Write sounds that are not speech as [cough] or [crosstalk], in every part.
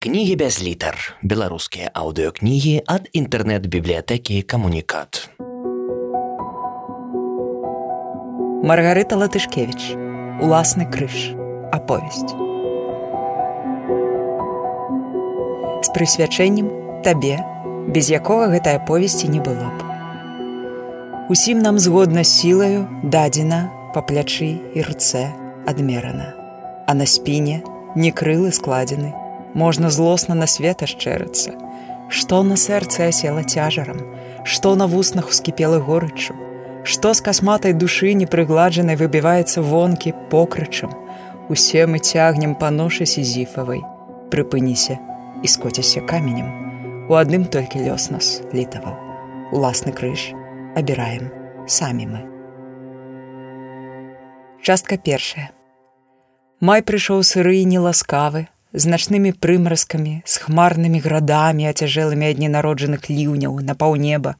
Кнігі без літар. Беларускія аўдыёкнігі ад інтэрнэт-бібліятэкі камунікат. Маргарыта Латышкевіч. Уласны крыж. Аповесць. З прысвячэннем табе, без якога гэтая повесці не было б. Усім нам згодна сілаю дадзена па плячы і руцэ адмерана, а на спіне не крылы складзены, можна злосна на свет ашчэрыцца. Што на сэрцы асела цяжарам, што на вуснах ускіпела горычу, Што з касматай душы непрыгладжанай выбіваецца вонкі покрычам, Усе мы цягнем па ношы сізіфавай, прыпыніся і скоцяся каменем. У адным толькі лёс нас літаваў. Уласны крыж абіраем самі мы. Частка першая. Май прыйшоў сыры і неласкавы, значнымі прымразкамі, з хмарнымі градамі, ацяжэлымі ад ненароджаных ліўняў на паўнеба.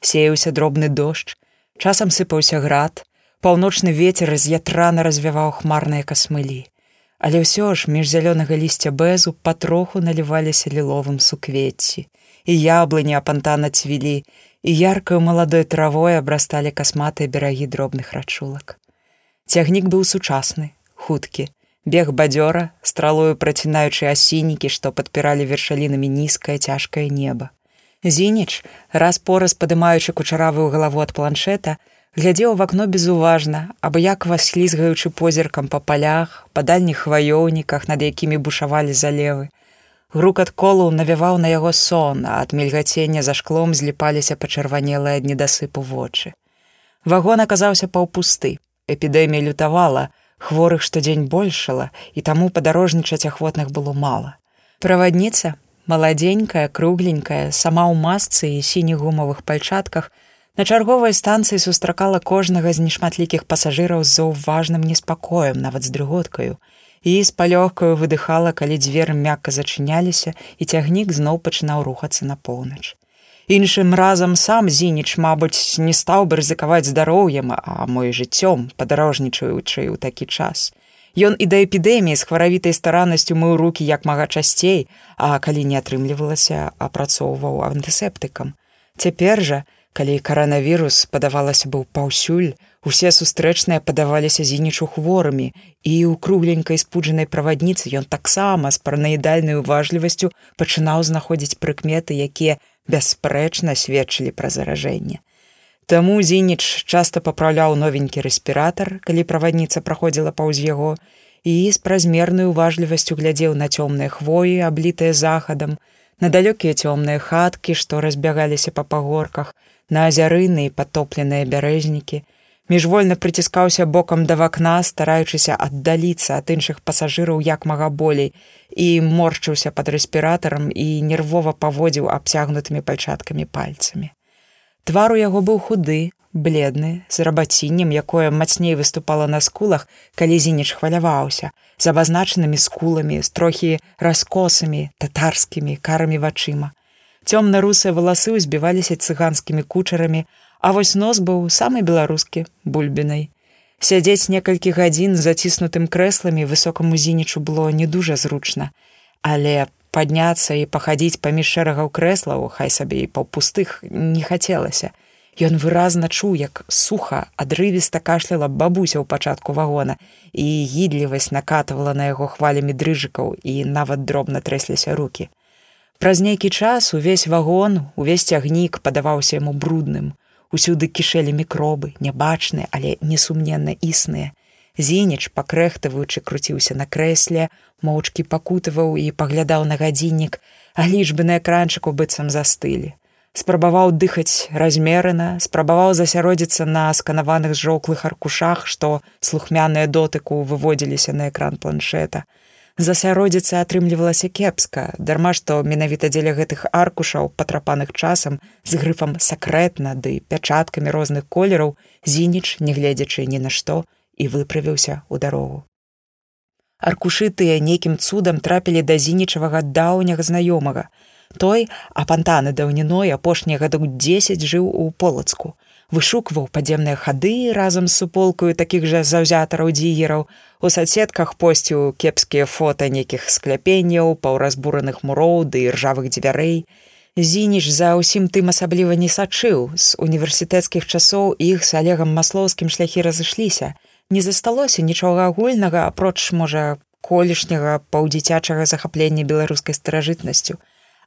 Сеяўся дробны дождж, часам сыпаўся град, паўночны ветер з ятрана развяваў хмарныя касмылі. Але ўсё ж між зялёнага лісця бэзу патроху наліваліся ліловым суквецці. І яблыні апантана цвілі, і яркаю маладой травой абрасталі касматыя берагі дробных рачулак. Цягнік быў сучасны, хуткі, бег бадзёра стралою працінаючы асінікі што падпіралі вершалінамі нізкае цяжкае неба зініч раз пораз падымаючы кучаравую галаву ад планшета глядзеў в акно безуважна абы як вас слізгаючы позіркам па палях па дальніх хваёўніках над якімі бушавалі залевы. Грукат колу навяваў на яго сон а ад мільгацення за шклом зліпаліся пачырванелыя ад недасыпу вочы. Вагон аказаўся паўпусты эпідэмія лютавала хворых штодзень большала і таму падарожнічаць ахвотных было мала. Правадніца, маладзенькая, кругленькая, сама ў масцы і сініх гумавых пальчатках, на чарговай станцыі сустракала кожнага з нешматлікіх пасажыраў з заўважным неспакоем, нават з дрыготкаю. І з палёгкаю выдыхала, калі дзверы мякка зачыняліся і цягнік зноў пачынаў рухацца на поўнач іншым разам сам зініч мабыць не стаў бы рызыкаваць здароўем а мой жыццём падарожнічаючы ў такі час. Ён і да эпідэміі з хваравітай стараннасцю мыў руки як мага часцей а калі не атрымлівалася апрацоўваў антысептыкам. Цяпер жа калі каранавірус падавалася быў паўсюль усе сустрэчныя падаваліся зінічу хворымі і ў кругленькай спуджанай правадніцы ён таксама з паранаідальнай уважлівасцю пачынаў знаходзіць прыкметы якія бясспрэчна сведчылі пра заражэнне. Таму Зініч часта папраўляў новенькі рэспіратар, калі правадніца праходзіла паўз яго і з празмернай уважлівасцю глядзеў на цёмныя хвоі, аблітыя захадам, на далёкія цёмныя хаткі, што разбягаліся па пагорках, на азярыны і патопленыя бярэзнікі, міжвольна прыціскаўся бокам да вакна стараючыся аддаліцца ад іншых пасажыраў як мага болей і моршчыўся пад рэспіратарам і нервова паводзіў абцягнутымі пальчаткамі пальцамі. Твар у яго быў худы бледны з рабаціннем якое мацней выступала на скулах калі зініч хваляваўся з абазначанымі скуламі з трохі раскосамі татарскімі карамі вачыма. Цёмна-русыя валасы ўзбіваліся цыганскімі кучарамі А вось нос быў самы беларускі бульбінай. Сядзець некалькі гадзін заціснутым крэсламі высокаму зінічу было не дужа зручна, але падняцца і пахадзіць паміж шэрагаў крэслаў, хай сабе і паўпустых не хацелася. Ён выразна чуў, як суха адрывіста кашляла бабуся ў пачатку вагона і гідлівасць накатывала на яго хвалямі дрыжыкаў і нават дробна трэсліся руки. Праз нейкі час увесь вагон, увесь цягнік падаваўся яму брудным усюды кішэлі мікробы нябачныя але несумненна існыя. Зініч пакрэхтаваючы круціўся на крэсле моўчкі пакутываў і паглядаў на гадзіннік а лічбы на экранчыку быццам застылі. Спрабаваў дыхаць размерана спрабаваў засяродзіцца на сканаваных жоўклых аркушах што слухмяныя дотыку выводзіліся на экран планшета засяродзіцца атрымлівалася кепска. Дарма што менавіта дзеля гэтых аркушаў патрапаных часам з грыфам сакрэтна ды пячаткамі розных колераў зініч нягледзячы ні на што і выправіўся ў дарогу. Аркушы тыя нейкім цудам трапілі да зінічавага даўняга знаёмага. Той апантаны даўніной апошнія гадок дзесяць жыў у полацку вышукваў падземныя хады разам з суполкаю такіх жа заўзятараў дзігераў. У садсетках посціў кепскія фота нейкіх скляпенняў паўразбураных муроў ды ржавых дзвярэй. Зініш за ўсім тым асабліва не сачыў. З універсітэцкіх часоў іх з алегам маслоўскім шляхі разышліся. Не засталося нічога агульнага апроч можа колішняга паўдзіцячага захаплення беларускай старажытнасцю.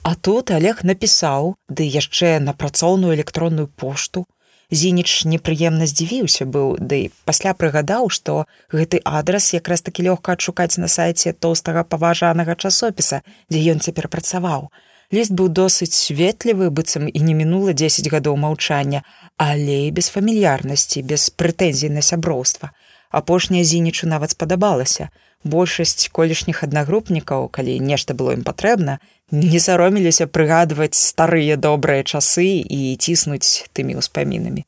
А тут олег напісаў ды яшчэ на працоўную электронную пошту Зініч непрыемна здзівіўся быў ды пасля прыгадаў, што гэты адрас якраз такі лёгка адшукаць на сайце тоўстага паважанага часопіса, дзе ён цяпер працаваў. Ліст быў досыць светлівы, быццам і не мінула 10 гадоў маўчання, але без фамільярнасці, без прэтэнзій на сяброўства. Апошняя зінічу нават спадабалася. Большасць колішніх аднагрупнікаў, калі нешта было ім патрэбна, не сароміліся прыгадваць старыя добрыя часы і ціснуць тымі ўспамінамі.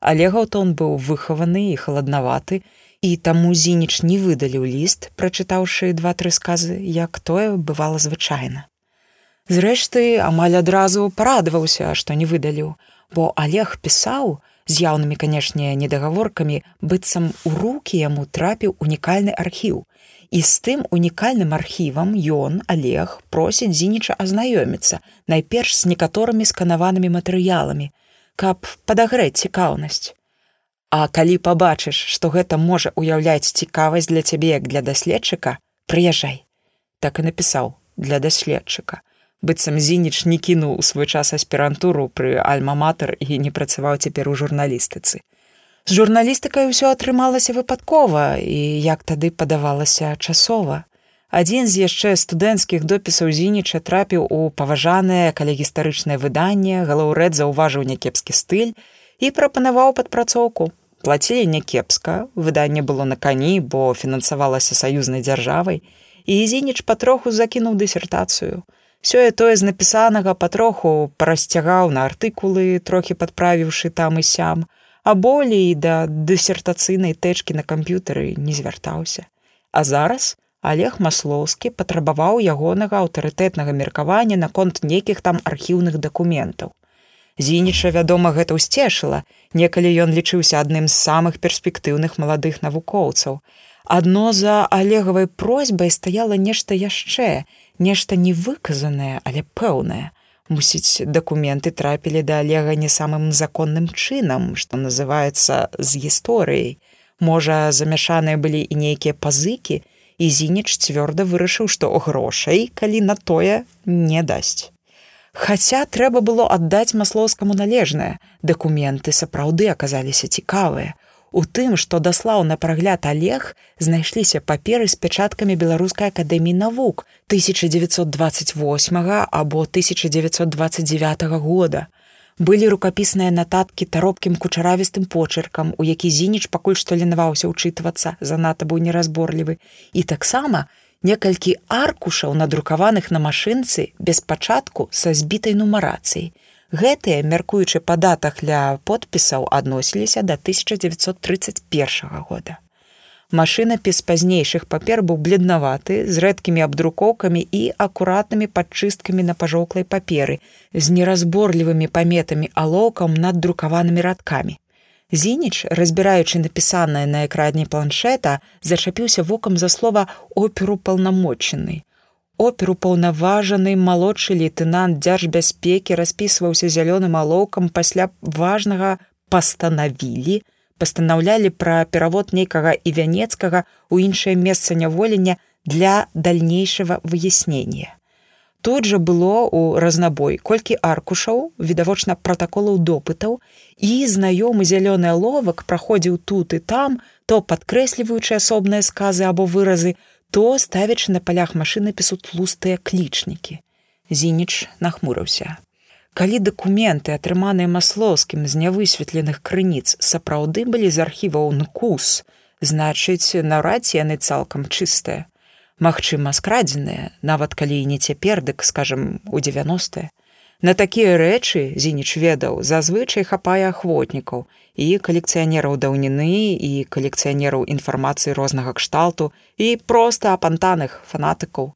Але гаўтон быў выхаваны і халаднаваты, і таму зініч не выдаліў ліст, прачытаўшы два-тры сказы, як тое бывала звычайна. Зрэшты, амаль адразу парадаваўся, што не выдаліў, бо Олег пісаў, з яўнымі канешне недагаворкамі быццам у рукі яму трапіў унікальны архіў і з тым унікальным архівам ён олег просіць зініча азнаёміцца найперш з некаторымі сканаванымі матэрыяламі каб падагрэць цікаўнасць. А калі пабачыш што гэта можа уяўляць цікавасць для цябе як для даследчыка прыязджай. Так і напісаў для даследчыка. Быццам зініч не кінуў у свой час аспірантуру пры альма-матар і не працаваў цяпер у журналістыцы З журналістыкай ўсё атрымалася выпадкова і як тады падавалася часова. Адзін з яшчэ студэнцкіх допісаў зініча трапіў у паважанае калегістарычнае выданне, галаўрэд заўважыў някепскі стыль і прапанаваў падпрацоўку. Плацілі някепска, выданне было на кані, бо фінансавалася саюзнай дзяржавай, і зініч патроху закінуў дысертацыю. Сёе тое з напісанага патроху парасцягаў на артыкулы, трохі падправіўшы там і сям, а болей да дысертацыйнай тэчкі на камп'ютары не звяртаўся. А зараз Олег Маслоўскі патрабаваў ягонага аўтарытэтнага меркавання наконт нейкіх там архіўных дакументаў. Зініча, вядома, гэта ўсцешыла, некалі ён лічыўся адным з самых перспектыўных маладых навукоўцаў. Адно за алегавай просьбай стаяла нешта яшчэ, нешта невыказанае, але пэўнае мусіць дакументы трапілі да алега не самым законным чынам што называется з гісторыяй. Можа замяшаныя былі і нейкія пазыкі і зініч цвёрда вырашыў што грошай калі на тое не дасць. Хаця трэба было аддаць маслоўскаму належнае. Дакументы сапраўды аказаліся цікавыя У тым, што даслаў на прагляд Олег, знайшліся паперы з пячаткамі беларускай акадэміі навук 1928 або 1929 года. Былі рукапісныя нататкі таропкім кучаравістым почыркам, у які зініч пакуль што ленаваўся ўчытвацца, занадта быў неразборлівы. І таксама некалькі аркушаў надрукаваных на машынцы без пачатку са збітай нумарацыяй. Гэтыя, мяркуючы па датах для подпісаў адносіліся да 1931 года. Машынапіс пазнейшых папер быў бледнаваты з рэдкімі абдрукоўкамі і акуратнымі падчысткамі на пажоўклай паперы з неразборлівымі паметамі алоўкам над друкаванымі радкамі. Зініч, разбіраючы напісанае на экранні планшета, зачапіўся вокам за слова оперу паўнамоччыны оперу паўнаважаны малодшы лейтенант дзяржбяспекі распісваўся зялёным алоўкам пасля важнага пастанавілі пастанаўлялі пра перавод нейкага і вянецкага у іншае месца няволення для дальнейшего выяснення тут жа было у разнабой колькі аркушаў відавочна пратаколаў допытаў. І знаёмы зялёны аловак праходзіў тут і там то падкрэсліваючы асобныя сказы або выразы то ставячы на палях машынапісу тлустыя клічнікі. Зініч нахмурыўся. Калі дакументы, атрыманыя маслоўскім з нявысветленых крыніц, сапраўды былі з архіваў нкус, значыць, наўрад ці яны цалкам чыстыя. Магчыма, скрадзеныя, нават калі і не цяпер, дык скажам, у 90. На такія рэчы зініч ведаў зазвычай хапае ахвотнікаў і калекцыянераў даўніны і калекцыянераў інфармацыі рознага кшталту і проста апантаных фанатыкаў.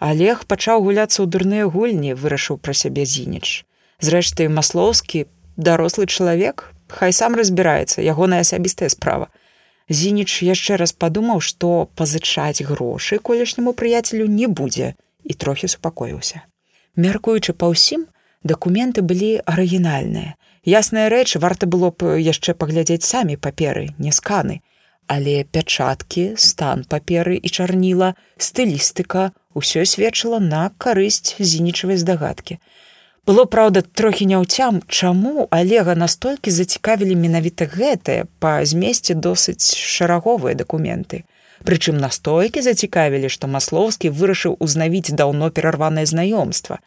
Олег пачаў гуляцца ў дурныя гульні, вырашыў пра сябе зініч. Зрэшты, маслоўскі дарослы чалавек хай сам разбіраецца ягоная асабістая справа зініч яшчэ раз падумаў што пазычаць грошы колішняму прыяцелю не будзе і трохі супакоіўся мяркуючы па ўсім дакументы былі арыгінальныя. Ясная рэч варта было б яшчэ паглядзець самі паперы не сканы. Але пячаткі стан паперы і чарніла стылістыка ўсё сведчыла на карысць зінічавай здагадкі. Было праўда трохі няўцям чаму алега настолькі зацікавілі менавіта гэтыя па змесце досыць шараговыя дакументы. Прычым настойкі зацікавілі што маслоўскі вырашыў узнавіць даўно перарванае знаёмства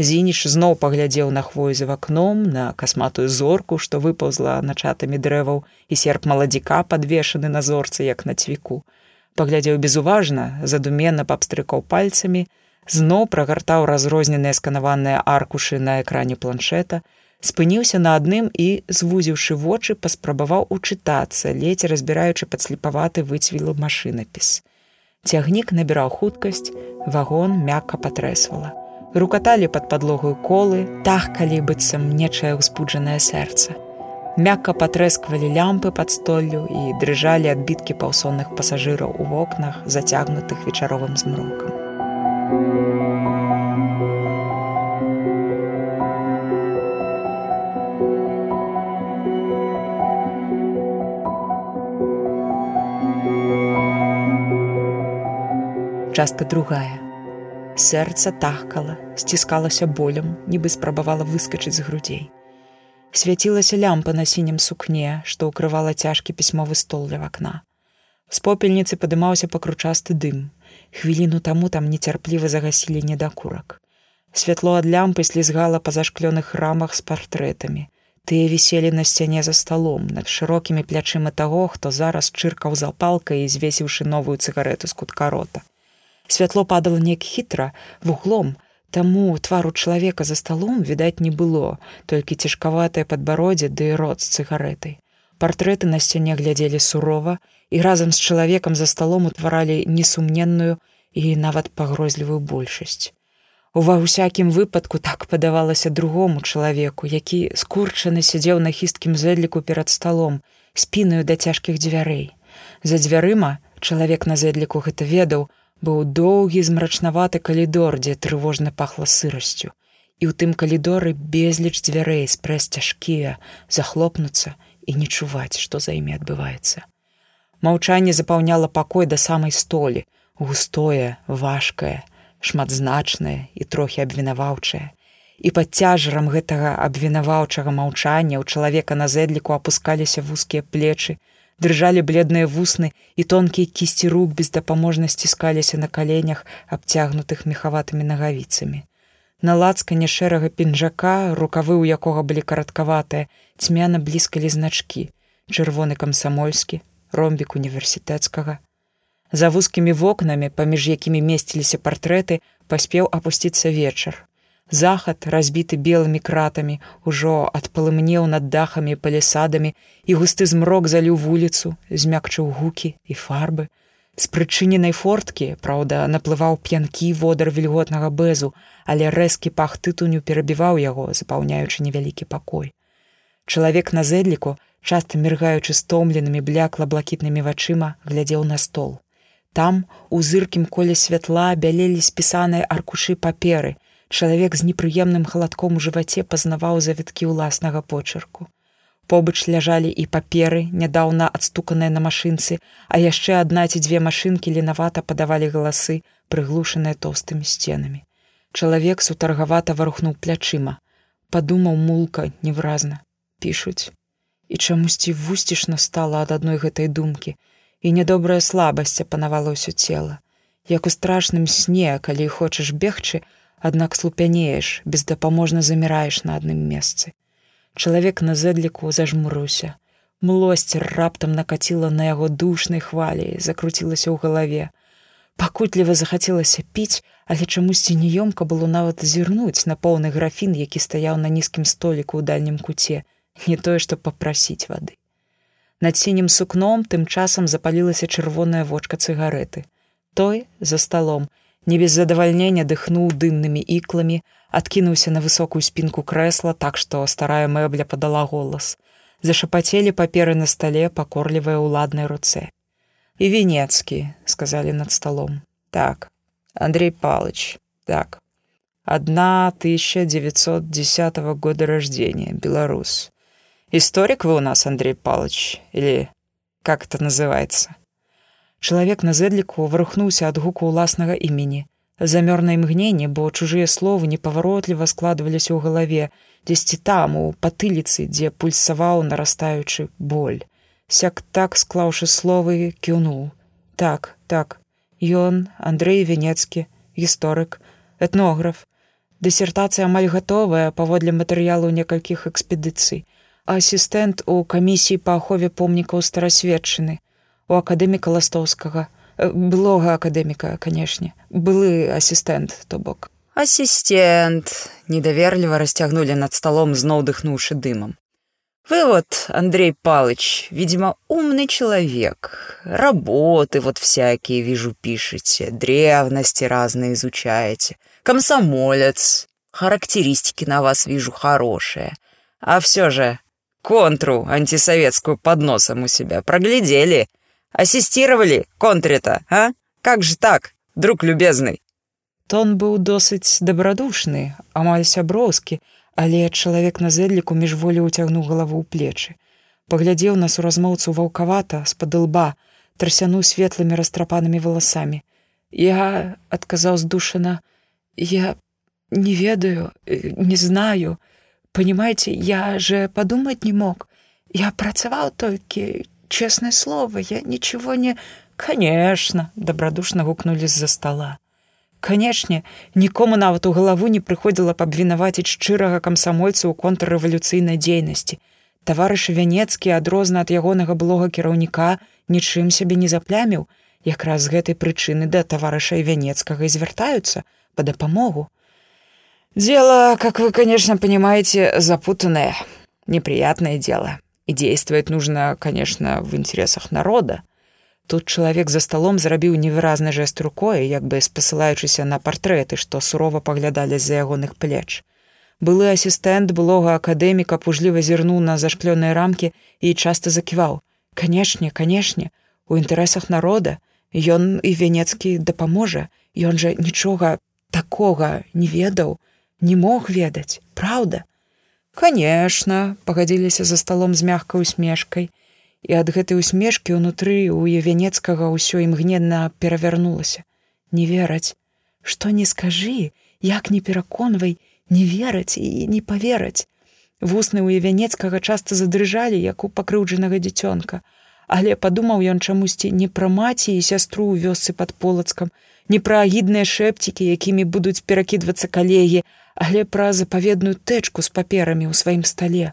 Зініч зноў паглядзеў на хвою за вакном на касматую зорку, што выпаўзла начатамі дрэваў і серп маладзіка падвешаны на зорцы як на цвіку. Паглядзеў безуважна, задумена пабстрыкаў пальцамі, зноў прагартаў разрозненыя сканаваныя аркушы на экране планшета, спыніўся на адным і, звузіўшы вочы, паспрабаваў учытацца, ледзь разбіраючы падслепаваты выцвілы машынапіс. Цягнік набіраў хуткасць, вагон мякка патрэсвала рукаталі пад падлогаю колы, тахкалі быццам нечае ўспуджанае сэрца. Мякка патрэсквалі лямпы пад столлю і дрыжалі адбіткі паўсонных пасажыраў у вокнах, зацягнутых вечаровым змрокам. Частка другая сэрца тахкала, сціскалася болем, нібы спрабавала выскачыць з грудзей. Свяцілася лямпа на сінім сукне, што ўкрывала цяжкі пісьмовы стол ля вакна. З попельніцы падымаўся пакручасты дым. Хвіліну таму там нецярпліва загасілі недакурак. Святло ад лямпы слізгала па зашклёных рамах з партрэтамі. Тыя віселі на сцяне за сталом над шырокімі плячыма таго, хто зараз чыркаў запалкай і звесіўшы новую цыгарэту з кутка рота святло падало неяк хітра вуглом таму твару чалавека за сталом відаць не было толькі цяжкаватае падбароддзе ды рот з цыгарэтай партрэты на сцяне глядзелі сурова і разам з чалавекам за сталом утваралі несумненную і нават пагрозлівую большасць ува ўсякім выпадку так падавалася другому чалавеку які скурчаны сядзеў на хісткім зэдліку перад сталом спінаю да цяжкіх дзвярэй. За дзвярыма чалавек на зэдліку гэта ведаў быў доўгі змрачнаваты калідор, дзе трывожна пахла сырасцю. І ў тым калідоры безліч дзвярэй спрэс цяжкія, захлопнуцца і не чуваць, што за імі адбываецца. Маўчанне запаўняла пакой да самай столі, густое, важкае, шматзначнае і трохі абвінаваўчае. І пад цяжарам гэтага абвінаваўчага маўчання ў чалавека на зэдліку апускаліся вузкія плечы, дрыжалі бледныя вусны і тонкія кісці рук бездапаможна сціскаліся на каленях абцягнутых мехаватымі нагавіцамі. На лацкане шэрага пінжака, рукавы ў якога былі караткаватыя, цьмяна блізкалі значкі, чырвоны камсамольскі, ромбік універсітэцкага. За вузкімі вокнамі, паміж якімі месціліся партрэты, паспеў апусціцца вечар. Захад, разбіты белымі кратамі, ужо адпалымнеў над дахамі і палісадамі, і густы змрок заліў вуліцу, змякчыў гукі і фарбы. З прычыненай форткі, праўда, наплываў п'янкі водар вільготнага бэзу, але рэзкі пах тытуню перабіваў яго, запаўняючы невялікі пакой. Чалавек на зэдліку, часта міргаючы стомленымі блякла блакітнымі вачыма, глядзеў на стол. Там, у зыркім коле святла бялелі спісаныя аркушы паперы, чалавек з непрыемным халадком у жываце пазнаваў завіткі ўласнага почырку. Побач ляжалі і паперы, нядаўна адстуканыя на машынцы, а яшчэ адна ці дзве машынкі ленавата падавалі галасы, прыглушаныя тоўстымі сценамі. Чалавек сутаргавата варухнуў плячыма, падумаў мулка невразна, пішуць. І чамусьці вусцішна стала ад адной гэтай думкі, і нядобрая слабасць апанавала ўсё цела. Як у страшным сне, калі хочаш бегчы, аднак слупянееш, бездапаможна заміраеш на адным месцы. Чалавек на зэдліку зажмурыўся. Млосць раптам накаціла на яго душнай хвалі, закруцілася ў галаве. Пакутліва захацелася піць, але чамусьці неёмка было нават зірнуць на поўны графін, які стаяў на нізкім століку ў дальнім куце, не тое, што папрасіць вады. Над сінім сукном тым часам запалілася чырвоная вочка цыгареты. Той за сталом не без задавальнення дыхнуў дымнымі ікламі, адкінуўся на высокую спінку крэсла, так што старая мэбля падала голас. Зашапацелі паперы на стале, пакорлівая ўладнай руцэ. І венецкі, сказалі над сталом. Так, Андрей Палыч, так. 1910 года рождения, белорус. Историк вы у нас, Андрей Палыч, или как это называется? Чалавек на зэдліку варухнуўся ад гуку ўласнага імені. Замёр на імгненне, бо чужыя словы непаваротліва складваліся ў галаве, дзесьці там у патыліцы, дзе пульсаваў нарастаючы боль. Сяк так склаўшы словы кіўнуў. Так, так, Ён, Андрэй Венецкі, гісторык, этнограф. Дысертацыя амаль гатовая паводле матэрыялу некалькіх экспедыцый. Асістэнт у камісіі па ахове помнікаў старасведчыны у акадэміка ластоўскага э, былога акадэміка канешне былы асістэнт то бок асістент недаверліва расцягнули над сталом зноў дыхнуўшы дымам вы вот андрей палыч видимо умный человек работы вот всякие вижу пишете древности разные изучаете комсомолец характеристики на вас вижу хорошие а все же контру антисоветскую под носом у себя проглядели Ассистировали контре-то, а? Как же так, друг любезный? Тон быў досыць дабрадушны, амаль сяброўскі, але чалавек на зэдліку міжволі ўцягнуў галаву ў плечы. Паглядзеў на суразмоўцу ваўкавата з-пад лба, трасянуў светлымі растрапанымі валасамі. Я адказаў здушана: я не ведаю, э, не знаю. Понимаете, я же подумать не мог. Я працаваў толькі честное слово, я ничего не... Конечно, добродушно гукнули з-за стола. Канешне, нікому нават у галаву не прыходзіла б абвінаваціць шчырага камсамольца ў контррэвалюцыйнай дзейнасці. Таварыш вянецкі адрозна ад ягонага блога кіраўніка нічым сябе не запляміў, якраз з гэтай прычыны да таварыша вянецкага і звяртаюцца па дапамогу. Дело, как вы, конечно, понимаете, запутанное, неприятное дело и действовать нужно, конечно, в интересах народа. Тут чалавек за сталом зрабіў невыразны жэст рукой, як бы спасылаючыся на партрэты, што сурова паглядалі з-за ягоных плеч. Былы асістэнт былога акадэміка пужліва зірнуў на зашклёныя рамкі і часта заківаў: « Канешне, канешне, у інтарэсах народа ён і венецкі дапаможа, Ён жа нічога такога не ведаў, не мог ведаць, праўда. Конечно, пагадзіліся за сталом з мягкай усмешкай, і ад гэтай усмешкі ўнутры у евенецкага ўсё імгненна перавярнулася. Не вераць, што не скажы, як не пераконвай, не вераць і не павераць. Вусны ў евенецкага часта задрыжалі, як у пакрыўджанага дзіцёнка, але падумаў ён чамусьці не пра маці і сястру ў вёсцы пад полацкам, не пра агідныя шэпцікі, якімі будуць перакідвацца калегі, але пра запаведную тэчку з паперамі ў сваім стале,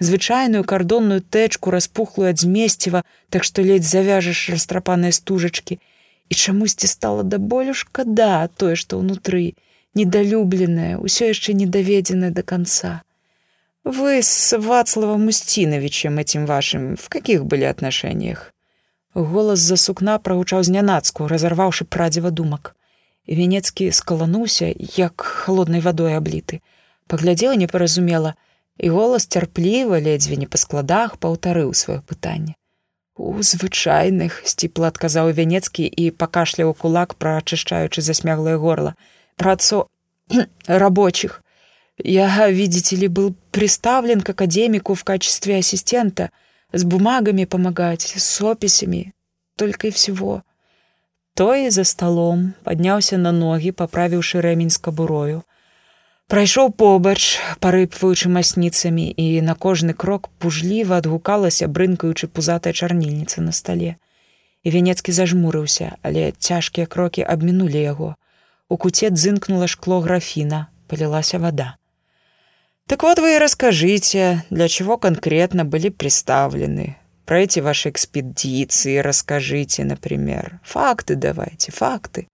звычайную кардонную тэчку распухлую ад змесціва, так што ледзь завяжаш растрапаныя стужачкі, і чамусьці стала да болю шкада тое, што ўнутры, недалюбленае, ўсё яшчэ не даведзенае до конца. Вы с Вацлавом Устиновичем этим вашим в каких были отношениях? Голас за сукна прагучаў знянацку, разарваўшы прадзіва думак. Венецкі скалануўся, як холоднай вадой абліты. Паглядзела непаразумела, і голас цярпліва ледзьве не па складах паўтарыў сваё пытанне. У звычайных сціпла адказаў венецкі і пакашляў кулак, праачышчаючы засмяглае горла. Працо [clears throat] рабочих. Я, видите ли, был приставлен к академику в качестве ассистента, с бумагами помогать, с описями, только и всего. Той за сталом падняўся на ногі, паправіўшы рэмень з кабурою. Прайшоў побач, парыпваючы масніцамі і на кожны крок пужліва адгукалася, брынкаючы пузатая чарнільніца на стале. І венецкі зажмурыўся, але цяжкія крокі абмінулі яго. У куце дзынкнула шкло графіна, палілася вода. Так вот вы и расскажите, для чего конкретно были представлены, Про эти ваши экспедиции расскажите, например. Факты давайте, факты.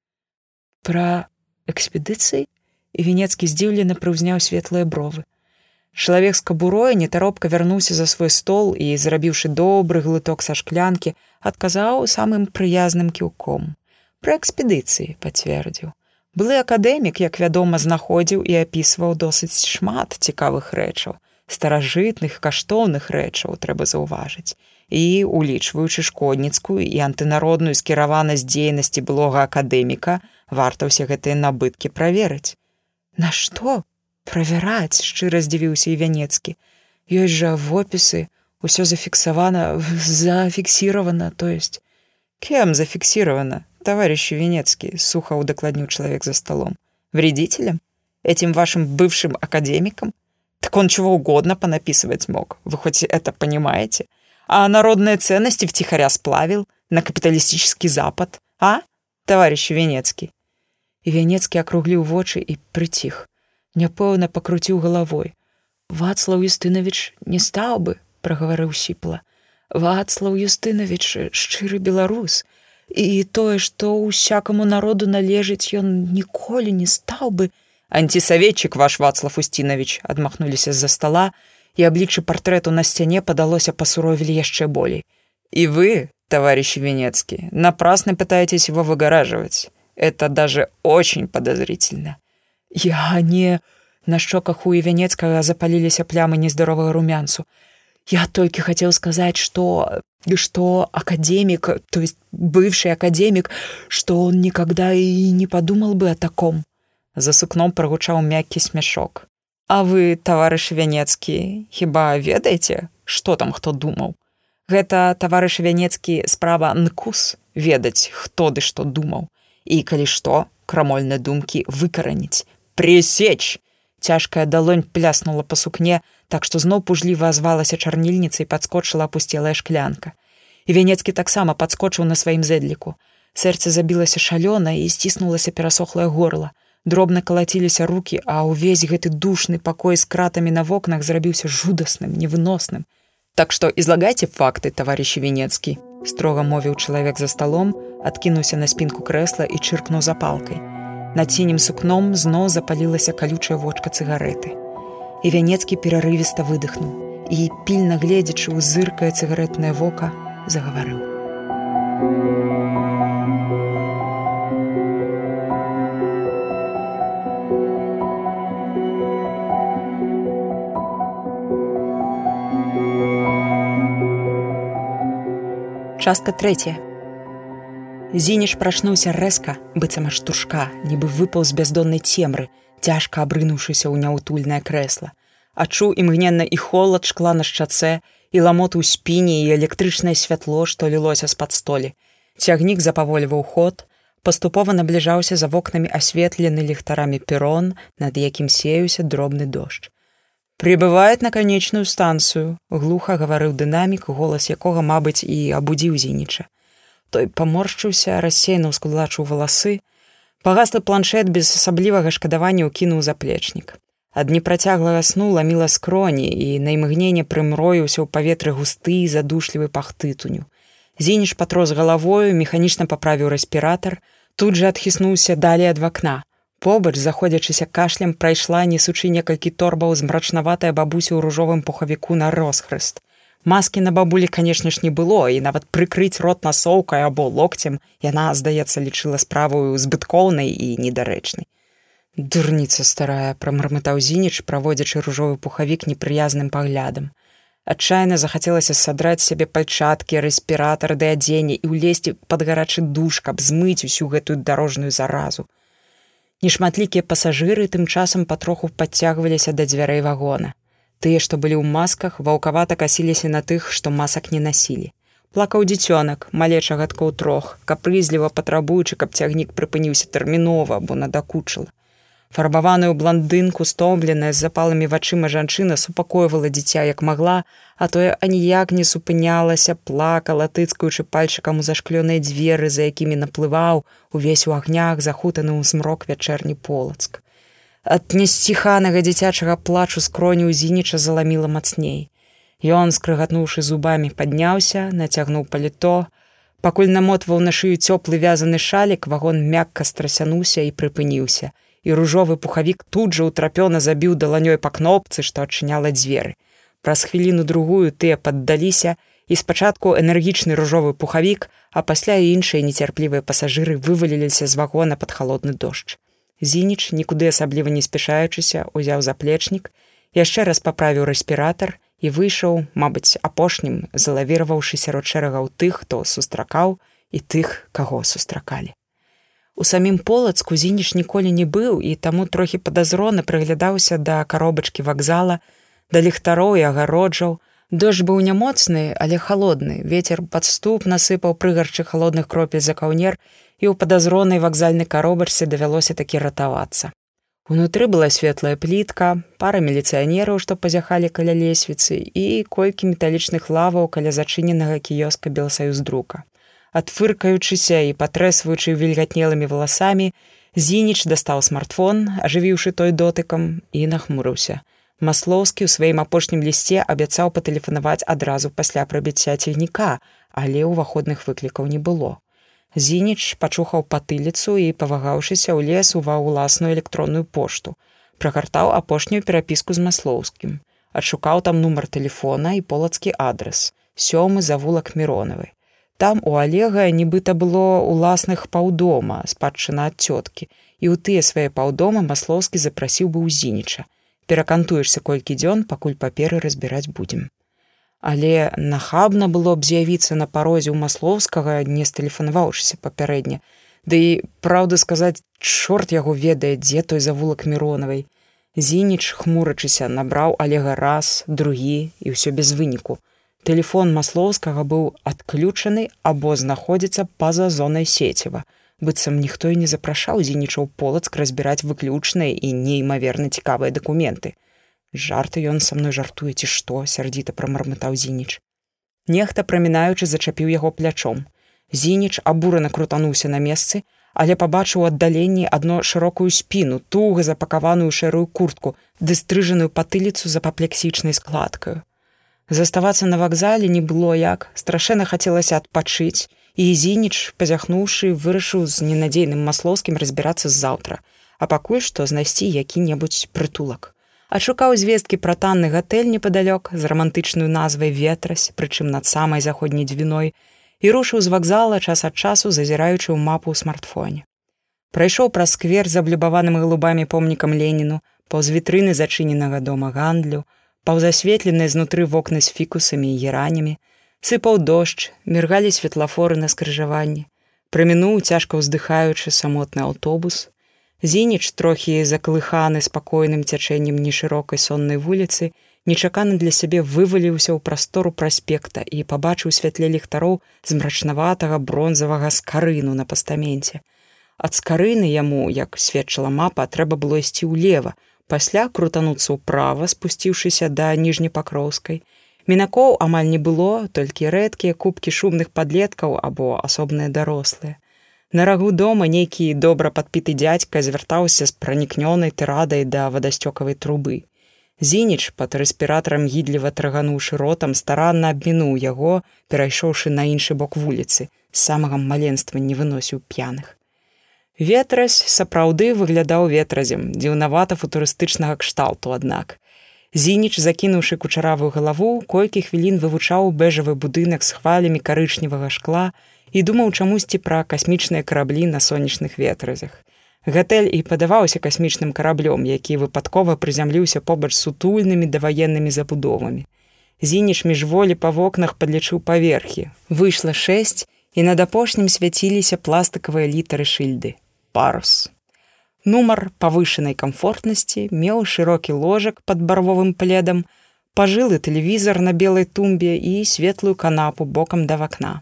Про экспедиции? І Венецкі здзіўлена прыўзняў светлыя бровы. Чалавек з кабурой нетаропка вярнуўся за свой стол і, зрабіўшы добры глыток са шклянкі, адказаў самым прыязным кіўком. Пра экспедыцыі пацвердзіў. Былы акадэмік, як вядома, знаходзіў і апісваў досыць шмат цікавых рэчаў, старажытных каштоўных рэчаў трэба заўважыць. І улічваючы шкодніцкую і антынародную скіраванасць дзейнасці былога акадэміка варта ўсе гэтыя набыткі праверыць. Нашто правяраць шчыра здзівіўся і вянецкі. Ёсць жа вопісы усё зафіксавана зафіксіравана то есть кем зафіксіравана товарищу венецкі сухо удакладніў чалавек за столом вредителем этим вашим бывшим академиком так он чего угодно понаписывать мог вы хоть это понимаете а народные ценности втихаря сплавил на капиталистический запад а товарищ венецкий і вянецкі акругліў вочы і прыціх няпэўна пакруціў галавой вацлаў юстынавіч не стаў бы прагаварыў сіпла вацлаў юстынавіч шчыры беларус І тое што ўсякаму народу належыць ён ніколі не стаў бы. Антисаветчык ваш вацлав устінавіч адмахнуліся з-за стола і абліччы партрэту на сцяне падалося пасуровілі яшчэ болей і вы товарищ венецкі напрасна пытаетесь его выгараживать это даже очень подозрительно. Я не на щоках у і венецкага запаліліся плямы нездаровага румянцу я толькі хацеў сказаць что что академик то есть бывший академик что он никогда и не подумал бы о таком. За сукном прогучаў мяккі смяшок а вы товарыш вянецкі хіба ведаеце что там хто думаў гэта таварыш вянецкі справа нкус ведаць хто ды што думаў і калі што крамольныя думкі выкараніць пресечь. Цяжкая далонь пляснула па сукне так што зноў пужліва азвалася чарнільніцай падскочыла апусцелая шклянка. І вянецкі таксама падскочыў на сваім зэдліку. Сэрца забілася шалёна і сціснулася перасохлае горла. Дробна калаціліся руки а ўвесь гэты душны пакой з кратамі на вокнах зрабіўся жудасным невыносным. Так што ізлагайце факты таварыщі венецкі строга мовіў чалавек за сталом адкінуўся на спінку крэсла і чыркнуў запалкай. Над сінім сукном зноў запалілася калючая вочка цыгареты і вянецкі перарывіста выдыхнуў і пільна гледзячы ў зыркае цыгаретнае вока загаварыў Частка третья. Зініш прачнуўся рэзка, быццам аж тушка, нібы выпаў з бяздоннай цемры, цяжка абрынуўшыся ў няўтульнае крэсла. Адчуў імгненна і холад шкла на шчацэ, і ламот у спіне і электрычнае святло, што лілося з-пад столі. Цягнік запавольваў ход, паступова набліжаўся за вокнамі асветлены ліхтарамі перон, над якім сеюся дробны дождж. Прыбывает на канечную станцыю, глуха гаварыў дынамік, голас якога, мабыць, і абудзіў зініча той паморшчыўся рассеяна ўскладлачыў валасы пагаслы планшет без асаблівага шкадавання ўкінуў заплечнік ад непрацяглага сну ламіла скроні і на імгненне прымроіўся ў паветры густы задушлівы пахтытуню. Зініш патрос галавою механічна паправіў рэспіратар тут жа адхіснуўся далей ад вакна. Побач заходзячыся кашлем прайшла несучы некалькі торбаў з мрачнаватая бабусі ў ружовым пухавіку на росхрыст Маскі на бабулі, канешне ж, не было, і нават прыкрыць рот насоўкай або локцем яна, здаецца, лічыла справую збыткоўнай і недарэчнай. Дурніца старая прамармытаў зініч, праводзячы ружовы пухавік непрыязным паглядам. Адчайна захацелася садраць сябе пальчаткі, рэспіратар ды адзення і ўлезці пад гарачы душ, каб змыць усю гэтую дарожную заразу. Нешматлікія пасажыры тым часам патроху падцягваліся да дзвярэй вагона. Тыя, што былі ў масках, ваўкавата касіліся на тых, што масак не насілі. Плакаў дзіцёнак, малеча гадкоў трох, капрызліва патрабуючы, каб цягнік прыпыніўся тэрмінова, бо надакучыла. Фарбаваную бландынку, стомленая з запалымі вачыма жанчына супакойвала дзіця як магла, а тое аніяк не супынялася, плакала, тыцкаючы пальчыкам у зашклёныя дзверы, за якімі наплываў увесь у агнях захутаны ў змрок вячэрні полацк ад несціханага дзіцячага плачу скроню зініча заламіла мацней. Ён, скрыгатнуўшы зубамі, падняўся, нацягнуў паліто. Пакуль намотваў на шыю цёплы вязаны шалік, вагон мякка страсянуўся і прыпыніўся. І ружовы пухавік тут жа ўтрапёна забіў даланёй па кнопцы, што адчыняла дзверы. Праз хвіліну другую тыя паддаліся, і спачатку энергічны ружовы пухавік, а пасля і іншыя нецярплівыя пасажыры вываліліся з вагона пад халодны дождж. Зініч, нікуды асабліва не спяшаючыся, узяў заплечнік яшчэ раз паправіў рэспіратар і выйшаў мабыць апошнім залавіраваўшы сярод шэрагаў тых хто сустракаў і тых каго сустракалі У самім полацку зініш ніколі не быў і таму трохі падазрона прыглядаўся да каробачкі вакзала, да ліхтароў і агароджаў. Дождж быў нямоцны, але халодны. Вецер падступ насыпаў прыгарчы халодных кропель за каўнер і ў падазронай вакзальнай каробачцы давялося такі ратавацца. Унутры была светлая плітка, пара міліцыянераў, што пазяхалі каля лесвіцы і колькі металічных лаваў каля зачыненага кіёска белсаюз друка адфыркаючыся і патрэсваючы вільгатнелымі валасамі, Зініч дастаў смартфон, ажывіўшы той дотыкам і нахмурыўся. Маслоўскі ў сваім апошнім лісце абяцаў патэлефанаваць адразу пасля прабіцця цягніка, але ўваходных выклікаў не было. Зініч пачухаў патыліцу і, павагаўшыся ў лес ува ўласную электронную пошту. Прагартаў апошнюю перапіску з маслоўскім. Адшукаў там нумар тэлефона і полацкі адрес. Сёмы завулак міронавай. Там у алега нібыта было уласных паўдома спадчына ад цёткі і ў тыя свае паўдома маслоўскі запрасіў бы ўзініча перакантуешся колькі дзён пакуль паперы разбіраць будзем але нахабна было б з'явіцца на парозе ў маслоўскага не стэлефанаваўшыся папярэдне ды і праўду сказаць чорт яго ведае дзе той завулак міронавай зініч хмурачыся набраў алега раз другі і ўсё без выніку Тэлефон маслоўскага быў адключаны або знаходзіцца па-за зонай сеціва. быццам ніхто і не запрашаў дзенічаў полацк разбіраць выключныя і неймаверна цікавыя дакументы. Жарты ён са мной жартуе ці што сярдзіта прамармытаў зініч. Нехта прамінаючы зачапіў яго плячом. Зініч абурана крутануўся на месцы, але пабачыў аддаленні адно шырокую спіну, туга запакаваную шэрую куртку, дыстрыжаную патыліцу за паплексічнай складкаю. Заставацца на вакзале не было як, страшэнна хацелася адпачыць, і зініч, пазяхнуўшы, вырашыў з ненадзейным маслоўскім разбірацца заўтра, а пакуль што знайсці які-небудзь прытулак. Адшукаў звесткі пра танны гатэль непадалёк з рамантычную назвай ветрась, прычым над самай заходняй дзвіной, і рушыў з вакзала час ад часу зазіраючы ў мапу ў смартфоне. Прайшоў праз сквер з аблюбаваным галубамі помнікам Леніну, паўз вітрыны зачыненага дома гандлю, паўзасветленыя знутры вокны з фікусамі і геранямі, сыпаў дождж, міргалі светлафоры на скрыжаванні, прамінуў цяжка ўздыхаючы самотны аўтобус. Зініч трохі заклыханы спакойным цячэннем нешырокай соннай вуліцы, нечакана для сябе вываліўся ў прастору праспекта і пабачыў святле ліхтароў з мрачнаватага бронзавага скарыну на пастаменце. Ад скарыны яму, як сведчыла мапа, трэба было ісці ўлева, пасля крутануцца ўправа спусціўшыся да ніжнепакроўскай мінакоў амаль не было толькі рэдкія кубкі шумных падлеткаў або асобныя дарослыя на рагу дома нейкі добра падпіты дзядзька звяртаўся з пранікнёнай тырадай да вадасцёкавай трубы зініч пад рэспіратарам гідліва трагануўшы ротам старанна абмінуў яго перайшоўшы на іншы бок вуліцы самага маленства не выносіў п'яных Ветразь сапраўды выглядаў ветразем, дзіўнавата футурыстычнага кшталту, аднак. Зініч, закінуўшы кучаравую галаву, колькі хвілін вывучаў бэжавы будынак з хвалямі карычневага шкла і думаў чамусьці пра касмічныя караблі на сонечных ветразях. Гатэль і падаваўся касмічным караблём, які выпадкова прызямліўся побач сутульнымі даваеннымі забудовамі. Зініч міжволі па вокнах падлічыў паверхі. Выйшла шэсць, і над апошнім свяціліся пластыкавыя літары шыльды парус. Нумар павышанай камфортнасці меў шырокі ложак пад барвовым пледам, пажылы тэлевізар на белай тумбе і светлую канапу бокам да вакна.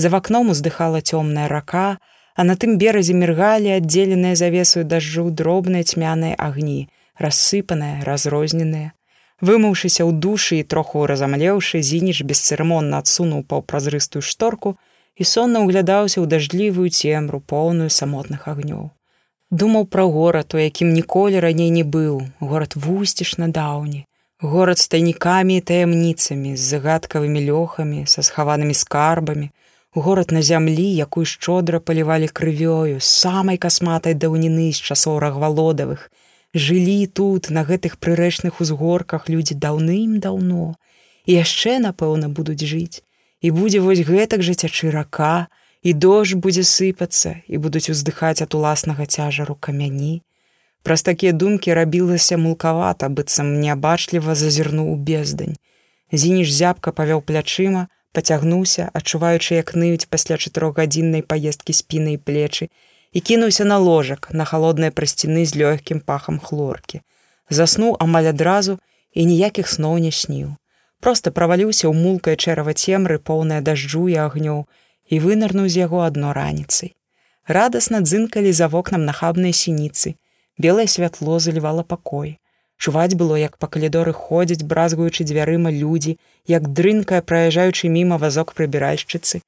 За вакном уздыхала цёмная рака, а на тым беразе міргалі аддзеленыя завесую дажджу дробныя цьмяныя агні, рассыпаныя, разрозненыя. Вымыўшыся ў душы і троху разамлеўшы, зініч бесцырымонна адсунуў паўпразрыстую шторку, і сонна ўглядаўся ў дажджлівую цемру поўную самотных агнёў. Думаў пра горад, у якім ніколі раней не быў, горад вусціш на даўні, горад з тайнікамі і таямніцамі, з загадкавымі лёхамі, са схаванымі скарбамі, горад на зямлі, якую шчодра палівалі крывёю, самай касматай даўніны з часоў рагвалодавых. Жылі тут, на гэтых прырэчных узгорках людзі даўным-даўно, і яшчэ, напэўна, будуць жыць і будзе вось гэтак жа цячы рака, і дождж будзе сыпацца і будуць уздыхаць ад уласнага цяжару камяні. Праз такія думкі рабілася мулкавата, быццам неабачліва зазірнуў бездань. Зініш зябка павёў плячыма, пацягнуўся, адчуваючы, як ныюць пасля чатырохгадзіннай паездкі спіны і плечы, і кінуўся на ложак на халодныя прасціны з лёгкім пахам хлоркі. Заснуў амаль адразу і ніякіх сноў не сніў. Проста праваліўся ў мулкае чэрава цемры, поўнае дажджу і агнёў і вынырнуў з яго адно раніцай. Радасна дзынкалі за вокнам нахабныя сініцы. Белае святло залівала пакой. Чуваць было, як па калідоры ходзяць, бразгуючы дзвярыма людзі, як дрынкая праязджаючы міма вазок прыбіральшчыцы.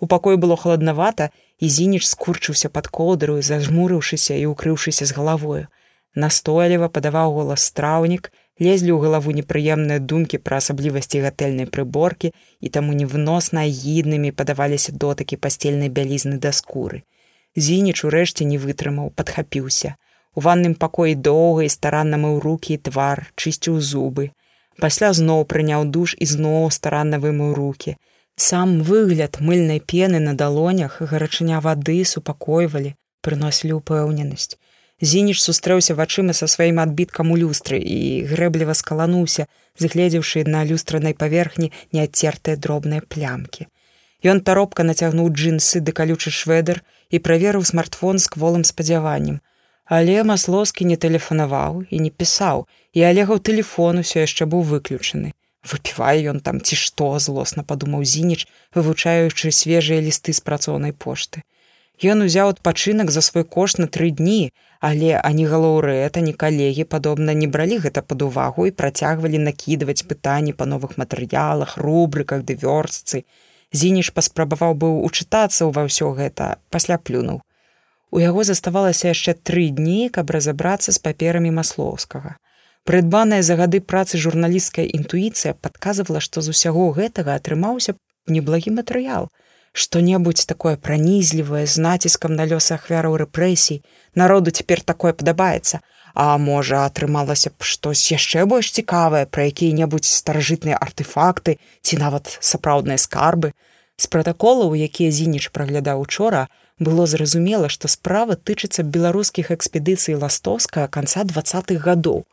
У пакой было халаднавата, і зініч скурчыўся пад коўдрую, зажмурыўшыся і укрыўшыся з галавою. Настойліва падаваў голас страўнік, лезлі ў галаву непрыемныя думкі пра асаблівасці гатэльнай прыборкі і таму невносна агіднымі падаваліся дотыкі пасцельнай бялізны да скуры. Зініч урэшце не вытрымаў, падхапіўся. У ванным пакоі доўга і старанна мыў рукі і твар, чысціў зубы. Пасля зноў прыняў душ і зноў старанна вымыў рукі. Сам выгляд мыльнай пены на далонях гарачыня вады супакойвалі, прыносілі ўпэўненасць. Зініш сустрэўся вачыма са сваім адбіткам у люстры і грэбліва скалануўся, згледзеўшы на люстранай паверхні неадцертыя дробныя плямкі. Ён таропка нацягнуў джинсы ды калючы шведр і праверыў смартфон з кволым спадзяваннем. Але маслоскі не тэлефанаваў і не пісаў, і алегаў тэлефон усё яшчэ быў выключаны. Выпівае ён там ці што злосна падумаў зініч вывучаючы свежыя лісты з працоўнай пошты. Ён узяў адпачынак за свой кошт на тры дні але ані галоўрэта ні калегі падобна не бралі гэта пад увагу і працягвалі накідваць пытанні па новых матэрыялах рубрыках ды вёрстцы. Зініш паспрабаваў быў учытацца ўва ўсё гэта пасля плюнуў У яго заставалася яшчэ тры дні каб разабрацца з паперамі маслоўскага Прыдбаная за гады працы журналісцкая інтуіцыя падказвала, што з усяго гэтага атрымаўся неблагі матэрыял. Што-небудзь такое пранізлівае з націскам на лёс ахвяраў рэпрэсій, народу цяпер такое падабаецца. А можа, атрымалася б штось яшчэ больш цікавае пра якія-небудзь старажытныя артефакты ці нават сапраўдныя скарбы. З пратаколаў, якія зініч праглядаў учора, было зразумела, што справа тычыцца беларускіх экспедыцый ластоўска канца двах гадоў.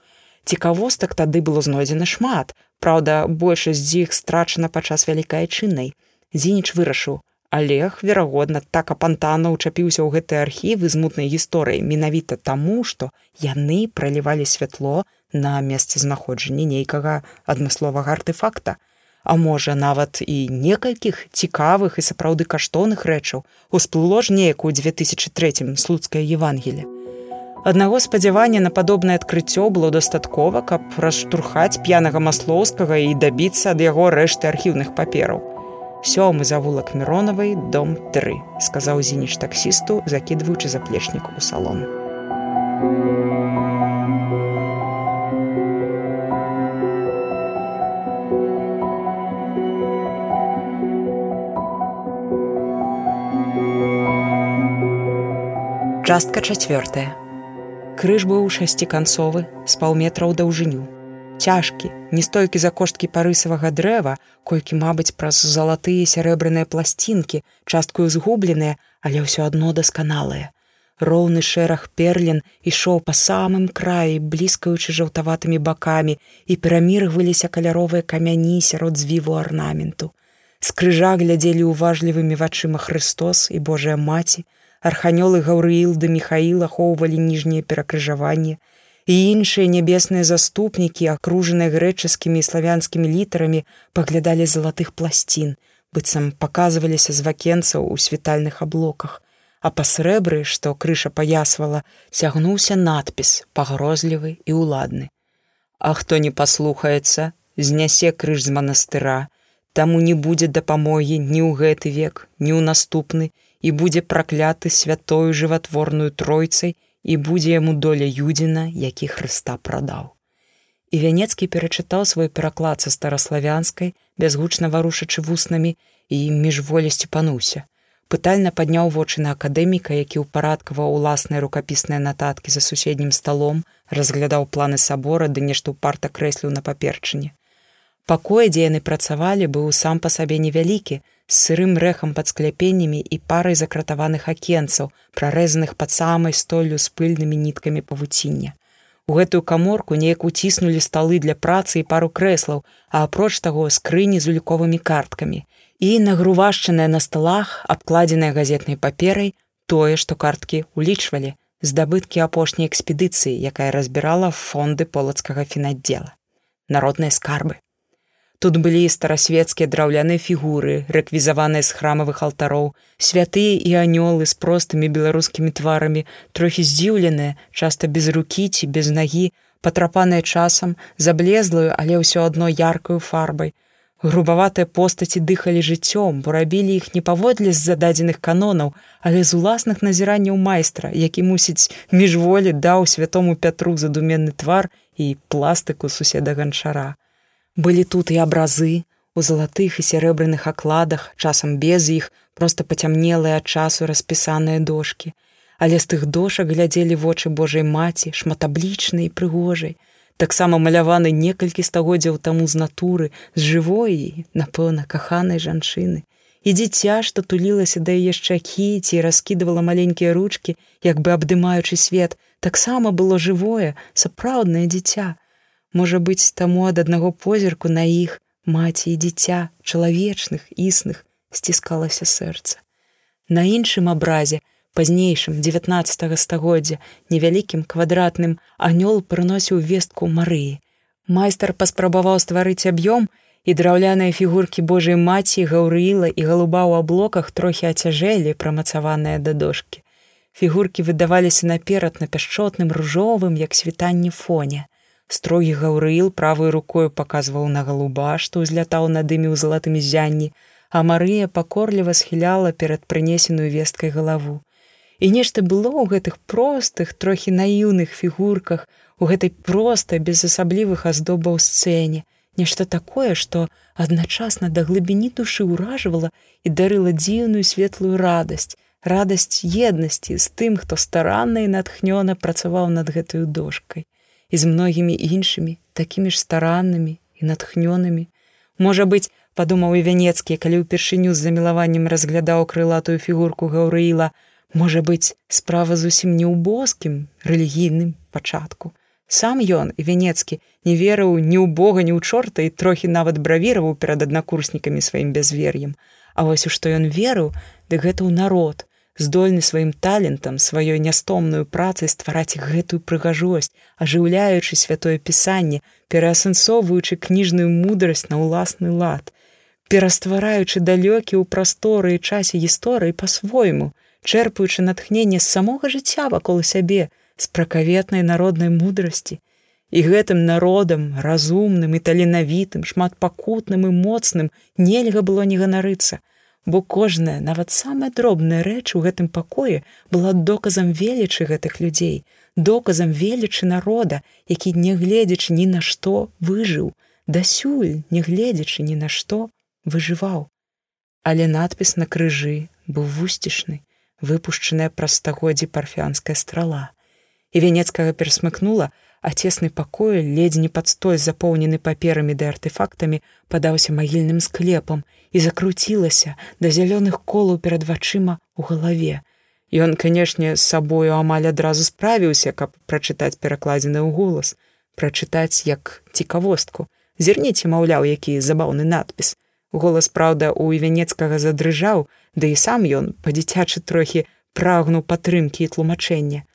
Цікавостак тады было знойдзена шмат. Праўда большасць з іх страчана падчас вялікай чыннай зініч вырашыў Олег верагодна так апантана ўчапіўся ў гэты архівы з мутнай гісторыі менавіта таму што яны пралівалі святло на месцазнаходжанне нейкага адмысловага артефакта а можа нават і некалькіх цікавых і сапраўды каштоўных рэчаў усплыло ж неяк у 2003 слуцкае евангелле Аднаго спадзявання на падобнае адкрыццё было дастаткова, каб расштурхаць п'янага маслоўскага і дабіцца ад яго рэшты архіўных папераў. Сёмы завулак Мронавай дом 3, сказаў зініч таксісту, закідваючы заплечнік у салон. Частка чацвёртая крыж быў шасціканцовы з паўметра ў даўжыню. Цяжкі, не столькі за кошткі парысавага дрэва, колькі, мабыць, праз залатыя сярэбраныя пласцінкі, часткую згубленыя, але ўсё адно дасканалыя. Роўны шэраг перлін ішоў па самым краі, бліскаючы жаўтаватымі бакамі і пераміргваліся каляровыя камяні сярод звіву арнаменту. З крыжа глядзелі ўважлівымі вачыма Христос і Божая маці, арханёлы гаўрыіл да Михаіл ахоўвалі ніжнія перакрыжаванні і іншыя нябесныя заступнікі акружаныя грэчаскімі і славянскімі літарамі паглядалі залатых пласцін быццам паказваліся з вакенцаў у світальных аблоках. А па срэбры што крыша паясвала цягнуўся надпіс пагрозлівы і ўладны. А хто не паслухаецца знясе крыж з манастыра. Таму не будзе дапамогі ні ў гэты век ні ў наступны і будзе пракляты святою жыватворную тройцай і будзе яму доля юдзіна, які Хрыста прадаў. І вянецкі перачытаў свой пераклад са стараславянскай, бязгучна варушачы вуснамі і міжволесці пануўся. Пытальна падняў вочы на акадэміка, які ўпарадкаваў уласныя рукапісныя нататкі за суседнім сталом, разглядаў планы сабора ды нешта ўпарта крэсліў на паперчыне. Пакой, дзе яны працавалі, быў сам па сабе невялікі, з сырым рэхам пад скляпеннямі і парай закратаваных акенцаў, прарэзаных пад самай столлю з пыльнымі ніткамі павуціння. У гэтую каморку неяк уціснулі сталы для працы і пару крэслаў, а апроч таго скрыні з уліковымі карткамі. І нагрувашчаная на сталах, абкладзеная газетнай паперай, тое, што карткі улічвалі, здабыткі апошняй экспедыцыі, якая разбірала фонды полацкага фінаддзела. Народныя скарбы. Тут былі старасветскія драўляныя фігуры, рэквізаваныя з храмавых алтароў, святыя і анёлы з простымі беларускімі тварамі, трохі здзіўленыя, часта без рукі ці без нагі, патрапаныя часам, заблезлую, але ўсё адно яркую фарбай. Грубаватыя постаці дыхалі жыццём, бо рабілі іх не паводле з зададзеных канонаў, але з уласных назіранняў майстра, які мусіць міжволі даў святому пятру задуменны твар і пластыку суседа ганчара. Былі тут і абразы, у залатых і сярэбраных акладах, часам без іх, проста пацямнелыя ад часу распісаныя дошкі. Але з тых дошак глядзелі вочы Божай маці, шматаблічнай і прыгожай. Таксама маляваны некалькі стагоддзяў таму з натуры, з жывой і, напэўна, каханай жанчыны. І дзіця, што тулілася да яе шчакі ці раскідывала маленькія ручкі, як бы абдымаючы свет, таксама было жывое, сапраўднае дзіця. Можа быць, таму ад аднаго позірку на іх маці і дзіця чалавечных існых сціскалася сэрца. На іншым абразе, пазнейшым 19 стагоддзя невялікім квадратным анёл прыносіў вестку Марыі. Майстар паспрабаваў стварыць аб'ём, і драўляныя фігуркі Божай маці гаўрыла і галуба ў аблоках трохі ацяжэлі прамацаваныя да дошкі. Фігуркі выдаваліся наперад на пяшчотным ружовым, як світанне фоне. Строгі гаўрыл правой рукою паказваў на галуба, што ўзлятаў над імі ў залатым зянні, а Марыя пакорліва схіляла перад прынесеную весткай галаву. І нешта было ў гэтых простых, трохі наіўных фігурках, у гэтай простай без асаблівых аздобаў сцэне, нешта такое, што адначасна да глыбіні душы ўражвала і дарыла дзіўную светлую радасць, радасць еднасці з тым, хто старанна і натхнёна працаваў над гэтаю дошкай і з многімі іншымі такімі ж стараннымі і натхнёнымі. Можа быць, падумаў і вянецкі, калі ўпершыню з замілаваннем разглядаў крылатую фігурку гаўрыла, можа быць, справа зусім не ў боскім рэлігійным пачатку. Сам ён і вянецкі не верыў ні ў бога, ні ў чорта і трохі нават бравіраваў перад аднакурснікамі сваім бязвер'ем. А вось у што ён верыў, дык гэта ў народ, здольны сваім талентам сваёй нястомную працай ствараць гэтую прыгажосць, ажыўляючы святое пісанне, пераасэнсоўваючы кніжную мудрасць на ўласны лад, пераствараючы далёкі ў прасторы і часе гісторыі па-свойму, чэрпаючы натхненне з самога жыцця вакол сябе з пракаветнай народнай мудрасці. І гэтым народам, разумным і таленавітым, шматпакутным і моцным нельга было не ганарыцца, бо кожная нават самая дробная рэч у гэтым пакоі была доказам велічы гэтых людзей доказам велічы народа які не гледзячы ні на што выжыў. Дасюль не гледзячы ні на што выжываў. Але надпіс на крыжы быў вусцішны выпушчаная праз стагоддзі парфянская страла. І венецкага перасмыкнула а цесны пакоі ледзь не пад стой запоўнены паперамі ды артефактамі падаўся магільным склепам і закруцілася да зялёных колаў перад вачыма у галаве. Ён, канешне, з сабою амаль адразу справіўся, каб прачытаць перакладзены ў голас, прачытаць як цікавостку. Зірніце, маўляў, які забаўны надпіс. Голас, праўда, у івянецкага задрыжаў, ды і сам ён па-дзіцячы трохі прагнуў падтрымкі і тлумачэння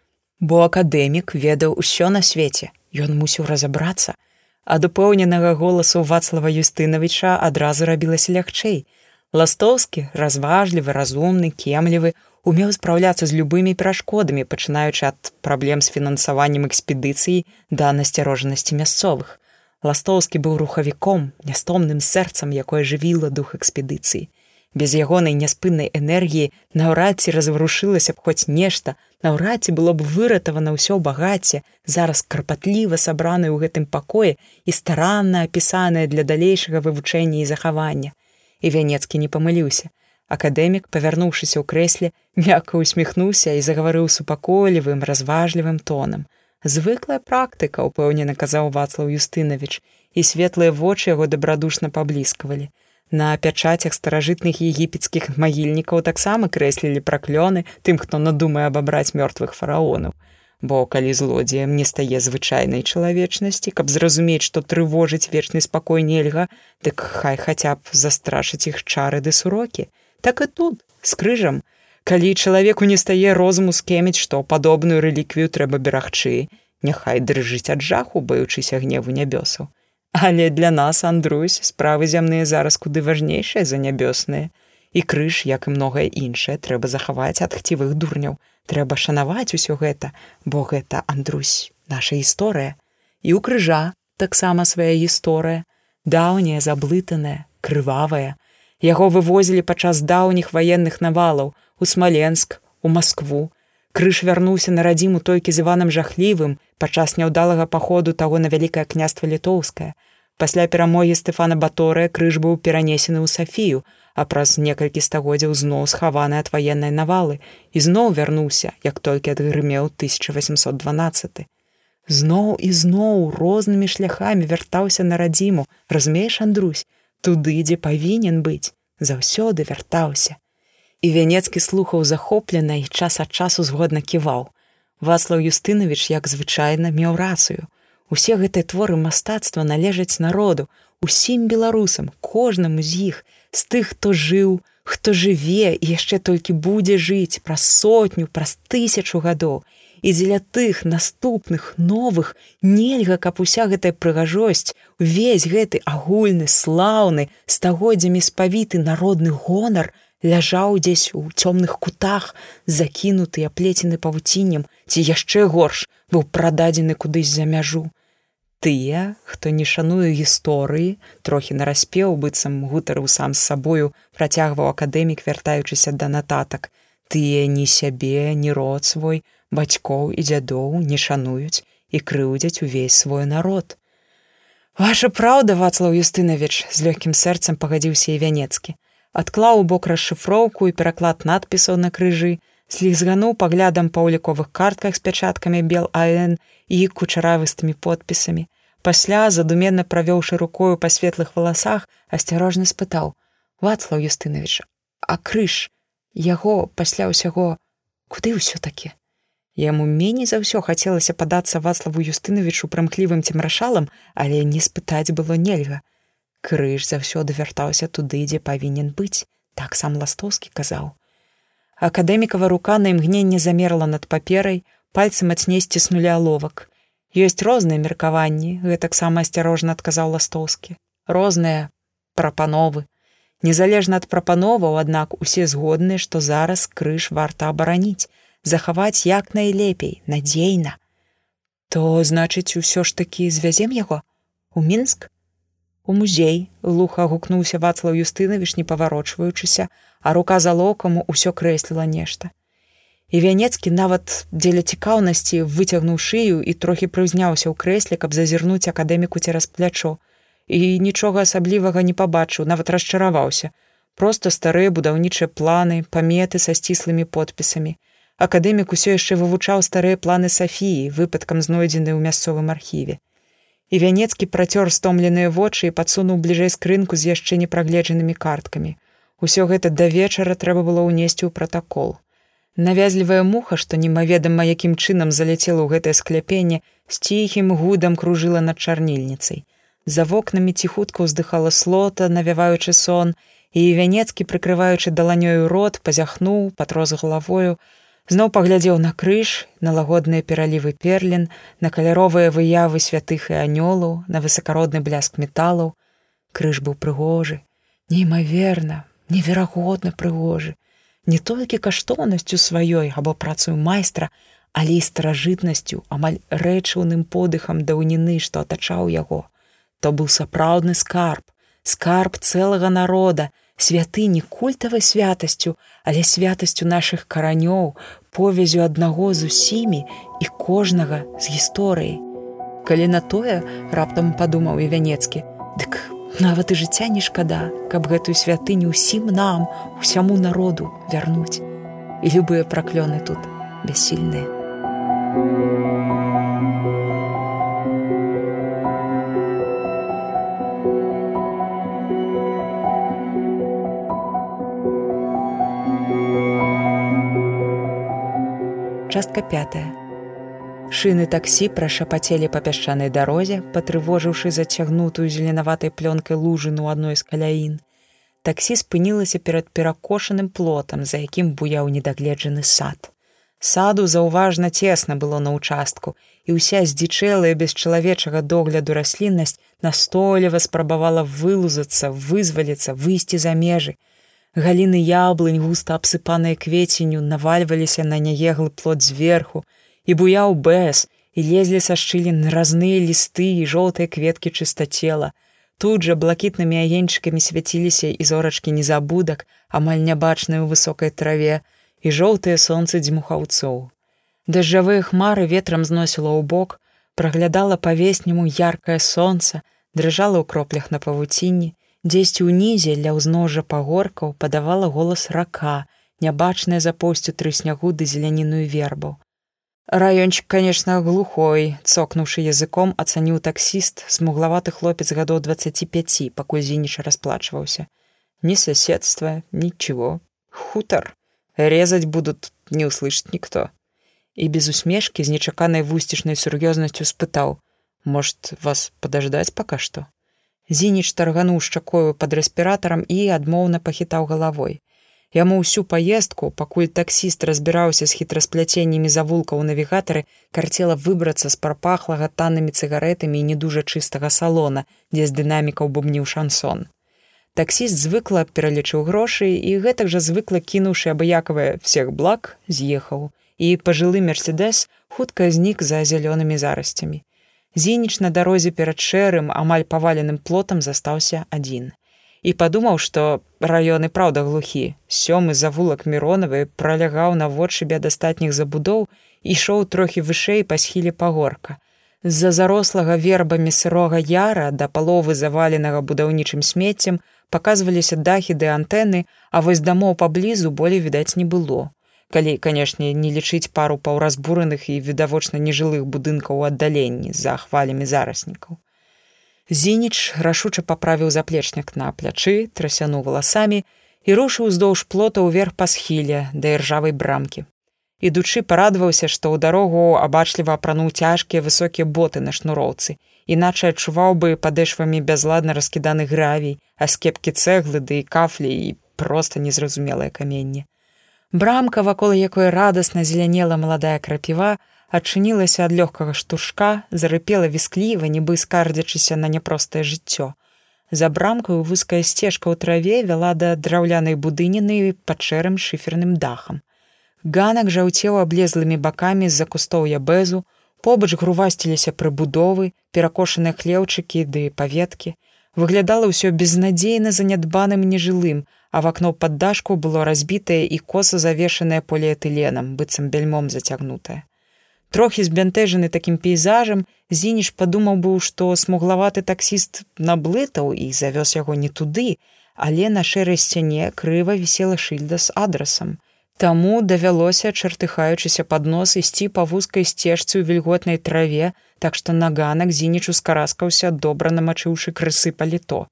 бо акадэмік ведаў усё на свеце. Ён мусіў разабрацца. Ад упэўненага голасу вацлава юстынавіча адразу рабілася лягчэй. Ластоўскі разважлівы разумны кемлівы умеў спраўляцца з любымі перашкодамі пачынаючы ад праблем з фінансаваннем экспедыцыі да насцярожанасці мясцовых. Ластоўскі быў рухавіком нястомным сэрцам якое жывіла дух экспедыцыі без ягонай няспыннай энергіі наўрад ці разварушылася б хоць нешта наўрад ці было б выратавана ўсё багацце зараз карпатліва сабраны ў гэтым пакоі і старанна апісаная для далейшага вывучэння і захавання. І вянецкі не памыліўся. Акадэмік павярнуўшыся ў крэсле мякка усміхнуўся і загаварыў супакойлівым разважлівым тонам. Звыклая практыка упэўнена казаў вацлаў юстынавіч і светлыя вочы яго дабрадушна пабліскавалі На пячацях старажытных егіпецкіх магільнікаў таксама крэслілі праклёны тым, хто надумае абабраць мёртвых фараонаў. Бо калі злодзеям не стае звычайнай чалавечнасці, каб зразумець, што трывожыць вечны спакой нельга, дык хай хаця б застрашыць іх чары ды сурокі. Так і тут з крыжам. Калі чалавеку не стае розуму скеміць, што падобную рэліквію трэба берагчы, няхай дрыжыць ад жаху, баючыся гневу нябёсаў. Але для нас, Андрусь, справы зямныя зараз куды важнейшыя за нябёсныя. І крыж, як і многае іншае, трэба захаваць ад хцівых дурняў. Трэба шанаваць усё гэта, бо гэта Андрусь, наша гісторыя. І ў крыжа таксама свая гісторыя, даўняя, заблытаная, крывавая. Яго вывозілі падчас даўніх ваенных навалаў у Смаленск, у Маскву. Крыж вярнуўся на радзіму толькі з Іванам жахлівым, падчас няўдалага паходу таго на вялікае княства літоўскае. Пасля перамогі Стэфана Баторыя крыж быў перанесены ў Сафію, а праз некалькі стагоддзяў зноў схаваны ад ваеннай навалы і зноў вярнуўся, як толькі адгрымеў 1812. Зноў і зноў рознымі шляхамі вяртаўся на радзіму, разумееш, Андрусь, туды, дзе павінен быць, заўсёды вяртаўся. І вянецкі слухаў захоплена і час ад часу згодна ківаў. Васлаў Юстынавіч, як звычайна меў рацыю. Усе гэтыя творы мастацтва належаць народу, усім беларусам, кожнаму з іх, з тых, хто жыў, хто жыве і яшчэ толькі будзе жыць праз сотню, праз тысячу гадоў. І дзеля тых наступных новых нельга, каб уся гэтая прыгажосць, увесь гэты агульны, слаўны, стагоддзямі спавіты народны гонар, ляжаў дзесь у цёмных кутах, закінуты аплецены павуціннем, ці яшчэ горш быў прададзены кудысь за мяжу. Тыя, хто не шануе гісторыі, трохі нараспеў быццам гутарыў сам з сабою, працягваў акадэмік, вяртаючыся да нататак. Тыя ні сябе, ні род свой, бацькоў і дзядоў не шануюць і крыўдзяць увесь свой народ. Ваша праўда, Вацлаў Юстынавіч, з лёгкім сэрцам пагадзіўся і вянецкі адклаў у бок расшыфроўку і пераклад надпісаў на крыжы, слізгануў паглядам па ўліковых картках з пячаткамі бел АН і кучаравыстымі подпісамі. Пасля задуменна правёўшы рукою па светлых валасах, асцярожна спытаў: Вацлаў Юстынавіч, а крыж яго пасля ўсяго куды ўсё-такі? Яму меней за ўсё хацелася падацца Вацлаву Юстынавічу прымклівым цемрашалам, але не спытаць было нельга. Крыж заўсёды вяртаўся туды, дзе павінен быць, так сам ластоўскі казаў. Акадэмікава рука на імгненне замерла над паперай, пальцы мацней сціснулі аловак. Ёсць розныя меркаванні, гэтаксама асцярожна адказаў ластоўскі. Розныя прапановы. Незалежна ад прапановаў, аднак усе згодныя, што зараз крыж варта абараніць, захаваць як найлепей, надзейна. То значыць, усё ж такі звязем яго у мінск, У музей луха гукнуўся вацлаў юстынавіш не паварочваючыся, а рука за локаму ўсё крэсліла нешта. І вянецкі нават дзеля цікаўнасці выцягнуў шыю і трохі прыўзняўся ў крэсле, каб зазірнуць акадэміку цераз плячо. І нічога асаблівага не пабачыў, нават расчараваўся. Просто старыя будаўнічыя планы, паметы са сціслымі подпісамі. Акадэмік усё яшчэ вывучаў старыя планы Сафіі, выпадкам знойдзены ў мясцовым архіве і вянецкі працёр стомленыя вочы і падсунуў бліжэй скрынку з яшчэ непрагледжанымі карткамі. Усё гэта да вечара трэба было ўнесці ў пратакол. Навязлівая муха, што немаведама якім чынам заляцела ў гэтае скляпенне, з ціхім гудам кружыла над чарнільніцай. За вокнамі ціхутка ўздыхала слота, навяваючы сон, і вянецкі, прыкрываючы даланёю рот, пазяхнуў, патроз галавою, зноў паглядзеў на крыж на лагодныя пералівы перлін на каляровыя выявы святых і анёлаў на высакародны бляск металаў крыж быў прыгожы неймаверна неверагодна прыгожы не толькі каштоўнасцю сваёй або працую майстра але і старажытнасцю амаль рэчыўным подыхам даўніны што атачаў яго то быў сапраўдны скарб скарб цэлага народа святыні культавай святасцю, але святасцю нашых каранёў, повязю аднаго з усімі і кожнага з гісторыі. Калі на тое раптам падумаў і вянецкі, дык Нават і жыцця не шкада, каб гэтую святыню ўсім нам, усяму народу вярнуць. І любыя праклёны тут бясільныя. Частка пятая. Шыны таксі прашапацелі па пясчанай дарозе, патрывожыўшы зацягнутую зеленаватай плёнкай лужыну адной з каляін. Таксі спынілася перад перакошаным плотам, за якім буяў недагледжаны сад. Саду заўважна цесна было на ўчастку, і ўся здзічэлая без чалавечага догляду расліннасць настойліва спрабавала вылузацца, вызваліцца, выйсці за межы. Галіны яблынь, густа абсыпаныя квеценню, навальваліся на няеглы плот зверху, і буяў бэс, і лезлі са шчылін разныя лісты і жоўтыя кветкі чыстацела. Тут жа блакітнымі агеньчыкамі свяціліся і зорачкі незабудак, амаль нябачныя ў высокай траве, і жоўтыя сонцы дзьмухаўцоў. Дажджавыя хмары ветрам зносіла ў бок, праглядала па-весняму яркае сонца, дрыжала ў кроплях на павуцінні, дзесьці ўнізе ля ўзножжа пагоркаў падавала голас рака, нябачная за посцю тры снягу ды зеляніную вербаў. Раёнчык, канешне, глухой, цокнуўшы языком, ацаніў таксіст, смуглаваты хлопец гадоў 25, пакуль зініча расплачваўся. Ні соседства, нічого. Хутар резать будут не услышать никто. И без усмешки з нечаканай вусцішнай сур'ёзнасцю спытаў может вас подождать пока что? Зініч таргануў шчакою под рэспіратарам і адмоўна пахітаў галавой яму ўсю паездку пакуль таксіст разбіраўся з хітраспляценнямі завулкаў у навігатары карцела выбрацца з прапахлага таннымі цыгарэтамі і не дужа чыстага салона дзе з дынамікаў бубніў шансон Таксіст звыкла пералічыў грошы і гэтак жа звыкла кінуўшы абыякавае всех благ з'ехаў і пажылы мерседес хутка знік за зялёнымі зарасцямі. Зініч на дарозе перад шэрым амаль паваленым плотам застаўся адзін. І падумаў, што раёны праўда глухі, сёмы завулак міронавы пралягаў на водшыбе дастатніх забудоў ішоў трохі вышэй па схіле пагорка. З-за зарослага вербамі сырога яра да паловы заваленага будаўнічым смеццем паказваліся дахі ды антэны, а вось дамоў паблізу болей відаць не было. Калі, канешне, не лічыць пару паўразбураных і відавочна нежылых будынкаў у аддаленні з-за хвалямі зараснікаў. Зініч рашуча паправіў заплечняк на плячы, трасянуў валасамі і рушыў уздоўж плота ўверх па схіле да іржавай брамкі. Ідучы парадаваўся, што ў дарогу абачліва апрануў цяжкія высокія боты на шнуроўцы іначай адчуваў бы падэшвамі бязладна раскіданы гравій, а скепкі цэглы ды і кафлі і проста незразумелае каменне. Брамка, вакол якой радасна зелянела маладая крапіва, адчынілася ад лёгкага штуршка, зарыпела віскліва, нібы скардзячыся на няпростае жыццё. За брамкаю вузкая сцежка ў траве вяла да драўлянай будыніны пад шэрым шыферным дахам. Ганак жаўцеў аблезлымі бакамі з-за кустоўя бэзу, Побач грувасціліся прыбудовы, перакошаныя хлеўчыкі ды паветкі. Выглядала ўсё безнадзейна занядбаным нежылым, а в акно пад дашку было разбітае і коса завешанае поліэтыленам, быццам бельмом зацягнутае. Трохі збянтэжаны такім пейзажам, Зініш падумаў быў, што смуглаваты таксіст наблытаў і завёз яго не туды, але на шэрай сцяне крыва вісела шыльда з адрасам. Таму давялося, чартыхаючыся пад нос ісці па вузкай сцежцы ў вільготнай траве, так што на ганак зінічу скараскаўся, добра намачыўшы крысы паліто.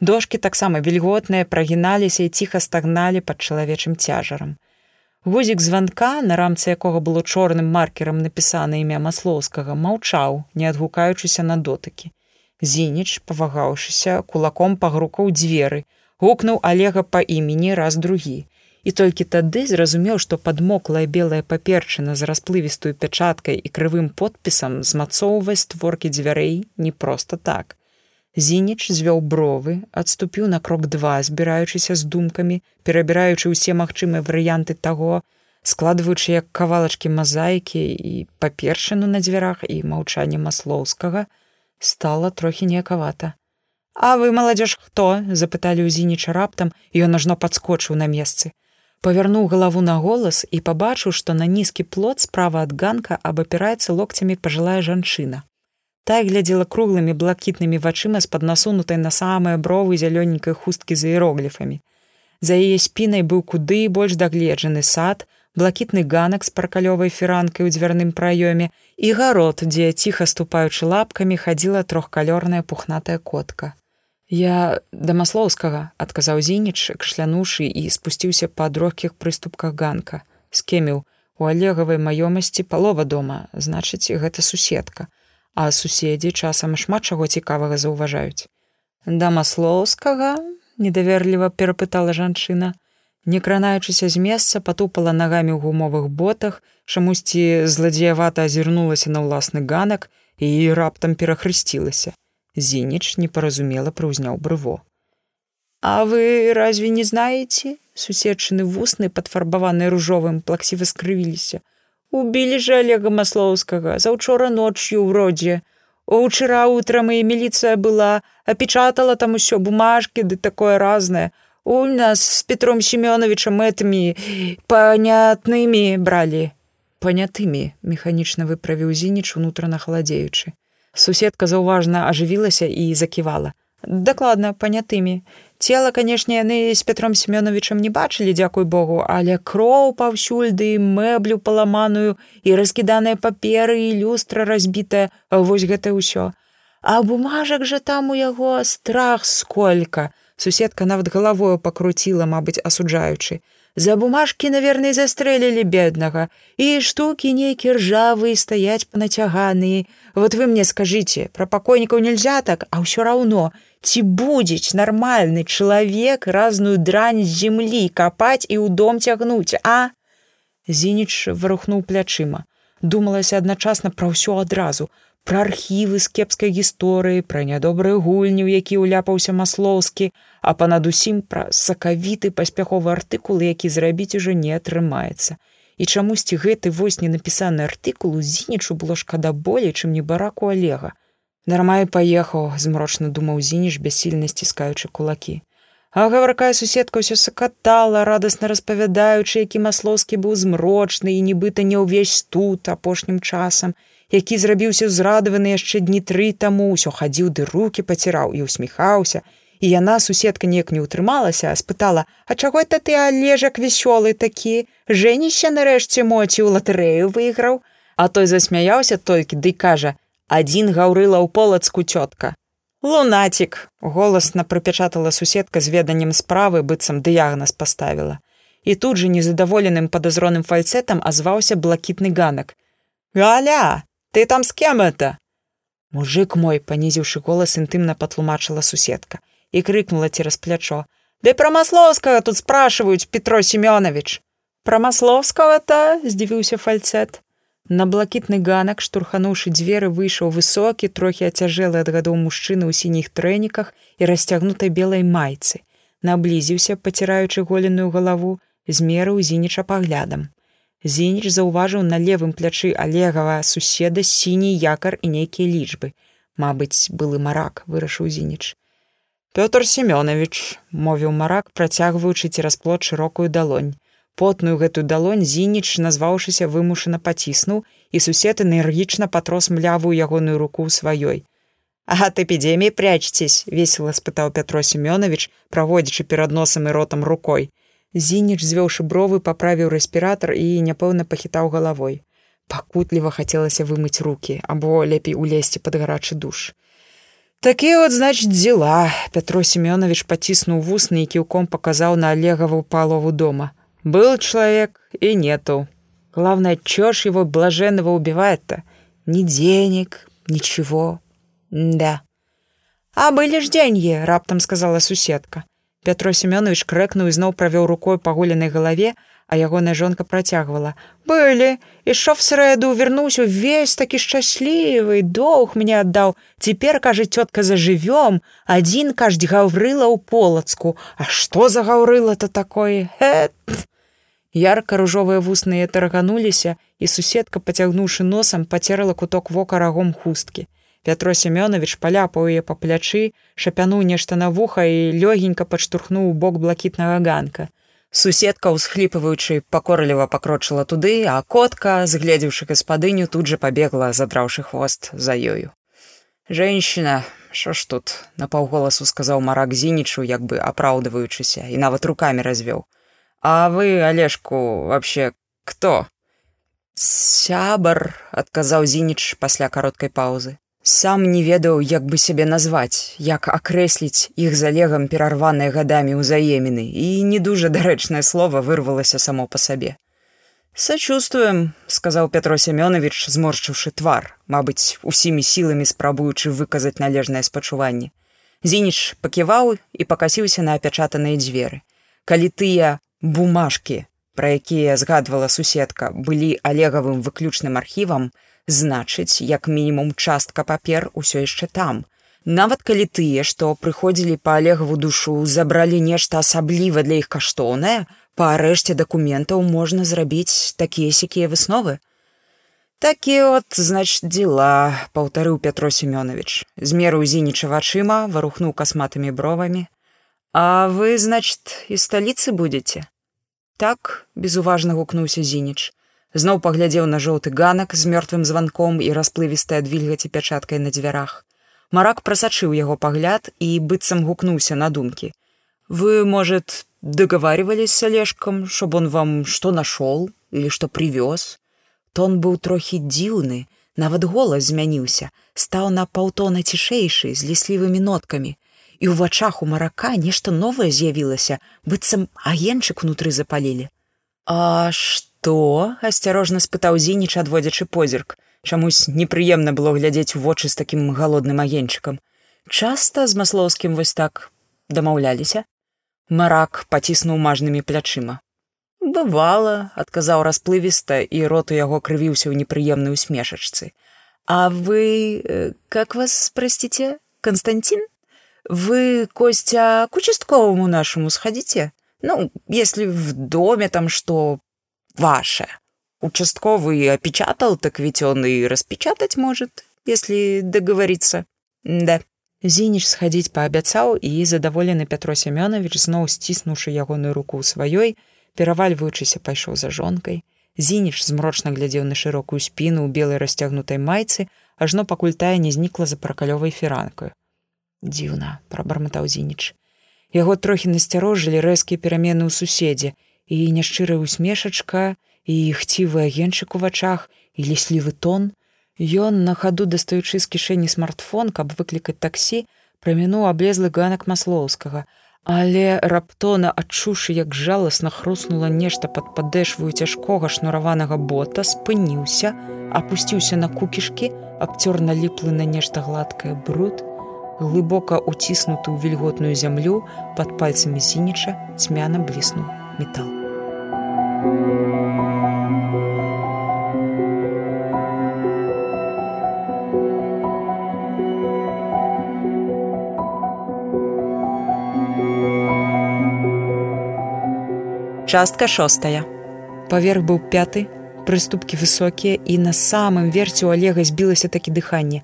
Дошкі таксама вільготныя прагіналіся і ціха стагналі пад чалавечым цяжарам. Гузік званка, на рамцы якога было чорным маркерам напісана імя маслоўскага, маўчаў, не адгукаючыся на дотыкі. Зініч, павагаўшыся, кулаком пагрукаў дзверы, гукнуў алега па імені раз другі і толькі тады зразумеў, што падмоклая белая паперчына з расплывістую пячаткай і крывым подпісам змацоўвае створкі дзвярэй не проста так. Зініч звёў бровы, адступіў на крок два, збіраючыся з думкамі, перабіраючы ўсе магчымыя варыянты таго, складваючы як кавалачкі мазаікі і паперчыну на дзвярах і маўчанне маслоўскага, стала трохі неякавата. А вы маладзеж хто? запыталі ў зініча раптам, ён ажно падскочыў на месцы павярнуў галаву на голас і пабачыў, што на нізкі плот справа ад ганка абапіраецца локцямі пажылая жанчына. Тая глядзела круглымі блакітнымі вачыма з-пад насунутай на самыя бровы зялёненькай хусткі з іерогліфамі. За яе спінай быў куды больш дагледжаны сад, блакітны ганак з паркалёвай фіранкай у дзвярным праёме і гарод, дзе ціха ступаючы лапкамі хадзіла трохкалёрная пухнатая котка. Я да маслоўскага адказаў зініч кашлянуўшы і спусціўся па дрохкіх прыступках ганка скеміў У алегавай маёмасці палова дома, значыць, гэта суседка, а суседзі часам шмат чаго цікавага заўважаюць. Да маслоўскага недаверліва перапытала жанчына, не кранаючыся з месца патупала нагамі ў гумовых ботах, чамусьці зладзеявата азірнулася на ўласны ганак і раптам перахрысцілася. Зініч непаразумела прыўзняў брыво. А вы разве не знаете? Суседчыны вусны, падфарбаваныя ружовым, плаксіва скрывіліся. Убілі же Олега Маслоўскага, заўчора ночью ў родзе. Учера утром і міліцыя была, апечатала там усё бумажкі ды такое разнае. У нас з Петром Семёновичам этымі панятнымі бралі. Панятымі, механічна выправіў зініч унутрана халадзеючы. Суседка заўважна ажывілася і заківала. Дакладна панятымі. Цела, канешне, яны з Петром Семёновичам не бачылі, дзякуй Богу, але кроў паўсюль ды мэблю паламаную і раскіданыя паперы і люстра разбітая, вось гэта ўсё. А бумажак жа там у яго страх сколька. Суседка нават галавою пакруціла, мабыць, асуджаючы. За бумажкі, наверное, застрэлілі беднага. І штукі нейкі ржавыя стаяць панацяганыя. Вот вы мне скажыце, пра пакойнікаў нельзя так, а ўсё раўно, ці будзець нармальны чалавек разную дрань з землі капаць і ў дом цягнуць а? Зініч варухнуў плячыма думалася адначасна пра ўсё адразу пра архівы з кепскай гісторыі пра нядобрыя гульні у які ўляпаўся маслоўскі а панад усім пра сакавіты паспяховы артыкул які зрабіць ужо не атрымаецца. І чамусьці гэты вось не напісаны артыкул у зінічу было шкада болей чым не бараку алега Нармай паехаў, змрочна думаў зініш бяссільна сціскаючы кулакі. А гаваркая суседка ўсё сакатала, радасна распавядаючы, які маслоўскі быў змрочны і нібыта не ўвесь тут апошнім часам, які зрабіўся ўзрадаваны яшчэ дні тры таму, усё хадзіў ды руки паціраў і усміхаўся. І яна суседка неяк не ўтрымалася, спытала: « А чаго это ты алежак вясёлы такі, Жэніся нарэшце моці ў латарэю выйграў, А той засмяяўся толькі ды кажа: адзін гаўрыла ў полацку цётка. Лунацік голасна прыпячатала суседка з веданнем справы быццам дыягназ паставіла. І тут жа незадаволеным падазроным фальцэтам азваўся блакітны ганак. Галя, ты там з кем это? Мужик мой, панізіўшы голас інтымна патлумачыла суседка і крыкнула цераз плячо: « Ды пра маслоўскага тут спрашиваюць Петро Семёнович. Пра маслоўскага-то здзівіўся фальцэт. На блакітны ганак, штурхануўшы дзверы, выйшаў высокі, трохі ацяжэлы ад гадоў мужчыны ў сініх трэніках і расцягнутай белай майцы. Наблізіўся, паціраючы голеную галаву, змерыў зініча паглядам. Зініч заўважыў на левым плячы алегава суседа сіні якар і нейкія лічбы. Мабыць, былы марак, вырашыў зініч. Пётр Семёнович, мовіў марак, працягваючы цераз плот шырокую далонь потную гэтую далонь зініч назваўшыся вымушана паціснуў і сусед энергічна патрос млявую ягоную руку сваёй. А ад эпідеміі прячцесь весела спытаў пятро семёнович праводзячы перад носам і ротам рукой. Зініч звёўшы бровы паправіў рэспіратар і няпэўна пахітаў галавой. Пакутліва хацелася вымыць руки або лепей улезці пад гарачы душ. Такія от значит дзела Пятро семёнович паціснуў вусны і кіўком паказаў на алегаву палову дома Был человек и нету. Главное, чё ж его блаженного убивает-то? Ни денег, ничего. Да. А были ж деньги, раптом сказала суседка. Петро Семёнович крэкнуў і зноў правёў рукой па голенай галаве, а ягоная жонка працягвала: былі ішоў срэду вярнуўся увесь такі шчаслівы доўг мне аддаў цяпер кажа цётка зажывём адзін каждь гаўрыла ў полацку А што за гаўрыла-то такое Эт! Ярка-ружовыя вусныя тарагануліся, і суседка, пацягнуўшы носам, пацерала куток вока рагом хусткі. Пятро Семёнович паляпаў яе па плячы, шапянуў нешта на вуха і лёгенька падштурхнуў у бок блакітнага ганка. Суседка, усхліпываючы, пакорліва пакрочыла туды, а котка, згледзеўшы гаспадыню, тут жа пабегла, задраўшы хвост за ёю. Женщина, що ж тут, напаўголасу сказаў марак зінічу, як бы апраўдываючыся і нават руками развёў. А вы, Олежку, вообще кто? Сябар, адказаў Зініч пасля кароткай паўзы. Сам не ведаў, як бы сябе назваць, як акрэсліць іх залегам перарваныя гадамі ўзаеміны і не дужа дарэчнае слово вырвалася само па сабе. Сачувствуем, сказаў Пятро Семёнович, зморшчыўшы твар, мабыць, усімі сіламі спрабуючы выказаць належнае спачуванне. Зініч паківаў і пакасіўся на апячатаныя дзверы. Калі тыя бумажкі, пра якія згадвала суседка, былі алегавым выключным архівам, значыць, як мінімум частка папер усё яшчэ там. Нават калі тыя, што прыходзілі па алегаву душу, забралі нешта асабліва для іх каштоўнае, па арэшце дакументаў можна зрабіць такія сякія высновы. Такі от значит дела паўтарыў Пятро Семёнович змерыў зініча вачыма варухнуў касматымі бровамі А вы значит і сталіцы будете? Так безуважна гукнуўся зініч зноў паглядзеў на жоўты ганак з мёртвым званком і расплывістай ад вільгаці пячаткай на дзвярах марак прасачыў яго пагляд і быццам гукнуўся на думкі вы может договаривались с олежком чтоб он вам что нашел или что привез Тон быў трохі дзіўны, нават голас змяніўся, стаў на паўтона цішэйшы з ліслівымі ноткамі. І ў вачах у марака нешта новае з'явілася, быццам агенчык унутры запалілі. А што? асцярожна спытаў зініч, адводзячы позірк. Чамусь непрыемна было глядзець у вочы з такім галодным агенчыкам. Часта з маслоўскім вось так дамаўляліся. Марак паціснуў мажнымі плячыма бывала адказаў расплывіста і рот у яго крывіўся ў непрыемнай усмешачцы а вы э, как вас простите константин вы костя к участковому нашему сходите ну если в доме там что ваше участковый опечатал так ведь он и распечатать может если договориться да зініч схадзіць паабяцаў і задаволены пятро семёнович зноў сціснуўшы ягоную руку сваёй перавальваючыся пайшоў за жонкай зініш змрочна глядзеў на шырокую спіну ў белай расцягнутай майцы ажно пакуль тая не знікла за пракалёвай фіранкаю Дзіўна прабарматаў зініч яго трохі насцярожылі рэзкія перамены ў суседзе. І няшчырая усмешачка і хцівы агенчык у вачах і ліслівы тон. Ён на хаду дастаючы з кішэні смартфон каб выклікаць таксі прамінуў аблезлы ганак маслоўскага. Але раптона адчушы, як жаласна хруснула нешта пад падэшваю цяжкога шнураванага бота, спыніўся, апусціўся на кукішкі, абцёр наліплы на нешта гладкае бруд, глыбока уціснуты ў вільготную зямлю пад пальцамі сініча цьмяна бліснуў метал. Частка шостая. Паверх быў пяты, прыступкі высокія і на самым верце у алега збілася такі дыханне.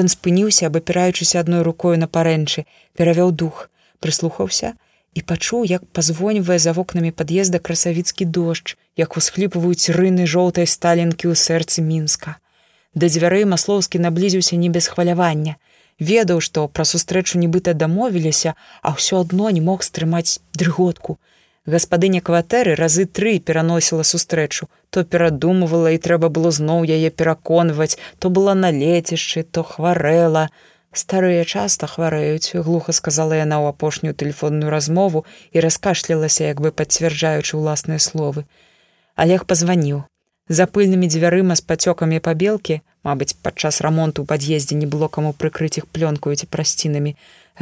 Ён спыніўся, абапіраючыся адной рукою на парэнчы, перавёў дух, прыслухаўся і пачуў, як пазвоньвае за вокнамі пад'езда красавіцкі дождж, як усхліпваюць рыны жоўтай сталінкі ў сэрцы мінска. Да дзвярэй маслоўскі наблізіўся не без хвалявання. Ведаў, што пра сустрэчу нібыта дамовіліся, а ўсё адно не мог стрымаць дрыготку гаспадыня кватэры разы тры пераносіла сустрэчу. То перадумывала і трэба было зноў яе пераконваць. То была на лецішчы то хварэла. Старыя часта хварэюць глуха сказала яна ў апошнюю тэлефонную размову і раскашлялася як бы пацвярджаючы ўласныя словы. Олег пазваніў. За пыльнымі дзвярыма з пацёкамі пабелкі мабыць падчас рамонту ў пад'ездзе не было каму прыкрыць іх плёнкаю ці прасцінамі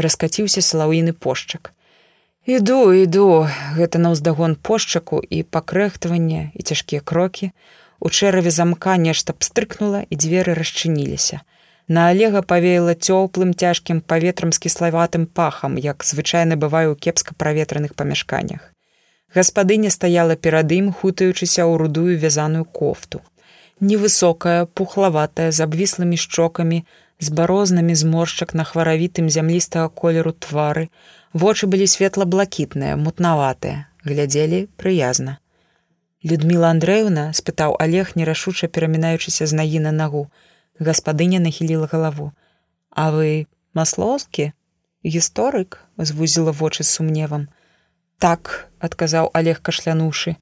раскаціўся салаўіны пошчак іду іду. Гэта на ўздагон пошчаку і пакрэхтаванне і цяжкія крокі. У чэраве замка нешта пстрыкнула і дзверы расчыніліся. На алега павеяла цёплым цяжкім паветрам з кіславатым пахам як звычайна бывае ў кепска праветраных памяшканнях. Гаспадыня стаяла перад ім хутаючыся ў рудую вязаную кофту. Невысокая пухлаватая з абвіслымі шчокамі з барознамі зморшчак на хваравітым зямлістага колеру твары Вочы былі светла-блакітныя, мутнаватыя, глядзелі прыязна. Людміла Андрэўна спытаў Олег, нерашуча перамінаючыся з нагі на нагу. Гаспадыня нахіліла галаву. А вы маслоўскі? Гісторык звузіла вочы з сумневам. Так, адказаў Олег кашлянуўшы.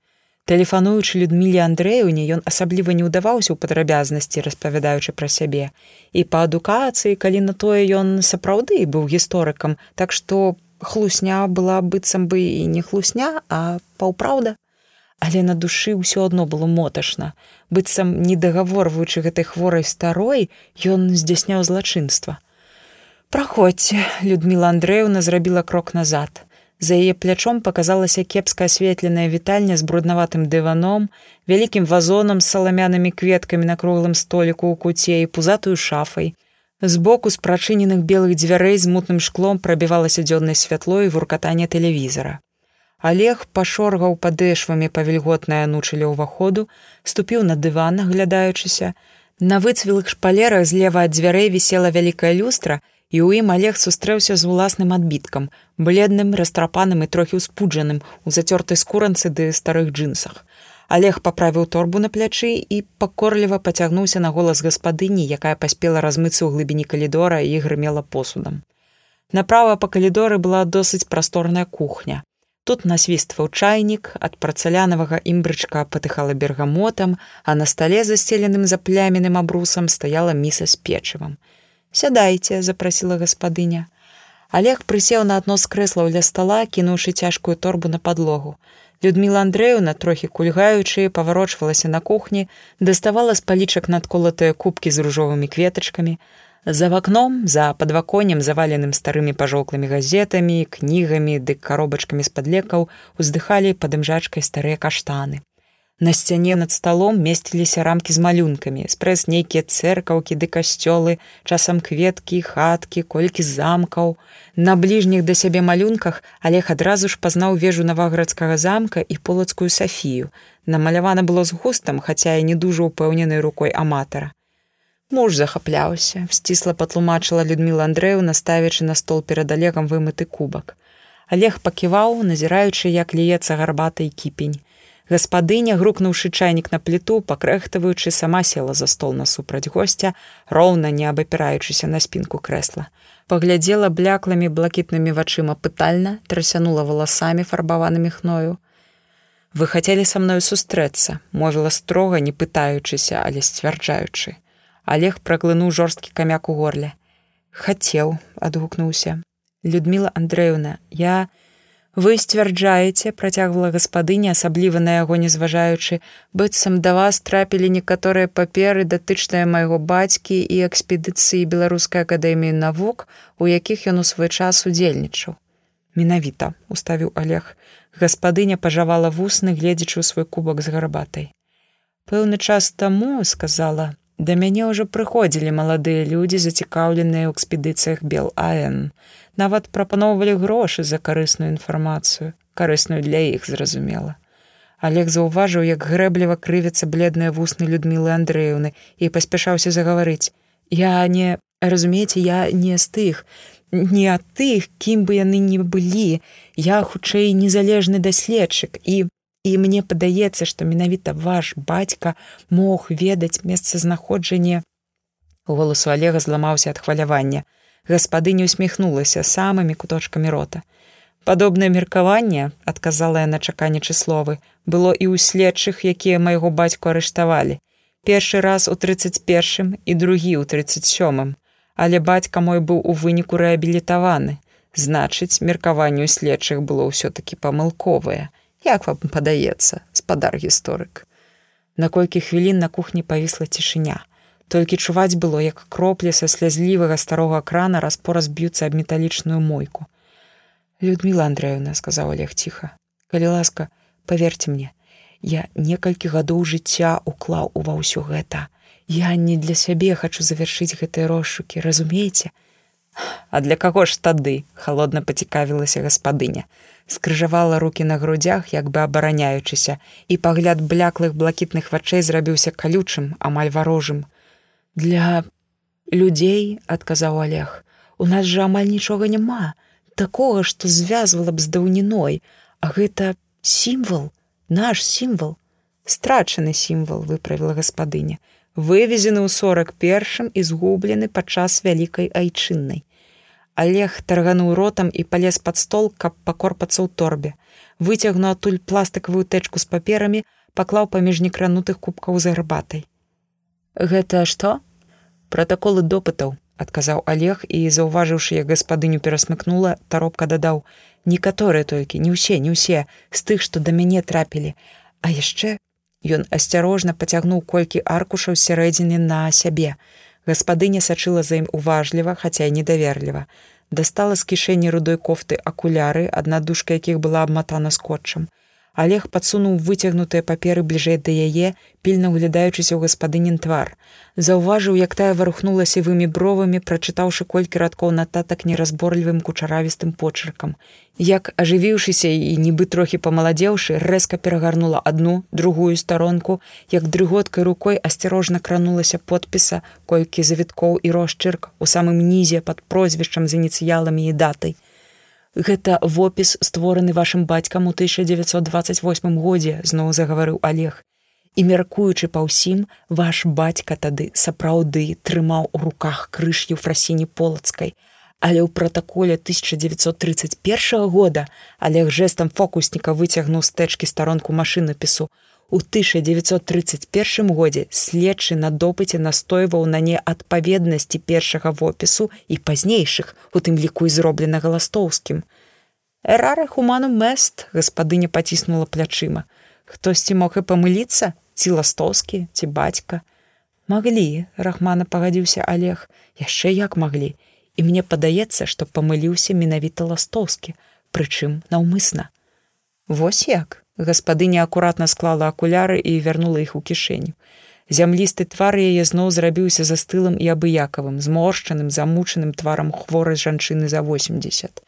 Тэлефануючы Людмілі Андрэўне, ён асабліва не ўдаваўся ў падрабязнасці, распавядаючы пра сябе. І па адукацыі, калі на тое ён сапраўды быў гісторыкам, так што хлусня была быццам бы і не хлусня, а паўпраўда. але на душы ўсё адно было моташна. быццам недагаворваючы гэтай хворай старой, ён здзяйсняў злачынства. Праходзьце, Людміла Андрэўна зрабіла крок назад. За яе плячом паказалася кепска асветленая вітальня з бруднаватым дываном, вялікім вазонам з саламянымі кветкамі на круглым століку ў куце і пузатую шафай. Збоку з прачыненых белых дзвярэй з мутным шклом прабівалася дзённае святло і вуркатанне тэлевізара. Олег пашоргаў падэшвамі па вільготнай анучылі ўваходу, ступіў на дыван, аглядаючыся. На выцвілых шпалерах злева ад дзвярэй вісела вялікая люстра, і ў ім Олег сустрэўся з уласным адбіткам, бледным, растрапаным і трохі ўспуджаным у зацёртай скуранцы ды старых джинсах. Олег паправіў торбу на плячы і пакорліва пацягнуўся на голас гаспадыні, якая паспела размыцца ў глыбіні калідора і грымела посудам. Направа па калідоры была досыць прасторная кухня. Тут насвістваў чайнік, ад працалянавага імбрычка патыхала бергамотам, а на стале засцеленым за пляміным абрусам стаяла міса з печывам сядайце запрасіла гаспадыня олег прысеў на адно з крэслаў ля стола кінуўшы цяжкую торбу на подлогу людмила андреевна трохі кульгаючы паварочвалася на кухні даставала з палічак надколатыя кубкі з ружовымі кветачкамі. За вакном за падваконнем заваленым старымі пажоўклымі газетамі кнігамі ды коробачкамі з падлекаў уздыхалі пад імжачкай старыя каштаны На сцяне над сталом месціліся рамкі з малюнкамі, спрэс нейкія цэркаўкі ды касцёлы, часам кветкі, хаткі, колькі замкаў. На бліжніх да сябе малюнках Алег адразу ж пазнаў вежу наваградскага замка і полацкую сафію. Намалявана было з густам, хаця і не дужа ўпэўненай рукой аматара. Муж захапляўся, сцісла патлумачыла Людміла Андрэю, наставячы на стол перад алегам вымыты кубак. Олег паківаў, назіраючы, як ліецца гарбатай кіпень гаспадыня грукнуўшы чайнік на пліту пакрэхтаваючы сама села за стол насупраць госця роўна не абапіраючыся на спінку крэсла. Паглядзела бляклымі блакітнымі вачыма пытальна трасянула валасамі фарбаванымі хною. Вы хацелі са мною сустрэцца мовіла строга не пытаючыся але сцвярджаючы олег праглынуў жорсткі камяк у горле. Хацеў адгукнуўся. Людмила андреевна я не вы сцвярджаеце працягвала гаспадыня асабліва на яго не зважаючы быццам да вас трапілі некаторыя паперы датычныя майго бацькі і экспедыцыі беларускай акадэміі навук у якіх ён у свой час удзельнічаў. Менавіта уставіў олег гаспадыня пажавала вусны гледзячы ў свой кубак з гарбатай. Пэўны час таму сказала да мяне ўжо прыходзілі маладыя людзі зацікаўленыя ў экспедыцыях бел аэн нават прапаноўвалі грошы за карысную інфармацыю карысную для іх зразумела. Олег заўважыў як грэбліва крывіцца бледныя вусны людмілы андрэўны і паспяшаўся загаварыць. Я не разумееце я не з тых не ад тых кім бы яны не былі. Я хутчэй незалежны даследчык і і мне падаецца што менавіта ваш бацька мог ведаць месцазнаходжанне голасу олега зламаўся ад хвалявання гаспадыня усміхнулася самымі куточкамі рота. Падобнае меркаванне, адказала яна чаканічы словы, было і ў следчых, якія майго бацьку арыштавалі. Першы раз у 31 і другі ў 37, але бацька мой быў у выніку рэабілітаваны. Значыць, меркаванню следчых было ўсё-такі памылковае. Як вам падаецца, спадар гісторык. На колькі хвілін на кухні павісла цішыня толькі чуваць было як кроплі са слязлівага старога крана распораз б'юцца аб металічную мойку. Людмила андреевна сказаў олег ціха калі ласка поверьте мне я некалькі гадоў жыцця уклаў ува ўсё гэта. Я не для сябе хочу завяршыць гэтыя розшукі разумееце? А для каго ж тады холодна пацікавілася гаспадыня. Скрыжавала руки на грудях як бы абараняючыся і пагляд бляклых блакітных вачэй зрабіўся калючым амаль варожым для людзей адказаў олег у нас жа амаль нічога няма такога што звязвала б з даўніной. А гэта сімвал наш сімвал страчаны сімвал выправіла гаспадыня. Вывезены ў сорок першым і згублены падчас вялікай айчыннай. Олег таргануў ротам і палез пад стол каб пакорпацца ў торбе. Выцягну адтуль пластыкавую тэчку з паперамі паклаў паміж некранутых кубкаў з гарбатай гэта што протаколы допытаў адказаў олег і заўважыўшы як гаспадыню перасмыкнула таропка дадаў некаторыя толькі не ўсе не ўсе з тых што да мяне трапілі А яшчэ ён асцярожна пацягнуў колькі аркушаў сярэдзіны на сябе. Гаспадыня сачыла за ім уважліва, хаця і недаверліва. Дастала з кішэні рудой кофты акуляры, адна дужка якіх была абматана скотчам. Олег падсунуў выцягнутыя паперы бліжэй да яе, пільна ўглядаючыся ў гаспадынін твар. Заўважыў, як тая варухнула сівымі бровамі, прачытаўшы колькі радкоў нататак неразборлівым кучаравістым почыркам. Як ажывіўшыся і нібы трохі памаладзеўшы, рэзка перагарнула адну, другую старонку, як дрыготкай рукой асцярожна кранулася подпіса, колькі завіткоў і росчырк у самым нізе пад прозвішчам з ініцыяламі і датай. Гэта вопіс створаны вашым бацькам у 1928 годзе зноў загаварыў Олег. І мяркуючы па ўсім, ваш бацька тады сапраўды трымаў у руках крыш'ю фрасіні полацкай. Але ў пратаколе 1931 года Олег жэсам фокусніка выцягнуў стэчкі старонку машынапісу, У 1931 годзе следчы на допыце настойваў на неадпаведнасці першага вопісу і пазнейшых, у тым ліку і зроблена галастоўскім. Эрара хуману мэст гаспадыня паціснула плячыма. Хтосьці мог і памыліцца, ці ластоўскі, ці бацька. Маглі, рахмана пагадзіўся Олег, яшчэ як маглі. І мне падаецца, што памыліўся менавіта ластоўскі, прычым наўмысна. Вось як гаспадыня акуратна склала акуляры і вярнула іх у кішэню. Зямлісты твар яе зноў зрабіўся застылым і абыякавым, зморшчаным, замучаным тварам хворай жанчыны за 80.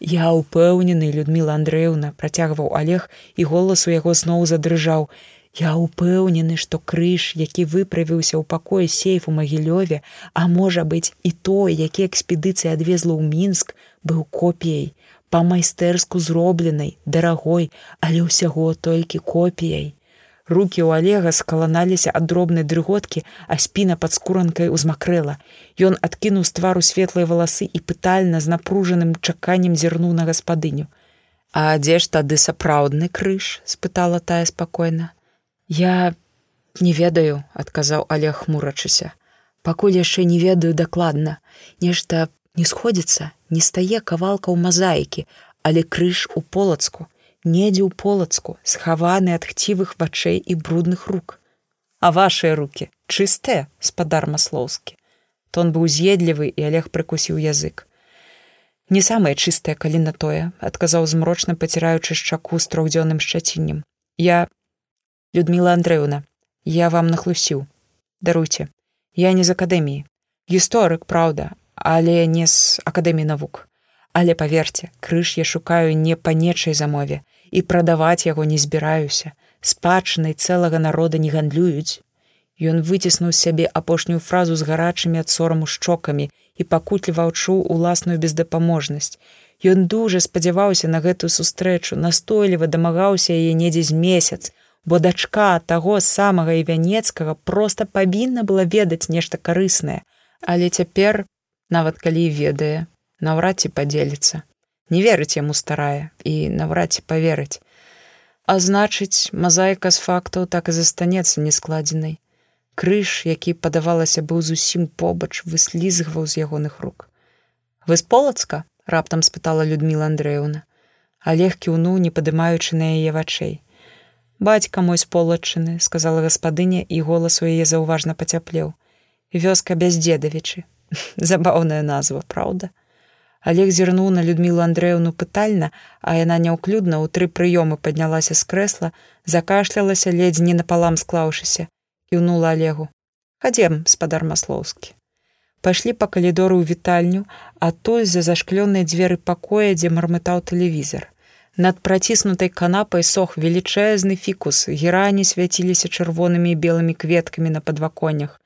Я ўпэўнены, Людміла Андрэўна працягваў Олег і голас у яго зноў задрыжаў. Я ўпэўнены, што крыж, які выправіўся ў пакоі сейф у магілёве, а можа быць і той, які экспедыцыя адвезла ў мінск, быў копіяй па-майстэрску зробленай, дарагой, але ўсяго толькі копіяй. Рукі ў алега скаланаліся ад дробнай дрыготкі, а спіна пад скуранкай узмакрэла. Ён адкінуў з твару светлыя валасы і пытальна з напружаным чаканнем зірнуў на гаспадыню. А дзе ж тады сапраўдны крыж? спытала тая спакойна. Я не ведаю, адказаў Олег хмурачыся. Пакуль яшчэ не ведаю дакладна, нешта не сходзіцца, не стае кавалка ў мазаікі, але крыж у полацку, недзе ў полацку, схаваны ад хцівых вачэй і брудных рук. А вашыя руки чыстыя, спадар маслоўскі. Тон быў з'едлівы і Олег прыкусіў язык. Не самае чыстае, калі на тое, адказаў змрочна паціраючы шчаку з трохдзённым шчаціннем. Я Людміла Андрэўна, я вам нахлусіў. Даруйце, я не з акадэміі. Гісторык, праўда, але не з акадэміі навук. Але паверце, крыж я шукаю не па нечай замове і прадаваць яго не збіраюся. спадчынай цэлага народа не гандлююць. Ён выціснуў сябе апошнюю фразу з гарачымі ад сораму шчокамі і пакутліва адчуў уласную бездапаможнасць. Ён дужа спадзяваўся на гэтую сустрэчу, настойліва дамагаўся яе недзе з месяц, бо дачка таго самага і вянецкага проста павінна была ведаць нешта карыснае. Але цяпер нават калі ведае, наўрад ці падзеліцца. Не верыць яму старая і наўрад ці паверыць. А значыць, мазаіка з фактаў так і застанецца нескладзенай. Крыж, які падавалася быў зусім побач, выслізгваў з ягоных рук. Вы з полацка раптам спытала Людміла Андрэўна. Олег кіўнуў, не падымаючы на яе вачэй. Бацька мой з полачыны, сказала гаспадыня і голас у яе заўважна пацяплеў. Вёска без дзедавічы, [laughs] забаўная назва праўда Олег зірнуў на людмілу андрэўну пытальна а яна няўклюдна ў тры прыёмы паднялася з крэсла закашлялася ледзь не напалам склаўшыся кіўнула олегу. Хадзем спадар маслоўскі пайшлі па калідору ў вітальню а той за зашклёныя дзверы пакоя дзе мармытаў тэлевізор над праціснутай канапай сох велічэзны фікус герані свяціліся чырвонымі белымі кветкамі на падваконнях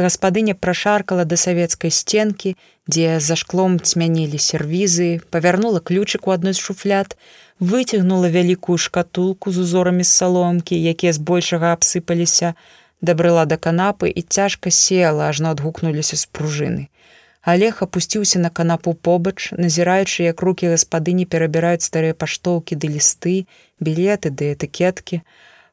гаспадыня прашаркала да савецкай сценкі, дзе за шклом цмянілі сервізы, павярнула ключык у адной з шуфлят, выцягнула вялікую шкатулку з узорамі з саломкі, якія збольшага абсыпаліся, дабрыла да канапы і цяжка села, ажно адгукнуліся з пружыны. Олег апусціўся на канапу побач, назіраючы, як рукі гаспадыні перабіраюць старыя паштоўкі ды лісты, білеты ды этыкеткі,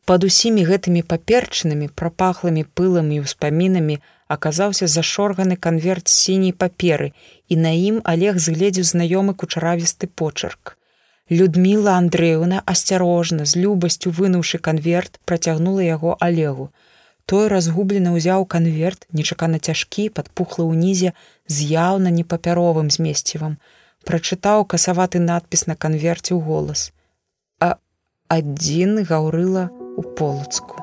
Пад усімі гэтымі паперчынамі, прапахлымі пылам і ўспамінамі аказаўся зашорганы канверт сіняй паперы, і на ім Олег згледзеў знаёмы кучаравісты почерк. Людміла Андреевна асцярожна з любасцю вынуўшы канверт працягнула яго алегу. Той разгублена ўзяў канверт, нечакана цяжкі, падпухлы ўнізе з яўна непапяровым змесцівам. Прачытаў касаваты надпіс на канверце ў голас. А адзін гаўрыла у полацку.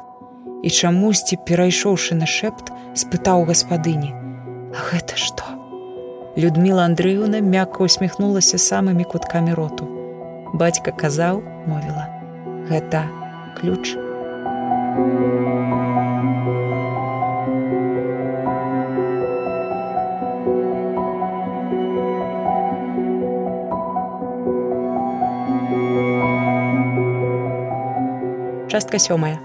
І чамусьці, перайшоўшы на шэпт, спытаў гаспадыні: « А гэта што? Людміла Андреевна мякка усміхнулася самымі куткамі роту бацька казаў мовіла гэта ключ частка сёмая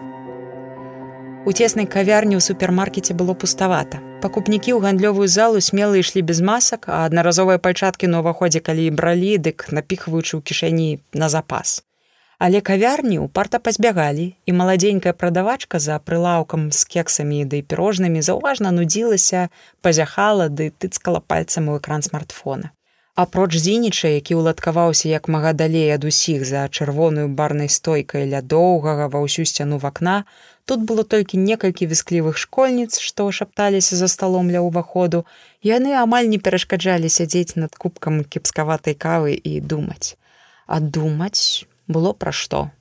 у цеснай кавярні ў супермаркеце было пуставата Пакупнікі ў гандлёвую залу смела ішлі без масак, а аднаразовыя пальчаткі на ўваходзе калі бралі, дык напіхваючы ў кішэні на запас. Але кавярні ў парта пазбягалі, і маладзенькая прадавачка за прылаўкам з кексамі ды пірожнымі заўважна нудзілася, пазяхала ды тыцкала пальцам у экран смартфона. Апроч зініча, які ўладкаваўся як мага далей ад усіх за чырвоную барнай стойкай ля доўгага ва ўсю сцяну в акна, тут было толькі некалькі вісклівых школьніц, што шапталіся за сталом ля ўваходу. Яны амаль не перашкаджалі сядзець над кубкам кепскаватай кавы і думаць. А думаць было пра што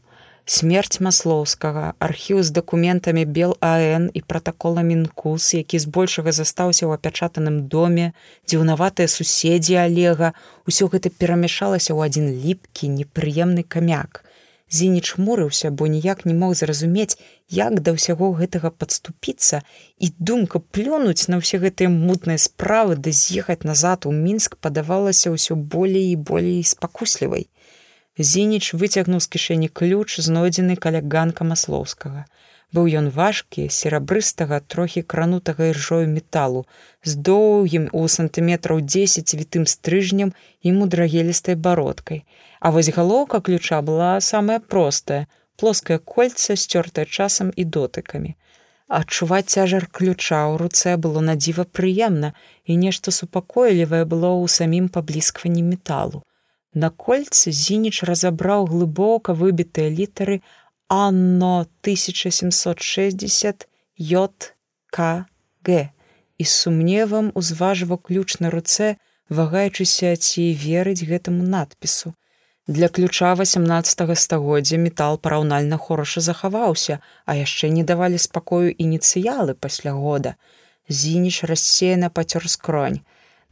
смерць маслоўскага архіў з дакументамі бел ан і пратакола мінкус які збольшага застаўся ў апячатаным доме дзіўнаватыя суседзі алега. Усё гэта перамяшалася ў адзін ліпкі непрыемны камяк. Зініч хмурыўся бо ніяк не мог зразумець як да ўсяго гэтага падступіцца і думка плюнуць на ўсе гэтыя мутныя справы ды з'ехаць назад у мінск падавалася ўсё болей і болей спакуслівай Зініч выцягнуў з кішэні ключ, знойдзены каля ганка маслоўскага. Быў ён важкі, серабрыстага, трохі кранутага іржою металу, з доўгім у сантыметраў 10 вітым стрыжнем і мудрагелістай бародкай. А вось галоўка ключа была самая простая, плоскае кольца, сцёртае часам і дотыкамі. Адчуваць цяжар ключа ў руцэ было надзіва прыемна, і нешта супакойлівае было ў самім пабліскванні металу. На кольцы зініч разабраў глыбока выбітыя літары Анно 1760 ЙКГ і з сумневам узважваў ключ на руцэ, вагаючыся ці верыць гэтаму надпісу. Для ключа 18 стагоддзя метал параўнальна хораша захаваўся, а яшчэ не давалі спакою ініцыялы пасля года. Зініч рассеяна пацёр скронь.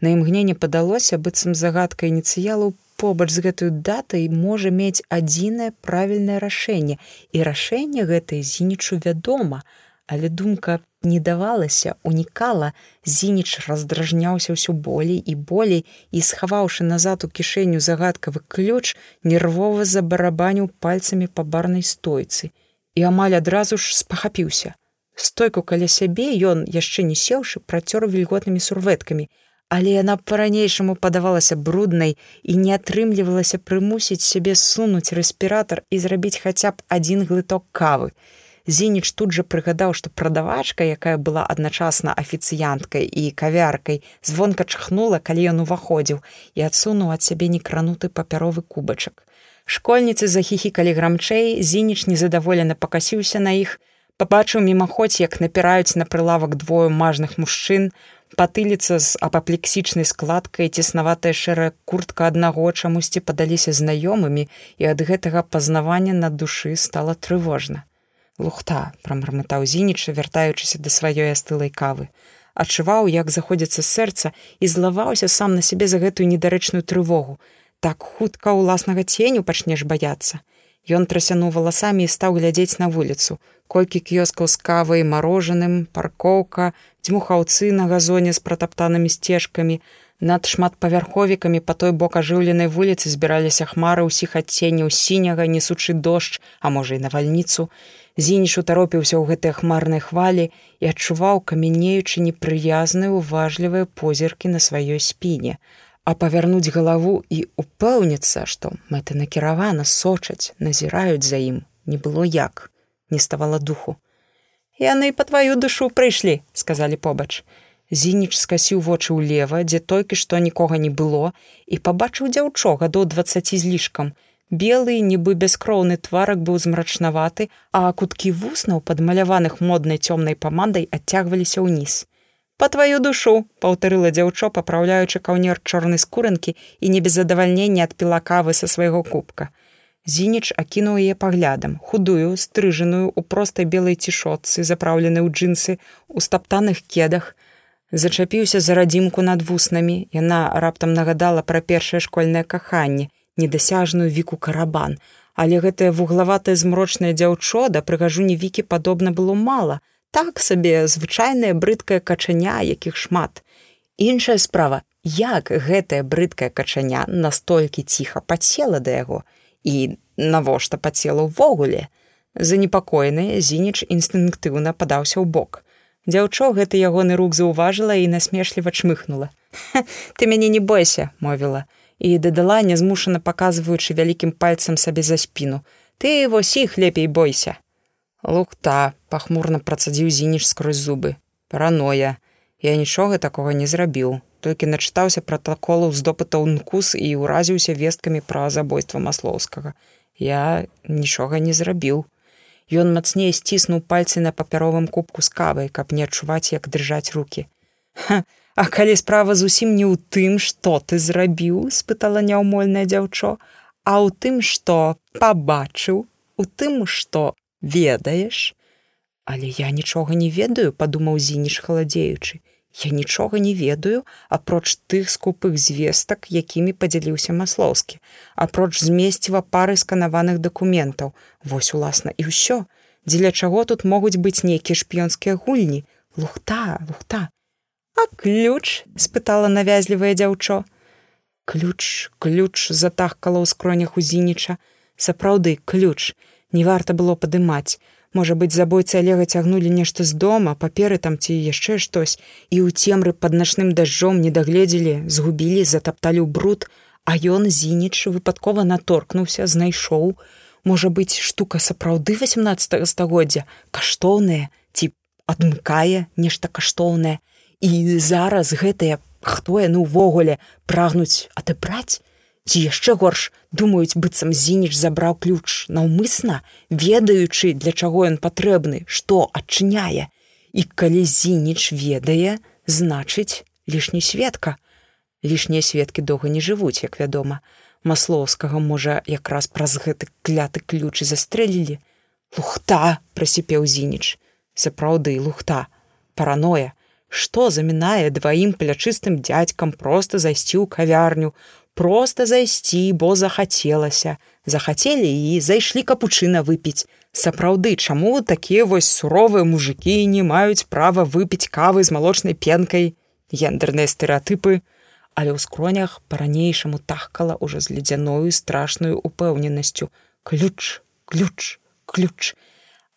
На імгненне падалося быццам загадка ініцыялу побач з гэтую датай можа мець адзінае правільнае рашэнне. І рашэнне гэтае зінічу вядома, але думка не давалася, унікала, зініч раздражняўся ўсё болей і болей і схаваўшы назад у кішэню загадкавы ключ, нервова забарабаніў пальцамі па барнай стойцы. І амаль адразу ж спахапіўся. Стойку каля сябе ён, яшчэ не сеўшы, працёр вільготнымі сурветкамі, але яна па-ранейшаму падавалася бруднай і не атрымлівалася прымусіць сябе сунуць рэспіратар і зрабіць хаця б адзін глыток кавы. Зініч тут жа прыгадаў, што прадавачка, якая была адначасна афіцыянткай і кавяркай, звонка чхнула, калі ён уваходзіў і адсунуў ад сябе некрануты папяровы кубачак. Школьніцы захіхікалі грамчэй, зініч незадаволена пакасіўся на іх, пабачыў мімаходзь, як напіраюць на прылавак двое мажных мужчын, патыліца з апаплексічнай складкай цеснаватая шэрая куртка аднаго чамусьці падаліся знаёмымі і ад гэтага пазнавання на душы стала трывожна. Лухта прамармытаў зініча, вяртаючыся да сваёй астылай кавы. Адчуваў, як заходзіцца сэрца і злаваўся сам на сябе за гэтую недарэчную трывогу. Так хутка ўласнага ценю пачнеш баяцца. Ён трасянуў валасамі і стаў глядзець на вуліцу. Колькі кіёскаў з кавай, марожаным, паркоўка, дзьмухаўцы на газоне з пратаптанымі сцежкамі. Над шматпавярховікамі па той бок ажыўленай вуліцы збіраліся хмары ўсіх адценняў сіняга, несучы дождж, а можа і навальніцу. Зініш утаропіўся ў гэтыя хмарнай хвалі і адчуваў каменеючы непрыязныя уважлівыя позіркі на сваёй спіне а павярнуць галаву і упэўніцца, што мэты накіравана сочаць, назіраюць за ім, не было як, не ставала духу. Яны па тваю душу прыйшлі, сказалі побач. Зініч скасіў вочы ўлева, дзе толькі што нікога не было і пабачыў дзяўчо гадоў двацці з лішкам. Белы, нібы бяскроўны тварак быў змрачнаваты, а куткі вуснаў, падмаляваных моднай цёмнай памандай адцягваліся ўніз. Па тваю душу, паўтарыла дзяўчо, папраўляючы каўнер чорнай скурынкі і не без задавальнення адпіла кавы са свайго кубка. Зініч акінуў яе паглядам, худую, стрыжаную у простай белай цішотцы, запраўленай у джинсы, у стаптаных кедах, зачапіўся за радзімку над вуснамі. Яна раптам нагадала пра першае школьнае каханне, недасяжную віку карабан. Але гэтае вуглаватае змрочнае дзяўчо да прыгажуні вікі падобна было мала. Так сабе звычайнае брыдкае качаня, якіх шмат. Іншая справа, як гэтае брыдкае качаня настолькі ціха падсела да яго і навошта пацела ўвогуле. Занепакоены зініч інстынктыўна падаўся ў бок. Дзяўчо гэты ягоны рук заўважыла і насмешліва чмыхнула. Ты мяне не бойся, мовіла і дадала нязмушана паказваючы вялікім пальцам сабе за спіну ты вось іх лепей бойся лухта пахмурна працадзіў зініш скрозь зубы параноя я нічога такога не зрабіў толькі начытаўся пратаколаў з допытаў нкус і ўразіўся весткамі пра забойства маслоўскага. Я нічога не зрабіў. Ён мацней сціснуў пальцы на папяровым кубку з кавай каб не адчуваць як дрыжаць руки ха А калі справа зусім не ў тым, што ты зрабіў, спытала няўмольнае дзяўчо, а ў тым, што пабачыў, у тым, што ведаеш. Але я нічога не ведаю, падумаў зініш халадзеючы. Я нічога не ведаю, апроч тых скупых звестак, якімі падзяліўся маслоўскі, апроч змесціва пары сканаваных дакументаў. Вось уласна і ўсё. Дзеля чаго тут могуць быць нейкія шпіёнскія гульні, лухта, лухта. А ключ спытала навязлівае дзяўчо. Ключ, ключ затахкала ў скронях у зініча. Сапраўды ключ не варта было падымаць. Можа быць, забойцы алега цягнулі нешта з дома, паперы там ці яшчэ штось, і ў цемры пад начным дажджом не дагледзелі, згубілі, затапталі ў бруд, а ён зініч выпадкова наторкнуўся, знайшоў. Можа быць, штука сапраўды 18 стагоддзя, каштоўнае ці адмыкае нешта каштоўнае і зараз гэтыя хто яны ўвогуле прагнуць адабраць ці яшчэ горш думаюць быццам зініч забраў ключ наўмысна ведаючы для чаго ён патрэбны што адчыняе. І калі зініч ведае значыць лішні сведка. Лішнія сведкі доўга не жывуць як вядома. Маслоўскага можа якраз праз гэты кляты ключ застрэлілі. Лухта прасіпеў зініч. Сапраўды лухта! Параноя! Што замінае дваім плячыстым дзядзькам проста зайсці ў кавярню, просто зайсці, бо захацелася, захацелі і зайшлі капучына выпіць. Сапраўды, чаму такія вось суровыя мужикі не маюць права выпіць кавы з малочнай пенкай, гендерныя стэеатыпы, але ў скронях па-ранейшаму тахкала ўжо з ледзяною страшную упэўненасцю: ключ, ключ, ключ.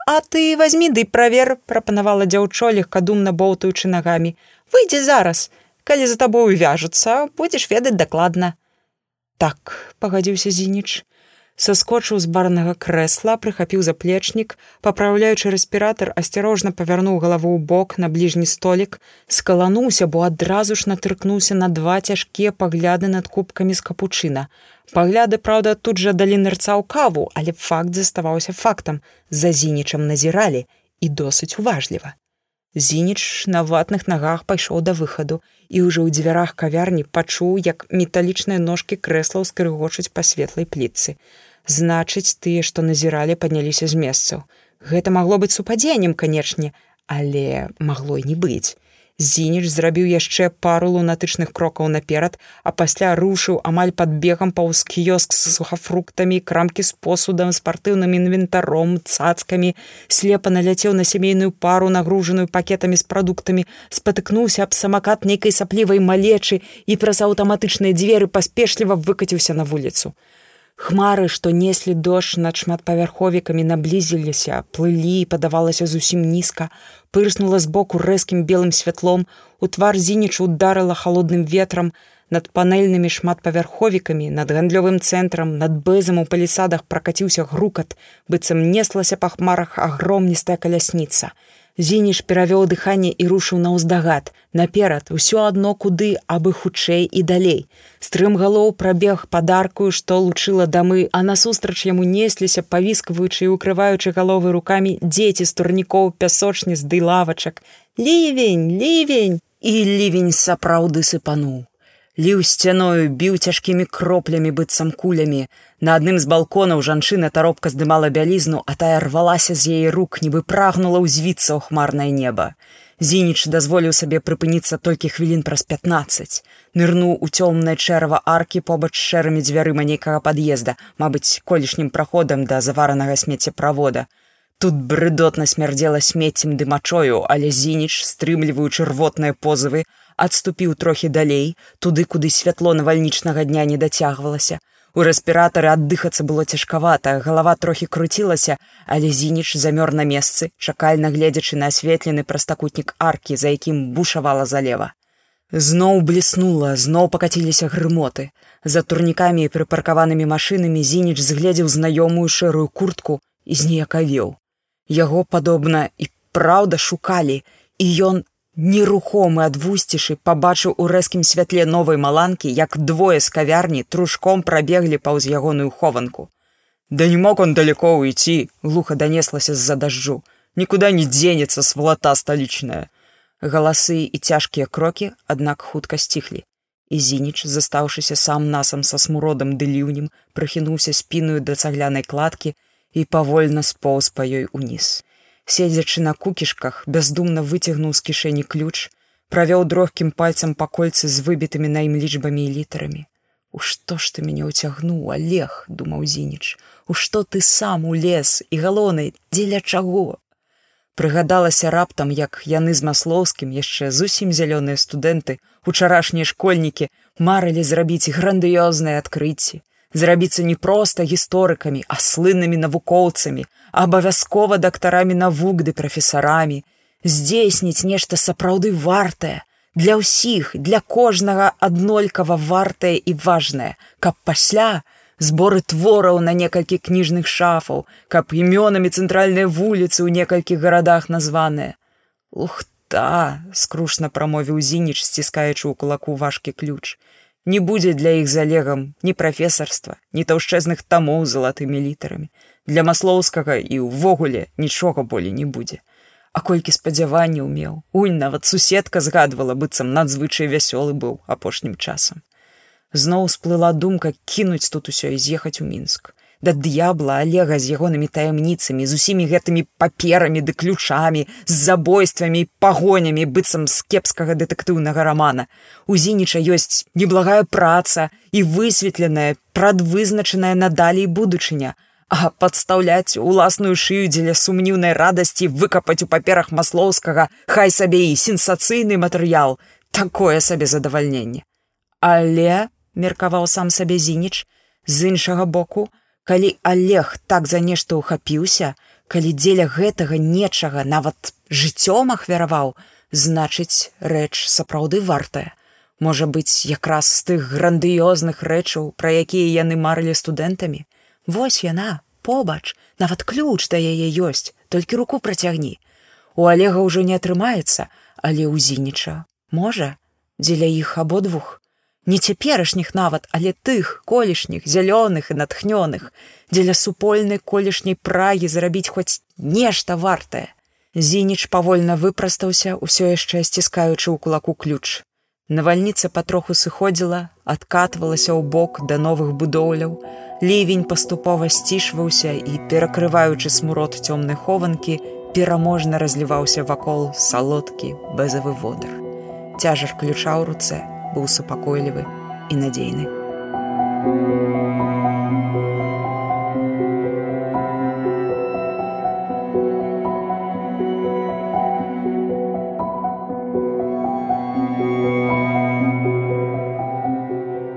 А ты возьми ды правер, прапанавала дзяўчо легкадумна боўтаючы нагамі. Выйдзе зараз, калі за табою вяжуцца, будзеш ведаць дакладна. Так, пагадзіўся зініч. Саскочыў з барнага крэсла, прыхапіў заплечнік, папраўляючы рэспіратар, асцярожна павярнуў галаву ў бок на бліжні столік, скалануўся, бо адразу ж натыркнуўся на два цяжкія пагляды над кубкамі з капучына. Пагляды, праўда, тут жа далі нырца ў каву, але факт заставаўся фактам. За зінічам назіралі і досыць уважліва. Зініч на ватных нагах пайшоў да выхаду і ўжо ў дзвярах кавярні пачуў, як металічныя ножкі крэслаў скрыгочуць па светлай плітцы. Значыць, тыя, што назіралі, падняліся з месцаў. Гэта магло быць супадзеннем, канечне, але магло і не быць. Зініч зрабіў яшчэ пару лунатычных крокаў наперад, а пасля рушыў амаль пад бегам паўз кіёск з сухафруктамі, крамкі з посудам, спартыўным інвентаром, цацкамі, слепа наляцеў на сямейную пару, нагружаную пакетамі з прадуктамі, спатыкнуўся аб самакат нейкай саплівай малечы і праз аўтаматычныя дзверы паспешліва выкаціўся на вуліцу. Хмары, што неслі дождж над шматпавярховікамі наблізіліся, плылі, падавалася зусім нізка, пырснула збоку рэзкім белым святлом, у твар зінічу ударыла холодным ветрам, над панельнымі шматпавярховікамі, над гандлёвым цэнтрам, над бэзам у палісадах пракаціўся грукат, быццам неслася па хмарах агромністая калясніца. Зініш перавёў дыханне і рушыў на ўздагад. Наперад усё адно куды абы хутчэй і далей. Стрым галоў прабег падаркую, што лучыла дамы, а насустрач яму несліся, павіскваючы і укрываючы галовы рукамі дзеці з турнікоў пясочніц ды лавачак. Лівень, лівень! І лівень сапраўды сыпануў ліў сцяною біў цяжкімі кроплямі быццам кулямі на адным з балконаў жанчына таропка здымала бялізну а тая рвалася з яе рук нібы прагнула ўзвіцца ў хмарнае неба зініч дазволіў сабе прыпыніцца толькі хвілін праз 15 нырнуў у цёмнае чэрава аркі побач шэрымі дзвярыма нейкага пад'езда мабыць колішнім праходам да заваранага смеццеправода Тут брыдотна смярдзела смеццем ды мачою, але зініч, стрымліваючы рвотныя позывы, адступіў трохі далей, туды, куды святло навальнічнага дня не дацягвалася. У рэспіратары аддыхацца было цяжкавата, галава трохі круцілася, але зініч замёр на месцы, чакальна гледзячы на асветлены прастакутнік аркі, за якім бушавала залева. Зноў бліснула, зноў пакаціліся грымоты. За турнікамі і прыпаркаванымі машынамі зініч згледзеў знаёмую шэрую куртку і зніякавеў. Яго падобна і праўда шукалі, і ён нерухомы ад вусцішы пабачыў у рэзкім святле новай маланкі, як двое з кавярні трушком прабеглі паўз ягоную хованку. Да не мог он далеко уйти, глуха данеслася з-за дажджу. Нікуда не дзенецца свалата сталічная. Галасы і цяжкія крокі, аднак хутка сціхлі. І зініч, застаўшыся сам насам са смуродам ды ліўнем, прыхінуўся спіную да цаглянай кладкі, і павольна споўз па ёй уніз. Седзячы на кукішках, бяздумна выцягнуў з кішэні ключ, правёў дрогкім пальцам па кольцы з выбітымі на ім лічбамі і літарамі. У што ж ты мяне ўцягнуў, алег, думаў зініч, У што ты сам у лес і галоны, дзеля чаго? Прыгадалася раптам, як яны з маслоўскім яшчэ зусім зялёныя студэнты, учарашнія школьнікі марылі зрабіць грандыёзныя адкрыцці зрабіцца не проста гісторыкамі, а слыннымі навукоўцамі, абавязкова дактарамі навук ды прафесарамі, здзейсніць нешта сапраўды вартае, для ўсіх, для кожнага аднолькава вартае і важнае, каб пасля зборы твораў на некалькі кніжных шафаў, каб імёнамі цэнтральныя вуліцы ў некалькіх гарадах названыя. Ухта! скрушна прамовіў зініч, сціскаючы ў кулаку важкі ключ не будзе для іх залегам ні прафесарства, ні таўшчэзных тамоў залатымі літарамі. Для маслоўскага і ўвогуле нічога болей не будзе. А колькі спадзяванняў меў, Унь нават суседка згадвала быццам надзвычай вясёлы быў апошнім часам. Зноў сплыла думка кінуць тут усё і з'ехаць у мінск да д'ябла алега з ягонымі таямніцамі з усімі гэтымі паперамі ды ключамі з забойствамі пагонямі быццам з кепскага дэтэктыўнага рамана. У зініча ёсць неблагая праца і высветленая прадвызначаная надалей будучыня. А падстаўляць уласную шыю дзеля сумніўнай радасці выкапаць у паперах маслоўскага хай сабе і сенсацыйны матэрыял такое сабе задавальненне. Але меркаваў сам сабе зініч з іншага боку калі олег так за нешта ўхапіўся калі дзеля гэтага нечага нават жыццём ахвяраваў значыць рэч сапраўды вартая. Можа быць якраз з тых грандыёзных рэчаў пра якія яны марылі студэнтамі. Вось яна побач нават ключ да яе ёсць толькі руку працягні. У олега ўжо не атрымаецца але ўзініча можа дзеля іх абодвух не цяперашніх нават, але тых колішніх зялёных і натхнёных, дзеля супольнай колішняй прагі зрабіць хоць нешта вартае. Зініч павольна выпрастаўся, усё яшчэ сціскаючы ў кулаку ключ. Навальніца патроху сыходзіла, адкатвалася ў бок да новых будоўляў. Лівень паступова сцішваўся і, перакрываючы смурод цёмнай хованкі, пераможна разліваўся вакол салодкі бэзавы водар. Цяжар ключа ў руцэ, быў супакойлівы і надзейны.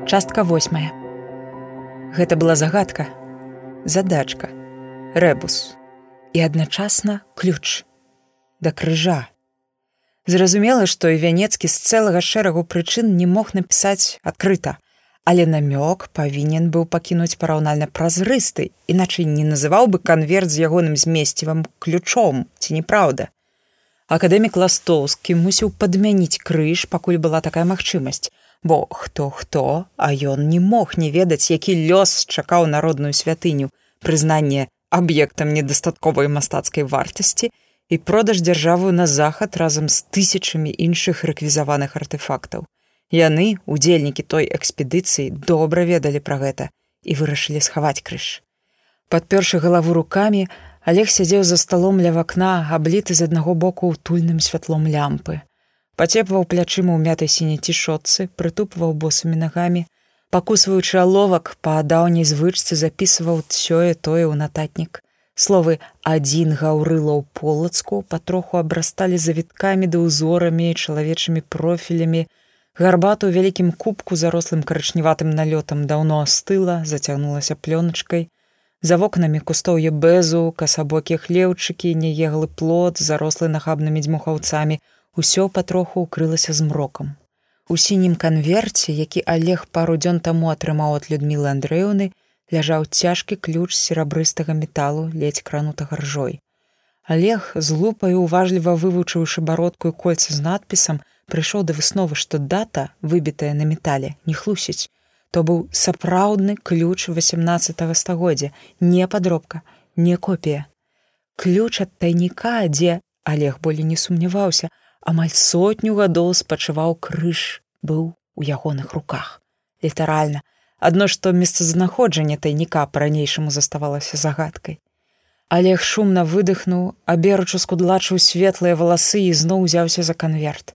Частка восьмая. Гэта была загадка, задачка, рэбус і адначасна ключ да крыжа Зразумела, што і вянецкі з цэлага шэрагу прычын не мог напісаць адкрыта, але намёк павінен быў пакінуць параўнальна празрысты, іначай не называў бы канверт з ягоным змесцівым ключом ці неправда. Акадэмік ластоўскі мусіў падмяніць крыж, пакуль была такая магчымасць, бо хто хто, а ён не мог не ведаць, які лёс чакаў народную святыню, прызнанне аб'ектам недастатковай мастацкай вартасці і продаж дзяржаву на захад разам з тысячамі іншых рэквізаваных артефактаў. Яны, удзельнікі той экспедыцыі, добра ведалі пра гэта і вырашылі схаваць крыж. Падпёршы галаву рукамі, Олег сядзеў за сталом ля вакна, абліты з аднаго боку утульным святлом лямпы. Пацепваў плячыма ў мятай сіняй цішотцы, прытупваў босымі нагамі, пакусваючы аловак па даўняй звычцы запісваў сёе тое ў нататнік. Словы адзін гаўрыла ў полацку патроху абрасталі завіткамі ды ўзорамі чалавечымі профілямі. Гарбату ў вялікім кубку зарослым карычневатым налётам даўно астыла, зацягнулася плёначкай. За вокнамі кустоўе бэзу, касабокія хлеўчыкі, нееглы плод, зарослы нахабнымі дзьмухаўцамі, усё патроху укрылася змрокам. У сінім канверце, які Олег пару дзён таму атрымаў ад людмілы Андрэўны, ляжаў цяжкі ключ серабрыстага металу ледзь кранутага ржой. Олег з лупаю уважліва вывучыўшы бародку і кольца з надпісам, прыйшоў да высновы, што дата, выбітая на метале, не хлусіць. То быў сапраўдны ключ 18 стагоддзя, не падробка, не копія. Ключ ад тайніка, дзе Олег болей не сумняваўся, амаль сотню гадоў спачываў крыж, быў у ягоных руках. Літаральна, адно што месцазнаходжанне тайніка па-ранейшаму заставалася загадкай. Олег шумна выдыхнуў, аберучу скудлачыў светлыя валасы і зноў узяўся за канверт.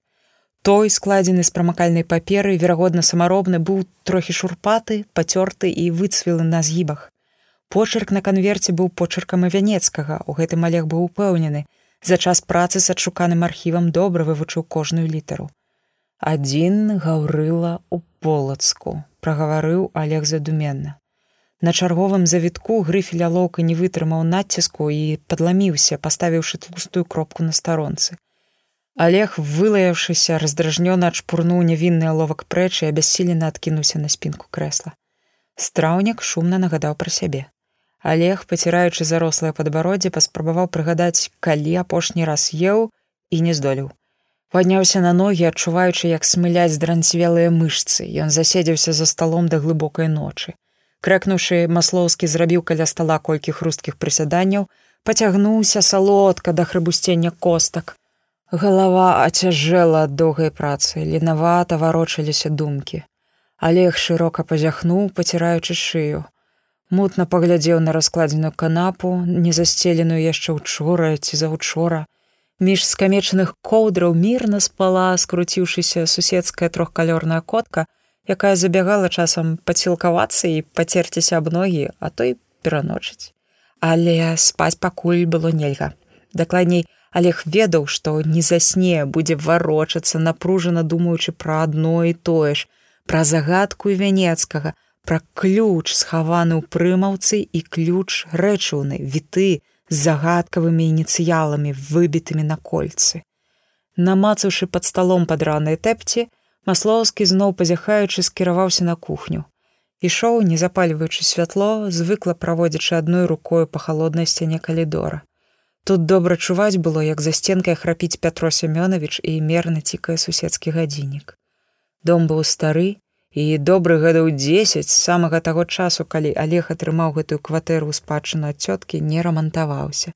Той, складзены з прамакальнай паперы, верагодна самаробны быў трохі шурпаты, пацёрты і выцвілы на згібах. Почырк на канверце быў почыркам авянецкага, у гэтым Олег быў упэўнены. За час працы з адшуканым архівам добра вывучыў кожную літару. Адзін гаўрыла ў полацку прагаварыў Олег задуменна. На чарговым завітку грыфеля лоўка не вытрымаў націску і падламіўся, паставіўшы тлустую кропку на старонцы. Олег, вылаяўшыся, раздражнёна адшпурнуў нявінны аловак прэч і абяссілена адкінуўся на спінку крэсла. Страўнік шумна нагадаў пра сябе. Олег, паціраючы зарослае падбароддзе, паспрабаваў прыгадаць, калі апошні раз еў і не здолеў. Падняўся на ногі, адчуваючы, як смыляць дранцвелыя мышцы. Ён заседзеўся за сталом да глыбокай ночы. Крэкнуўшы, маслоўскі зрабіў каля стала колькі хрусткіх прысяданняў, пацягнуўся салодка да хрыбусцення костак. Галава ацяжэла ад доўгай працы, ленавата варочаліся думкі. Олег шырока пазяхнуў, паціраючы шыю. Мутна паглядзеў на раскладзеную канапу, не засцеленую яшчэ учора ці заўчора, Між скамечаных коўдраў мірна спала, скруціўшыся суседская трохкалёрная котка, якая забягала часам пацілкавацца і пацерціся аб ногі, а той пераночыць. Але спаць пакуль было нельга. Дакладней, Олег ведаў, што не засне будзе варочацца, напружана думаючы пра адно і тое ж, пра загадку вянецкага, пра ключ, схаваны ў прымаўцы і ключ рэчыўны, віты, з загадкавымі ініцыяламі выбітымі на кольцы. Намацаўшы пад сталом падранай тэпці, маслоўскі зноў пазяхаючы скіраваўся на кухню. Ішоў, не запальваючы святло, звыкла праводзячы адной рукою па халоднай сцяне калідора. Тут добра чуваць было, як за сценкай храпіць Пятро Семёнович і мерна цікае суседскі гадзіннік. Дом быў стары, і добры гадоў 10 з самага таго часу, калі Олег атрымаў гэтую кватэру спадчыну ад цёткі не рамантаваўся.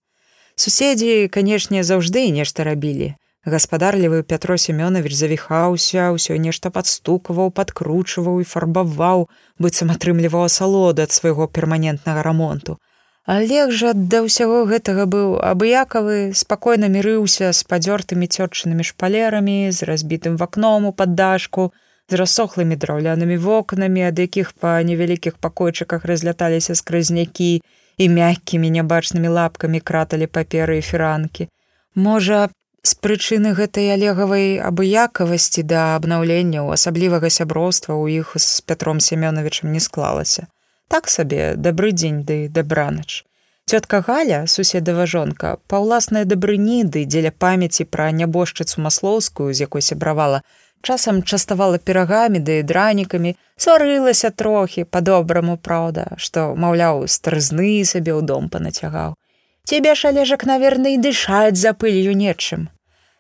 Суседзі, канешне, заўжды нешта рабілі. Гаспадарлівы Пятро Семёнович завіхаўся, ўсё нешта падстукаваў, падкручваў і фарбаваў, быццам атрымліваў асалоду ад свайго перманентнага рамонту. Олег жа да ўсяго гэтага быў абыякавы, спакойна мірыўся з падзёртымі цётчынымі шпалерамі, з разбітым вакном у паддашку, з рассохлымі драўлянымі вокнамі, ад якіх па невялікіх пакойчыках разляталіся скрызнякі і мяккімі нябачнымі лапкамі краталі паперы і фіранкі. Можа, з прычыны гэтай алегавай абыякавасці да абнаўленняў асаблівага сяброўства ў іх з Пятром Семёновичам не склалася. Так сабе дабры дзень ды дабранач. Цётка Галя, суседава жонка, па ўласнай дабрыні ды дзеля памяці пра нябожчыцу маслоўскую, з якой сябравала, часам частавала перагамі ды да дранікамі, сварылася трохі па-добраму праўда, што, маўляў, старызны сабе ў дом панацягаў. Цебе шалежак, наверное, і дышаць за пылью нечым.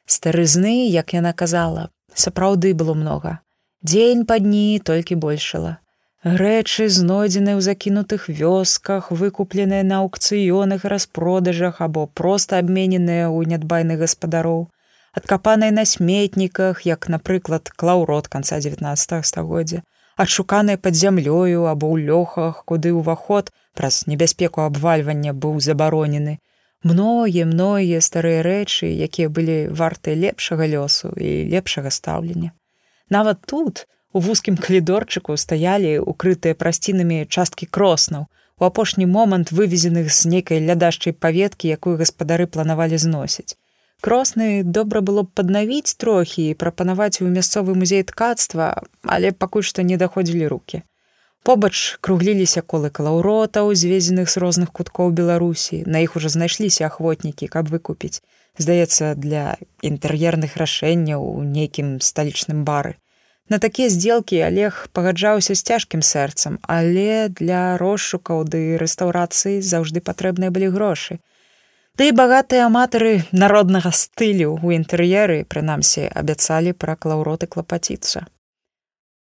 Старызны, як яна казала, сапраўды было многа. Дзень па дні толькі большала. Рэчы, знойдзеныя ў закінутых вёсках, выкупленыя на аукцыёнах распродажах або проста абмененыя ў нядбайных гаспадароў, адкапаныя на сметніках, як, напрыклад, клаўрот канца 19 стагоддзя, адшуканыя пад зямлёю або ў лёхах, куды ўваход праз небяспеку абвальвання быў забаронены. Многія многія старыя рэчы, якія былі варты лепшага лёсу і лепшага стаўлення. Нават тут, у вузкім калідорчыку стаялі укрытыя прасцінамі часткі кроснаў, у апошні момант вывезеных з нейкай лядашчай паветкі, якую гаспадары планавалі зносіць. Кросны добра было б паднавіць трохі і прапанаваць у мясцовы музей ткацтва, але пакуль што не даходзілі руки. Побач кругліліся колы калаўротаў, звезеных з розных куткоў Беларусі. На іх ужо знайшліся ахвотнікі, каб выкупіць, здаецца, для інтэр'ерных рашэнняў у нейкім сталічным бары. На такія здзелкі Олег пагаджаўся з цяжкім сэрцам, але для розшукаў ды рэстаўрацыі заўжды патрэбныя былі грошы. Ды да багатыя аматары народнага стылю ў інтэр'еры, прынамсі, абяцалі пра клаўроты клапаціцца.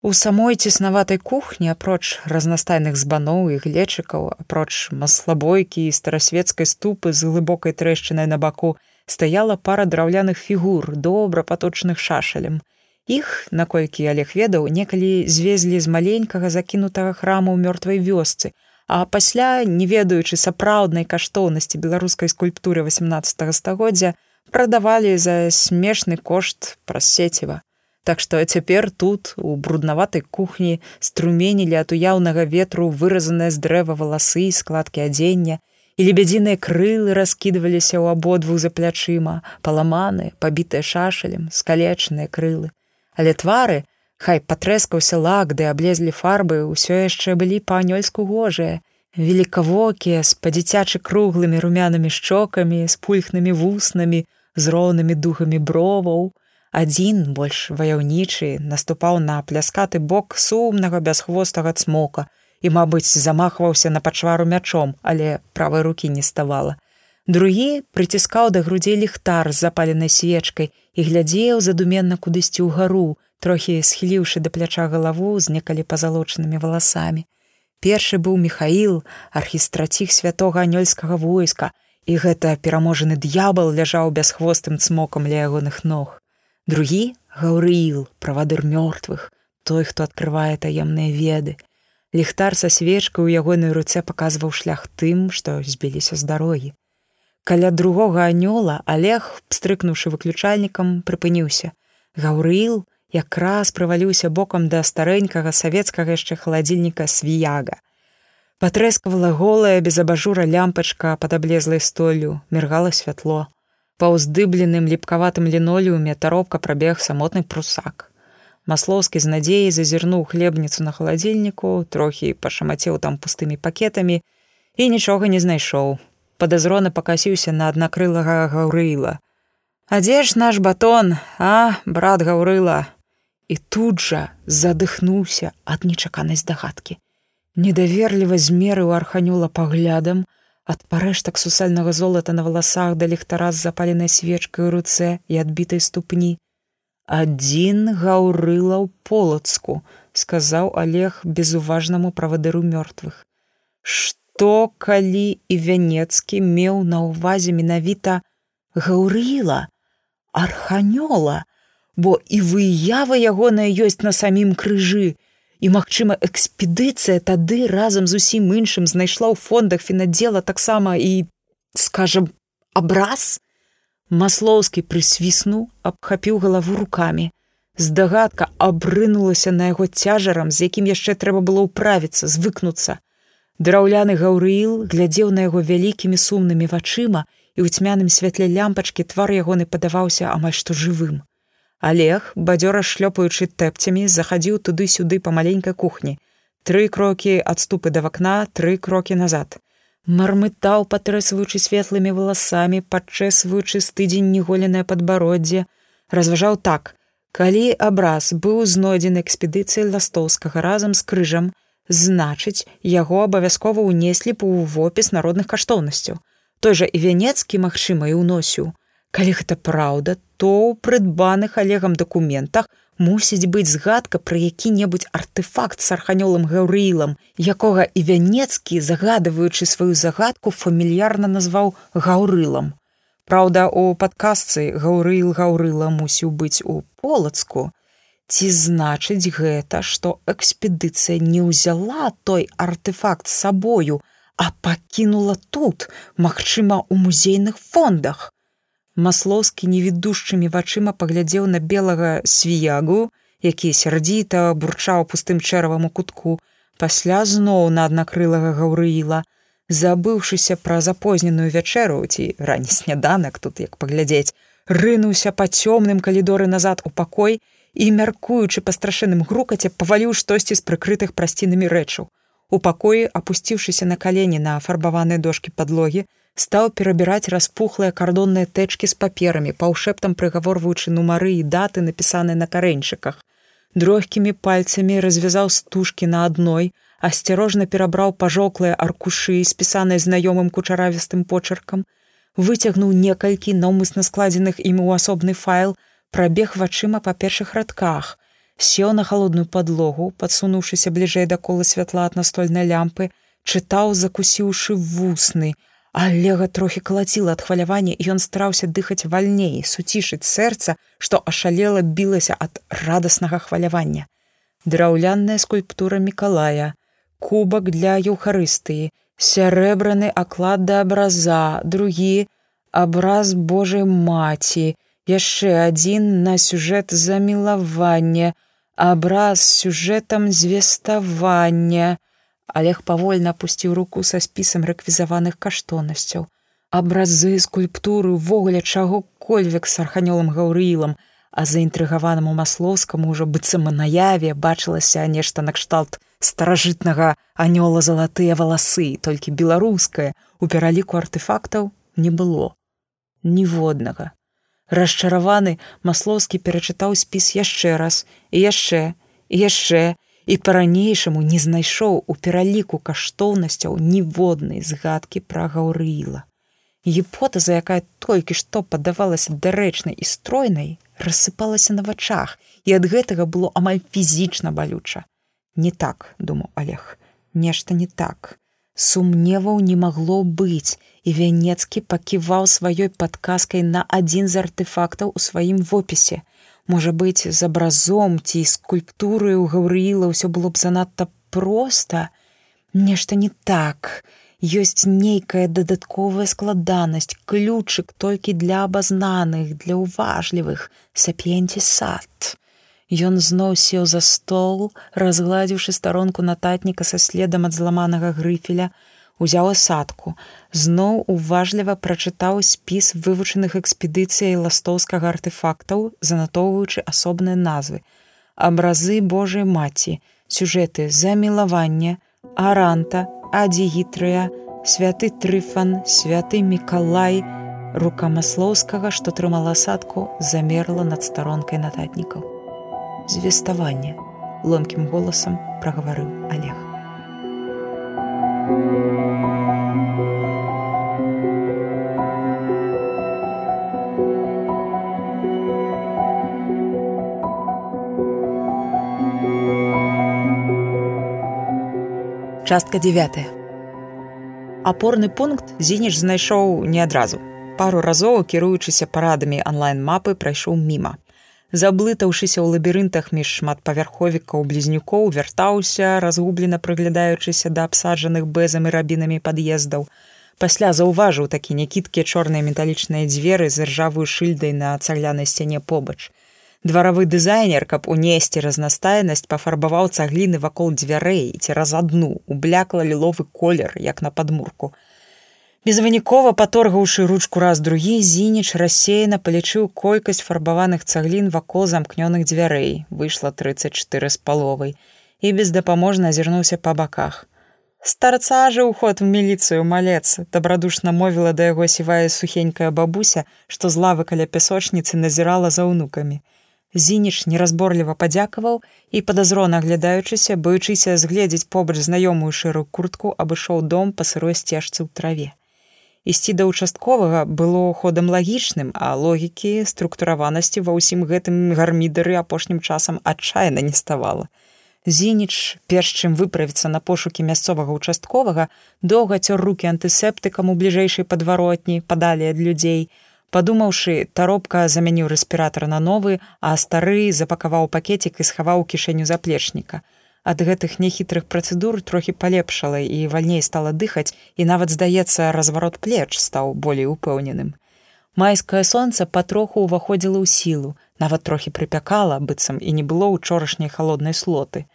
У самой цеснаватай кухні, апроч разнастайных збаноў і глечыкаў, апроч маслабойкі і старасветскай ступы з глыбокай трэшчынай на баку, стаяла пара драўляных фігур, добра паточных шашалем. Іх, наколькі Олег ведаў, некалі звезлі з маленькага закінутага храму ў мёртвай вёсцы, А пасля, не ведаючы сапраўднай каштоўнасці беларускай скульптуры 18 стагоддзя, прадавалі за смешны кошт праз сеціва. Так што цяпер тут, у бруднаватай кухні, струменілі ад уяўнага ветру выразаныя з дрэва валасы і складкі адзення, і лебядзіныя крылы раскідваліся ў абодвух за плячыма, паламаны, пабітыя шашалем, скалечаныя крылы. Але твары, Хай патрэскаўся лак, ды аблезлі фарбы, ўсё яшчэ былі па-анёльску гожыя, велікавокія, з па-дзіцячы круглымі румянымі шчокамі, з пульхнымі вуснамі, з роўнымі духамі броваў. Адзін больш ваяўнічы наступаў на пляскаты бок сумнага бясхвостага цмока і, мабыць, замахваўся на пачвару мячом, але правай рукі не ставала. Другі прыціскаў да грудзей ліхтар з запаленай свечкай і глядзеў задуменна кудысьці ўгару, трохі схіліўшы да пляча галаву з некалі пазалочанымі валасамі. Першы быў Михаил, архістраціх святога анёльскага войска, і гэта пераможаны д'ябал ляжаў бясхвостым цмокам ля ягоных ног. Другі гаўрыил, правадыр мёртвых, той, хто адкрывае таемныя веды. Ліхтар са свечкай у ягоной руцэ паказваў шлях тым, што збіліся з дарогі. Каля другога анёла Олег, пстрыкнуўшы выключальнікам, прыпыніўся. Гаўрыил, якраз праваліўся бокам да старэнькага савецкага яшчэ халадзільніка свіяга. Патрэскавала голая без абажура лямпачка пад аблезлай столлю, міргала святло. Па ўздыбленым ліпкаватым лінолеуме таропка прабег самотны прусак. Маслоўскі з надзеяй зазірнуў хлебніцу на халадзільніку, трохі пашамацеў там пустымі пакетамі і нічога не знайшоў. Падазрона пакасіўся на аднакрылага гаўрыла. А дзе ж наш батон, а брат гаўрыла, і тут жа задыхнуўся ад нечаканай здагадкі. Недаверліва змеры ў арханюла паглядам, ад парэштак сусальнага золата на валасах да ліхтара з запаленай свечкай у руцэ і адбітай ступні. Адзін гаўрыла ў полацку, сказаў Олег безуважнаму правадыру мёртвых. Што калі і вянецкі меў на ўвазе менавіта гаўрыла, арханёла, бо і выява ягоная ёсць на самім крыжы. І, магчыма, экспедыцыя тады разам з усім іншым знайшла ў фондах фінадзела таксама і, скажам, абраз. Маслоўскі прысвіснуў, абхапіў галаву рукамі. Здагадка абрынулася на яго цяжарам, з якім яшчэ трэба было ўправіцца, звыкнуцца. Драўляны гаўрыил глядзеў на яго вялікімі сумнымі вачыма, і ў цьмяным святле лямпачкі твар ягоны падаваўся амаль што жывым. Олег, бадзёра шлёпаючы тэпцямі, захадзіў туды-сюды па маленькай кухні. Тры крокі адступы да вакна, тры крокі назад. Мармытаў, патрэсваючы светлымі валасамі, падчэсваючы стыдзень неголенае падбароддзе, разважаў так: Калі абраз быў знойдзены экспедыцыяй ластоўскага разам з крыжам, значыць, яго абавязкова ўнеслі б у вопіс народных каштоўнасцяў. Той жа і вянецкі, магчыма, і ўносіў. Калі гэта праўда, то ў прыдбаных алегам дакументах мусіць быць згадка пра які-небудзь артефакт з арханёлым гаўрылам, якога і вянецкі, загадваючы сваю загадку, фамільярна назваў гаўрылам. Праўда, у падказцы гаўрыл гаўрыла мусіў быць у полацку. Ці значыць гэта, што экспедыцыя не ўзяла той артефакт сабою, а пакінула тут, магчыма, у музейных фондах. Маслоўскі невідушчымі вачыма паглядзеў на белага свіягу, які сярдзіта бурчаў пустым чэравам у кутку, пасля зноў на аднакрылага гаўрыіла, забыўшыся пра запозненую вячэру ці рані сняданак тут як паглядзець, рынуўся па цёмным калідоры назад у пакой і, мяркуючы па страшэнным грукаце, паваліў штосьці з прыкрытых прасцінамі рэчаў. У пакоі, апусціўшыся на калені на афарбаваныя дошкі падлогі, стаў перабіраць распухлыя кардонныя тэчкі з паперамі, паўшэптам прыгаворваючы нумары і даты, напісаныя на карэньчыках. Дрогкімі пальцамі развязаў стужкі на адной, асцярожна перабраў пажоклыя аркушы, спісаныя знаёмым кучаравістым почеркам, выцягнуў некалькі наўмысна складзеных ім у асобны файл, прабег вачыма па першых радках, сеў на халодную падлогу, падсунуўшыся бліжэй да кола святла ад настольнай лямпы, чытаў, закусіўшы вусны, Алега трохі калаціла ад хвалявання, ён стараўся дыхаць вальней, суцішыць сэрца, што ашалела білася ад радаснага хвалявання. Драўлянная скульптура Миколая, кубак для еўхарыстыі, сярэбраны аклад да абраза, другі абраз Божай маці, яшчэ адзін на сюжэт замілавання, абраз сюжэтам звеставання, Олег павольна апусціў руку са спісам рэквізаваных каштоўнасцяў. Абразы скульптуры ўвогуле чаго кольвек з арханёлам гаўрылам, а заінтрыгаванаму маслоўскаму ўжо быццам наяве бачылася нешта накшталт старажытнага анёла залатыя валасы, толькі беларускае у пераліку артефактаў не было. Ніводнага. Расчараваны маслоўскі перачытаў спіс яшчэ раз і яшчэ і яшчэ, і па-ранейшаму не знайшоў у пераліку каштоўнасцяў ніводнай згадкі пра гаўрыла. Гіпотэза, якая толькі што падавалася дарэчнай і стройнай, рассыпалася на вачах, і ад гэтага было амаль фізічна балюча. Не так, думаў Олег, нешта не так. Сумневаў не магло быць, і вянецкі паківаў сваёй падказкай на адзін з артефактаў у сваім вопісе можа быць з абразом ці скульптуры ў гаўрыла ўсё было б занадта проста. Нешта не так. Ёсць нейкая дадатковая складанасць ключык толькі для абазнаных для ўважлівых сапенці сад. Ён зноў сеў за стол разгладзіўшы старонку нататніка са следам ад зламанага грыфеля узяў асадку, зноў уважліва прачытаў спіс вывучаных экспедыцыяй ластоўскага артефактаў, занатоўваючы асобныя назвы. Абразы Божай маці, сюжэты замілавання, аранта, адзігітрыя, святы трыфан, святы Миколай, рука маслоўскага, што трымала асадку, замерла над старонкай нататнікаў. Звеставанне, ломкім голасам прагаварыў Олег. Частка 9. Апорны пункт зініш знайшоў не адразу. Пару разоў, кіруючыся парадамі онлайн-мапы прайшоў міма. Заблытаўшыся ў лабірынтах між шматпавярховікаў блізнюкоў вяртаўся, разгублена прыглядаючыся да абсаджаных бэзам і рабінамі пад'ездаў. Пасля заўважыў такі някіткія чорныя металічныя дзверы з ржавую шыльдай на цаглянай сцяне побач дваравы дызайнер каб унесці разнастайнасць пафарбаваў цагліны вакол дзвярэй цераз адну ублякла ліловы колер як на падмурку безвынікова паторгаўшы ручку раз другі зініч рассеяна палічыў колькасць фарбаваных цаглін вакол замкнёных дзвярэй. Выйшла тридцать четыре з паловай. І бездапаможна азірнуўся па баках. Старца жа ўход в міліцыю малец дабрадушна мовіла да яго сівая сухенькая бабуся што з лавы каля пясочніцы назірала за ўнукамі. Зініч неразборліва падзякаваў і падазрона аглядаючыся, баючыся згледзець побач знаёмую шэрую куртку, абышоў дом па сырой сцежцы ў траве. Ісці да участковага было ходам лагічным, а логікі структураванасці ва ўсім гэтым гармідары апошнім часам адчайна не ставала. Зініч, перш чым выправіцца на пошукі мясцовага участковага, доўга цёр рукі антысептыкам у бліжэйшай падваротні, падалі ад людзей. Падумаўшы, таропка замяніў рэспіратар на новы, а стары запакаваў пакетик і схаваў кішэню заплечніка ад гэтых нехітрых працэдур трохі палепшала і вальней стала дыхаць і нават здаецца разварот плеч стаў болей упэўненым. Майскае сонца патроху ўваходзіла ў сілу нават трохі прыпякала быццам і не было учорашняй халоднай слоты.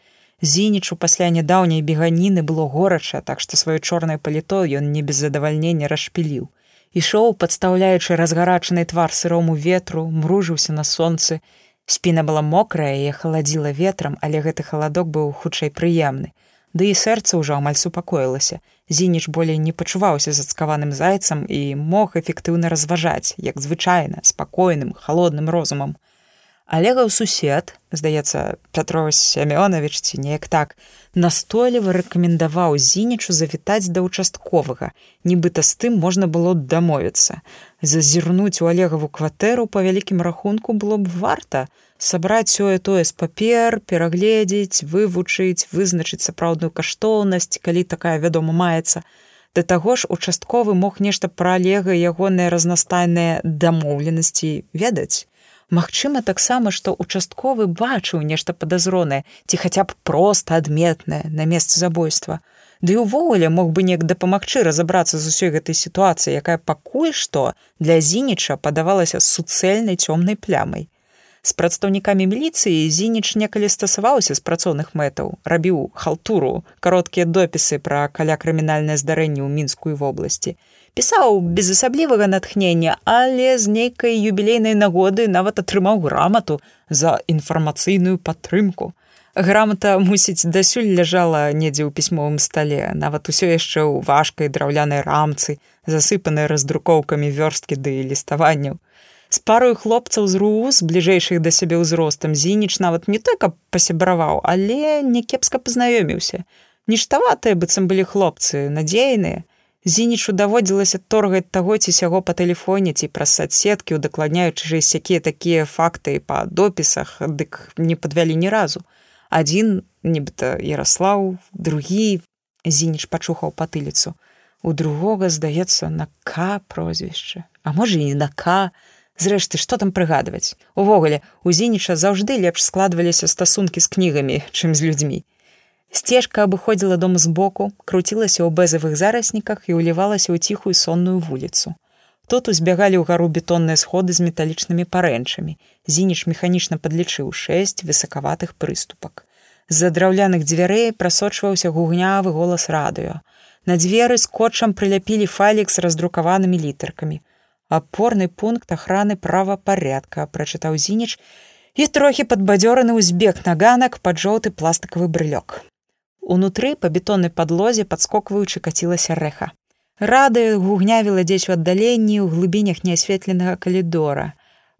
Зінічу пасля нядаўняй беганіны было горача так што сваё чорнае паліто ён не без задавальнення расшпіліў. Ішоў падстаўляючы разгарачаны твар сырому ветру мружыўся на сонцы Спіна была мокрая і халадзіла ветрам, але гэты халадок быў хутчэй прыемны. Ды і сэрца ўжо амаль супакоілася. Зініч болей не пачуваўся зацкаваным зайцам і мог эфектыўна разважаць, як звычайна, спакойным, холодным розумам. Алегаў сусед, здаецца, Пятрович Сямёнавіч ці неяк так, настойліва рэкамендаваў зінічу завітаць да ўчастковага, нібыта з тым можна было дамовіцца. Зазірнуць у алегаву кватэру па вялікім рахунку было б варта, сабраць сёе тое з папер, перагледзець, вывучыць, вызначыць сапраўдную каштоўнасць, калі такая вядома маецца. Да таго ж участковы мог нешта пра алега ягоныя разнастайныя дамоўленасці ведаць. Магчыма таксама, што участковы бачыў нешта падазронае ці хаця б проста адметнае на месцы забойства. Ды і ўвогуле мог бы неяк дапамагчы разабрацца з усёй гэтай сітуацыі, якая пакуль што для зініча падавалася суцэльнай цёмнай плямай. З прадстаўнікамі міліцыі зініч некалі стасаваўся з працоўных мэтаў, рабіў халтуру, кароткія допісы пра каля крымінальнае здарэнне ў мінскую вобласці пісаў без асаблівага натхнення, але з нейкай юбілейнай нагоды нават атрымаў грамату за інфармацыйную падтрымку. Грамата, мусіць, дасюль ляжала недзе ў пісьмовым стале, нават усё яшчэ ў важкай драўлянай рамцы, засыпанай раздрукоўкамі вёрсткі ды ліставанняў. З парою хлопцаў з руу з бліжэйшых да сябе ўзростам зініч нават не той, каб пасябраваў, але някепска пазнаёміўся. Ніштаватыя быццам былі хлопцы, надзейныя, Зінічу даводзілася торгаць таго ці сяго па тэлефоне ці праз садсеткі, удакладняючы ж сякія такія факты па допісах, дык не падвялі ні разу. Адзін, нібыта Ярослаў, другі зініч пачухаў патыліцу. У другога, здаецца, на К прозвішча, А можа і на К, Зрэшты, што там прыгадваць. Увогуле, у зініча заўжды лепш складваліся стасункі з кнігамі, чым з людзьмі. Сцежка абыходзіла дом збоку, круцілася ў бэзавых зарасніках і ўлівалася ў ціхую сонную вуліцу. Тут узбягалі ў гару бетонныя сходы з металічнымі парэнчамі. Зініч механічна падлічыў шэсць высакаватых прыступак. З-за драўляных дзвярэй прасочваўся гугнявы голас радыё. На дзверы скотчам прыляпілі файлік з раздрукаванымі літаркамі. Апорны пункт ахраны правапарядка, прачытаў зініч і трохі падбадзёраны ўзбег на ганак пад жоўты пластыкавы брылёк. Унутры па бетоннай падлозе падскокваючы кацілася рэха. Рады гугнявіла дзесь у аддаленні ў глыбінях неасветленага калідора.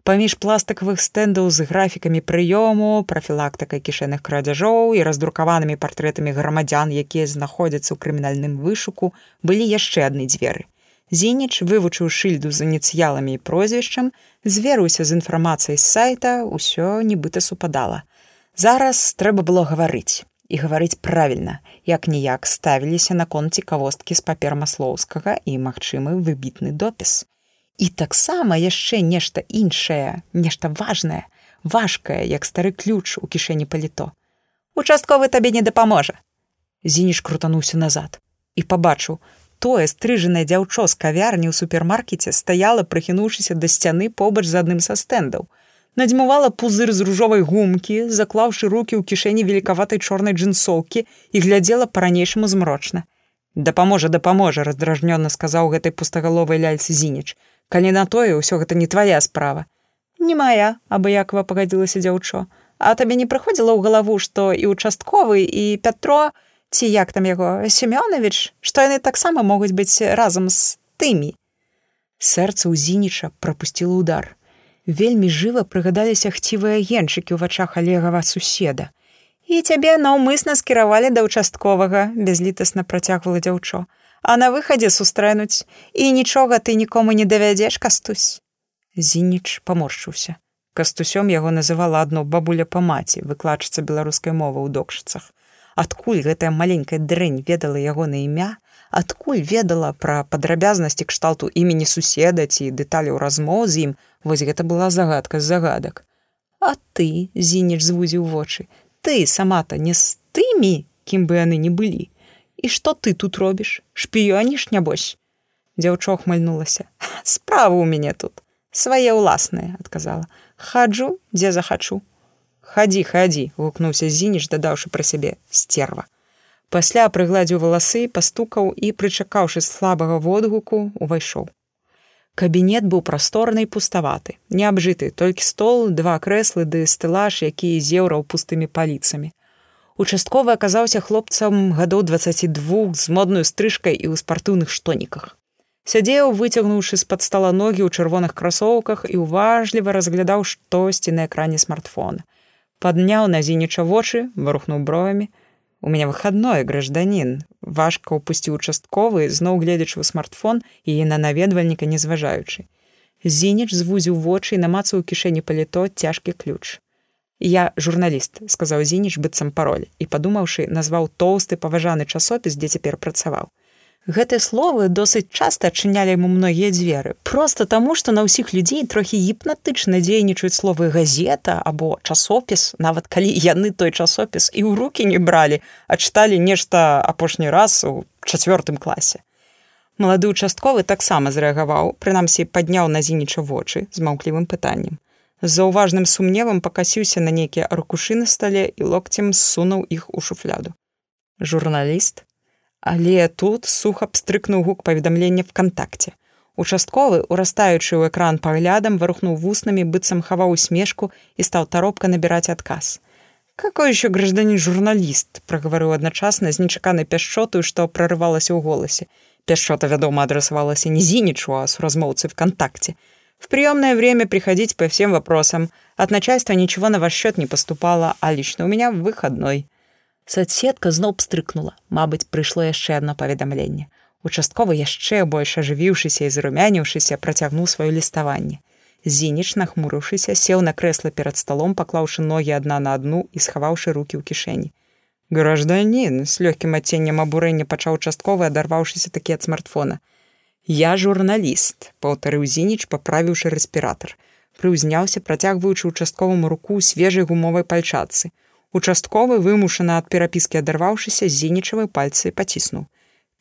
Паміж пластыкавых стэндаў з графікамі прыёму, прафілактыкай кішэных крадзяжоў і раздрукаванымі партрэтамі грамадзян, якія знаходзяцца ў крымінальным вышуку, былі яшчэ адны дзверы. Зініч, вывучыў шыльду з ініцыяламі і прозвішчам, зверыўся з інфармацыяй з сайта, усё нібыта супадала. Зараз трэба было гаварыць і гаварыць правільна, як ніяк ставіліся наконт цікавосткі з папер маслоўскага і магчымы выбітны допіс. І таксама яшчэ нешта іншае, нешта важнае, важкае, як стары ключ у кішэні паліто. Участковы табе не дапаможа. Зініш крутануўся назад і пабачыў, тое стрыжанае дзяўчо з кавярні ў супермаркеце стаяла, прыхінуўшыся да сцяны побач з адным са стэндаў надзьмувала пузыр з ружовай гумкі, заклаўшы руки ў кішэні велікаватай чорнай джинсоўкі і глядзела па-ранейшаму змрочна. Дапаможа, дапаможа, раздражнёна сказаў гэтай пустагаловай ляльцы зініч. Калі на тое ўсё гэта не твая справа. Не мая, абыякова пагадзілася дзяўчо, А табе не прыходзіла ў галаву, што і участковы і Пятро, ці як там яго Семёнович, што яны таксама могуць быць разам з тымі. Сэрца ў зініча прапусціла удар вельмі жыва прыгадаліся хцівыя генчыкі ў вачах алегава суседа. І цябе наўмысна скіравалі да ўчастковага, бязлітасна працягвала дзяўчо. А на выхадзе сустрэнуць і нічога ты нікому не давядзеш кастусь. Зініч паморшыўся. Кастусём яго называла адно бабуля па маці, выкладчыца беларускай мовы ў докшыцах. Адкуль гэтая маленькая дрэнь ведала яго на імя, адкуль ведала пра падрабязнасці кшталту імені суседа ці дэталяў размоў з ім, вось гэта была загадка з загадак. А ты, зініч звузіў вочы, ты сама-то не з тымі, кім бы яны не былі. І што ты тут робіш? Шпіёніш, нябось. Дзяўчо хмальнулася. Справа ў мяне тут. Свае ўласныя, адказала. Хаджу, дзе захачу. Хадзі, хадзі, гукнуўся зініш, дадаўшы пра сябе стерва. Пасля прыгладзіў валасы, пастукаў і, прычакаўшы слабага водгуку, увайшоў. Кабінет быў прасторны і пуставаты, неабжыты, толькі стол, два крэслы ды стэлаж, які зеўраў пустымі паліцамі. Участковы аказаўся хлопцам гадоў 22 з модную стрыжкай і ў спартыўных штоніках. Сядзеў, выцягнуўшы з-пад стала ногі ў чырвоных красоўках і ўважліва разглядаў штосьці на экране смартфона. Падняў на зініча вочы, варухнуў бровамі, У меня выходной гражданин. Важка упусціў участковы, зноў гледзячы ў смартфон і на наведвальніка не зважаючы. Зініч звузіў вочы і намацаў у кішэні паліто цяжкі ключ. Я журналіст, сказаў Зініч быццам пароль і падумаўшы, назваў тоўсты паважаны часопіс, дзе цяпер працаваў. Гэтыя словы досыць часта адчынялі яму многія дзверы. Проста таму, што на ўсіх людзей трохі гіпнатычна дзейнічаюць словы газета або часопіс, нават калі яны той часопіс і ў рукі не бралі, а чыталі нешта апошні раз у чацвёртым класе. Малады участковы таксама зрэагаваў, прынамсі падняў на зініча вочы з маўклівым пытаннем. З заўважным сумневам пакасіўся на нейкія аркушы на стале і локцем ссунуў іх у шуфляду. Журналіст Але тут суха пстрыкнуў гук паведамлення вКтакце. Участковы, урастаючы ў экран паглядам, варухнуў вуснамі, быццам хаваў усмешку і стаў таропка набіраць адказ. Какой еще гражданин журналіст, прагаварыў адначасна з нечаканай пяшчотаю, што прорывалася ў голасе. Пяшчота, вядома, адрасавалася не зінічу, а с размоўцы вКтакце. В приемное время приходить по всем вопросам. От начальства ничего на ваш счет не поступало, а лично у меня выходной. Соседка зноў пстрыкнула. Мабыць, прыйшло яшчэ одно паведамленне. Участковы яшчэ больш ажывіўшыся і зарумяніўшыся працягнуў сваё ліставанне. Зініч, нахмурыўшыся, сеў на крэсла перад сталом, паклаўшы ногі адна на адну і схаваўшы руки ў кішэні. Гражданін з лёгкім адценнем абурэння пачаў участковы, адарваўшыся такі ад смартфона. Я журналіст, паўтарыў зініч, паправіўшы рэспіратар. Прыўзняўся, працягваючы участковаму руку свежай гумовай пальчатцы. Участковы вымушана ад перапіскі адарваўшыся зінічавай пальцы паціснуў.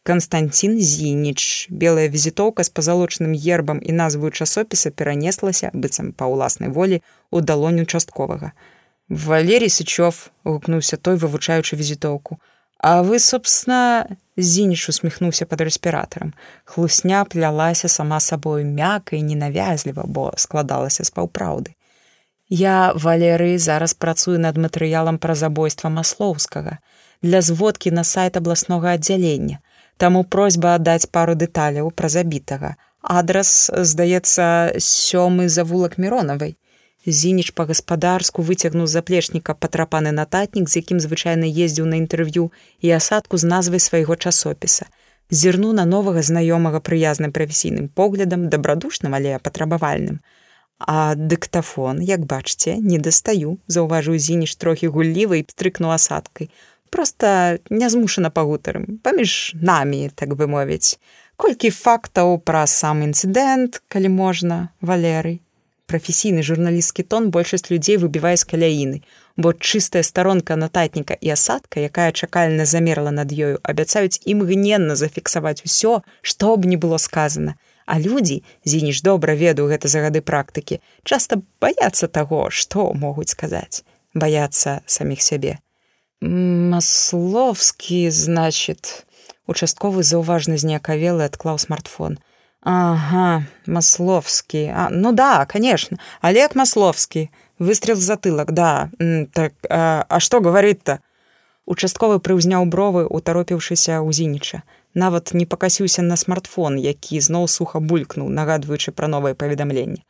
Канстанцін Зініч, белая візітоўка з пазалочным гербам і назваю часопіса перанеслася быццам па ўласнай волі ў далонь участковага. Валерій Сычов гукнуўся той, вывучаючы візітоўку. А вы, собственно, Зініч усміхнуўся пад рэспіратарам. Хлусня плялася сама сабою мякка і ненавязліва, бо складалася з паўпраўды. Я Валерый зараз працую над матэрыялам пра забойства маслоўскага для зводкі на сайт абласнога аддзялення. Таму просьба аддаць пару дэталяў пра забітага. Адрас, здаецца, сёмы завулак міронавай. Зініч па-гаспадарску выцягнуў заплечніка патрапаны нататнік, з якім звычайна ездзіў на інтэрв'ю і асадку з назвай свайго часопіса. Зірну на новага знаёмага прыязным прафесійным поглядам, дабрадушным, але патрабавальным. А дыктафон, як бачце, не дастаю, заўважыў зініш трохі гуллівай пстрыкнуў асадкай. Проста нязмушана пагутарым, паміж намі, так бы мовіць. Колькі фактаў пра сам інцыдэнт, калі можна, валеры. Прафесійны журналісцкі тон большасць людзей выбівае з каляіны, бо чыстая старонка нататніка і асадка, якая чакальна замерла над ёю, абяцаюць імгненна зафіксаваць усё, што б не было сказана. А людзі, зініш добра ведаю гэта за гады практыкі, часта баяцца таго, што могуць сказаць, баяцца саміх сябе. Масловскі, значит, участковы заўважна знеакавелы адклаў смартфон. Ага, масловскі, а, ну да, конечно, Олег масловскі, выстрел затылак, да, так, а, а што гаварыць-то? Участковы прыўзняў бровы, утаропіўшыся ў зініча нават не пакасіўся на смартфон, які зноў суха булькнуў, нагадваючы пра новае паведамленне.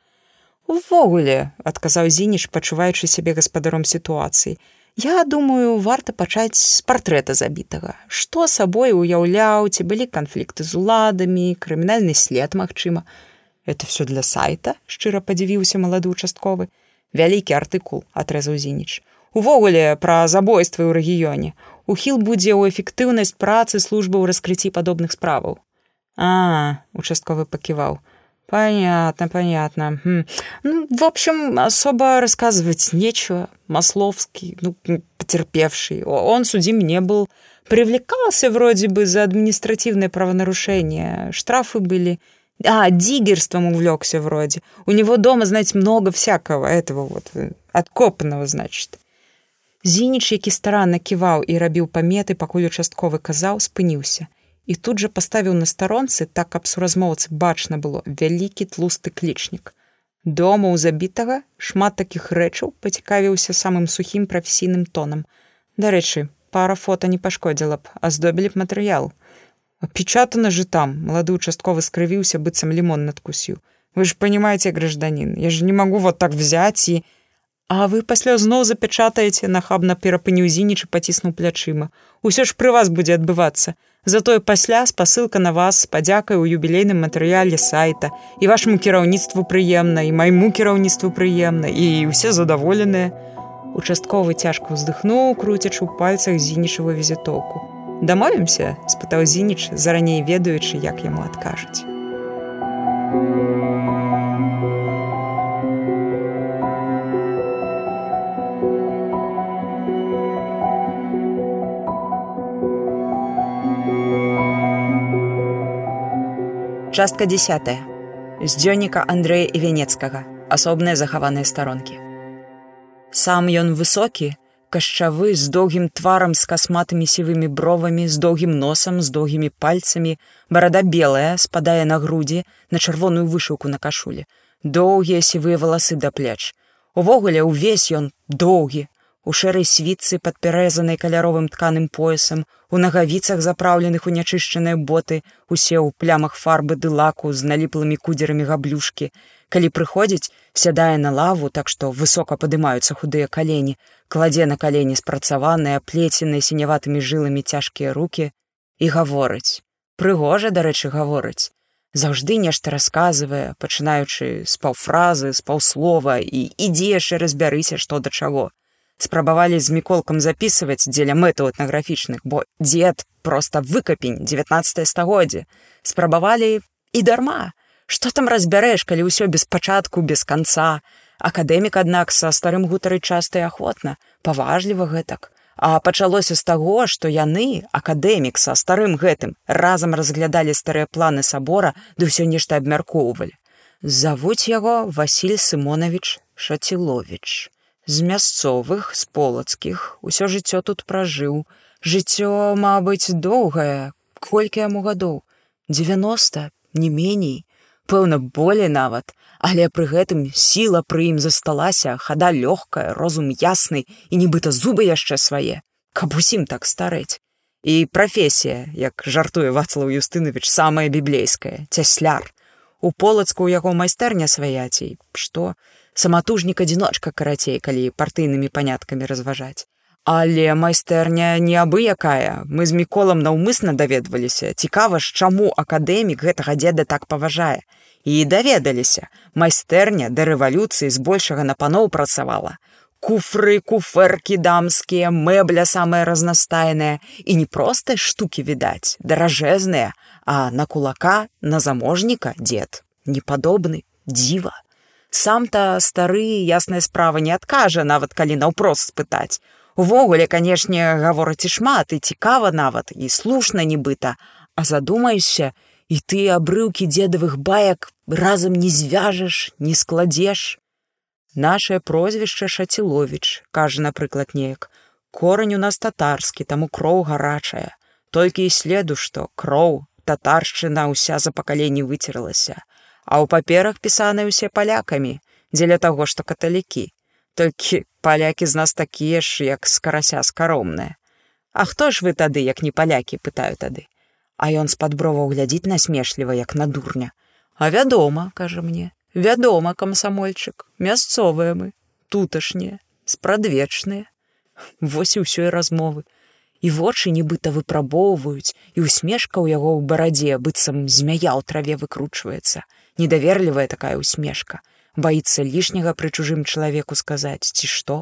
Увогуле, адказаў зініч, пачуваючы сябе гаспадаром сітуацыі. Я думаю, варта пачаць з партрэта забітага. Што сабой уяўляў, ці былі канфлікты з уладамі, крымінальны след, магчыма. Это все для сайта, шчыра падзівіўся малады участковы. Вялікі артыкул адрэзаў зініч. Увогуле пра забойствы ў рэгіёне. Ухіл будзе ў эфектыўнасць працы службы ў раскрыцці падобных справаў. А, участковы паківаў. Понятно, понятно. Хм. Ну, в общем, особо рассказывать нечего. Масловский, ну, потерпевший, он судим не был. Привлекался вроде бы за административное правонарушение. Штрафы были. А, диггерством увлекся вроде. У него дома, знаете, много всякого этого вот, откопанного, значит. Зініч, які старанна ківаў і рабіў паметы, пакуль участковы казаў, спыніўся. І тут жа паставіў на старонцы так каб суразмоўцы бачна было вялікі тлусты клічнік. Дома у забітага шмат такіх рэчаў пацікавіўся самым сухім прафесійным тонам. Дарэчы пара фото не пашкодзіла б аздобілі б матэрыял. Опечатана же там малады участковы скрывіўся быццам лімон надкусіў. Вы ж понимаете гражданин я же не могу вот так взять і А вы пасля зноў запячатаеце нахабна перапыніў зініч і паціснуў плячыма. Усё ж пры вас будзе адбывацца. Затое пасля спасылка на вас падзякай у юбілейным матэрыяле сайта і вашаму кіраўніцтву прыемна і майму кіраўніцтву прыемна і ўсе задаволеныя. Участковы цяжка ўздыхнуў, круцячы ў пальцах зінічавую візітоўку. Дамовімся, спытаў зініч, зараней ведаючы, як яму адкажуць. Частка 10 з дзённіка Андрэя і вянецкага асобныя захаваныя старонкі. Сам ён высокі, кашчавы з доўгім тварам з касматымі сівымі бровамі, з доўгім носам, з доўгімі пальцамі, барада белая спадае на грудзі на чырвоную вышыўку на кашулі. Доўгія сівыя валасы да плеч. Увогуле ўвесь ён доўгі, у шэрай світцы падпярэзанай каляровым тканым поясам, у нагавіцах запраўленых у нячышчаныя боты, усе ў плямах фарбы ды лаку з наліплымі кудзерамі габлюшкі. Калі прыходзіць, сядае на лаву, так што высока падымаюцца худыя калені, кладзе на калені спрацаваныя, плеценыя сіняватымі жыламі цяжкія руки і гаворыць. Прыгожа, дарэчы, гаворыць. Заўжды нешта расказвае, пачынаючы з паўфразы, з паўслова і ідзі яшчэ разбярыся, што да чаго спрабавалі з міколкам записываць дзеля мэтаў этнаграфічных, бо дзед проста выкапень 19 стагоддзе спрабавалі і дарма. Што там разбярэш, калі ўсё без пачатку без канца. Акадэмік, аднак са старым гутары часта і ахвотна, паважліва гэтак. А пачалося з таго, што яны, акадэмік са старым гэтым, разам разглядалі старыя планы сабора ды ўсё нешта абмяркоўвалі. Завуць яго Васіль Сымонавіч Шацілович з мясцовых з полацкіх. Усё жыццё тут пражыў. Жыццё мабыць доўгае. Колькі яму гадоў? 90 не меней. Пэўна болей нават. Але пры гэтым сіла пры ім засталася хада лёгкая розум ясны і нібыта зубы яшчэ свае каб усім так старэць. І прафесія як жартуе вацлаў юстынович самая біблейская цясляр. У полацку у яго майстэрня сваяцей што? саматужнік адзіночка карацей, калі партыйнымі паняткамі разважаць. Але майстэрня не абы якая. Мы з міколам наўмысна даведваліся. Цікава ж, чаму акадэмік гэтага дзеда так паважае. І даведаліся. Майстэрня да рэвалюцыі збольшага на паноў працавала. Куфры, куферкі дамскія, мэбля самая разнастайная і не проста штукі відаць, даражэзныя, а на кулака, на заможніка дзед, непадобны, дзіва. Сам-то стары ясная справа не адкажа, нават калі наўпрост спытаць. Увогуле, канешне, гавораць і шмат і цікава нават і слушна нібыта, А задумаешся, і ты абрыўкі дзедавых баек разам не звяжаш, не складзеш. Нашае прозвішча Шаціловіч, кажа, напрыклад, неяк. Корань у нас татарскі, таму кроў гарачая. Толькі і следу, што кроў, татаршчына ўся за пакаленні выцерлася а ў паперах пісаны ўсе палякамі дзеля таго што каталікі. Толькі палякі з нас такія ж як скарася скаромныя. А хто ж вы тады як не палякі пытаю тады. А ён з-пад броваў глядзіць насмешліва як на дурня. А вядома кажа мне вядома камсамольчык мясцовыя мы туташнія спрадвечныя. Вось і ўсёй размовы. І вочы нібыта выпрабоўваюць, і усмешка ў яго ў барадзе быццам змяя ў траве выкручваецца. Недаверлівая такая усмешка. Баіцца лішняга пры чужым чалавеку сказаць, ці што?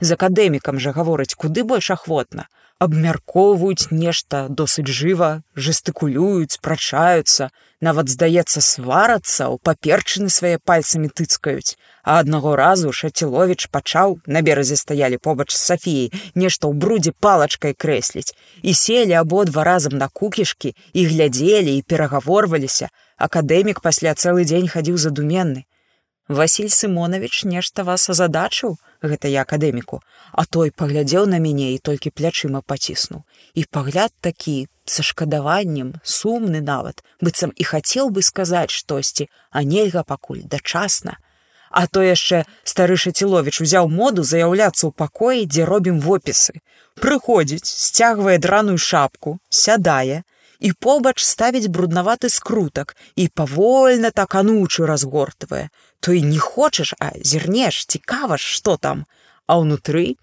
З акадэмікам жа гаворыць куды больш ахвотна, абмяркоўваюць нешта досыць жыва, жестыкулююць, прачаюцца, нават здаецца сварацца, у паперчыны свае пальцамі тыцкаюць. А аднаго разу Шаціловіч пачаў, на беразе стаялі побач з Сафіяй, нешта ў брудзе палачкай крэсліць. І селі абодва разам на кукішкі і глядзелі і перагаворваліся. Акадэмік пасля цэлы дзень хадзіў задуменны. Васіль Сымонавіч нешта вас азадачыў, гэта я акадэміку, а той паглядзеў на мяне і толькі плячыма паціснуў. І пагляд такі са шкадаваннем, сумны нават, быццам і хацеў бы сказаць штосьці, а нельга пакуль дачасна. А то яшчэ стары Шаціловіч узяў моду заяўляцца ў пакоі, дзе робім вопісы. Прыходзіць, сцягвае драную шапку, сядае, і побач ставіць бруднаваты скрутак і павольна так анучы разгортвае то і не хочаш а зірнеш цікава ж што там. А ўнутры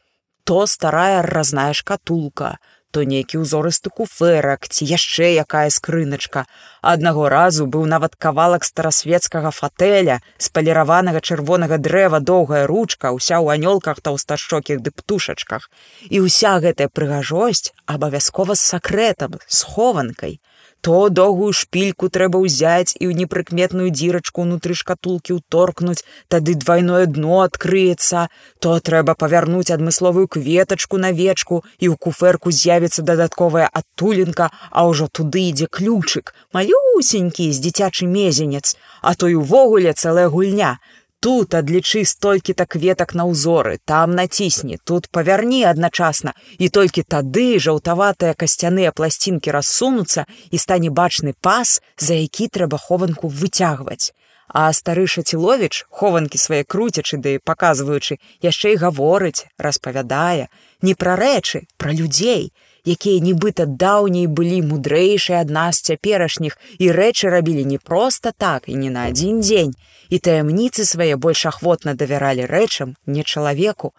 то старая разная шкатулка то нейкі ўзорысты куферак ці яшчэ якая скрыначка. Аднаго разу быў нават кавалак старасветскага фатэля з паліраванага чырвонага дрэва доўгая ручка ўся ў анёлках таўсташчокіх ды птушачках. І ўся гэтая прыгажосць абавязкова з сакрэтам схованкай то доўгую шпільку трэба ўзяць і ў непрыкметную дзірачку ўнутры шкатулкі ўторкнуць, тады двойное дно адкрыецца, то трэба павярнуць адмысловую кветачку на вечку і ў куферку з'явіцца дадатковая адтулінка, а ўжо туды ідзе ключык, малюсенькі з дзіцячы мезенец, а то і ўвогуле цэлая гульня тут адлічы столькі-то кветак на ўзоры там націсні тут павярні адначасна. І толькі тады жаўтаватыя касцяныя пласцінкі рассунуцца і стане бачны пас за які трэба хованку выцягваць. А стары шаціловіч хованкі свае круцячы ды паказваючы яшчэ і гаворыць распавядае не пра рэчы пра людзей якія нібыта даўней былі мудрэйшыя ад нас цяперашніх і рэчы рабілі не проста так і не на адзін дзень. І таямніцы свае больш ахвотна давяралі рэчам не чалавеку.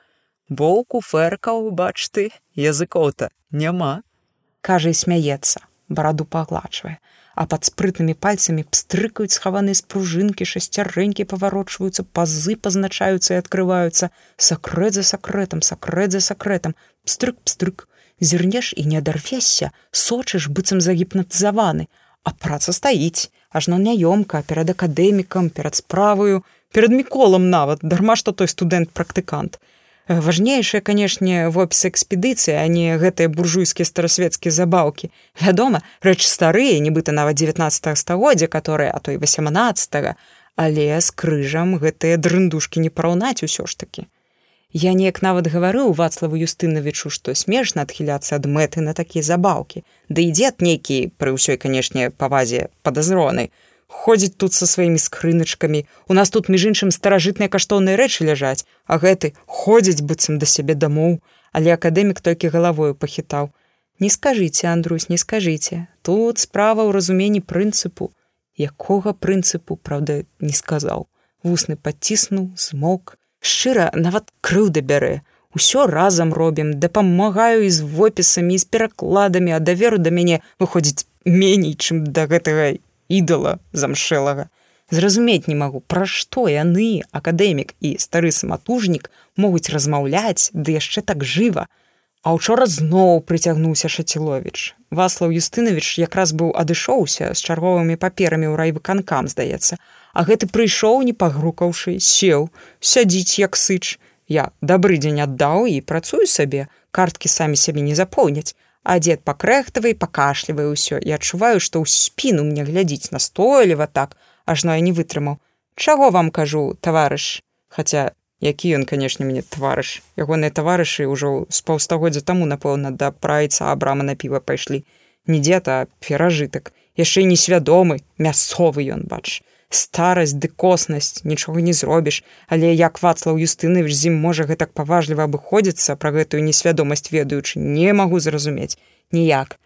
Бо ў куферкаў бач ты языкоў-то няма кажа і смяецца бараду пагладжвае а пад спрытнымі пальцамі пстрыкаюць схаваныя з пружынкі шасцярэнькі паварочваюцца пазы пазначаюцца і адкрываюцца. Сакрэт за сакрэтам сакрэт за сакрэтам. Пстрык пстрык зірнеш і не адарфесся сочыш быццам загіпнатызаваны. А праца стаіць ажно няёмка перад акадэмікам перад справаю перад міколам нават дарма што той студэнт практыкант важнейшае канешне в опіс экспедыцыі а не гэтыя буржуйскія старасветскія забаўкі. Вядома рэч старыя нібыта нават 19 стагоддзя которые а той 18 але з крыжам гэтыя дрындушкі не параўнаць усё ж таки Я неяк нават гаварыў вацлаву юстынавічу, што смешна адхіляцца ад мэты на такія забаўкі. Ды і дзед нейкі пры ўсёй, канешне, павазе падазроны. Ходзіць тут са сваімі скрыначкамі. У нас тут між іншым старажытныя каштоўныя рэчы ляжаць, а гэты ходзіць быццам да сябе дамоў, але акадэмік толькі галавою пахітаў. Не скажыце, Андрусь, не скажыце. Тут справа ў разуменні прынцыпу. Якога прынцыпу, праўда, не сказаў. Вусны падціснуў, змок, шчыра нават крыўда бярэ. Усё разам робім дапамагаю і з вопісамі з перакладамі а даверу да мяне выходзіць меней чым да гэтага ідала замшэлага. Зразумець не магу пра што яны акадэмік і стары саматужнік могуць размаўляць ды яшчэ так жыва. А учора зноў прыцягнуўся шаціловіч. Васлаў юстынавіч якраз быў адышоўся з чарговымі паперамі ў райвыканкам здаецца а гэты прыйшоў не пагрукаўшы сеў сядзіць як сыч. Я добры дзень аддаў і працую сабе карткі самі сябе не запоўняць. А дзед пакрэхтавай пакашлівае ўсё і адчуваю што ў спіну мне глядзіць настойліва так ажно я не вытрымаў. Чаго вам кажу таварыш? Хаця які ён канешне мне таварыш? Ягоныя таварышы ўжо з паўстагоддзя таму напэўна да прайца абрама на піва пайшлі. А перажытак. Яшчэ несвядомы мясцовы ён бач старасць ды коснасць нічога не зробіш. Але як вацлаў юстынавіч зім можа гэтак паважліва абыходзіцца пра гэтую несвядомасць ведаючы не магу зразумець. Ніяк.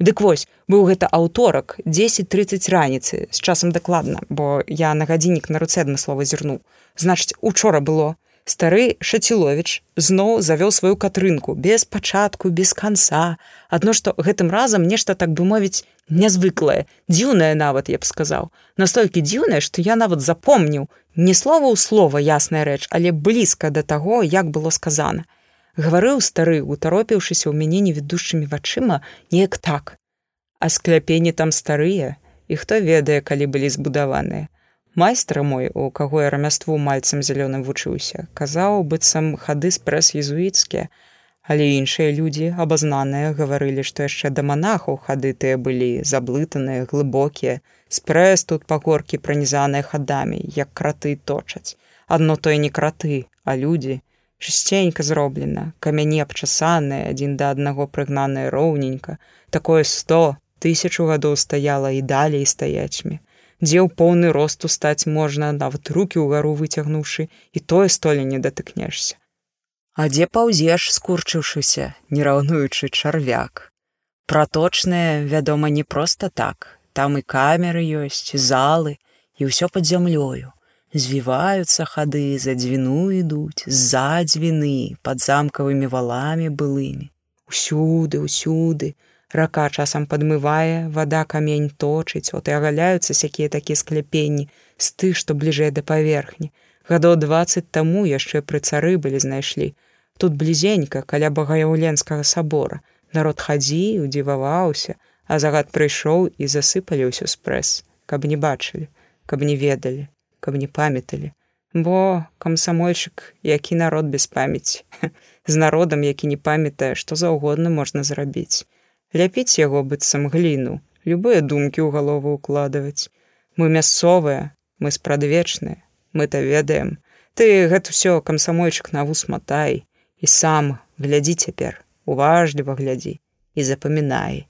Дык вось быў гэта аўторак 1030 раніцы з часам дакладна бо я на гадзіннік на руцэ адмыслова зірнуў. Значыць учора было Стары Шаціловіч зноў завёў сваю катрынку без пачатку, без канца. Адно што гэтым разам нешта так бы мовіць нязвыклае, дзіўнае нават я б сказаў. Настолькі дзіўнае, што я нават запомніў не слова ў слова ясная рэч, але блізка да таго, як было сказана. Гаварыў стары, утаропіўшыся ў мяне невідушчымі вачыма, неяк так. А скляпені там старыя, і хто ведае, калі былі збудаваныя. Майстра мой, у каго я рамяству мальцам зялёным вучыўся, казаў быццам хады спрэс езуіцкія, але іншыя людзі абазнаныя гаварылі, што яшчэ да манахаў хады тыя былі заблытаныя, глыбокія, спрэс тут пагоркі пранізаныя хадамі, як краты точаць. Адно то і не краты, а людзі, чысценька зроблена, камяні абчасаныя, адзін да аднаго прыгнаныя роўненька, такое сто тысячу гадоў стаяла і далей стаячмі дзе ў поўны росту стаць можна нават руки ўгару выцягнуўшы і тое столі не датыкнешся. А дзе паўзеш скурчыўшыся не раўнуючы чарвяк? Праточнае вядома не проста так. Там і камеры ёсць залы і ўсё пад зямлёю. Звіваюцца хады за дзвіну ідуць з-за дзвіны пад замкавымі валамі былымі. Усюды усюды рака часам падмывае вода камень точыць от і агаляюцца сякія такія скляпенні з ты што бліжэй да паверхні. Гадоў двадцать таму яшчэ пры цары былі знайшлі. Тут блізенька каля багаяўленскага сабора. Народ хадзі удзіваваўся а загад прыйшоў і засыпалі ўсё спрэс каб не бачылі каб не ведалі каб не памяталі. Бо камсамольчык які народ без памяці [laughs] з народам які не памятае што заўгодна можна зрабіць ляпіць яго быццам гліну любыя думкі ў галову укладваць мы мясцовыя мы спрадвечныя мы то ведаем. Ты гэта ўсё камсамольчык на вус матай і сам глядзі цяпер уважліва глядзі і запамінай.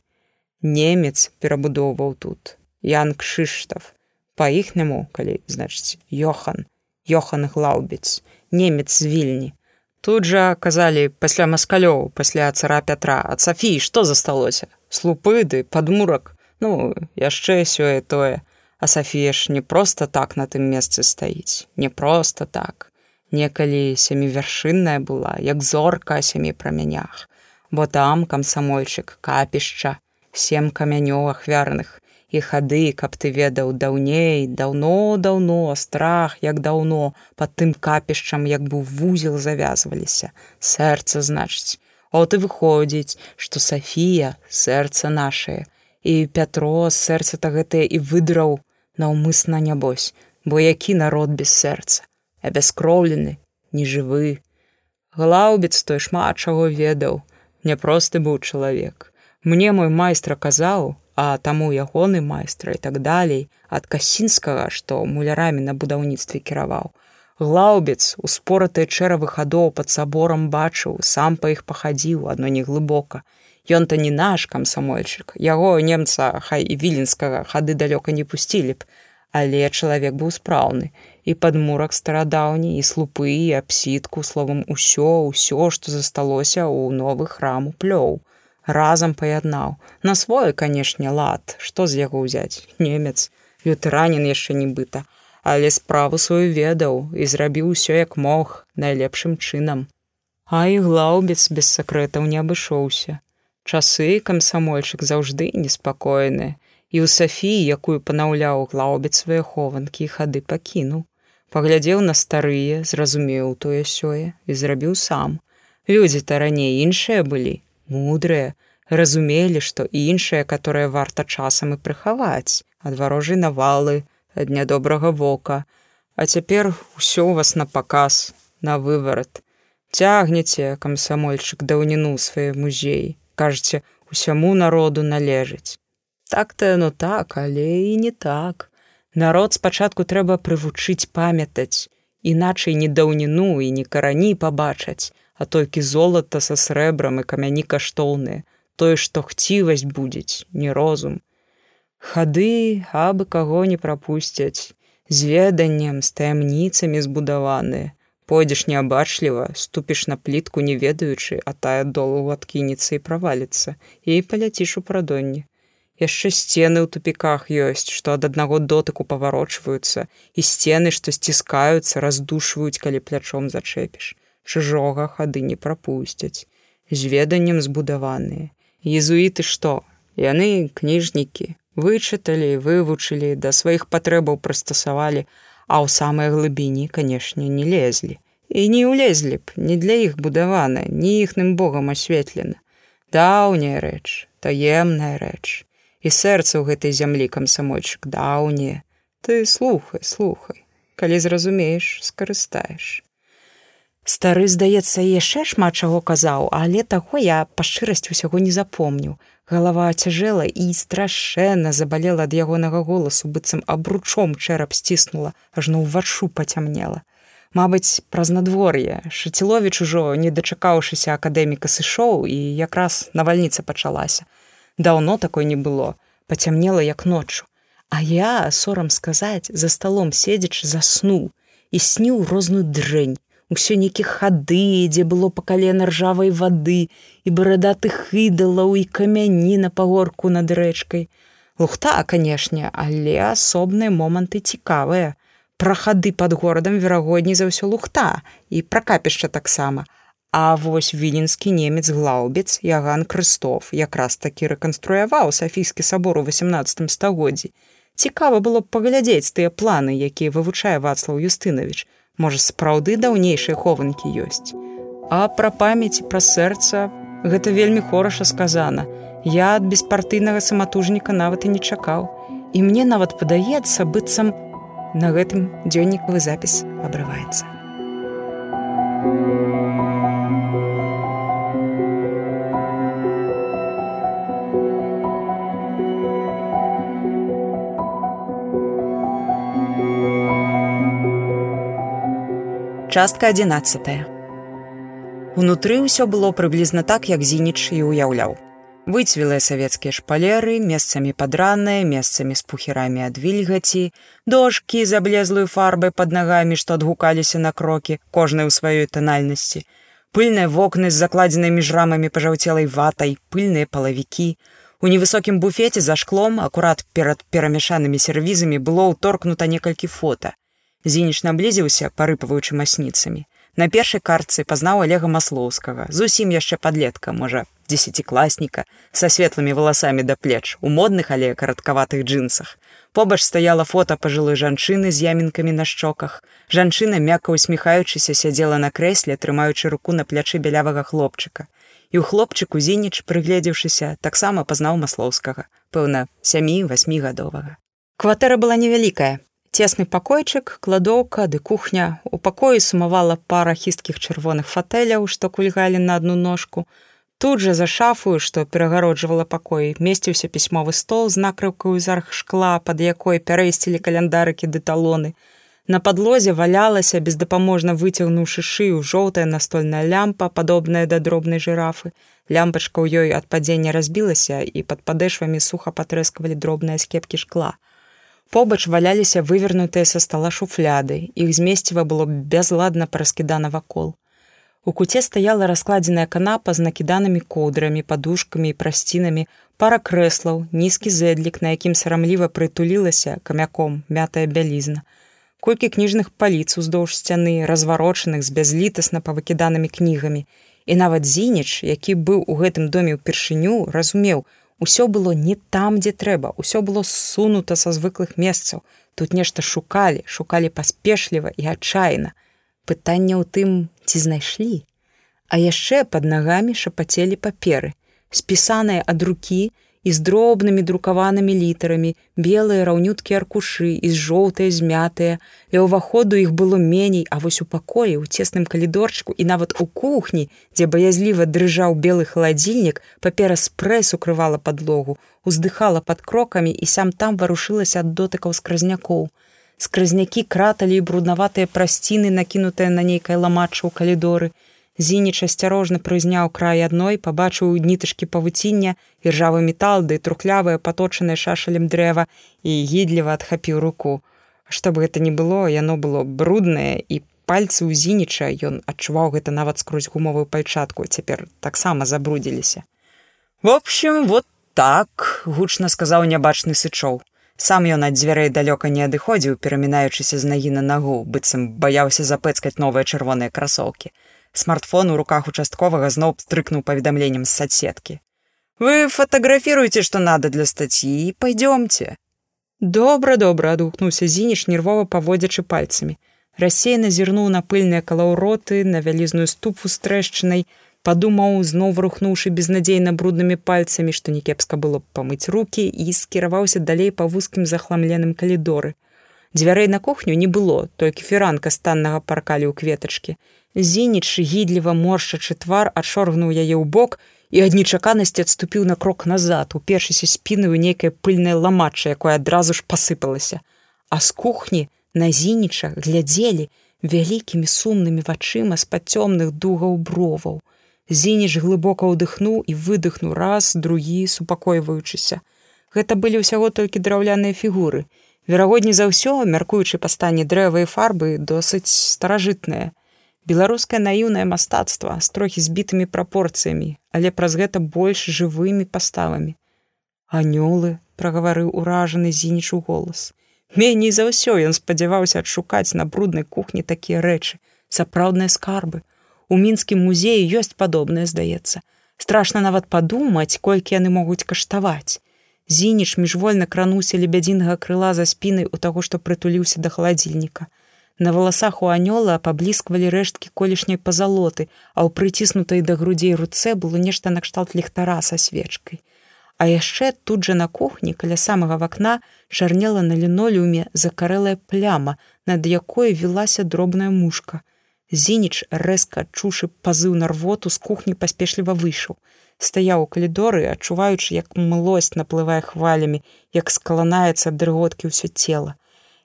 Немец перабудоўваў тут ян кшыштаф па-іхняму калі значыць йохан йохан глаубец немец з вільні Тут жа казалі пасля маскалёў пасля цара пятра ад Сафіі што засталося слупыды падмурак ну яшчэ сёе тое а Сафія ж не проста так на тым месцы стаіць не проста так. Некалі сямівяршынная была як зорка сямі прамянях бо там камсамольчык капішча сем камянёў ахвярных і хады, каб ты ведаў даўней, даўно-даўно, страх, як даўно, пад тым капішчам, як быў вузел завязваліся, сэрца значыць. От і выходзіць, што Сафія сэрца нашае, і Пятро сэрца-то гэтае і выдраў наўмысна нябось, бо які народ без сэрца, а бяскроўлены, нежывы. Глаўбец той шмат чаго ведаў, няпросты быў чалавек. Мне мой майстра казаў, а таму ягоны майстра і так далей ад касінскага што мулярамі на будаўніцтве кіраваў. Глаубец у споратыя чэравы хадоў пад саборам бачыў сам па іх пахадзіў адно не глыбока. Ён то не наш камсамольчык яго немца хай і віленскага хады далёка не пусцілі б але чалавек быў спраўны. І падмурак старадаўні і слупы і апсітку словам усё ўсё што засталося ў новы храм у плёў разам паяднаў на свой канешне лад. Што з яго ўзяць немец. Лютэранін яшчэ нібыта але справу сваю ведаў і зрабіў усё як мог найлепшым чынам. А і глаўбец без сакрэтаў не абышоўся. Часы камсамольчык заўжды неспакойны. І ў сафіі якую панаўляў глаўбец свае хованкі хады пакінуў. Паглядзеў на старыя зразумеў тое сёе і зрабіў сам. Людзі то раней іншыя былі мудрыя, разумелі, што іншыя, которые варта часам і прыхаваць, ад варожай навалы, ад нядобрага вока, А цяпер усё у вас на паказ, на выварат. Цягнеце камсамольчык даўніну свае музеі, кажаце, усяму народу належыць. Так-то яно так, але і не так. Народ спачатку трэба прывучыць памятаць, іначай не даўніну і не карані пабачаць, а толькі золата са срэбрам і камяні каштоўныя, тое, што хцівасць будзець, не розум. Хады абы каго не прапусцяць, з веданнем з таямніцамі збудаваныя, пойдзеш неабачліва, ступіш на плітку не ведаючы, а тая долу адкінецца і праваліцца і паляціш у прадонні. яшчэ сцены ў тупіках ёсць што ад аднаго дотыку паварочваюцца і сцены што сціскаюцца раздушваюць калі плячом зачэпіш чужога хады не прапусцяць. З веданнем збудаваныя. Езуіты што? Яны кніжнікі. Вычыталі вывучылі да сваіх патрэбаў прыстасавалі а ў самай глыбіні канешне не лезлі. І не ўлезлі б не для іх будавана ні іхным богам асветлена. Даўняя рэч таемная рэч. І сэрца ў гэтай зямлі камсамольчык даўне ты слухай слухай. Калі зразумееш скарыстаеш стары здаецца яшчэ шмат чаго казаў але таго я па шчырасці ўсяго не запомніў. Галава цяжэла і страшэнна забалела ад ягонага голасу быццам абручом чэрап сціснула ажно ўвачу пацямнела. Мабыць, праз надвор'е. Шаціловіч ужо, не дачакаўшыся акадэміка сышоў і якраз навальніца пачалася. Даўно такой не было. Пацямнела як ноччу. А я сорам сказаць за сталом седзячы заснуў і сніў розную дрэнь усё нейкі хады дзе было па калена ржавай вады і барадатых ідалаў і камяні на пагорку над рэчкай лухта канешне але асобныя моманты цікавыя пра хады пад горадам верагодней за ўсё лухта і пра капішча таксама А вось віленскі немец глаўбец Яган Крыстоф якраз такі рэканструяваў Сафійскі сабор у 18 стагоддзі. Цікава было б паглядзець тыя планы, якія вывучае Вацлаў Юстынавіч. Можа, сапраўды даўнейшыя хованкі ёсць. А пра памяць пра сэрца гэта вельмі хораша сказана. Я ад беспартыйнага саматужніка нават і не чакаў. І мне нават падаецца быццам на гэтым дзённікавы запіс абрываецца. Частка 11. Унутры ўсё было прыблізна так, як зініч і ўяўляў. Выцвілыя савецкія шпалеры, месцамі падраныя, месцамі з пухерамі ад вільгаці, дошкі з аблезлую фарбай пад нагамі, што адгукаліся на крокі, кожнай у сваёй танальнасці. Пыльныя вокны з закладзенай між рамамі пажаўцелай ватай, пыльныя палавікі. У невысокім буфеце за шклом, акурат перад перамяшанымі сервізамі было ўторкнута некалькі фота. Зініч наблізіўся, парыпаваючы масніцамі. На першай карцы пазнаў алега маслоўскага, зусім яшчэ падлетка, можа, дзесяцікласніка, са светлымі валасамі да плеч, у модных але караткаватых джинсах. Побач стаяла фота пажылой жанчыны з ямінкамі на шчоках. Жанчына, мякка усміхаючыся, сядзела на крэсле, трымаючы руку на плячы бялявага хлопчыка. І ў хлопчыку зініч, прыгледзеўшыся, таксама пазнаў маслоўскага, пэўна, сямі-васьмігадовага. Кватэра была невялікая, Цесны пакойчык, кладоўка ды кухня. У пакоі сумавала пара хісткіх чырвоных фатэляў, што кульгалі на адну ножку. Тут жа за шафую, што перагароджвала пакой, месціўся пісьмовы стол з накрыўкаю зарх шкла, пад якой пярэсцілі каляндарыкі ды талоны. На падлозе валялася, бездапаможна выцягнуўшы шыю жоўтая настольная лямпа, падобная да дробнай жырафы. Лямпачка ў ёй ад падзення разбілася і пад падэшвамі суха патрэскавалі дробныя скепкі шкла. Побач валяліся вывернутыя са стала шуфляды, іх змесціва было бязладна параскідана вакол. У куце стаяла раскладзеная канапа з накіданымі коўдрамі, падушкамі і прасцінамі, пара крэслаў, нізкі зэдлік, на якім сарамліва прытулілася камяком мятая бялізна. Колькі кніжных паліц уздоўж сцяны, разварочаных з бязлітасна павыкіданымі кнігамі. І нават зініч, які быў у гэтым доме ўпершыню, разумеў, Усё было не там, дзе трэба, усё было сунута са звыклых месцаў. Тут нешта шукалі, шукалі паспешліва і адчайна. Пытанне ў тым, ці знайшлі. А яшчэ пад нагамі шапацелі паперы, спісаныя ад рукі, і з дробнымі друкаванымі літарамі, белыя раўнюткі аркушы і з жоўтыя змятыя. Ля ўваходу іх было меней, а вось у пакоі у цесным калідорчыку і нават у кухні, дзе баязліва дрыжаў белы халадзільнік, папера спрэс укрывала падлогу, уздыхала пад крокамі і сам там варушылася ад дотыкаў скразнякоў. Скразнякі краталі і бруднаватыя прасціны, накінутыя на нейкай ламачу ў калідоры, Зініч асцярожна прызняў край адной, пабачыў нітачкі павуціння, іржавы метал ды трухлявае паточанае шашалем дрэва і гідліва адхапіў руку. Што б гэта ні было, яно было бруднае і пальцы ў зініча ён адчуваў гэта нават скрозь гумовую пальчатку, цяпер таксама забрудзіліся. В общем, вот так гучна сказаў нябачны сычоў сам ён ад дзвярэй далёка не адыходзіў перамінаючыся з нагі на нагу быццам баяўся запэцкаць новыя чырвоныя красоўкі смартфон у руках участковага зноў стрыкнуў паведамленнем з садсеткі вы фотаграфіруеце што надо для статьі пойдёмте добра добра адгукнуўся зініш нервова паводзячы пальцамі рассеяна зірнуў на пыльныя калаўроты на вялізную ступу з трэшчынай падумаў зноў рухнуўшы безнадзейна бруднымі пальцамі што некепска было б памыць руки і скіраваўся далей па вузкім захламленым калідоры дзвярэй на кухню не было толькі фіранка станнага паркалі ў кветачкі зініч гідліва моршчачы твар адшоргнуў яе ў бок і ад нечаканасці адступіў на крок назад упершыся спіны ў нейкае пыльнае ламача якое адразу ж пасыпалася а з кухні на зінічах глядзелі вялікімі сумнымі вачыма з-пад цёмных дугаў броваў Зініч глыбока ўдыхнуў і выдыхнуў раз, другі, супакойваючыся. Гэта былі ўсяго толькі драўляныя фігуры. Верагодні за ўсё, мяркуючы па стане дрэва і фарбы досыць старажытнае. Беларускае наіўнае мастацтва з трохі збітымі прапорцыямі, але праз гэта больш жывымі паставамі. Анёлы прагаварыў уражаны зінічу голас. Меней за ўсё ён спадзяваўся адшукаць на бруднай кухні такія рэчы, сапраўдныя скарбы, У мінскім музеі ёсць падобнае, здаецца. Страшна нават падумаць, колькі яны могуць каштаваць. Зініш міжвольна крануўся лебядзінага крыла за спінай у таго, што прытуліўся да халадзільніка. На валасах у анёла паблісквалі рэшткі колішняй пазалоты, а ў прыціснутай да грудзей руцэ было нешта накшталт ліхтара са свечкай. А яшчэ тут жа на кухні каля самага вакна чарнела на лінолеуме закарэлая пляма, над якой вілася дробная мушка. Зініч рэзка адчушы пазыў на рвоту з кухні паспешліва выйшаў. Стаяў у калідоры, адчуваючы, як млосць наплывае хвалямі, як скаланаецца дрыготкі ўсё цела.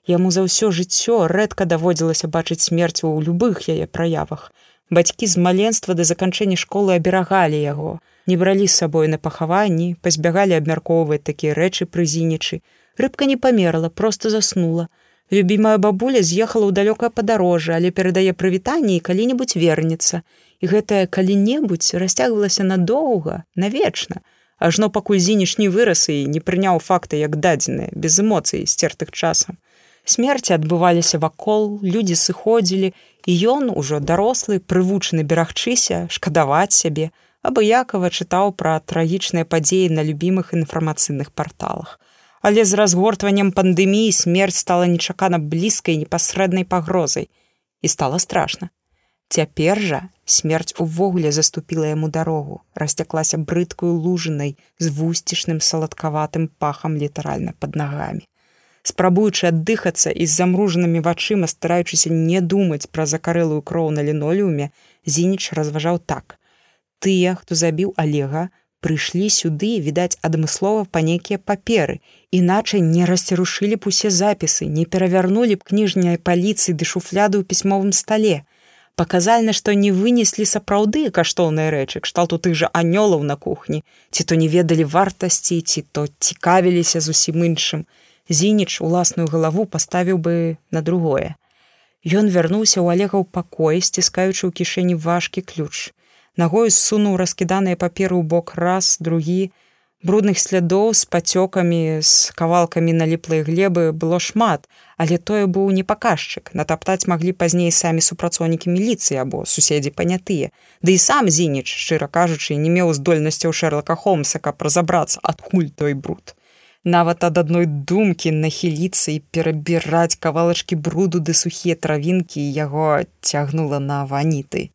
Яму за ўсё жыццё рэдка даводзілася бачыць смерць у любых яе праявах. Бацькі з маленства да заканчэння школы аберагалі яго, не бралі з сабой на пахаванні, пазбягалі абмяркоўваць такія рэчы пры зінічы. Рыбка не памерла, просто заснула. Любімая бабуля з'ехала ў далёкае падарожжа, але перадае прывітанне і калі-небудзь вернецца. І гэтае калі-небудзь расцягвалася надоўга, навечна. Ажно пакуль зініш не вырас і не прыняў факты як дадзеныя, без эмоцый сцертых часам. Смерці адбываліся вакол, людзі сыходзілі, і ён, ужо дарослы, прывучаны берагчыся, шкадаваць сябе, абыякова чытаў пра трагічныя падзеі на любімых інфармацыйных парталах але з разгортваннем пандэміі смерць стала нечакана блізкай непасрэднай пагрозай і стала страшна. Цяпер жа смерць увогуле заступіла яму дарогу, расцяклася брыдкую лужынай з вусцішным саладкаватым пахам літаральна пад нагамі. Спрабуючы аддыхацца і з замружанымі вачыма, стараючыся не думаць пра закарэлую кроў на лінолеуме, Зініч разважаў так: Тыя, хто забіў Олега, прыйшлі сюды відаць адмыслова па нейкія паперы. Іначай не расцярушылі б усе запісы не перавярнулі б кніжняй паліцыі ды шуфляды ў пісьмовым стале. Паказальна што не вынеслі сапраўды каштоўныя рэчы кшталту тых жа анёлаў на кухні. Ці то не ведалі вартасці ці то цікавіліся зусім іншым. Зініч уласную галаву паставіў бы на другое. Ён вярнуўся ў алегаў пакой сціскаючы ў кішэні важкі ключ ногою ссунуў раскіданыя паперы ў бок раз другі брудных слядоў з пацёкамі з кавалкамі наліплай глебы было шмат але тое быў не паказчык натаптаць маглі пазней самі супрацоўнікі міліцыі або суседзі панятыя ды і сам зініч шчыра кажучы не меў здольнасцяў шэрлака холмса каб разабрацца адкуль той бруд нават ад адной думкі нахіліцца і перабіраць кавалачкі бруду ды сухія травінкі яго цягнула на ваніты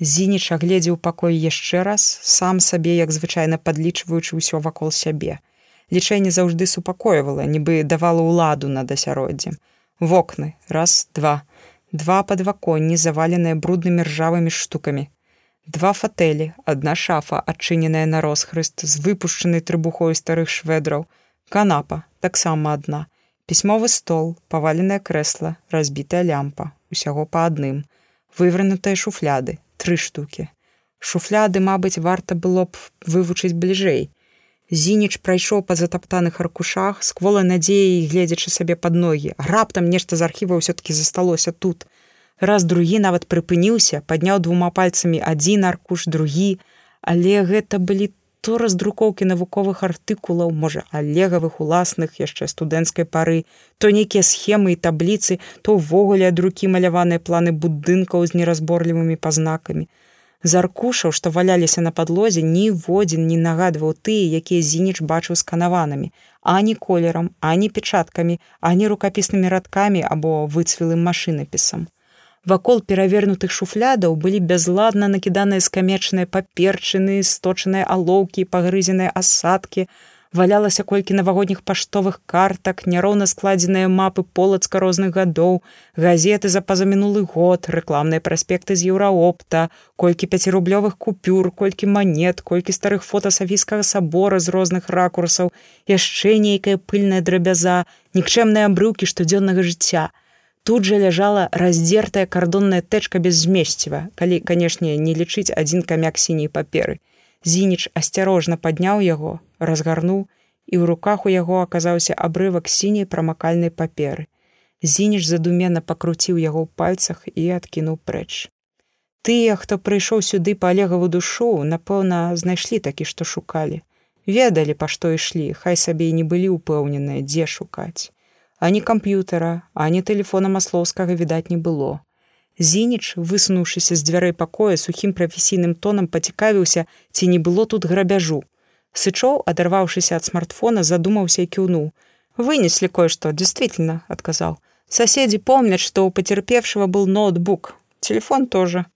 Зініч агледзеў пакой яшчэ раз, сам сабе, як звычайна падлічваючы ўсё вакол сябе. Лічэнне заўжды супакойвала, нібы давала ўладу над асяроддзем. Вокны, раз, два, два падваконні, заваленыя бруднымі ржавымі штукамі. Два фатэлі, адна шафа, адчыненая на росхрыст з выпушчанай трыбухой старых шведраў, канапа, таксама адна, пісьмовы стол, паваленае крэсла, разбітая лямпа, усяго па адным, вывернутыя шуфляды, тры штукі. Шуфляды, мабыць, варта было б вывучыць бліжэй. Зініч прайшоў па затаптаных аркушах, сквола надзеі, гледзячы сабе пад ногі. Раптам нешта з архіва ўсё-кі засталося тут. Раз другі нават прыпыніўся, падняў двума пальцамі адзін аркуш другі, але гэта былі то раздрукоўкі навуковых артыкулаў, можа алегавых уласных яшчэ студэнцкай пары, то нейкія схемы і табліцы, то ўвогуле ад рукі маляваныя планы будынкаў з неразборлівымі пазнакамі. З аркушаў, што валяліся на падлозе, ніводзін не нагадваў тыя, якія зініч бачыў сканаванымі, ані колерам, ані печаткамі, ані рукапіснымі радкамі або выцвілым машынапісам. Вакол перавернутых шуфлядаў былі бязладна накіданыя скамечныя паперчыны, сточаныя алоўкі, пагрызеныя асадкі, валялася колькі навагодніх паштовых картак, няроўна складзеныя мапы полацка розных гадоў, газеты за пазамінулы год, рэкламныя праспекты з еўраопта, колькі пяцірублёвых купюр, колькі манет, колькі старых фота савійскага сабора з розных ракурсаў, яшчэ нейкая пыльная драбяза, нікчэмныя абрыўкі штодзённага жыцця. Тут жа ляжала раздзертая кардонная тэчка без змесціва, калі, канешне, не лічыць адзін камяк сіняй паперы. Зініч асцярожна падняў яго, разгарнуў, і ў руках у яго аказаўся абрывак сіняй прамакальнай паперы. Зініч задумена пакруціў яго ў пальцах і адкінуў прэч. Тыя, хто прыйшоў сюды па алегаву душу, напэўна, знайшлі такі, што шукалі. Ведалі, па што ішлі, хай сабе і не былі ўпэўненыя, дзе шукаць ані камп'ютара, ані тэлефона маслоўскага відаць не было. Зініч, высунуўшыся з дзвярэй пакоя сухім прафесійным тонам пацікавіўся, ці не было тут грабяжу. Сычоў, адарваўшыся ад смартфона, задумаўся і кіўнуў. Вынеслі кое-што, действительно, адказаў. Соседзі помняць, што ў пацярпевшего был ноутбук. Телефон тоже.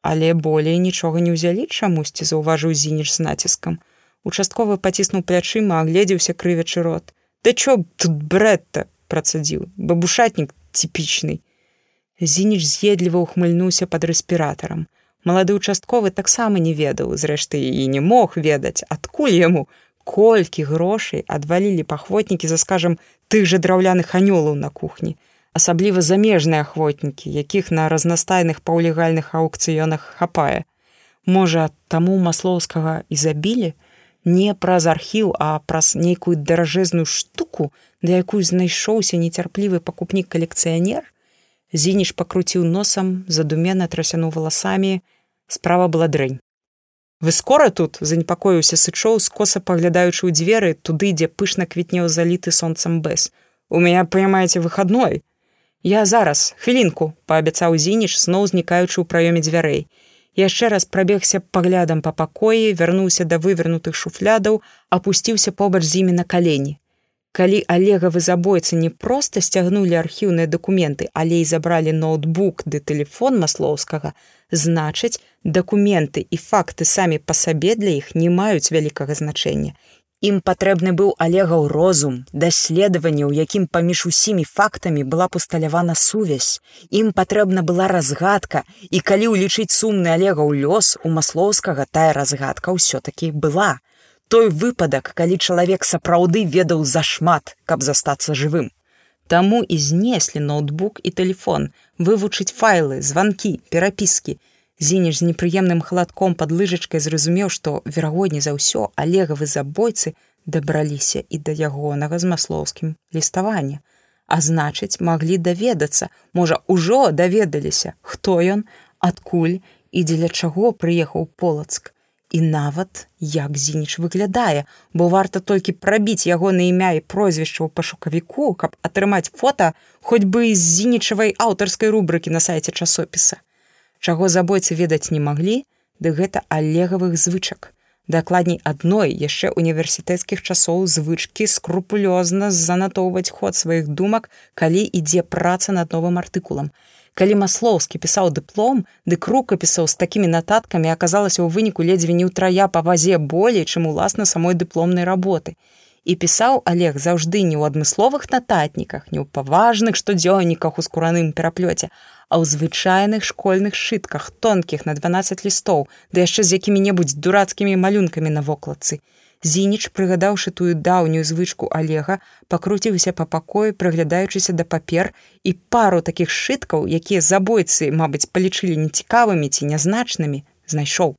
Але болей нічога не ўзялі чамусьці, заўважыў зініч з націскам. Участковы паціснуў плячыма, агледзеўся крывячы рот. Да чё тут брэд-то? Працадзіў бабушатнік типічны зініч з'едліва ухмыльнуўся под рэспіратарам малады участковы таксама не ведаў зрэшты і не мог ведаць адкуль яму колькі грошай адвалілі пахвотнікі за скажам тых жа драўляных анёлаў на кухні. Асабліва замежныя ахвотнікі якіх на разнастайных паўлегальных аукцыёнах хапае. Можа таму маслоўскага і забілі не праз архіў а праз нейкую даражэзную штуку да якую знайшоўся нецярплівы пакупнік калекцыянер зініш пакруціў носам задумена трасянуў валасамі. Справа была дрэнь. Вы скора тут занепакоіўся сычоў скоса паглядаючы ў дзверы туды дзе пышна квітнеў заліты сонцам бэс. У меня паямаеце выхадной я зараз хвілінку паабяцаў зініш зноў знікаючы ў праёме дзвярэй яшчэ раз прабегся паглядам па пакоі вярнуўся да вывернутых шуфлядаў апусціўся побач з імі на калені калі алегавы забойцы не проста сцягнулі архіўныя дакументы але і забралі ноутбук ды телефон маслоўскага значыць дакументы і факты самі па сабе для іх не маюць вялікага значэння ім патрэбны быў алегаў розум даследаванне у якім паміж усімі фактамі была пусталявана сувязь ім патрэбна была разгадка і калі ўлічыць сумны алегаў лёс у маслоўскага тая разгадка ўсё-таки была той выпадак, калі чалавек сапраўды ведаў зашмат, каб застацца жывым. Таму і знеслі ноутбук і телефон, вывучыць файлы, званкі, перапіскі. Зініш з непрыемным халадком пад лыжачкай зразумеў, што верагодні за ўсё алегавы забойцы дабраліся і да ягонага з маслоўскім ліставання. А значыць, маглі даведацца, можа, ужо даведаліся, хто ён, адкуль і дзеля чаго прыехаў полацк і нават як зініч выглядае, бо варта толькі прабіць яго на імя і прозвішча ў пашукавіку, каб атрымаць фота хоць бы з зінічавай аўтарскай рубрыкі на сайце часопіса. Чаго забойцы ведаць не маглі, ды гэта алегавых звычак. Дакладней адной яшчэ універсітэцкіх часоў звычкі скрупулёзна занатоўваць ход сваіх думак, калі ідзе праца над новым артыкулам калі маслоўскі пісаў дыплом дык рукапісаў з такімі нататкамі аказалася ў выніку ледзьве не ўтрая па вазе болей чым уласна самой дыпломнай работы і пісаў олег заўжды не ў адмысловых нататніках не ў паважных штодзённіках у скураным пераплёце а ў звычайных школьных шытках тонкіх на 12 лістоў ды яшчэ з якімі-небудзь дурацкімі малюнкамі на вокладцы Зініч, прыгадаўшы тую даўнюю звычку алега, пакруціўся па пакоі, прыглядаючыся да папер і пару такіх шыткаў, якія забойцы, мабыць, палічылі нецікавымі ці нязначнымі, знайшоў.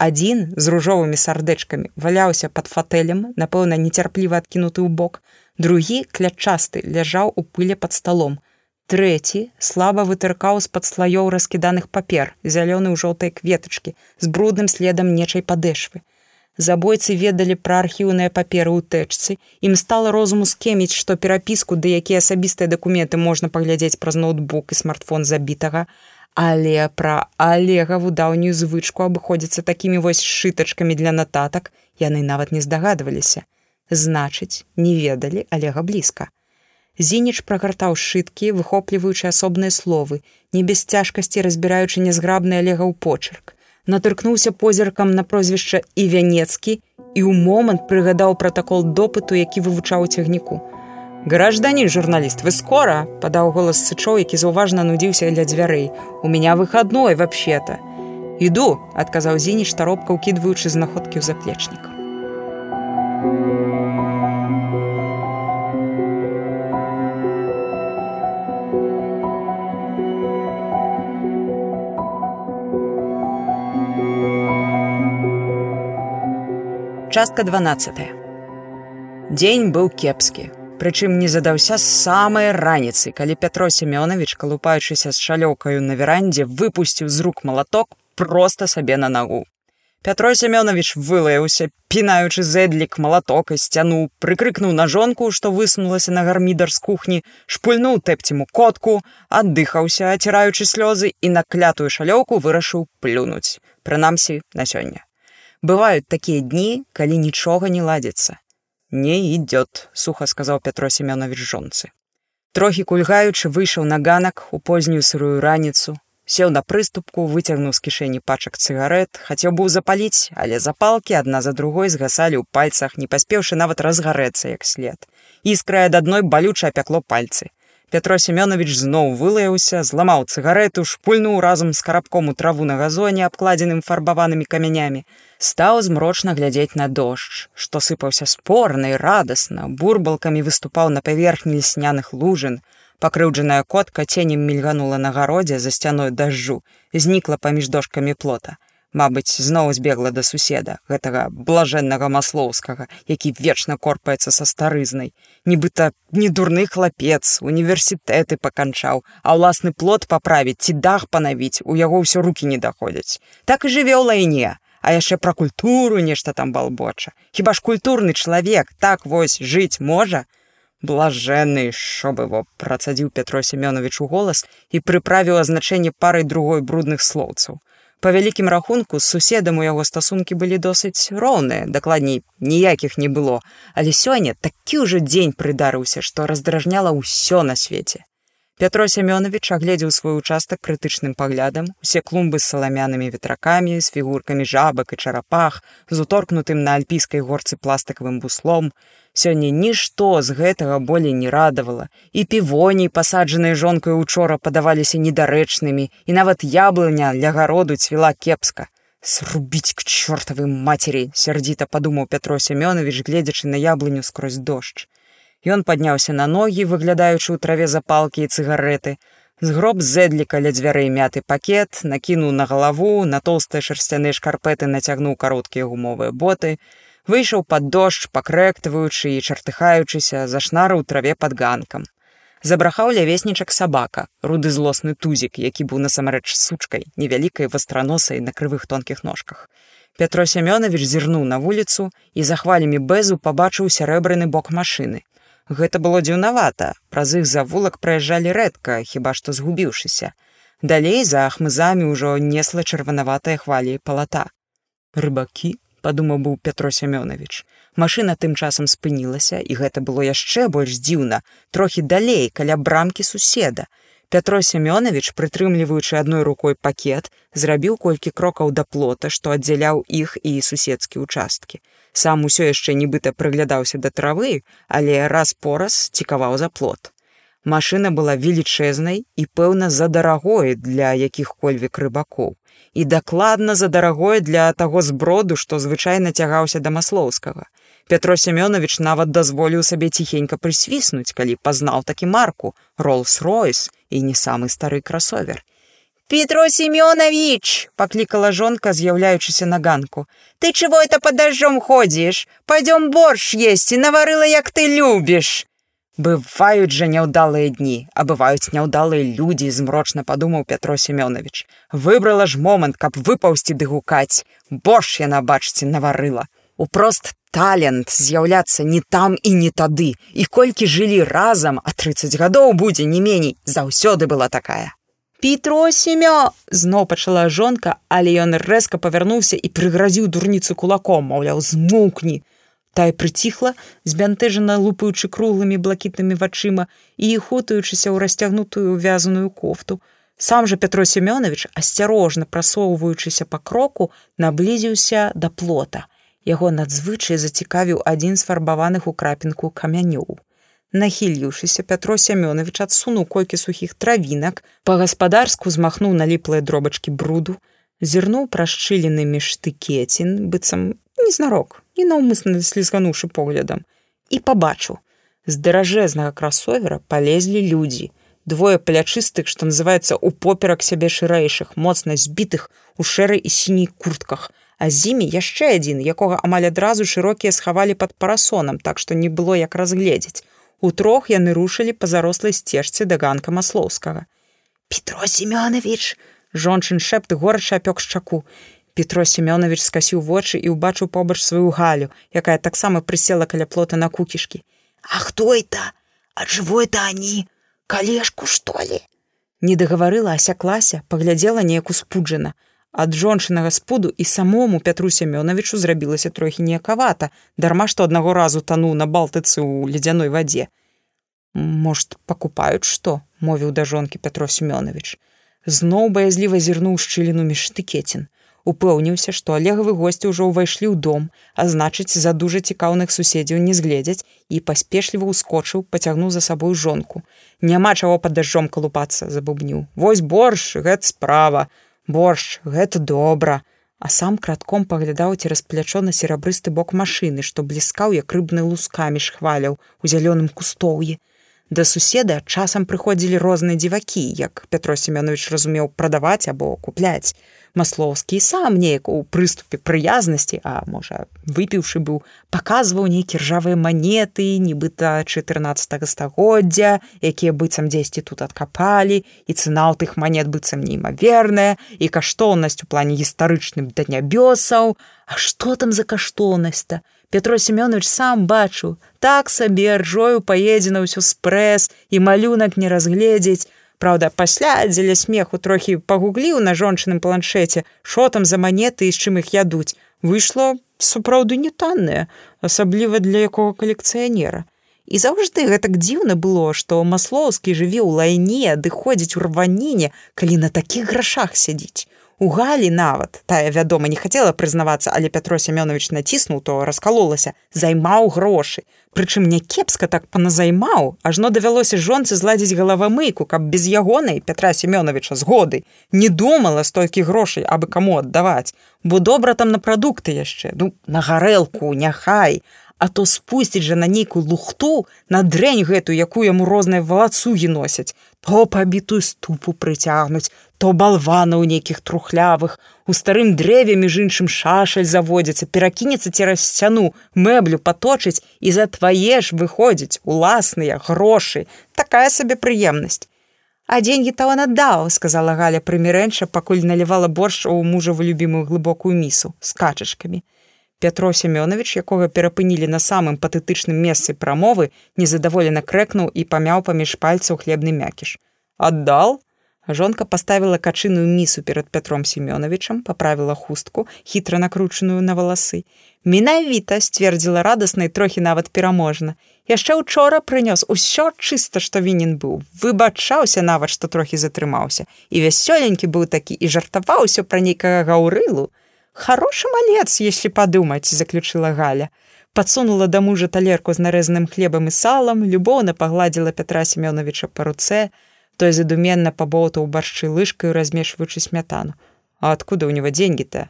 Адзін з ружовымі сардэчкамі валяўся пад фатэлем, напэўна, нецярпліва адкінуты ў бок. Другі клятчасты ляжаў у пыле пад сталом. Трэці слаба вытыркаў з-пад слаёў раскіданых папер, зялёны ў жоўтай кветачкі, з брудным следам нечай падэшвы Забойцы ведалі пра архіўныя паперы ў тэчцы. Ім стала розуму скеміць, што перапіску, ды якія асабістыя дакументы можна паглядзець праз ноутбук і смартфон забітага. Але пра алегаву даўнюю звычку абыходзіцца такімі вось шытачкамі для нататак яны нават не здагадваліся. Значыць, не ведалі алега блізка. Зініч прагартаў шыткі, выхопліваючы асобныя словы, не без цяжкасці разбіраючы нязграбны алега ў почерк натыркнуўся позіркам на прозвішча і вянецкі і ў момант прыгадаў пратакол допыту, які вывучаў цягніку. Гражданін журналіст вы скора падаў голас сычоў, які заўважна нудзіўся для дзвярэй. У меня выходной вообще-то. Іду, адказаў зініч таропка ўкідваючы знаходкі ў заплечнік. Частка 12. Дзень быў кепскі. Прычым не задаўся з самай раніцы, калі Пятро Семёнович, калупаючыся з шалёўкаю на верандзе, выпусціў з рук малаток проста сабе на нагу. Пятро Семёнович вылаяўся, пінаючы зэдлік малаток і сцяну, прыкрыкнуў на жонку, што высунулася на гармідар з кухні, шпульнуў тэпціму котку, аддыхаўся, аціраючы слёзы і на клятую шалёўку вырашыў плюнуць, прынамсі на сёння. Бываюць такія дні, калі нічога не ладзіцца. Не ідёт, суха сказаў Пятро Семёнович жонцы. Трохі кульгаючы выйшаў на ганак у познюю сырую раніцу, сеў на прыступку, выцягнуў з кішэні пачак цыгарэт, хацеў быў запаліць, але запалкі адна за другой згасалі ў пальцах, не паспеўшы нават разгарэцца як след. Іскрая ад адной балюча апякло пальцы. Пятро Семёнович зноў вылаяўся, зламаў цыгарету, шпульнуў разам з карабком у траву на газоне, абкладзеным фарбаванымі камянямі. Стаў змрочна глядзець на дождж, што сыпаўся спорна і радасна, бурбалкамі выступаў на паверхні лесняных лужын. Пакрыўджаная котка ценем мільганула на гародзе за сцяной дажджу, знікла паміж дошкамі плота. Мабыць, зноў збегла да суседа, гэтага блажэннага маслоўскага, які вечна корпаецца са старызнай. Нібыта не дурны хлапец, універсітэты паканчаў, а ўласны плод паправіць ці дах панавіць, у яго ўсё рукі не даходзяць. Так і жыве ў лайне, а яшчэ пра культуру нешта там балбоча. Хіба ж культурны чалавек так вось жыць можа? Блажэнны, що было, працадзіў Пятро Семёнович у голас і прыправіў азначэнне парай другой брудных слоўцаў. Па вялікім рахунку з суседам у яго стасункі былі досыць роўныя, дакладней ніякіх не было, але сёння такі ўжо дзень прыдарыўся, што раздражняла ўсё на свеце. Пятро Семёнович агледзеў свой участак крытычным паглядам, усе клумбы з саламянымі ветракамі, з фігуркамі жабак і чарапах, з уторкнутым на альпійскай горцы пластыкавым буслом, Сёння нішто з гэтага болей не радавала. І півоні, пасаджаныя жонкай учора падаваліся недарэчнымі, і нават яблыня ля гароду цвіла кепска. Срубіць к чортавай мацері, сярдзіта падумаў Пятро Семёнович, гледзячы на яблыню скрозь дождж. Ён падняўся на ногі, выглядаючы ў траве запалкі і цыгареты. Згроб зэдліка ля дзвярэй мяты пакет, накінуў на галаву, на тоўстыя шарсцяныя шкарпеты нацягнуў кароткія гумовыя боты, выйшаў пад дождж, пакрэктваючы і чартыхаючыся, зашнары ў траве пад ганкам. Забрахаў лявеснічак сабака, руды злосны тузік, які быў насамрэч сучкай, невялікай вастраносай на крывых тонкіх ножках. Пятро Семёнович зірнуў на вуліцу і за хвалямі бэзу пабачыў сярэбраны бок машыны. Гэта было дзіўнавата, праз іх завулак праязджалі рэдка, хіба што згубіўшыся. Далей за ахмызамі ўжо несла чырванаватыя хвалі палата. Рыбакі падумаў быў Пятро Семёнович. Машына тым часам спынілася, і гэта было яшчэ больш дзіўна, трохі далей каля брамкі суседа. Пятро Семёнович, прытрымліваючы адной рукой пакет, зрабіў колькі крокаў да плота, што аддзяляў іх і суседскі ўчасткі. Сам усё яшчэ нібыта прыглядаўся да травы, але раз-пораз цікаваў за плот. Машына была велічэзнай і, пэўна, задарагой для якіх-кольвек рыбакоў і дакладна задарагое для таго зброду, што звычайна цягаўся да маслоўскага. Пятро Семёнович нават дазволіў сабе ціхенька прысвіснуць, калі пазнаў такі марку Роллс-Ройс і не самы стары красовер. Петро Семёнович, паклікала жонка, з'яўляючыся на ганку. Ты чего это под дождем ходишь? Пойдем борщ есть и наварыла, як ты любишь. Бываюць жа няўдалыя дні, а бываюць няўдалыя людзі, змрочна падумаў Пятро Семёнович. Выбрала ж момант, каб выпаўсці ды гукаць. Бош яна бачыце наварыла. Упрост талент з'яўляцца не там і не тады. І колькі жылі разам, а 30 гадоў будзе не меней, заўсёды была такая. Петро семё зноў пачала жонка, але ён рэзка павярнуўся і прыгразіў дурніцу кулаком, маўляў, змоўкні. Тая прыціхла, збянтэжана лупаючы круглымі блакітнымі вачыма і хутаючыся ў расцягнутую вязаную кофту. Сам жа Петро Семёнович, асцярожна прасоўваючыся па кроку, наблізіўся да плота. Яго надзвычай зацікавіў адзін з фарбаваных у крапінку камянёў. Нахіліўшыся Пятро Семёнович адсунуў колькі сухіх травінак, па-гаспадарску змахнуў наліплыя дробачкі бруду, зірнуў прашчылены між штыкецін, быццам незнарок, не наўмысна слізгануўшы поглядам, і пабачыў. З даражэзнага красовера палезлі людзі. Двое плячыстых, што называецца у поперак сябе шырэйшых, моцна збітых у шэрай і сіняй куртках, а з імі яшчэ адзін, якога амаль адразу шырокія схавалі пад парасонам, так што не было як разгледзець. Утрох яны рушылі па зарослай сцежцы да ганка маслоўскага. Петро Семёнович, жончын шэпт горача апёк шчаку. Петро Семёнович скасіў вочы і ўбачыў побач сваю галю, якая таксама прысела каля плота на кукішкі. А хто это? А жывой это они? Калешку, што ли? Не дагаварыла, асяклася, паглядзела неяк успуджана. Ад жончынага спуду і самому Пятру Семёновичу зрабілася трохі неякавата, дарма што аднаго разу тануў на балтыцы ў ледзяной вадзе. Можа, пакупаюць што, мовіў да жонкі Пятро Семёнович. Зноў баязліва зірнуў шчыліну між штыкецін. Упэўніўся, што алегавы госці ўжо ўвайшлі ў дом, а значыць, за дужа цікаўных суседзяў не згледзяць і паспешліва ўскочыў, пацягнуў за сабою жонку. Няма чаго пад дажджом калупацца, забубніў. Вось борш, гэта справа борщ гэта добра а сам кратком паглядаў цераз плячо на серабрысты бок машыны што бліскаў як рыбны лускамі шхваляў у зялёным кустоўі да суседа часам прыходзілі розныя дзівакі як пятро семёнович разумеў прадаваць або купляць маслоўскі сам неяк у прыступе прыязнасці а можа выпіўшы быў паказваў нейкі ржавыя манеты нібыта 14 стагоддзя якія быццам дзесьці тут адкапалі і цына ў тых манет быццам неймаверная і каштоўнасць у плане гістарычным да нябёсаў. А што там за каштоўнасць-то? Петро семёнович сам бачыў. Так сабе ржою паедзена ўсё спрэс і малюнак не разгледзець Праўда, пасля дзеля смеху трохі пагугліў на жончыным планшеце, шо там за манеты і з чым іх ядуць. Выйшло сапраўды не таннае, асабліва для якога калекцыянера. І заўжды гэтак дзіўна было, што маслоўскі жыве ў лайне, адыходзіць у рваніне, калі на такіх грашах сядзіць. У галі нават. Тая вядома не хацела прызнавацца, але Пятро Семёнович націснуў, то раскалолася, займаў грошы. Прычым не кепска так паназаймаў, ажно давялося жонцы зладзіць галавамыйку, каб без ягонай Пятра Семёновича згоды не думала столькі грошай, абы каму аддаваць, бо добра там на прадукты яшчэ, ну на гарэлку, няхай, А то спусціць жа на нейкую лухту на дрэнь гэту, якую яму розныя валацугі носяць, то пабітую ступу прыцягнуць, то балвана ў нейкіх трухлявых, у старым дрэве між іншым шашаль заводзіцца, перакінецца цераз сцяну, мэблю паточыць і за твае ж выходзіць уласныя грошы, такая сабе прыемнасць. А деньги то он аддаў, сказала Галя прымірэнча, пакуль налівала борщ у мужаву любімую глыбокую місу з качачкамі. Пятро Семёнович, якога перапынілі на самым патэтычным месцы прамовы, незадаволена крэкнуў і памяў паміж пальцаў хлебны мякіш. Аддал, Жонка паставіла качыную місу перад Пятром Семёновичам, паправіла хустку, хітра накручаную на валасы. Менавіта сцвердзіла радасна і трохі нават пераможна. Яшчэ учора прынёс усё чыста, што вінен быў. Выбачаўся нават, што трохі затрымаўся. І вясёленькі быў такі і жартаваўся пра нейкага гаўрылу. Хорошы малец, если падумаць, заключыла Галя. Падсунула да мужа талерку з нарэзаным хлебам і салам, любоўна пагладзіла Пятра Семёновича па руцэ, той задуменна пабоўтаў баршчы лыжкаю размешваючы смятану а откуда у него деньги то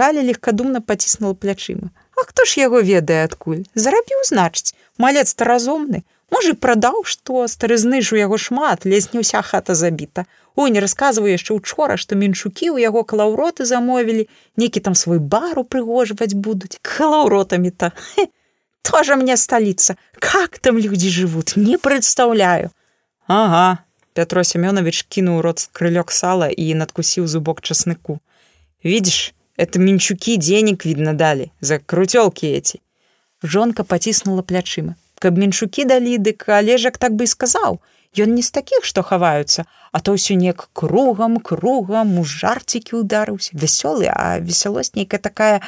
галя легкадумна паціснула плячыма а хто ж яго ведае адкуль зарабіў значыць малец то разумны можа прадаў што старызны ж у яго шмат лезь не ўся хата забіта ой не расказваю яшчэ учора што меншукі ў яго калаўроты замовілі некі там свой бар упрыгожваць будуць калаўротамі то тоже мне сталіца как там людзі жывуць не прадстаўляю ага Пятро Семёнович кінуў рот крылёк сала і надкусіў зубок часныку. Відзіш, Это менчуки денег, видно, дали за крутёлки эти. Жонка паціснула плячыма. Каб менчукі далі, дык алежак так бы і сказаў. Ён не з такіх, што хаваюцца, а то ўсё неяк кругам, кругам, у жарцікі ударыўся, вясёлы, а весялосць нейкая такая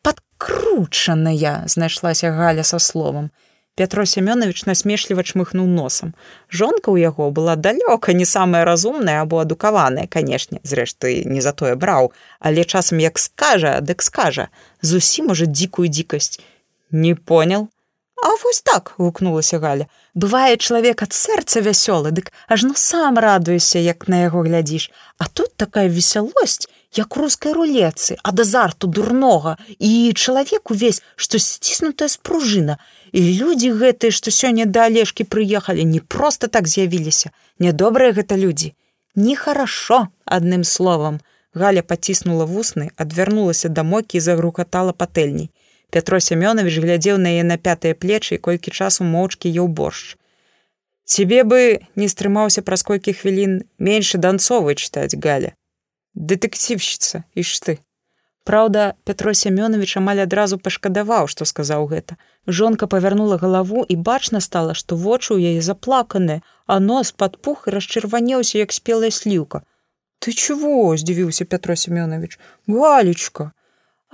падкручаная, знайшлася галя са словам. Пятро Семёнович насмешліва чмыхнуў носам. Жонка ў яго была далёка не самая разумная або адукаваная, канешне, зрэшты, не за тое браў, але часам як скажа, дык скажа, зусім уже дзікую дзікасць. Не понял, А вось так гукнулася Галя. Бывае чалавек ад сэрца вясёлы, дык ажно сам радуешся, як на яго глядзіш. А тут такая весялосць, як рускай рулецы, ад азарту дурнога і чалавек увесь, што сціснутая спружына. І людзі гэтыя, што сёння да алешкі прыехалі, не проста так з'явіліся. Нядобрыя гэта людзі. Нехарашо, адным словам. Галя паціснула вусны, адвярнулася да мокі і загрукатала патэльней. Пятро Семёнович глядзеў на яе на пятыя плечы і колькі часу моўчкі еў боршч. Цябе бы не стрымаўся праз колькі хвілін менш данцовы чытаць галя. Дэтэкцівщица і ж ты. Праўда, Пятро Семёнович амаль адразу пашкадаваў, што сказаў гэта. Жонка павярнула галаву і бачна стала, што вочы ў яе заплаканыя, а нос пад пух расчырванеўся як спелая сліўка. Ты чего? здзівіўся Пятро Семёнович. Галечка,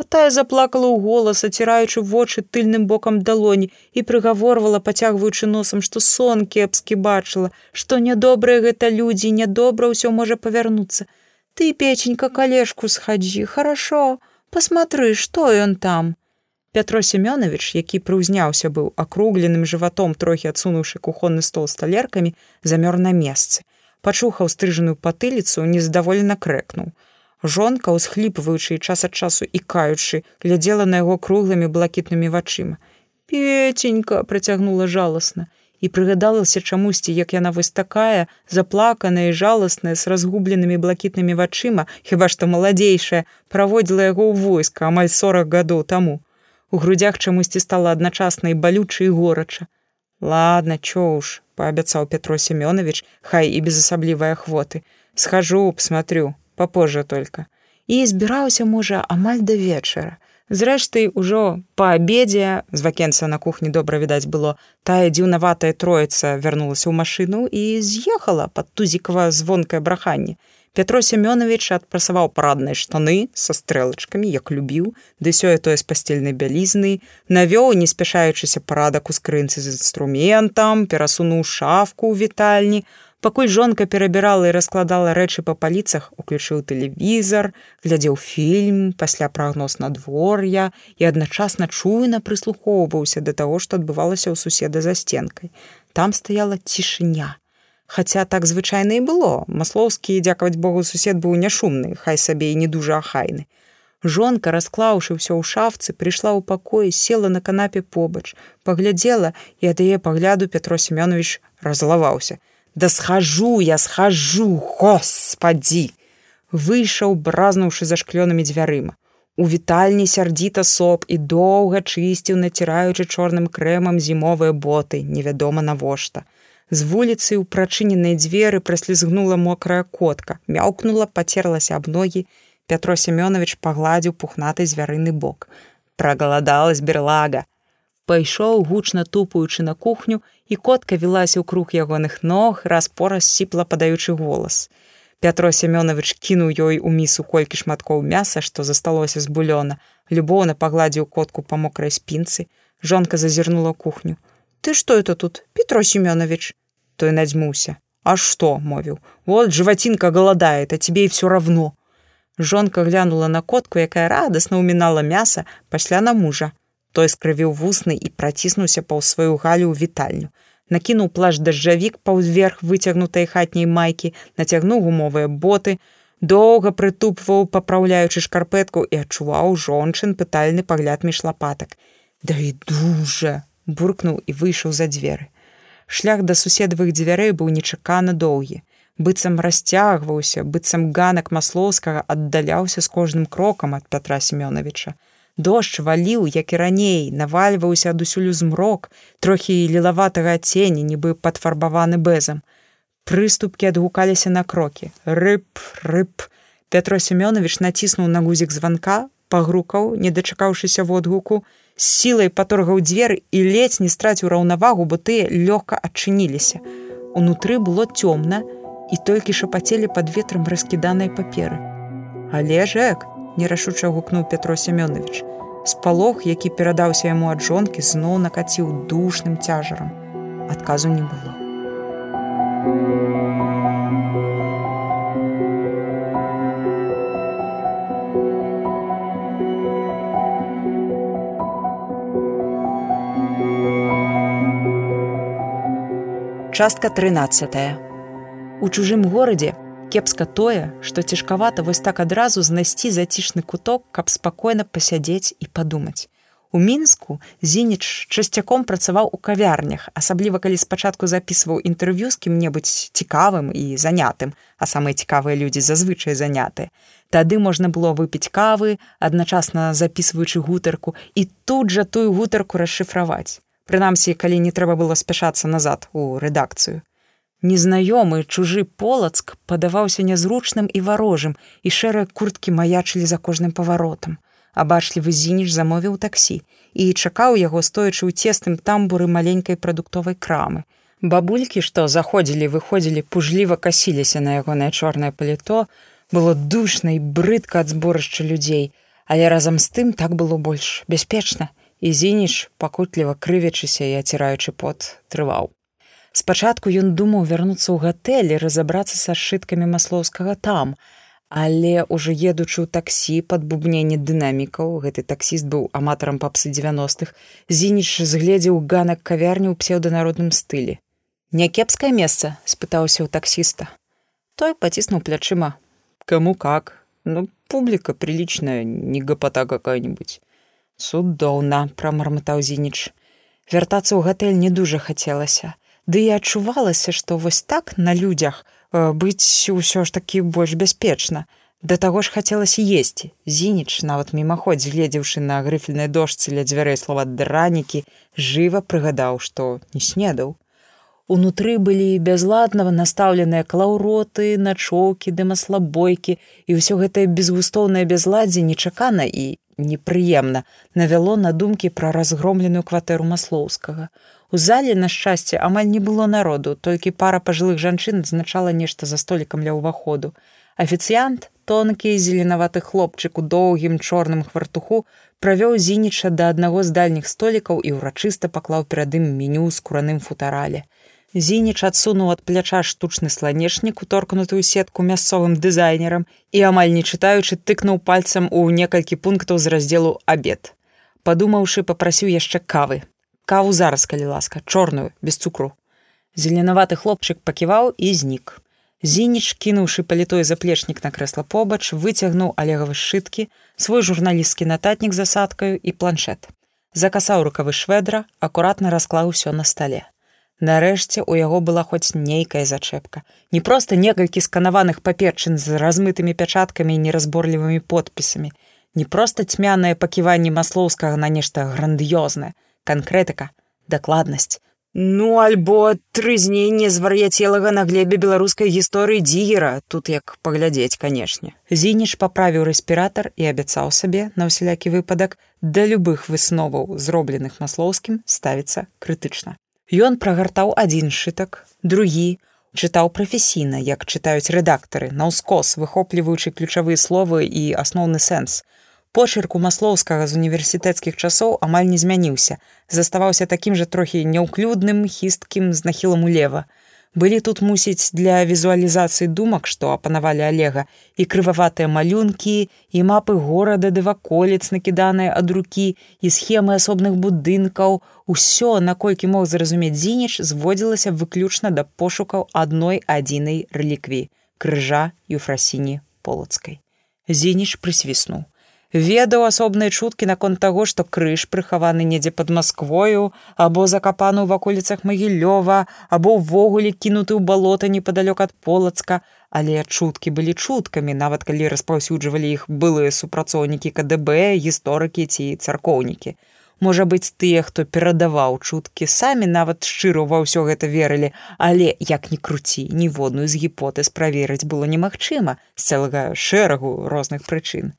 А тая заплакала ў голас, аціраючы вочы тыльным бокам далоні і прыгаворвала, пацягваючы носам, што сон кепскі бачыла, што нядобрыя гэта людзі, нядобра ўсё можа павярнуцца. Ты печенька калешку схадзі, хорошо, посмотры, што ён там. Пятро Семёнович, які прыўзняўся быў акругленым жыватом, трохі адсунуўшы кухонны стол з талеркамі, замёр на месцы. Пачухаў стрыжаную патыліцу, нездаволена крэкнуў. Жонка, усхліпваючы час ад часу і каючы, глядзела на яго круглымі блакітнымі вачыма. Пеценька працягнула жаласна і прыгадалася чамусьці, як яна вось такая, заплаканая і жаласная з разгубленымі блакітнымі вачыма, хіба што маладзейшая, праводзіла яго ў войска амаль 40 гадоў таму. У грудях чамусьці стала адначасна і балюча і горача. Ладно, чё ж, паабяцаў Петро Семёнович, хай і без асаблівай ахвоты. Схожу, посмотрю, попозже только. І збіраўся можа амаль да вечара зрэшты ўжо па абедзе з вакенца на кухні добра відаць было тая дзіўнаватая троіца вярнулася ў машыну і з'ехала пад тузікава звонкае браханне. Пятро Семёнович адпрасаваў парадныя штаны са стрэлачкамі як любіў ды сёе тое з пасцельнай бялізны навёў не спяшаючыся парадак у скрынцы з інструментам перасунуў шафку ў вітальні Пакуль жонка перабірала і раскладала рэчы па паліцах, уключыў тэлевізар, глядзеў фільм, пасля прагноз надвор'я і адначасна чуйна прыслухоўваўся да таго, што адбывалася ў суседа за сценкай. Там стаяла цішыня. Хаця так звычайна і было. Маслоўскі, дзякаваць Богу, сусед быў няшумны, хай сабе і не дужа ахайны. Жонка, расклаўшы ўсё ў шафцы, прыйшла ў пакоі, села на канапе побач, паглядзела і ад яе пагляду Петро Семёнович разлаваўся. Да схожу, я схожу, господі! Выйшаў, бразнуўшы зашклёнымі дзвярыма. У вітальні сярдзіта соп і доўга чысціў, націраючы чорным крэмам зімовыя боты, невядома навошта. З вуліцы ў прачыненыя дзверы праслізгнула мокрая котка, мяўкнула, пацерлася аб ногі. Пятро Семёнович пагладзіў пухнаты звярыны бок. Прагаладалась берлага, пайшоў гучна тупаючы на кухню і котка вілася ў круг ягоных ног раз-пораз сіпла падаючы голас. Пятро Семёнович кінуў ёй у місу колькі шматкоў мяса, што засталося з булёна, любоўна пагладзіў котку па мокрай спінцы, жонка зазірнула кухню. Ты што это тут, Петро Семёнович? Той надзьмуўся. А што мовіў, вот жывацінка галадает, а тебе і все равно. Жонка глянула на котку, якая радасна ўмінала мяса пасля на мужа. Той скрывіў вусны і праціснуўся паў сваю галю ў вітальню. Накінуў плаш дажджавік паўзверх выцягнутай хатняй майкі, нацягнуў гумовыя боты, доўга прытупваў, папраўляючы шкарпэтку і адчуваў жончын пытальны пагляд між лапатак. Да і дужа! буркнуў і выйшаў за дзверы. Шлях да суседавых дзвярэй быў нечакана доўгі. быццам расцягваўся, быццам ганак маслоўскага аддаляўся з кожным крокам ад Пятра Семёновича. Дождж валіў, як і раней, навальваўся адусюлю змрок, трохі лілаватага цені, нібы падфарбаваны бэзам. Прыступкі адгукаліся на крокі. Рыб, рыб. Пятро Семёнович націснуў на гузік званка, пагрукаў, не дачакаўшыся водгуку, з сілай паторгаў дзверы і ледзь не страціў раўнавагу, бо тыя лёгка адчыніліся. Унутры было цёмна і толькі шапацелі пад ветрам раскіданай паперы. Але жэк, нерашуча гукнуў Пятро Семёнович. Спалох, які перадаўся яму ад жонкі, зноў накаціў душным цяжарам. Адказу не было. Частка 13. У чужым горадзе кепска тое, што цяжкавата вось так адразу знайсці зацішны куток, каб спакойна пасядзець і падумаць. У мінску зініч часцяком працаваў у кавярнях, асабліва калі спачатку запісваў інтэрв'ю з кім-небудзь цікавым і занятым, а самыя цікавыя людзі зазвычай заняты. Тады можна было выпіць кавы, адначасна запісваючы гутарку і тут жа тую гутарку расшыфраваць. Прынамсі, калі не трэба было спяшацца назад у рэдакцыю. Незнаёмы чужы полацк падаваўся нязручным і варожым, і шэрыя курткі маячылі за кожным паваротам абачлівы зініш замовіў таксі і чакаў яго стоячы ў цесным тамбуры маленькай прадуктовай крамы. Бабулькі, што заходзілі, выходзілі, пужліва касіліся на ягонае чорнае паліто, было душна і брыдка ад зборышча людзей, але разам з тым так было больш бяспечна. І зініш, пакутліва крывячыся і аціраючы пот, трываў. Спачатку ён думаў вярнуцца ў гатэлі, разабрацца са сшыткамі маслоўскага там, Але ўжо едучы ў таксі пад бубненне дынамікаў, гэты таксіст быў аматарам папсы 90-х, зініч згледзеў ганак кавярні ў псеўданародным стылі. Някепскае месца спытаўся ў таксіста. Той паціснуў плячыма. Каму как? Ну публіка прилічная, не гапата какая-нибудь. Судоўна, прамармытаў зініч. Вяртацца ў гатэль не дужа хацелася. Ды і адчувалася, што вось так на людзях, Э, быць ўсё ж такі больш бяспечна. Да таго ж хацелася есці. Зініч, нават мімаходзь, гледзеўшы на грыфельнай дошцы ля дзвярэй слова дранікі, жыва прыгадаў, што не снедаў. Унутры былі бязладнава настаўленыя клаўроты, начоўкі, дымаслабойкі, і ўсё гэтае безгустоўнае бязладдзе нечакана і непрыемна навяло на думкі пра разгромленую кватэру маслоўскага. У зале на шчасце амаль не было народу, толькі пара пажылых жанчын адзначала нешта за столікам ля ўваходу. Афіцыянт, тонкі зеленаваты хлопчык у доўгім чорным хвартуху правёў зініча да аднаго з дальніх столікаў і ўрачыста паклаў перад ім меню з кураным футарале. Зініч адсунуў ад пляча штучны сланечнік, уторкнутую сетку мясцовым дызайнерам і амаль не чытаючы тыкнуў пальцам у некалькі пунктаў з раздзелу абед. Падумаўшы, папрасіў яшчэ кавы, каву зараз калі ласка чорную без цукру. Зеленаваты хлопчык паківаў і знік. Зініч кінуўшы палітой заплечнік на крэсла побач выцягнуў алегавы сшыткі свой журналісцкі нататнік засадкаю і планшет закасаў рукавы шведра акуратна расклаў усё на стале. Нарэшце у яго была хоць нейкая зачэпка. Не проста некалькі сканаваных паперчын з размытымі пячаткамі і неразборлівымі подпісамі. Не проста цьмянае паківанне маслоўскага на нешта грандыёзнае канкрэтыка, дакладнасць. Ну альбо трызненне звар'яцелага на глебе беларускай гісторыі дзігера, тут як паглядзець, канешне. Зініш паправіў рэспіратар і абяцаў сабе на ўсялякі выпадак да любых высноваў, зробленых маслоўскім ставіцца крытычна. Ён прагартаў адзін шытак, другі, чытаў прафесійна, як чытаюць рэдактары, наўскос, выхопліваючы ключавыя словы і асноўны сэнс. Почырк у маслоўскага з універсітэцкіх часоў амаль не змяніўся, заставаўся такім жа трохі няўклюдным, хісткім з нахілам улева. Былі тут мусіць для візуалізацыі думак, што апанавалі алега, і крываватыя малюнкі, і мапы горада ды ваколіц накіданыя ад рукі і схемы асобных будынкаў, усё, наколькі мог зразумець дзініч, зводзілася выключна да пошукаў адной адзінай рэліквіі крыжа юфрасіні полацкай. Зініч прысвіснуў ведаў асобныя чуткі наконт таго, што крыж прыхаваны недзе пад Масквою або закапаны ў ваколіцах магілёва або ўвогуле кінуты ў балота непадалёк ад полацка, але чуткі былі чуткамі, нават калі распаўсюджвалі іх былыя супрацоўнікі КДБ, гісторыкі ці царкоўнікі. Можа быць, тыя, хто перадаваў чуткі, самі нават шчыру ва ўсё гэта верылі, але як ні круці, ніводную з гіпотэз праверыць было немагчыма з цэлага шэрагу розных прычын.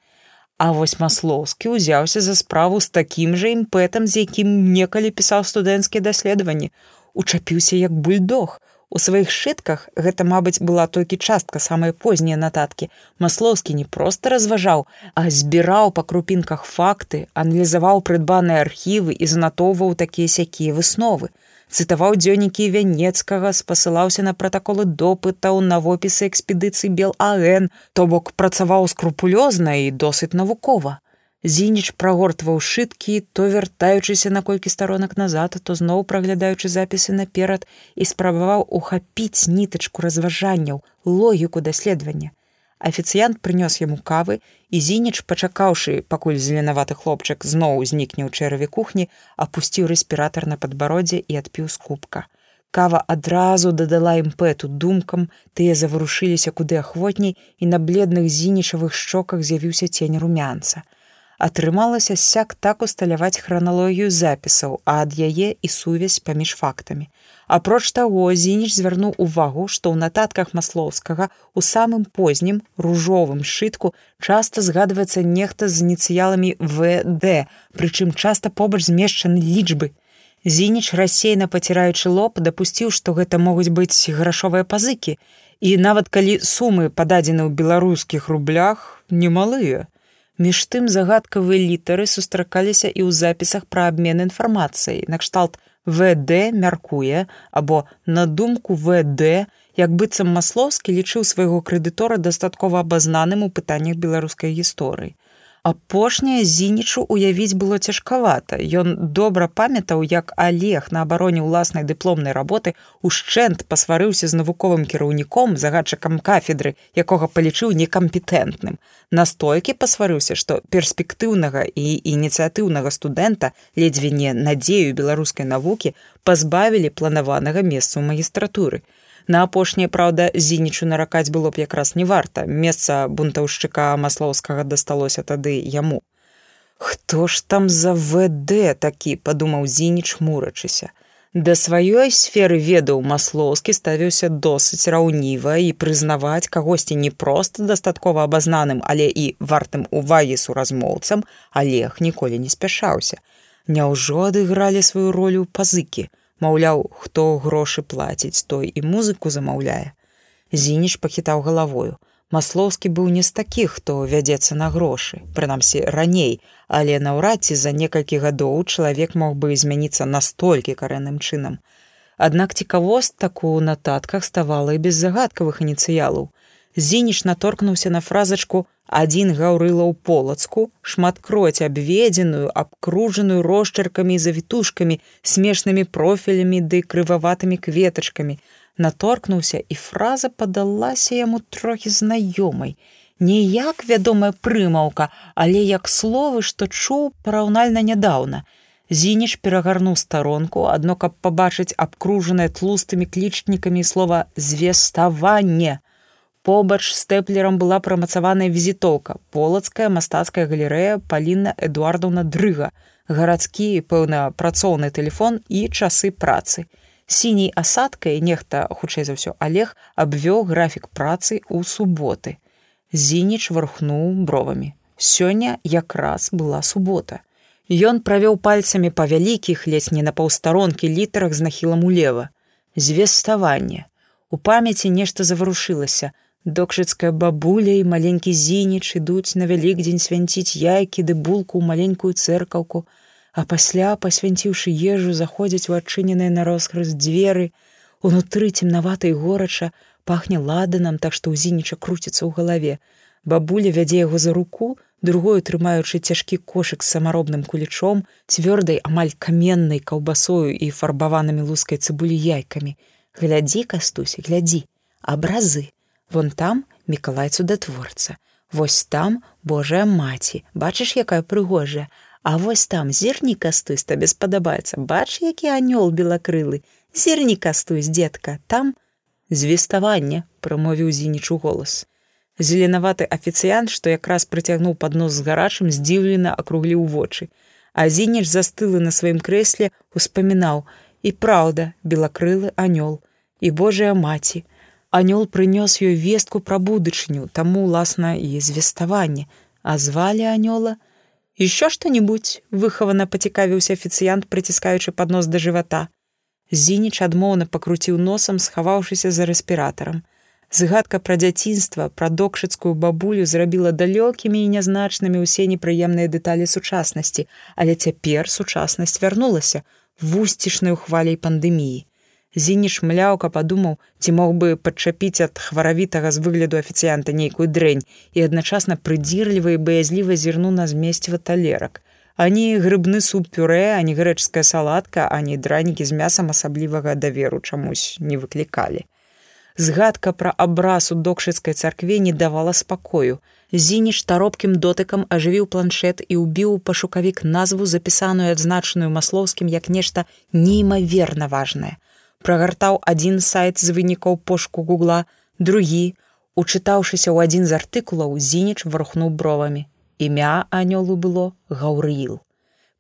А вось маслоўскі ўзяўся за справу з такім жа імпэтам, з якім некалі пісаў студэнцкія даследаванні, учапіўся як бульдог, У сваіх шытках гэта, мабыць, была толькі частка самыя познія нататкі. Маслоўскі не проста разважаў, а збіраў па крупінках факты, аналізаваў прыдбаныя архівы і занатоўваў такія сякія высновы. Цытаваў дзённікі вянецкага, спасылаўся на пратаколы допытаў на вопісы экспедыцыі Бел АН, то бок працаваў скрупулёзна і досыць навукова. Зініч прагортваў шыткі, то вяртаючыся на колькі старонак назад, то зноў праглядаючы запісы наперад і спрабаваў ухапіць нітачку разважанняў, логіку даследавання. Афіцыянт прынёс яму кавы і зініч, пачакаўшы, пакуль зеленаваты хлопчык зноў узнікне ў чэраве кухні, апусціў рэспіратар на падбародзе і адпіў з кубка. Кава адразу дадала імпэту думкам, тыя заварушыліся куды ахвотней і на бледных зінічавых шчоках з'явіўся цень румянца атрымалася сяк так усталяваць храналогію запісаў, а ад яе і сувязь паміж фактамі. Апроч таго, зініч звярнуў увагу, што ў нататках маслоўскага у самым познім ружовым шытку часта згадваецца нехта з ініцыяламі ВД, прычым часта побач змешчаны лічбы. Зініч рассейна паціраючы лоб, дапусціў, што гэта могуць быць грашовыя пазыкі. І нават калі сумы пададзены ў беларускіх рублях немалыя. Між тым загадкавыя літары сустракаліся і ў запісах пра абмен інфармацыяй. Накшталт ВД мяркуе або на думку ВД, як быццам маслоўскі лічыў свайго крэдытора дастаткова абазнаным у пытаннях беларускай гісторыі. Апошняе зінічу уявіць было цяжкавата. Ён добра памятаў, як Алег на абароне ўласнай дыпломнай работы ушчэнт пасварыўся з навуковым кіраўніком загадчыкам кафедры, якога палічыў некампетэнтным. Настойкі пасварыўся, што перспектыўнага і ініцыятыўнага студэнта ледзьве не надзею беларускай навукі пазбавілі планаванага месца ў магістратуры. На апошняе праўда зінічу наракаць было б якраз не варта. Месца бунтаўшчыка маслоўскага дасталося тады яму. Хто ж там за вд такі падумаў зініч мурачыся. Да сваёй сферы ведаў маслоўскі ставіўся досыць раўніва і прызнаваць кагосьці не проста дастаткова абазнаным але і вартым увагі суразмоўцам алег ніколі не спяшаўся. Няўжо адыгралі сваю ролю пазыкі Маўляў, хто грошы плаціць, той і музыку замаўляе. Зініч пахітаў галавою. Маслоўскі быў не з такіх, хто вядзецца на грошы, прынамсі раней, але наўрад ці за некалькі гадоў чалавек мог бы змяніцца настолькі карэнным чынам. Аднак цікавостак у нататках ставала і без загадкавых ініцыялаў. Зініч наторкнуўся на фразачку адзін гаўрыла ў полацку, шматкроць абведзеную, абкружаную росчаркамі і завітушкамі, смешнымі профілямі ды крываватымі кветачкамі. Наторкнуўся і фраза падалася яму трохі знаёмай. Не як вядомая прымаўка, але як словы, што чуў параўнальна нядаўна. Зініш перагарнуў старонку, адно каб пабачыць абкружанае тлустымі клічнікамі слова звеставанне. Побач з тэплерам была прамацаваная візітоўка, полацкая мастацкая галерэя паліна Эдуардаўна дрыга, гарадскі, пэўна, працоўны тэлефон і часы працы. Сіняй асадкай нехта, хутчэй за ўсё, Олег абвёў графік працы ў суботы. Зініч вархнуў бровамі. Сёння якраз была субота. Ён правёў пальцамі па вялікіх ледзь не на паўстаронкі літарах з нахілам улева. Звеставанне. У памяці нешта заварушылася, Докшыцкая бабуля і маленькі зініч ідуць на вялікдзень свянціць яйкі ды булку ў маленькую цэркаўку, а пасля, пасвянціўшы ежу, заходзяць у адчыненыя на роскрыз дзверы, унутры цемнаватай горача пахне ладанам, так што ў зініча круціцца ў галаве. Бабуля вядзе яго за руку, другую трымаючы цяжкі кошык з самаробным кулічом, цвёрдай амаль каменнай каўбасою і фарбаванымі лускай цыбулі яйкамі. Глядзі, кастуся, глядзі, абразы. Вон там мікалай цудатворца. Вось там Божая маці, бачыш, якая прыгожая, А вось там зірні кастусь табе спадабаецца, бач, які анёл белакрылы, зірні кастусь, дзедка, там звеставанне, прамовіў зінічу голас. Зеленаваты афіцыянт, што якраз прыцягнуў паднос з гарачым, здзіўлена акругліў вочы. А зініч застылы на сваім крэсле, успамінаў: і праўда, белакрылы анёл, і Божая маці. Анёл прынёс ёй вестку пра будучыню, таму уласна і звеставанне, а звалі анёла, еще што-нибудь выхавана пацікавіўся афіцыянт прыціскаючы паднос да жывата зініч адмоўна пакруціў носам схаваўшыся за рэспіратарам згадка пра дзяцінства пра докшыцкую бабулю зрабіла далёкімі і нязначнымі ўсе непрыемныя дэталі сучаснасці але цяпер сучаснасць вярнулася вусцішнай хваляй пандэміі Зініш мляўка падумаў, ці мог бы падчапіць ад хваравітага з выгляду афіцыянта нейкую дрэнь і адначасна прыдзірліва і баязліва зірну на змесціва талерак. Ані грыбны суп пюрэ, ані грэчская салатка, ані дранікі з мясам асаблівага даверу чамусь не выклікалі. Згадка пра абраз у докшыцкай царкве не давала спакою. Зініш таропкім дотыкам ажывіў планшет і ўбіў пашукавік назву запісаную адзначаную маслоўскім як нешта неймаверна важнае прагартаў адзін сайт з вынікаў пошку гугла, другі, учытаўшыся ў адзін з артыкулаў зініч варухнуў бровамі. Імя анёлу было гаўрыіл.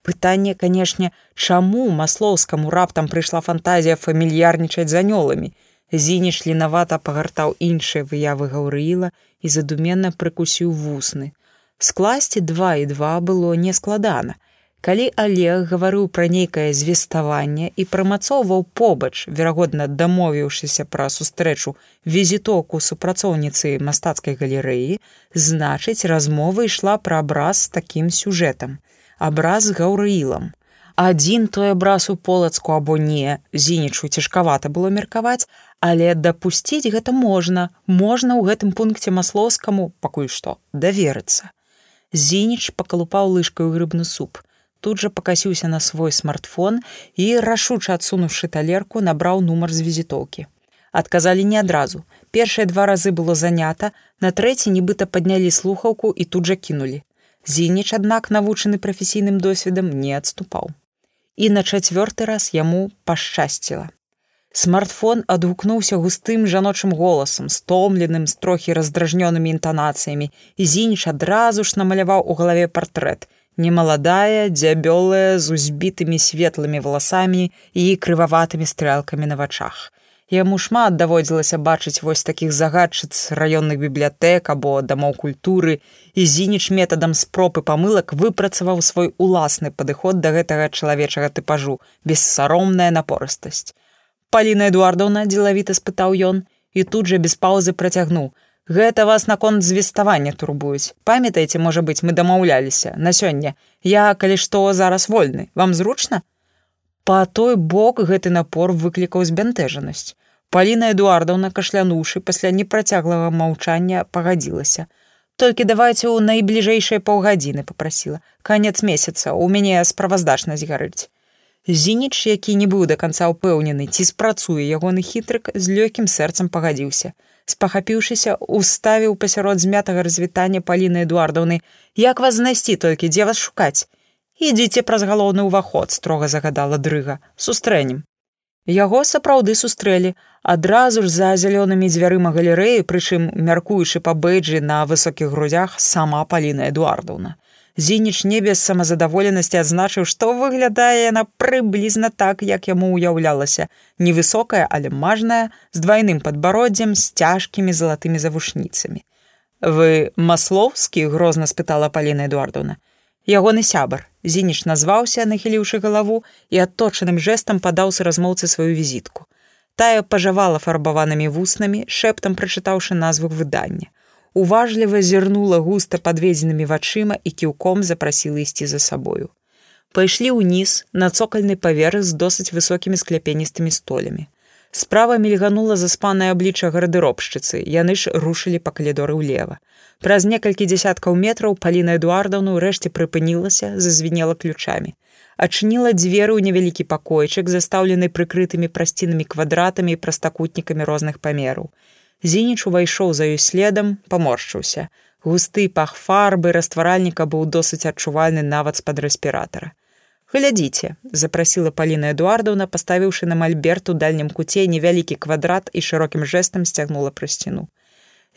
Пытанне, канешне, чаму маслоўскаму раптам прыйшла фантазія фамільярнічаць з анёламі. Зініч лінавата пагартаў іншыя выявы гаўрыіла і задуменна прыкусіў вусны. Скласці два і два было нескладана. Калі Олег гаварыў пра нейкае звеставанне і прамацоўваў побач, верагодна дамовіўшыся пра сустрэчу візітоку супрацоўніцы мастацкай галерэі, значыць, размова ішла пра абраз з такім сюжэтам. Абраз гаўрыілам. Адзін той абраз у полацку або не, зінічу цяжкавата было меркаваць, але дапусціць гэта можна, можна ў гэтым пункце маслоўскаму, пакуль што даверыцца. Зініч пакалупаў лыжкаю грыбны суп тут жа пакасіўся на свой смартфон і рашуча адсунуўшы талерку набраў нумар з візітоўкі адказалі не адразу першыя два разы было занята на трэці нібыта паднялі слухаўку і тут жа кінулі зініч аднак навучаны прафесійным досведам не адступаў і на чацвёрты раз яму пашчасціла смартфон адгукнуўся густым жаночым голасам стомленым з трохі раздражнёнымі інтанацыямі і зініч адразу ж намаляваў у галаве партрэт немаладая, дзябёлая з узбітымі светлымі валасамі і крываватымі стрэлкамі на вачах. Яму шмат даводзілася бачыць вось такіх загадчыц раённых бібліятэк або дамоў культуры і зініч метадам спробы памылак выпрацаваў свой уласны падыход да гэтага чалавечага тыпажу, бессаромная напорыстасць. Паліна Эдуардаўна дзелавіта спытаў ён і тут жа без паўзы працягнуў: Гэта вас наконт звеставання турбуюць. Памятаеце, можа быць, мы дамаўляліся на сёння. Я, калі што зараз вольны, вам зручна? Па той бок гэты напор выклікаў збянтэжанасць. Паліна Эдуардаўна кашлянуўшы пасля непрацяглага маўчання пагадзілася. Толькі давайце ў найбліжэйшыя паўгадзіны попрасіла. Канец месяца у мяне справаздачнасць гарыць. Зініч, які не быў да канца ўпэўнены, ці спрацуе ягоны хітрык з лёгкім сэрцам пагадзіўся спахапіўшыся уставіў пасярод змятага развітання паліны эдуардаўны. Як вас знайсці толькі? Дзе вас шукаць? Ідзіце праз галоўны ўваход строга загадала дрыга. Сустрэнем яго сапраўды сустрэлі. Адразу ж за зялёнымі дзвярыма галерэі прычым мяркуючы па бэйджы на высокіх грудях сама паліна эдуардаўна Зініч не без самазадаволенасці адзначыў, што выглядае яна прыблізна так, як яму ўяўлялася, невысокая, але мажная, з двайным падбароддзем з цяжкімі залатымі завушніцамі. Вы маслоўскі грозна спытала Паліна Эдуардовна. Ягоны сябар Зініч назваўся, нахіліўшы галаву і адточаным жэсам падаў са размоўцы сваю візітку. Тая пажавала фарбаванымі вуснамі, шэптам прачытаўшы назву выдання уважліва зірнула густа падведзенымі вачыма і кіўком запрасіла ісці за сабою. Пайшлі ўніз на цокальны паверх з досыць высокімі скляпеністымі столямі. Справа мільганула заспанае аблічча гардэробшчыцы, яны ж рушылі па калідоры ўлева. Праз некалькі дзясяткаў метраў паліна Эдуардаўну ўрэшце прыпынілася, зазвінела ключамі. Ачыніла дзверы ў невялікі пакойчык, застаўлены прыкрытымі прасцінамі квадратамі і прастакутнікамі розных памераў. Зініч увайшоў за ёй следам, паморшчыўся. Густы пах фарбы растваральніка быў досыць адчувальны нават з-пад рэспіратара. Глядзіце, запрасіла Паліна Эдуардаўна, паставіўшы на мальберт у дальнім куце невялікі квадрат і шырокім жэсам сцягнула пра сцяну.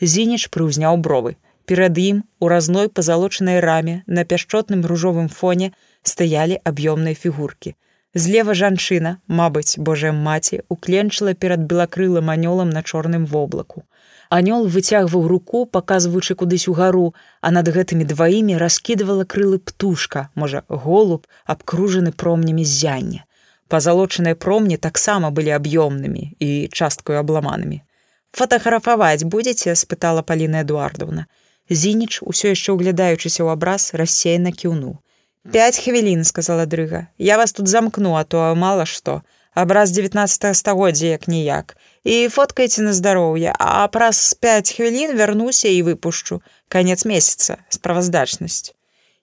Зініч прыўзняў бровы. Перад ім у разной пазалочанай раме на пяшчотным ружовым фоне стаялі аб'ёмныя фігуркі. Злева жанчына, мабыць, Божая маці, укленчыла перад белакрылым анёлам на чорным воблаку. Анёл выцягваў руку, паказваючы кудысь угару, а над гэтымі дваімі раскідывала крылы птушка, можа, голуб, абкружаны промнямі ззяння. Пазалочаныя промні таксама былі аб'ёмнымі і часткаю абламанымі. Фатаграфаваць будзеце, спытала Паліна Эдуардовна. Зініч, усё яшчэ ўглядаючыся ў абраз, рассеяна кіўнуў. Пять хвілін, сказала дрыга. Я вас тут замкну, а то мала што. Абраз 19 стагоддзя як ніяк. І фоткайце на здароўе, а праз 5 хвілін вярнуся і выпушчу. Канец месяца, справаздачнасць.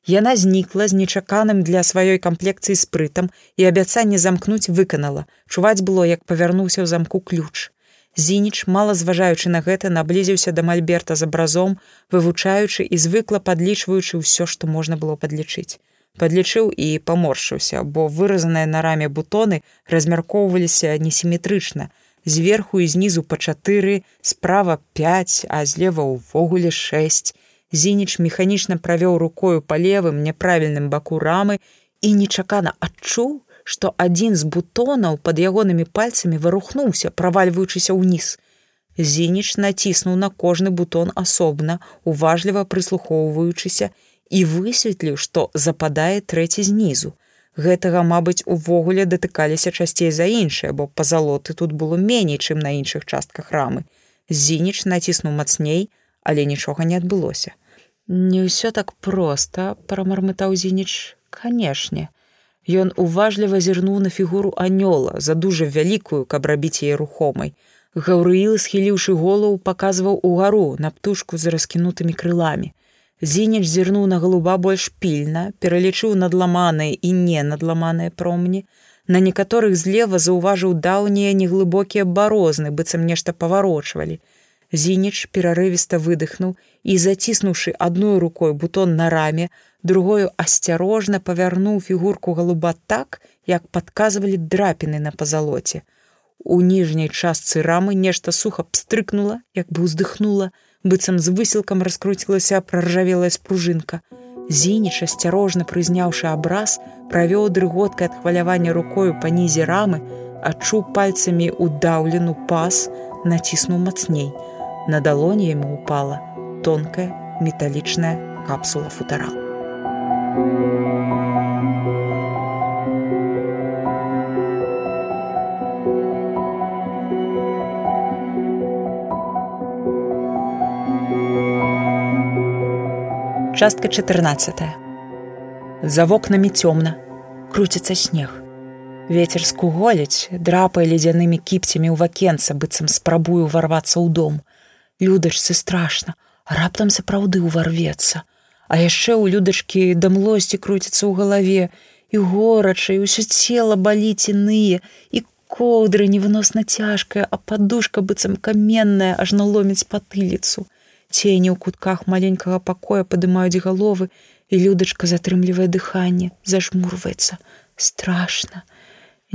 Яна знікла з нечаканым для сваёй камплекцыі спрытам і абяцанне замкнуць выканала. Чуваць было, як павярнуўся ў замку ключ. Зініч, мала зважаючы на гэта, наблізіўся да мальберта з абразом, вывучаючы і звыкла падлічваючы ўсё, што можна было падлічыць. Падлічыў і паморшыўся, бо выразаныя на раме бутоны размяркоўваліся несіметрычна. Зверху і знізу па чатыры, справа 5, а злева ўвогуле 6. Зініч механічна правёў рукою па левым няправільным баку рамы і нечакана адчуў, што адзін з бутонаў пад ягонымі пальцамі варухнуўся, правальваючыся ўніз. Зініч націснуў на кожны бутон асобна, уважліва прыслухоўваючыся і высветліў, што западае трэці знізу. Гэтага, мабыць, увогуле датыкаліся часцей за іншае, бо пазалоты тут было меней, чым на іншых частках рамы. Зініч націснуў мацней, але нічога не адбылося. Не ўсё так проста, прамармытаў зініч, канешне. Ён уважліва зірнуў на фігуру анёла, за дужа вялікую, каб рабіць яе рухомай. Гаўрыіл, схіліўшы голову, паказваў угару на птушку з раскінутымі крыламі. Зініч зірнуў на галуба больш пільна, пералічыў надламаныя і не надламаныя промні. На некаторых злева заўважыў даўнія неглыбокія барозны, быццам нешта паварочвалі. Зініч перарывіста выдыхнуў і, заціснуўшы адной рукой бутон на раме, другою асцярожна павярнуў фігурку галуба так, як падказвалі драпіны на пазалоце. У ніжняй частцы рамы нешта суха пстрыкнула, як бы ўздыхнула, быццам з высілкам раскруцілася праржавелая спружынка. Зініч, асцярожна прызняўшы абраз, правёў дрыготкай ад хвалявання рукою па нізе рамы, адчуў пальцамі ўдаўлену пас, націснуў мацней. На далоні яму упала тонкая металічная капсула футара. Частка 14. За вокнамі цёмна, круціцца снег. Вецер скуголіць, драпае ледзянымі кіпцямі ў вакенца, быццам спрабую ўварвацца ў дом людачцы страшна раптам сапраўды ўварвецца а яшчэ ў людачкі да млосці круціцца ў галаве і горача і ўсё цела баліць іныя і коўдры невыносна цяжкая а падушка быццам каменная аж наломіць патыліцу цені ў кутках маленькага пакоя падымаюць галовы і людачка затрымлівае дыханне зажмурваецца страшна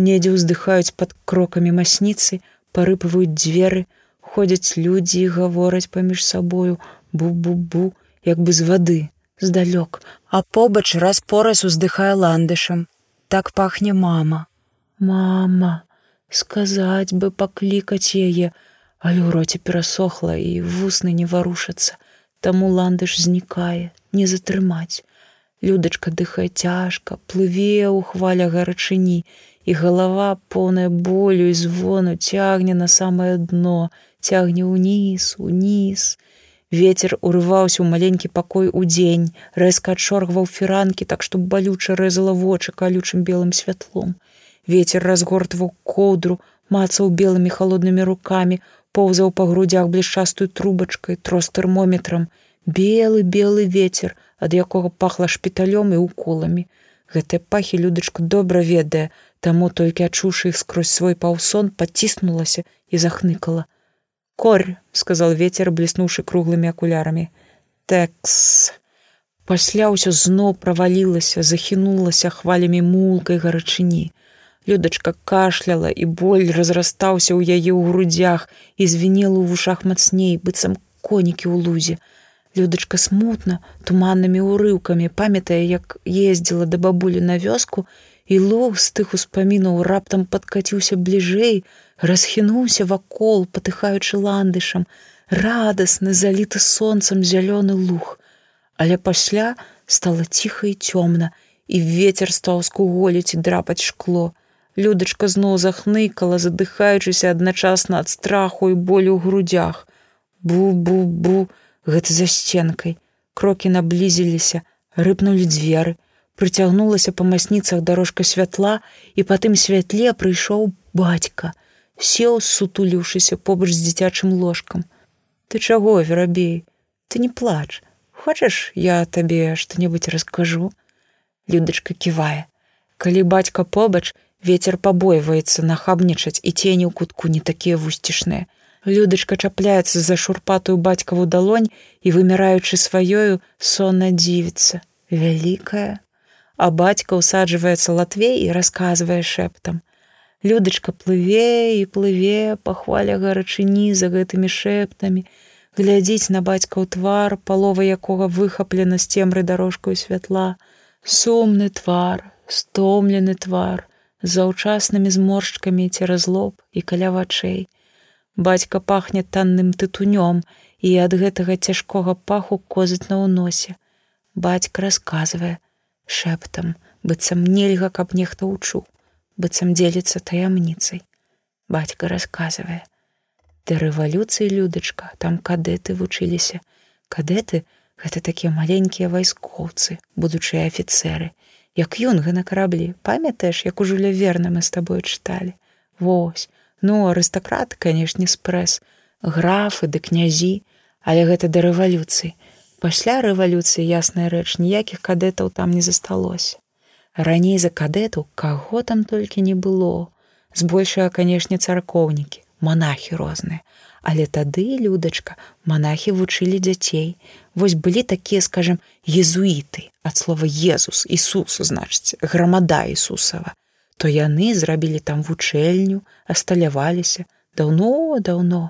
недзе ўздыхаюць пад крокамі масніцы парыпаваюць дзверы ходзяць людзі і гавораць паміж сабою бу-бу-бу як бы з вады здалёк. А побач раз пораз уздыхае ландышам. Так пахне мама. Мама сказаць бы паклікаць яе але ў роце перасохла і вусны не варушацца таму ландыш знікае не затрымаць. Людачка дыхае цяжка плыве ў хваля гарачыні і галава поўная болю і звону цягне на самае дно цягне ўніз уніз. Ветер урываўся ў маленькі пакой у дзень рэзка адшоргваў фіранкі так што балюча рэзала вочы калючым белым святлом. Ветер разгортваў коўдру мацаў белымі холоднымі рукамі поўзаў па грудях блішчастую трубачкай трос тэрмометрам белы белы ветер ад якога пахла шпіталём і уколамі. Гэтыя пахі людачку добра ведае таму толькі адчуўшы іх скрозь свой паўсон паціснулася і захныкала. Корь сказал ветер бліснуўшы круглымі акулярамі тэкс! Пасля ўсё зноў правалілася захінулася хвалямі мулкай гарачыні людачка кашляла і боль разрастаўся ў яе ў грудях і звенела ў вушах мацней быццам конікі ў лузе Людачка смутна, туманнымі ўрыўкамі, памятае, як ездзіла да бабулі на вёску, і лог з тых успамінаў раптам падкаціўся бліжэй, расхінуўся вакол, патыхаючы ландышам, радасны, заліты сонцам зялёны луг. Але пасля стала ціха і цёмна, і ветер стаў скуголіць і драпаць шкло. Людачка зноў захныкала, задыхаючыся адначасна ад страху і болю ў грудях. Бу-бу-бу, гэта за сценкай. Крокі наблізіліся, рыпнулі дзверы, прыцягнулася па масніцах дорожка святла і па тым святле прыйшоў бацька, сеў сутуліўшыся побач з дзіцячым ложкам. Ты чаго, верабей, ты не плач. Хочаш, я табе што-небудзь раскажу. Людачка ківае. Калі бацька побач, ветер пабойваецца нахабнічаць і цені ў кутку не такія вусцішныя. Людачка чапляецца за шурпатую бацькаву далонь і выміраючы сваёю сонна дзівіцца, вялікая. А бацька ўсаджваецца латвей і расказвае шэптам. Людачка плыве і плыве, пахваля гарачыні за гэтымі шэптамі, глядзіць на бацькаў твар, палова якога выхаплена з цемры дарожкаю святла, сумны твар, стомлены твар, заўчаснымі зморшчкамі цераз лоб і каля вачэй. Бацька пахне танным тытунём і ад гэтага цяжкога паху козаць на ўносе. Бацька расказвае шэптам, быццам нельга, каб нехта ўчуў, быццам дзеліцца таямніцай. Бацька расказвае: Да рэвалюцыі людачка, там кадэты вучыліся. Кадэты гэта такія маленькія вайскоўцы, будучыя афіцеры, як юнга на караблі, памятаеш, як у жуля верна мы з табою чыталі. Вось, Ну, арыстакрат, канешне, спрэс, графы ды князі, але гэта да рэвалюцыі. Пасля рэвалюцыі ясная рэч ніякіх кадэтаў там не засталося. Раней за кадэту каго там толькі не было. Збольшага, канешне, царкоўнікі, монахі розныя. Але тады, людачка, монахі вучылі дзяцей. Вось былі такія, скажем, езуіты, ад слова Езус, Ісусу, значыць, грамада Ісусава то яны зрабілі там вучэльню, асталяваліся. Даўно-даўно,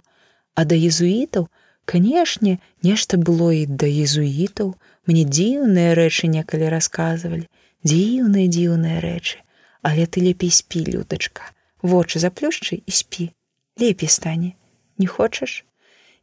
а да езуітаў, канешне, нешта было і да езуітаў, мне дзіўныя рэчы некалі расказвалі, дзіўныя дзіўныя рэчы, але ты лепей спі, людачка, вочы заплюшчы і спі, лепей стане, не хочаш?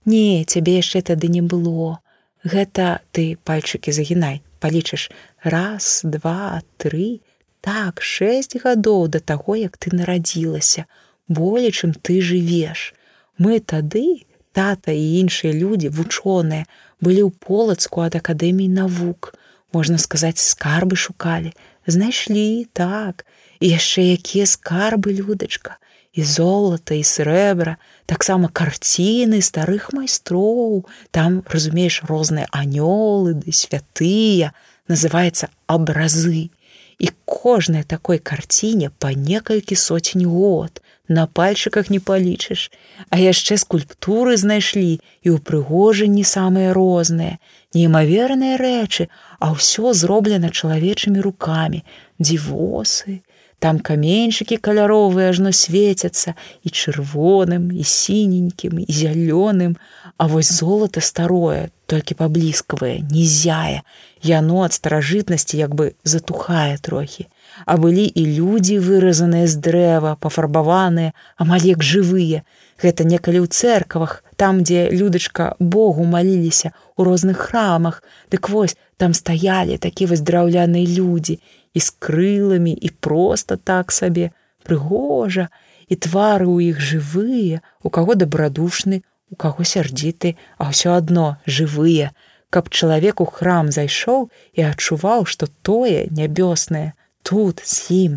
Не, цябе яшчэ тады не было. Гэта ты пальчыкі загінай, палічыш раз, два, три, так шесть гадоў да таго як ты нарадзілася. Болей чым ты жывеш. Мы тады тата і іншыя людзі вучоныя былі ў полацку ад акадэмій навук. Можна сказаць скарбы шукалі. Знайшлі так. І яшчэ якія скарбы людачка і золата і срэбра таксама карціны старых майстроў там разумееш розныя анёлы ды святыя называется абразы і кожнай такой карціне па некалькі соцень год. На пальчыках не палічыш, а яшчэ скульптуры знайшлі і ўпрыгожанні самыя розныя, неймаверныя рэчы, а ўсё зроблена чалавечымі рукамі, дзівосы, там каменьчыкі каляровыя ажно свецяцца і чырвоным і сіненькім і зялёным, А вось золата старое, толькі паблізкавае, нізяе, яно ад старажытнасці як бы затухае трохі. А былі і людзі выразаныя з дрэва, пафарбаваныя, амаль як жывыя. Гэта некалі ў церквах, там, дзе людачка Богу маліліся у розных храмах, Дык вось там стаялі такі вось драўляныя людзі і з крыламі і проста так сабе, прыгожа, і твары ў іх жывыя, у каго дабрадушны, у каго сярдзіты, а ўсё адно жывыя, каб чалавек у храм зайшоў і адчуваў, што тое нябёснае тут з ім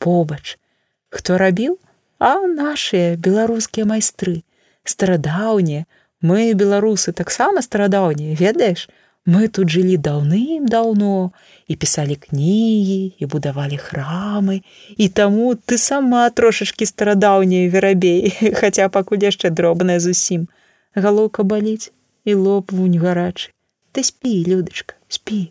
побач. Хто рабіў? А нашыя беларускія майстры, старадаўнія, мы беларусы таксама старадаўнія, ведаеш, Мы тут жылі даўным-даўно і пісалі кнігі і будавалі храмы. І таму ты сама трошачкі старадаўняя верабей, [laughs] хаця пакуль яшчэ дробная зусім. Галоўка баліць і лоб вунь гарачы. Ты спі, людачка, спі.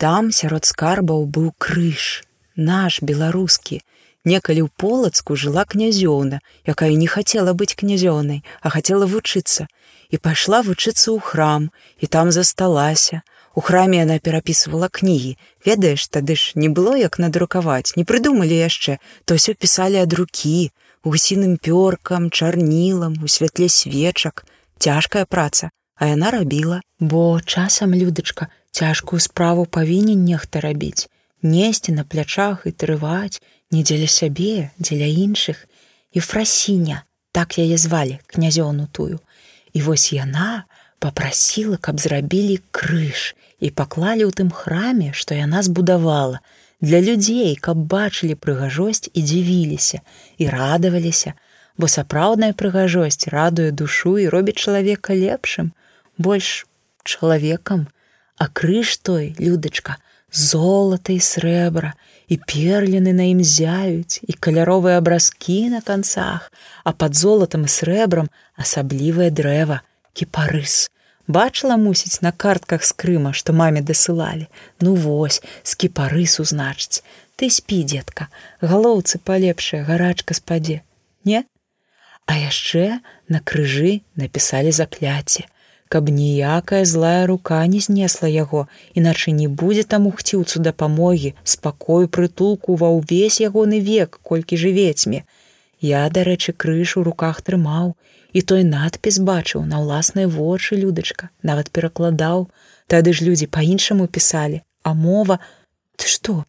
Там сярод скарбаў быў крыж, наш беларускі, Некалі ў полацку жыла князёўна, якая не хацела быць князёнай, а хацела вучыцца. І пайшла вучыцца ў храм і там засталася. У храме яна перапісывала кнігі. Ведаеш, тады ж не было як надрукаваць, не прыдумалі яшчэ, то ўсё пісалі ад рукі, гусіным пёркам, чарнілам, у святле свечак, цяжкая праца, а яна рабіла, бо часам людачка цяжкую справу павінен нехта рабіць, несці на плячах і трываць, не дзеля сябе, дзеля іншых, і фрасіня, так яе звалі князёну тую. І вось яна попрасіла, каб зрабілі крыж і паклалі ў тым храме, што яна збудавала, для людзей, каб бачылі прыгажосць і дзівіліся і радаваліся, бо сапраўдная прыгажосць радуе душу і робіць чалавека лепшым, больш чалавекам, а крыж той, людачка, золата і срэбра, і перліны на ім зяюць, і каляровыя абразкі на канцах, а пад золатам і срэбрам асаблівае дрэва, кіпарыс. Бачыла мусіць на картках з крыма, што маме дасылалі. Ну вось, з кіпарысу значыць. Ты спі, дзетка, галоўцы палепшая гарачка спадзе. Не? А яшчэ на крыжы напісалі закляце каб ніякая злая рука не знесла яго, іначай не будзе там ухціўцу дапамогі, спакою прытулку ва ўвесь ягоны век, колькі жывецьме. Я, дарэчы, крыж у руках трымаў, і той надпіс бачыў на ўласныя вочы людачка, нават перакладаў, Тады ж людзі па-іншаму пісалі, а мова: Ты што?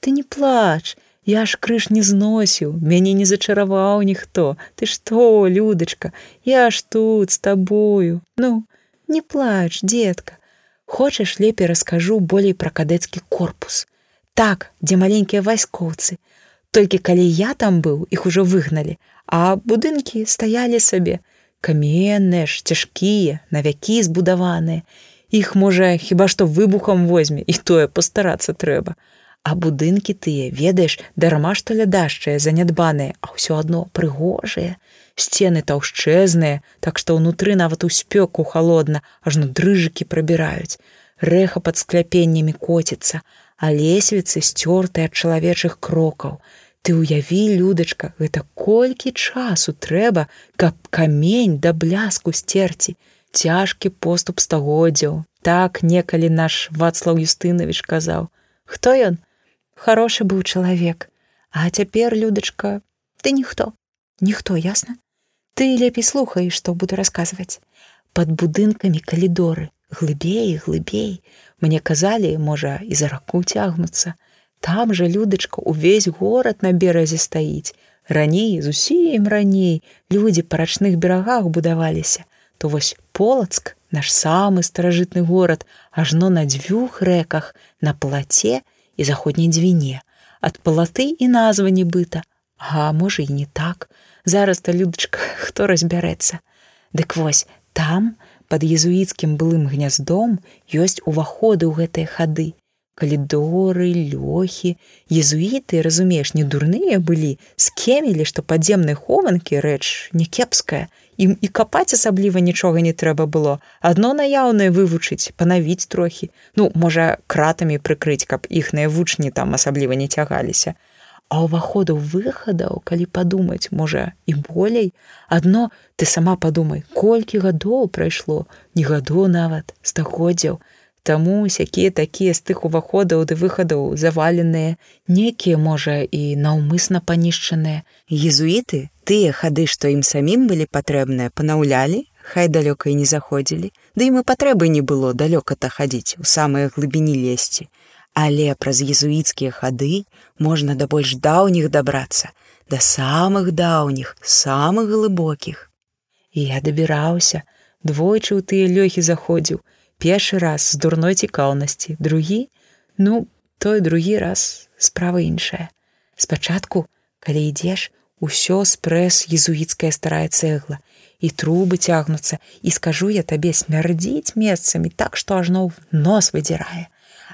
Ты не плач, Я ж крыж не зносіў, мяне не зачараваў ніхто. Ты што, людачка, Я ж тут з табою. Ну, Не плач, детка. Хочаш лепей раскажу болей пра кадэцкі корпус. Так, дзе маленькія вайскоўцы. Толькі калі я там быў, іх ужо выгналі, а будынкі стаялі сабе. Каменныя ж, цяжкія, на вякі збудаваныя. Іх можа хіба што выбухам возьме і тое пастарацца трэба. А будынкі тыя, ведаеш, дарма што лядашчыя, занядбаныя, а ўсё адно прыгожыя сцены таўшчэзныя, так што ўнутры нават у спёку холодна, ажно дрыжыкі прабіраюць. Рэха пад скляпеннямі коціцца, а лесвіцы сцёртыя ад чалавечых крокаў. Ты ўяві, людачка, гэта колькі часу трэба, каб камень да бляску сцерці, цяжкі поступ стагоддзяў. Так некалі наш Вацлаў Юстынавіч казаў: Хто ён? Харошы быў чалавек, А цяпер, людачка, ты ніхто, ніхто ясна. Ты лепей слухай, што буду расказваць. Пад будынкамі калідоры, глыбей, глыбей. Мне казалі, можа, і за раку цягнуцца. Там жа людачка увесь горад на беразе стаіць. Раней зусім раней людзі па рачных берагах будаваліся. То вось полацк, наш самы старажытны горад, ажно на дзвюх рэках, на плаце і заходняй дзвіне. Ад палаты і назва нібыта, А можа і не так, зараз-то людачка хто [laughs] разбярэцца Дык вось там под езуіцкім былым гняздом ёсць уваходы ў гэтыя хады. Калідоры лёхі. Езуіты разумееш не дурныя былі. Скемілі што падземнай хованкі рэч някепская ім і капаць асабліва нічога не трэба было. Адно наяўнае вывучыць панавіць трохі. Ну можа кратамі прыкрыць каб іхныя вучні там асабліва не цягаліся А ўваходаў выхадаў, калі падумаць, можа, і болей, адно ты сама падумай, колькі гадоў прайшло, не гадоў нават стагоддзяў. Таму сякія такія з тых уваходаў ды выхадаў заваленыя, некія, можа, і наўмысна панішчаныя. Езуіты, тыя хады, што ім самім былі патрэбныя, панаўлялі, хай далёка і не заходзілі, Ды ім і патрэбы не было далёка-то хадзіць у самыя глыбіні лесці але праз езуіцкія хады можна да больш даўніх дабрацца да самых даўніх самых глыбокіх. І я дабіраўся двойчы ў тыя лёхі заходзіў. Першы раз з дурной цікаўнасці другі ну той другі раз справа іншая. Спачатку калі ідзеш усё спрэс езуіцкая старая цэгла і трубы цягнуцца і скажу я табе смярдзіць месцамі так што ажно нос выдзірае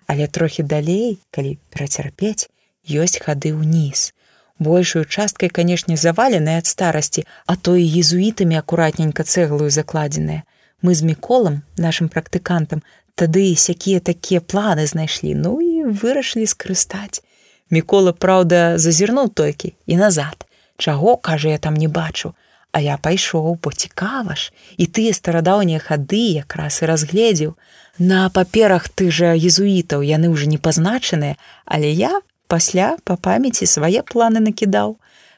але трохі далей, калі перацярпець, ёсць хады ўніз. Большую часткай, канешне, заваленыя ад старасці, а то і езуітамі акуратненька цэглую закладзеныя. Мы з міколам, нашим практыкантам, тады сякія такія планы знайшлі, ну і вырашылі скарыстаць. Мікола, праўда, зазірнуў толькі і назад. Чаго, кажа, я там не бачу, А я пайшоў, бо цікава ж, і тыя старадаўнія хады якраз і разгледзеў. На паперах ты жа езуітаў яны ўжо не пазначаныя, але я пасля па памяці свае планы накідаў.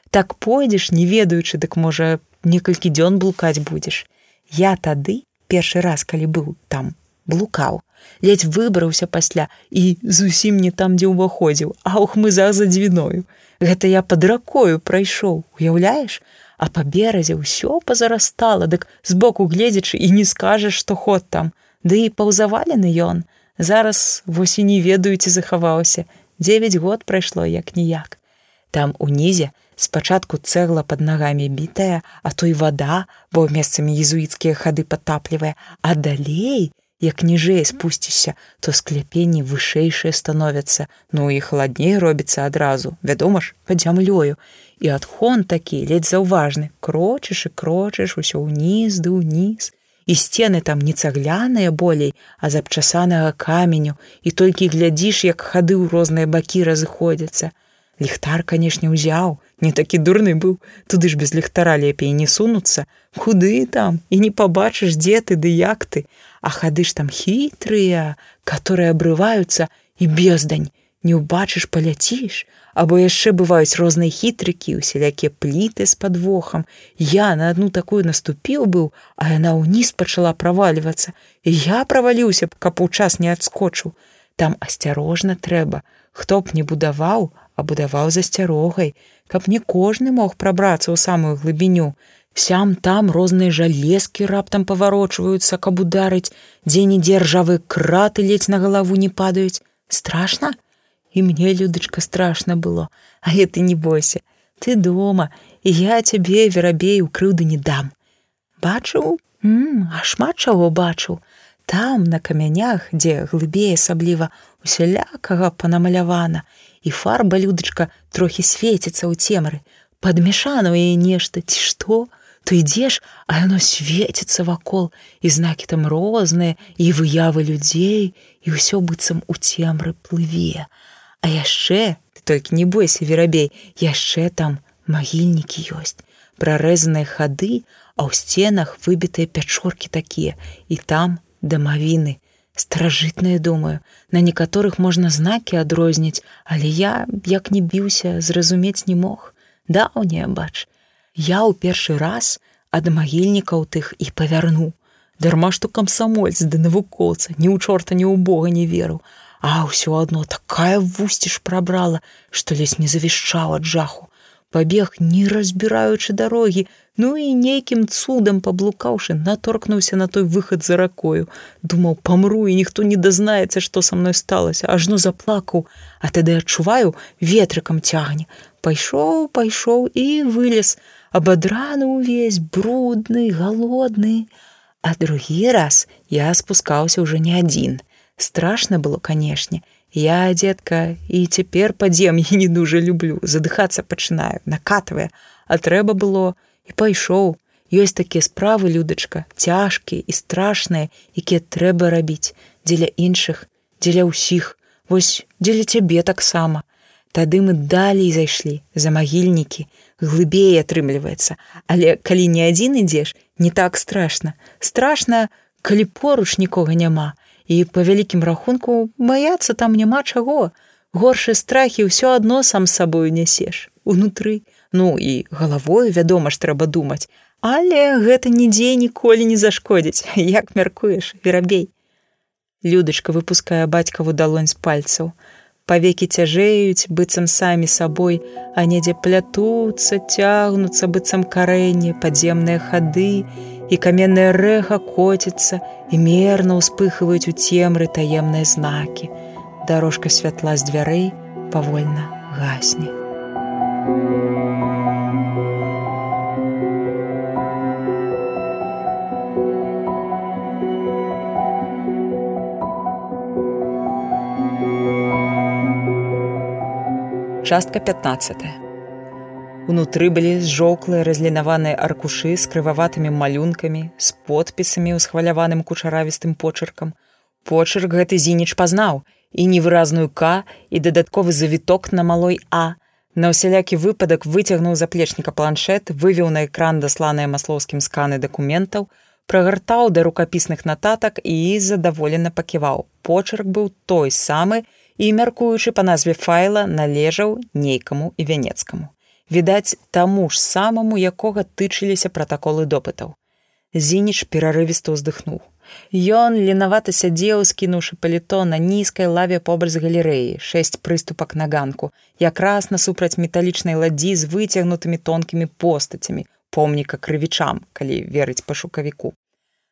Так пойдзеш, не ведаючы, дык можа, некалькі дзён блукаць будзеш. Я тады першы раз, калі быў там, блукаў. Ледзь выбраўся пасля і зусім не там дзе ўваходзіў. А ухмыза за дзвіною гэта я под ракою прайшоў уяўляеш? А па беразе ўсё пазарастала дык збоку гледзячы і не скажаш што ход там ды і паўзавалены ён зараз вось і не ведаю ці захаваўся девять год прайшло як ніяк. Там унізе спачатку цэгла под нагамі бітая а то і вада бо месцамі езуіцкія хады патаплівае. А далей як ніжэй спусцішся, то скляпенні вышэйшыя становяцца, ну і халадней робіцца адразу, вядома ж, пад зямлёю. І адхон такі ледзь заўважны, крочыш і крочыш усё ўніз ды ўніз. І сцены там не цагляныя болей, а з абчасанага каменю, і толькі глядзіш, як хады ў розныя бакі разыходзяцца. Ліхтар, канешне, узяў, не такі дурны быў, туды ж без ліхтара лепей не сунуцца, куды там? І не пабачыш, дзе ты ды як ты, а хады ж там хітрыя, которые абрываюцца і бездань, не ўбачыш паляціш, або яшчэ бываюць розныя хітрыкі, усялякія пліты з падвохам. Я на одну такую наступіў быў, а яна ўніз пачала правальвацца. Я праваліўся б, каб у час не адскочыў. Там асцярожна трэба, хто б не будаваў, а будаваў з асцярогай, каб не кожны мог прабрацца ў самую глыбіню. Сям там розныя жалезкі раптам паварочваюцца, каб ударыць, дзе-нідзе ржавы краты ледзь на галаву не падаюць. Страшна? І мне людачка страшна было, але ты не бойся, ты дома, і я цябе верабей у крыўды не дам. Бачыў, а шмат чаго бачыў. Там на камянях, дзе глыбей асабліва усялякага панамалявана, і фарба людачка трохі свеціцца ў цемры, падмешана яе нешта ці што, то ідзеш, а яно свеціцца вакол. І знакі там розныя і выявы людзей і ўсё быццам у цемры плыве. А яшчэ ты толькі не бойся верабей, яшчэ там магільнікі ёсць, прарэзаныя хады, а ў сценах выбітыя пячоркі такія. І там дамавіны, старажытныя думаю. На некаторых можна знакі адрозніць але я як не біўся зразумець не мог. Даўняя бач. Я ў першы раз ад магільнікаў тых і павярну. Дарма што камсамольц да навукоўца ні ў чорта ні ў бога не веру. а ўсё адно такая вусціш прабрала што ледзь не завішчаў ад жаху пабег не разбіраючы дарогі Ну і нейкім цудам паблукаўшы, наторкнуўся на той выхад за ракою, думаў, памру і ніхто не дазнаецца, што са мной сталася, ажно заплакаў, а тады адчуваю, ветрыкам цягне. Пайшоў, пайшоў і вылез, абадраны ўвесь брудны, галодны. А другі раз я спускаўся ўжо не адзін. Страшна было, канешне. Я, дзетка, і цяпер падзем'і не дужа люблю, задыхацца пачынаю, накатвае, а трэба было, і пайшоў ёсць такія справы людачка цяжкія і страшныя якія трэба рабіць дзеля іншых дзеля ўсіх вось дзеля цябе таксама тады мы далей зайшлі за магільнікі глыбей атрымліваецца. Але калі не адзін ідзеш не так страшна. Страшна калі поруч нікога няма і по вялікім рахунку баяцца там няма чаго горшыя страхі ўсё адно сам сабою нясеш унутры Ну і галавою, вядома ж, трэба думаць. Але гэта нідзе ніколі не зашкодзіць, як мяркуеш, верабей. Людачка выпускае бацькаву далонь з пальцаў. Павекі цяжэюць, быццам самі сабой, а недзе плятуцца, цягнуцца быццам карэнні, падземныя хады, і каменная рэха коціцца і мерна ўспыхваюць у цемры таемныя знакі. Дарожка святла з дзвярэй павольна гасне. Частка 15. Унутры былі зжоўклыя разлінаваныя аркушы з крываватымі малюнкамі, з подпісамі ў схваляваным кучаравістым почыркам. Почырк гэты зініч пазнаў і невыразную к і дадатковы завіток на малой а на ўсялякі выпадак выцягнуў заплечніка планшет вывеў на экран дасланыя маслоўскім сканы дакументаў прагартаў да рукапісных нататак і задаволена паківаў почерк быў той самы і мяркуючы па назве файла належаў нейкаму і вянецкаму відаць таму ж самаму якога тычыліся пратаколы допытаў зініч перарывіста ўздыхнуў Ён ленавата сядзеў, скінуўшы паліто на нізкай лаве побач з галерэі, шэсць прыступак на ганку, якраз насупраць металічнай ладдзі з выцягнутымі тонкімі постацямі, помніка крывічам, калі верыць пашукавіку.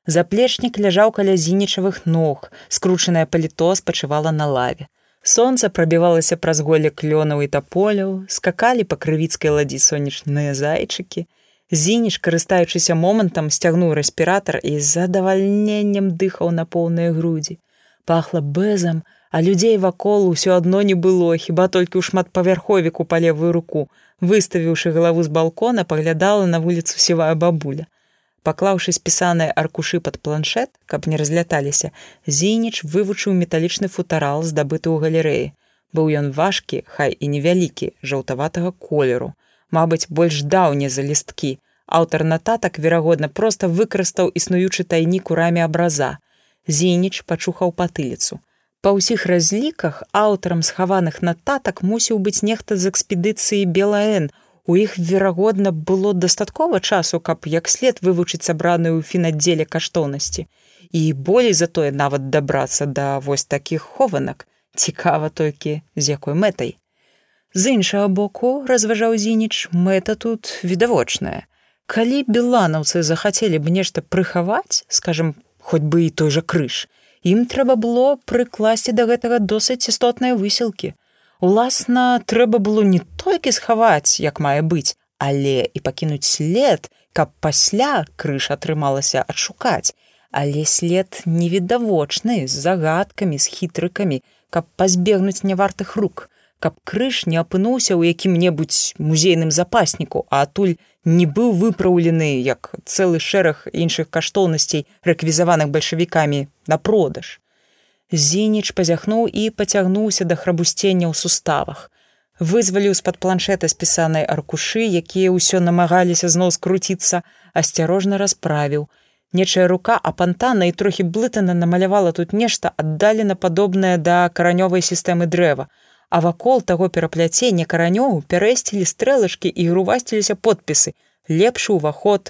Заплечнік ляжаў каля зінічавых ног, скручанае паліто спачывала на лаве. Сонца прабівалася праз голе клёнаў і таполяў, скакалі па крывіцкай ладдзі сонечныя зайчыкі, Зініш, карыстаючыся момантам, сцягнуў рэспіратар і з задавальненнем дыхаў на поўныя грудзі. Пахла бэзам, а людзей вакол усё адно не было, хіба толькі ў шматпавярховіку па левую руку, выставіўшы галаву з балкона, паглядала на вуліцу сівая бабуля. Паклаўшы спісаныя аркушы пад планшет, каб не разляталіся, Зініч вывучыў металічны футарал, здабыты ў галерэі. Быў ён важкі, хай і невялікі, жаўтаватага колеру. Мабыць больш даўні за лісткі. Аўтар нататак верагодна проста выкарыстаў існуючы тайнік у раме абраза. Зініч пачухаў патыліцу. Па ўсіх разліках аўтарам схаваных нататак мусіў быць нехта з экспедыцыі белаэн у іх верагодна было дастаткова часу каб як след вывучыць сабраную ў фінаддзеле каштоўнасці і болей затое нават дабрацца да вось такіх хованак цікава толькі з якой мэтай З іншага боку, разважаў зініч, мэта тут відавочная. Калі беланаўцы захацелі б нешта прыхаваць, скажем, хоць бы і той жа крыж, ім трэба было прыкласці да гэтага досыць істотныя высілкі. Уласна, трэба было не толькі схаваць, як мае быць, але і пакінуць след, каб пасля крыж атрымалася адшукаць, але след невідавочны з загадкамі з хітрыкамі, каб пазбегнуць нявартых рук каб крыж не апынуўся ў якім-небудзь музейным запасніку, а адтуль не быў выпраўлены як цэлы шэраг іншых каштоўнасцей рэквізаваных бальшавікамі на продаж. Зініч пазяхнуў і пацягнуўся да храбусцення ў суставах. Вызваліў з-пад планшета спісанай аркушы, якія ўсё намагаліся зноў скруціцца, асцярожна расправіў. Нечая рука апантана і трохі блытана намалявала тут нешта аддалена падобнае да каранёвай сістэмы дрэва а вакол таго перапляцення каранёў пярэсцілі стрэлачкі і грувасціліся подпісы лепшы ўваход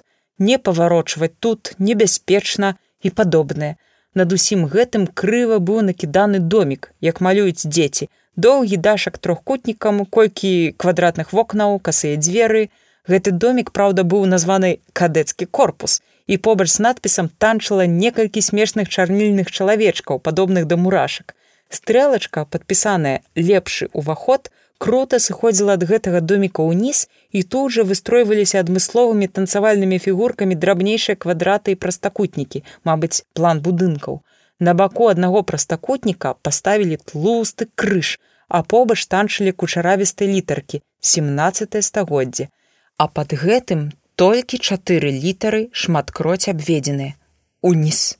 не паварочваць тут небяспечна і падобнае над усім гэтым крыва быў накіданы домик як малююць дзеці. Доўгі дашак трохкутнікам колькі квадратных вокнаў касыя дзверы. Гэты домик праўда быў названы кадэцкі корпус і побач з надпісам танчыла некалькі смешных чарнільных чалавечкаў падобных да мурашак. Стрэлачка падпісаная лепшы ўваход круто сыходзіла ад гэтага доміка ўніз і тут жа выстройваліся адмысловымі танцавальнымі фігуркамі драбнейшыя квадраты і прастакутнікі мабыць план будынкаў. На баку аднаго прастакутніка паставілі тлусты крыж а побач танчылі кучаравістай літаркі 17 стагоддзе. А под гэтым толькі чатыры літары шматкроць абведзеныя. Уніз.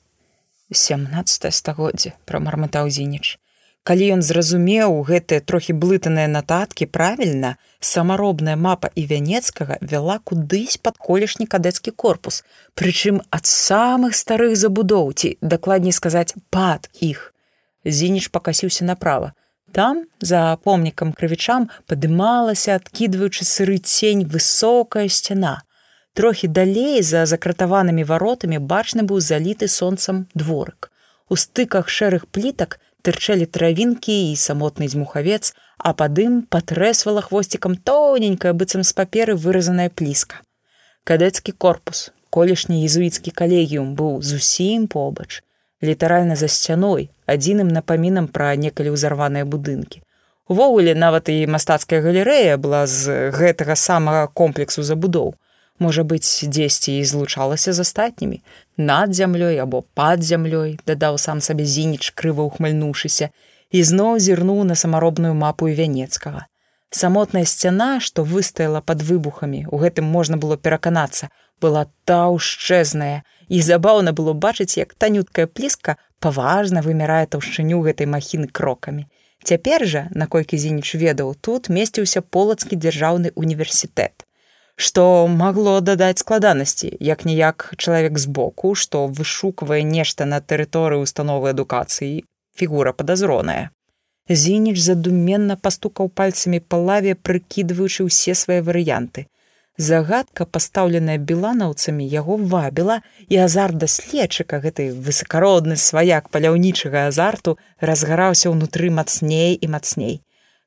17 стагоддзе прамармытаў зініч Калі ён зразумеў гэтыя трохі блытаныя нататкі правільна, самаробная мапа і вянецкага вяла кудысь пад колішні кадэцкі корпус, прычым ад самых старых забудоў ці дакладней сказаць пад іх. Зініч пакасіўся направа. Там за помнікам крывічам падымалася, адкідваючы сыры цень высокая сцяна. Трохі далей за закратаванымі варотамі бачны быў заліты сонцам дворык. У стыках шэрых плітак тырчэлі травінкі і самотны дзьмухавец, а пад ім патрэсвала хвосцікам тоненькая быццам з паперы выразаная пліска. Кадэцкі корпус, колішні езуіцкі калегіум быў зусім побач, літаральна за сцяной, адзіным напамінам пра некалі ўзарваныя будынкі. Увогуле нават і мастацкая галерэя была з гэтага самага комплексу забудоў можа быць дзесьці і злучалася з астатнімі над зямлёй або пад зямлёй дадаў сам сабе зініч крыва ухмыльнуўшыся і зноў зірнуў на самаробную мапу вянецкага Самотная сцяна, што выстаяла пад выбухамі, у гэтым можна было пераканацца, была таўшчэзная, і забаўна было бачыць, як танюткая пліска паважна вымірае таўшчыню гэтай махіны крокамі. Цяпер жа, наколькі зініч ведаў, тут месціўся полацкі дзяржаўны універсітэт. Што магло дадаць складанасці, як ніяк чалавек збоку, што вышуквае нешта на тэрыторыі установы адукацыі, фігура падазроная. Зініч задуменна пастукаў пальцамі па лаве, прыкідваючы ўсе свае варыянты. Загадка, пастаўленая біланаўцамі, яго вабіла, і азарт даследчыка, гэты высакародны сваяк паляўнічага азарту разгараўся ўнутры мацней і мацней.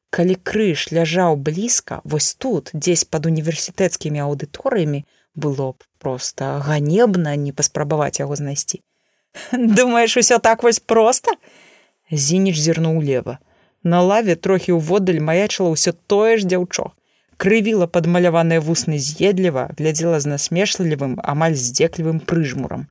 Калі крыж ляжаў блізка, вось тут, дзесь пад універсітэцкімі аўдыторыямі, было б проста ганебна не паспрабаваць яго знайсці. [laughs] Думаеш, усё так вось проста? Зініч зірнуў лева. На лаве трохі ўводаль маячыла ўсё тое ж дзяўчо крывіла падмаляваныя вусны з'едліва, глядзела з насмешлівым, амаль здзеклівым прыжмурам.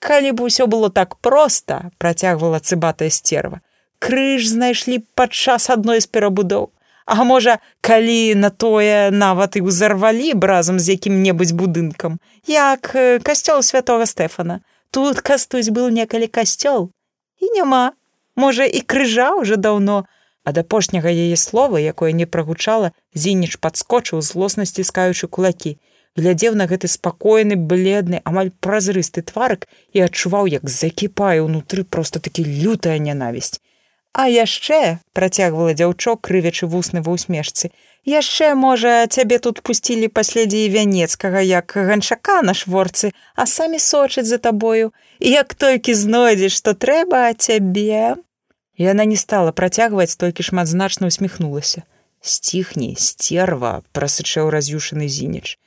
Калі б усё было так проста, працягвала цыбатая стерва. Крыж знайшлі падчас адной з перабудоў. А можа, калі на тое нават і ўзарвалі б разам з якім-небудзь будынкам, як касцёл святого Стэфана. Тут кастусь быў некалі касцёл. І няма. Можа, і крыжа ўжо даўно, ад апошняга яе слова якое не прагучала зініч падскочыў злосна сціскаючы кулакі глядзеў на гэты спакойны бледны амаль празрысты тварык і адчуваў як закіпае ўнутры просто такі лютая нянавісць а яшчэ працягвала дзяўчок крывячы вусны ва ўсмешцы яшчэ можа цябе тут пусцілі паследзе і вянецкага як ганчака на шворцы а самі сочаць за табою як толькі знойдзеш што трэба цябе Яна не стала працягваць, толькі шматзначна усміхнулася. Сціхні, стерва, прасычэў раз'юшаны зініч.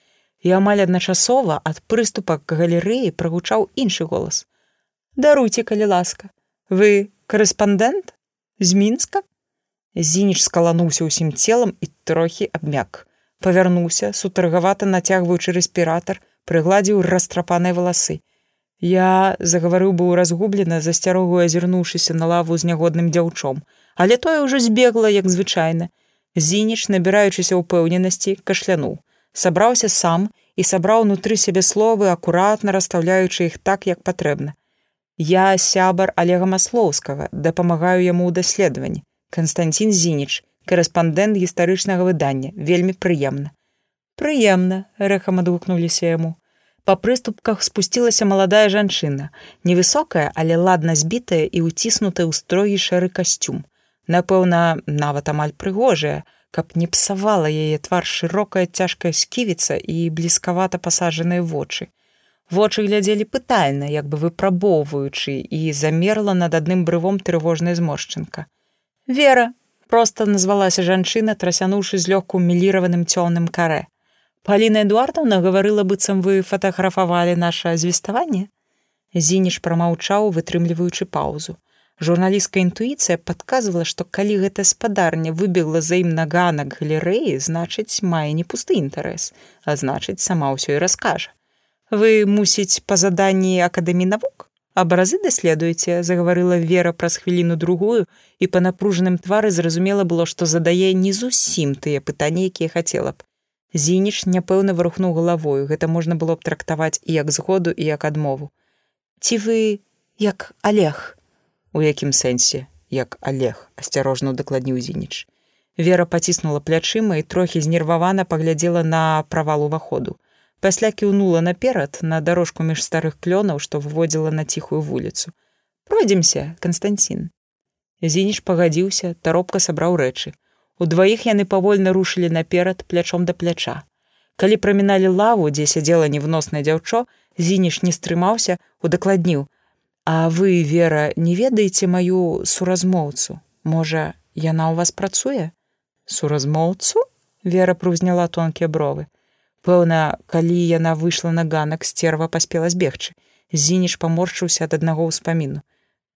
І амаль адначасова ад прыступа к галерэі прагучаў іншы голас. Даруйце, калі ласка, вы корэспандэнт з мінска? Зініч скалануўся ўсім целам і трохі абмяк. Павярнуўся, сутаргавата нацягваючы рэспіратар, прыгладзіў растрапаныя валасы. Я загаварыў быў разгублена, засцярогу азірнуўшыся на лаву з нягодным дзяўчом, але тое ўжо збегла, як звычайна. Зініч, набіраючыся ўпэўненасці, кашлянуў. Сабраўся сам і сабраў унутры сябе словы, акуратна расстаўляючы іх так, як патрэбна. Я сябар Олега Маслоўскага, дапамагаю яму ў даследаванні. Канстанцін Зініч, корэспандэнт гістарычнага выдання, вельмі прыемна. Прыемна, рэхам адгукнуліся яму. Па прыступках спусцілася маладая жанчына, невысокая, але ладна збітая і ўціснутая ў строгі шэры касцюм. Напэўна, нават амаль прыгожая, каб не псавала яе твар шырокая цяжкая сківіца і блізкавата пасажаныя вочы. Вочы глядзелі пытальна, як бы выпрабоўваючы і замерла над адным брывом трывожная зморшчынка. Вера проста назвалася жанчына, трасянуўшы злёгку міліраваным цёмным карэ. Паліна Эдуардаўна гаварыла быццам вы фатаграфавалі наша звеставанне. Зініш прамаўчаў, вытрымліваючы паўзу. Журналістка інтуіцыя падказвала, што калі гэта спадарня выбегла за ім на ганак галерэі, значыць, мае не пусты інтарэс, а значыць, сама ўсё і раскажа. Вы мусіць па заданні акадэмі навук. Абразы даследуеце, загаварыла вера праз хвіліну другую і па напружаным твары зразумела было, што задае не зусім тыя пытанні, якія хацела б. Зініч няпэўна варухнуў галавою, гэта можна было б трактаваць і як згоду і як адмову. Ці вы як Олег, у якім сэнсе, як Олег асцярожна дакладніў зініч. Вера паціснула плячыма і трохі знервавана паглядзела на правал уваходу. Пасля кіўнула наперад на дарожку між старых клёнаў, што выводзіла на ціхую вуліцу. Пройдземся, Канстанцін. Зініч пагадзіўся, таропка сабраў рэчы. Удваіх яны павольна рушылі наперад плячом да пляча. Калі праміналі лаву, дзе сядзела невносна дзяўчо, зініш не стрымаўся, удакладніў: « А вы, вера, не ведаеце маю суразмоўцу. Можа, яна ў вас працуе? Суразмоўцу? Вера прузняла тонкія бровы. Пэўна, калі яна выйшла на ганак, сцерва паспела збегчы. Зініш паморшыўся ад аднаго ўспаміну.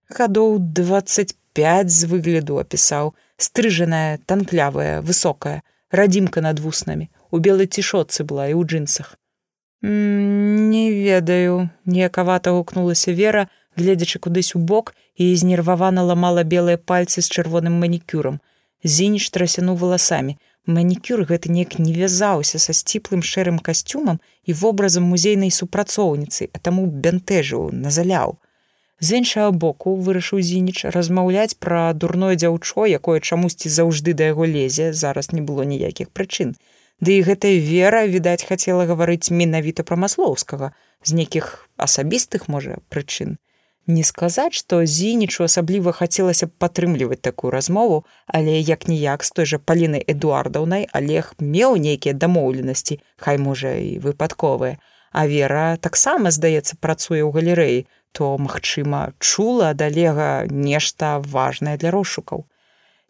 Гадоў 25 з выгляду апісаў, стрыжаная, танклявая, высокая, радзімка над вуснамі, у белай цішотцы была і ў джинсах. Не ведаю, неякавата гукнулася вера, гледзячы кудысь у бок і знервавана ламала белыя пальцы з чырвоным манікюрам. Зініч трасянуў валасамі. Манікюр гэты неяк не вязаўся са сціплым шэрым касцюмам і вобразам музейнай супрацоўніцы, а таму бянтэжыў, назаляў. З іншага боку вырашыў зініч размаўляць пра дурное дзяўчо, якое чамусьці заўжды да яго лезе, зараз не было ніякіх прычын. Ды і гэтая вера, відаць, хацела гаварыць менавіта пра маслоўскага, з нейкіх асабістых можа прычын. Не сказаць, што зінічу асабліва хацелася б падтрымліваць такую размову, але як ніяк з той жа палінай эдуардаўнай Олег меў нейкія дамоўленасці, хай можа і выпадковыя. А вера таксама, здаецца, працуе ў галерэі, то, магчыма, чула ад алега нешта важнае для розшукаў.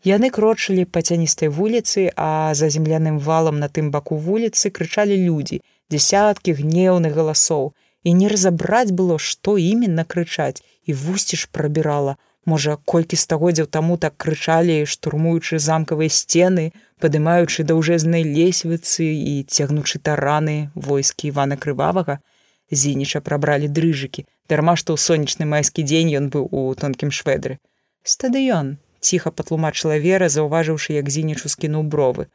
Яны крочылі па цяністай вуліцы, а за земляным валам на тым баку вуліцы крычалі людзі, десяткі гнеўных галасоў, і не разабраць было што именно крычаць і вусці ж прабірала можа колькі стагоддзяў таму так крычалі штурмуючы замкавыя сцены падымаючы даўжэзнай лесвіцы і цягнучы тараны войскі ивана крывавага. Зініча прабралі дрыжыкі. Дарма што ў сонечны майскі дзень ён быў у тонкім шведры стадыён ціха патлумачыла вера заўважыўшы як зінічу скінуў бровы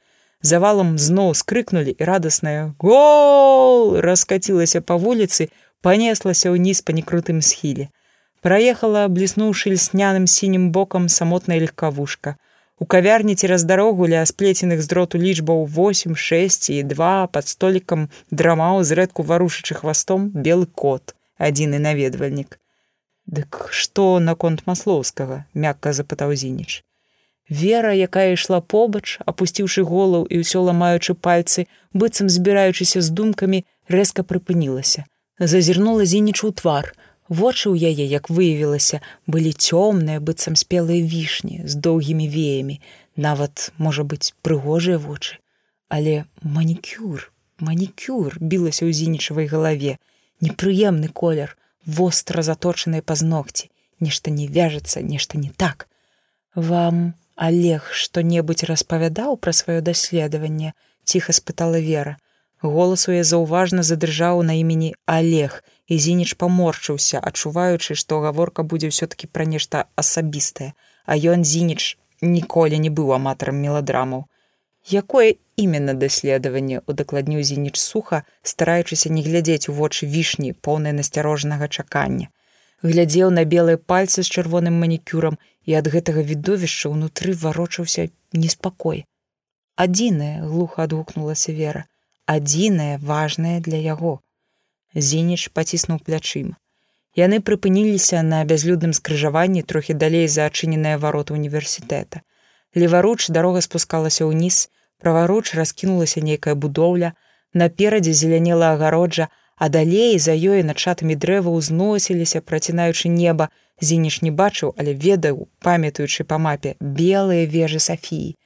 завалам зноў скрыкнулі і радасная гол! раскацілася па вуліцы панеслася ўніз па некрутым схіле праехала бліснуўшы льсняным сінім бокам самотная легкавушка у кавярні цераз дарогу ля сплеценых з дроту лічбаў 86 і два под столікам драмаў зрэдку варушачы хвастом белы кот адзіны наведвальнік дык што наконт маслоўскага мякка запытаў зініч Вера, якая ішла побач, апусціўшы голаў і ўсё ламаючы пальцы, быццам збіраючыся з думкамі, рэзка прыпынілася. Зазірнула зінічу твар. Вочы ў яе, як выявілася, былі цёмныя, быццам спелыя вішні з доўгімі веямі, нават, можа быць, прыгожыя вочы. Але манікюр, манікюр білася ў зінічавай галаве, непрыемны колер, востра заточаныя пазногці, нешта не вяжацца, нешта не так. Вам Олег што-небудзь распавядаў пра сваё даследаванне, ціха спытала вера. Голас у яе заўважна задрыжаў на імені Олег, і зініч паморчыўся, адчуваючы, што гаворка будзе ўсё-таки пра нешта асабістае, а ён зініч ніколі не быў аматарам меладрамаў. Якое именно даследаванне удакладніў зініч суха, стараючыся не глядзець у вочы вішні поўнай насцярожнага чакання. Глядзеў на белыя пальцы з чырвоным манікюрам і ад гэтага відовішча ўнутры варочаўся неспакой. Адзінае глуха адгукнулася вера, адзінае важнае для яго. Зініч паціснуў плячыма. Яны прыпыніліся на бязлюдным скрыжаванні трохі далей за адчыненыя вароты універсітэта. Леваруч дарога спускалася ўніз, праваруч раскінулася нейкая будоўля, наперадзе зелянела агароджа, а далей за ёй начатымі дрэва ўзносіліся, працінаючы неба, Зініш не бачыў, але ведаў, памятаючы па мапе белыя вежы Сафіі.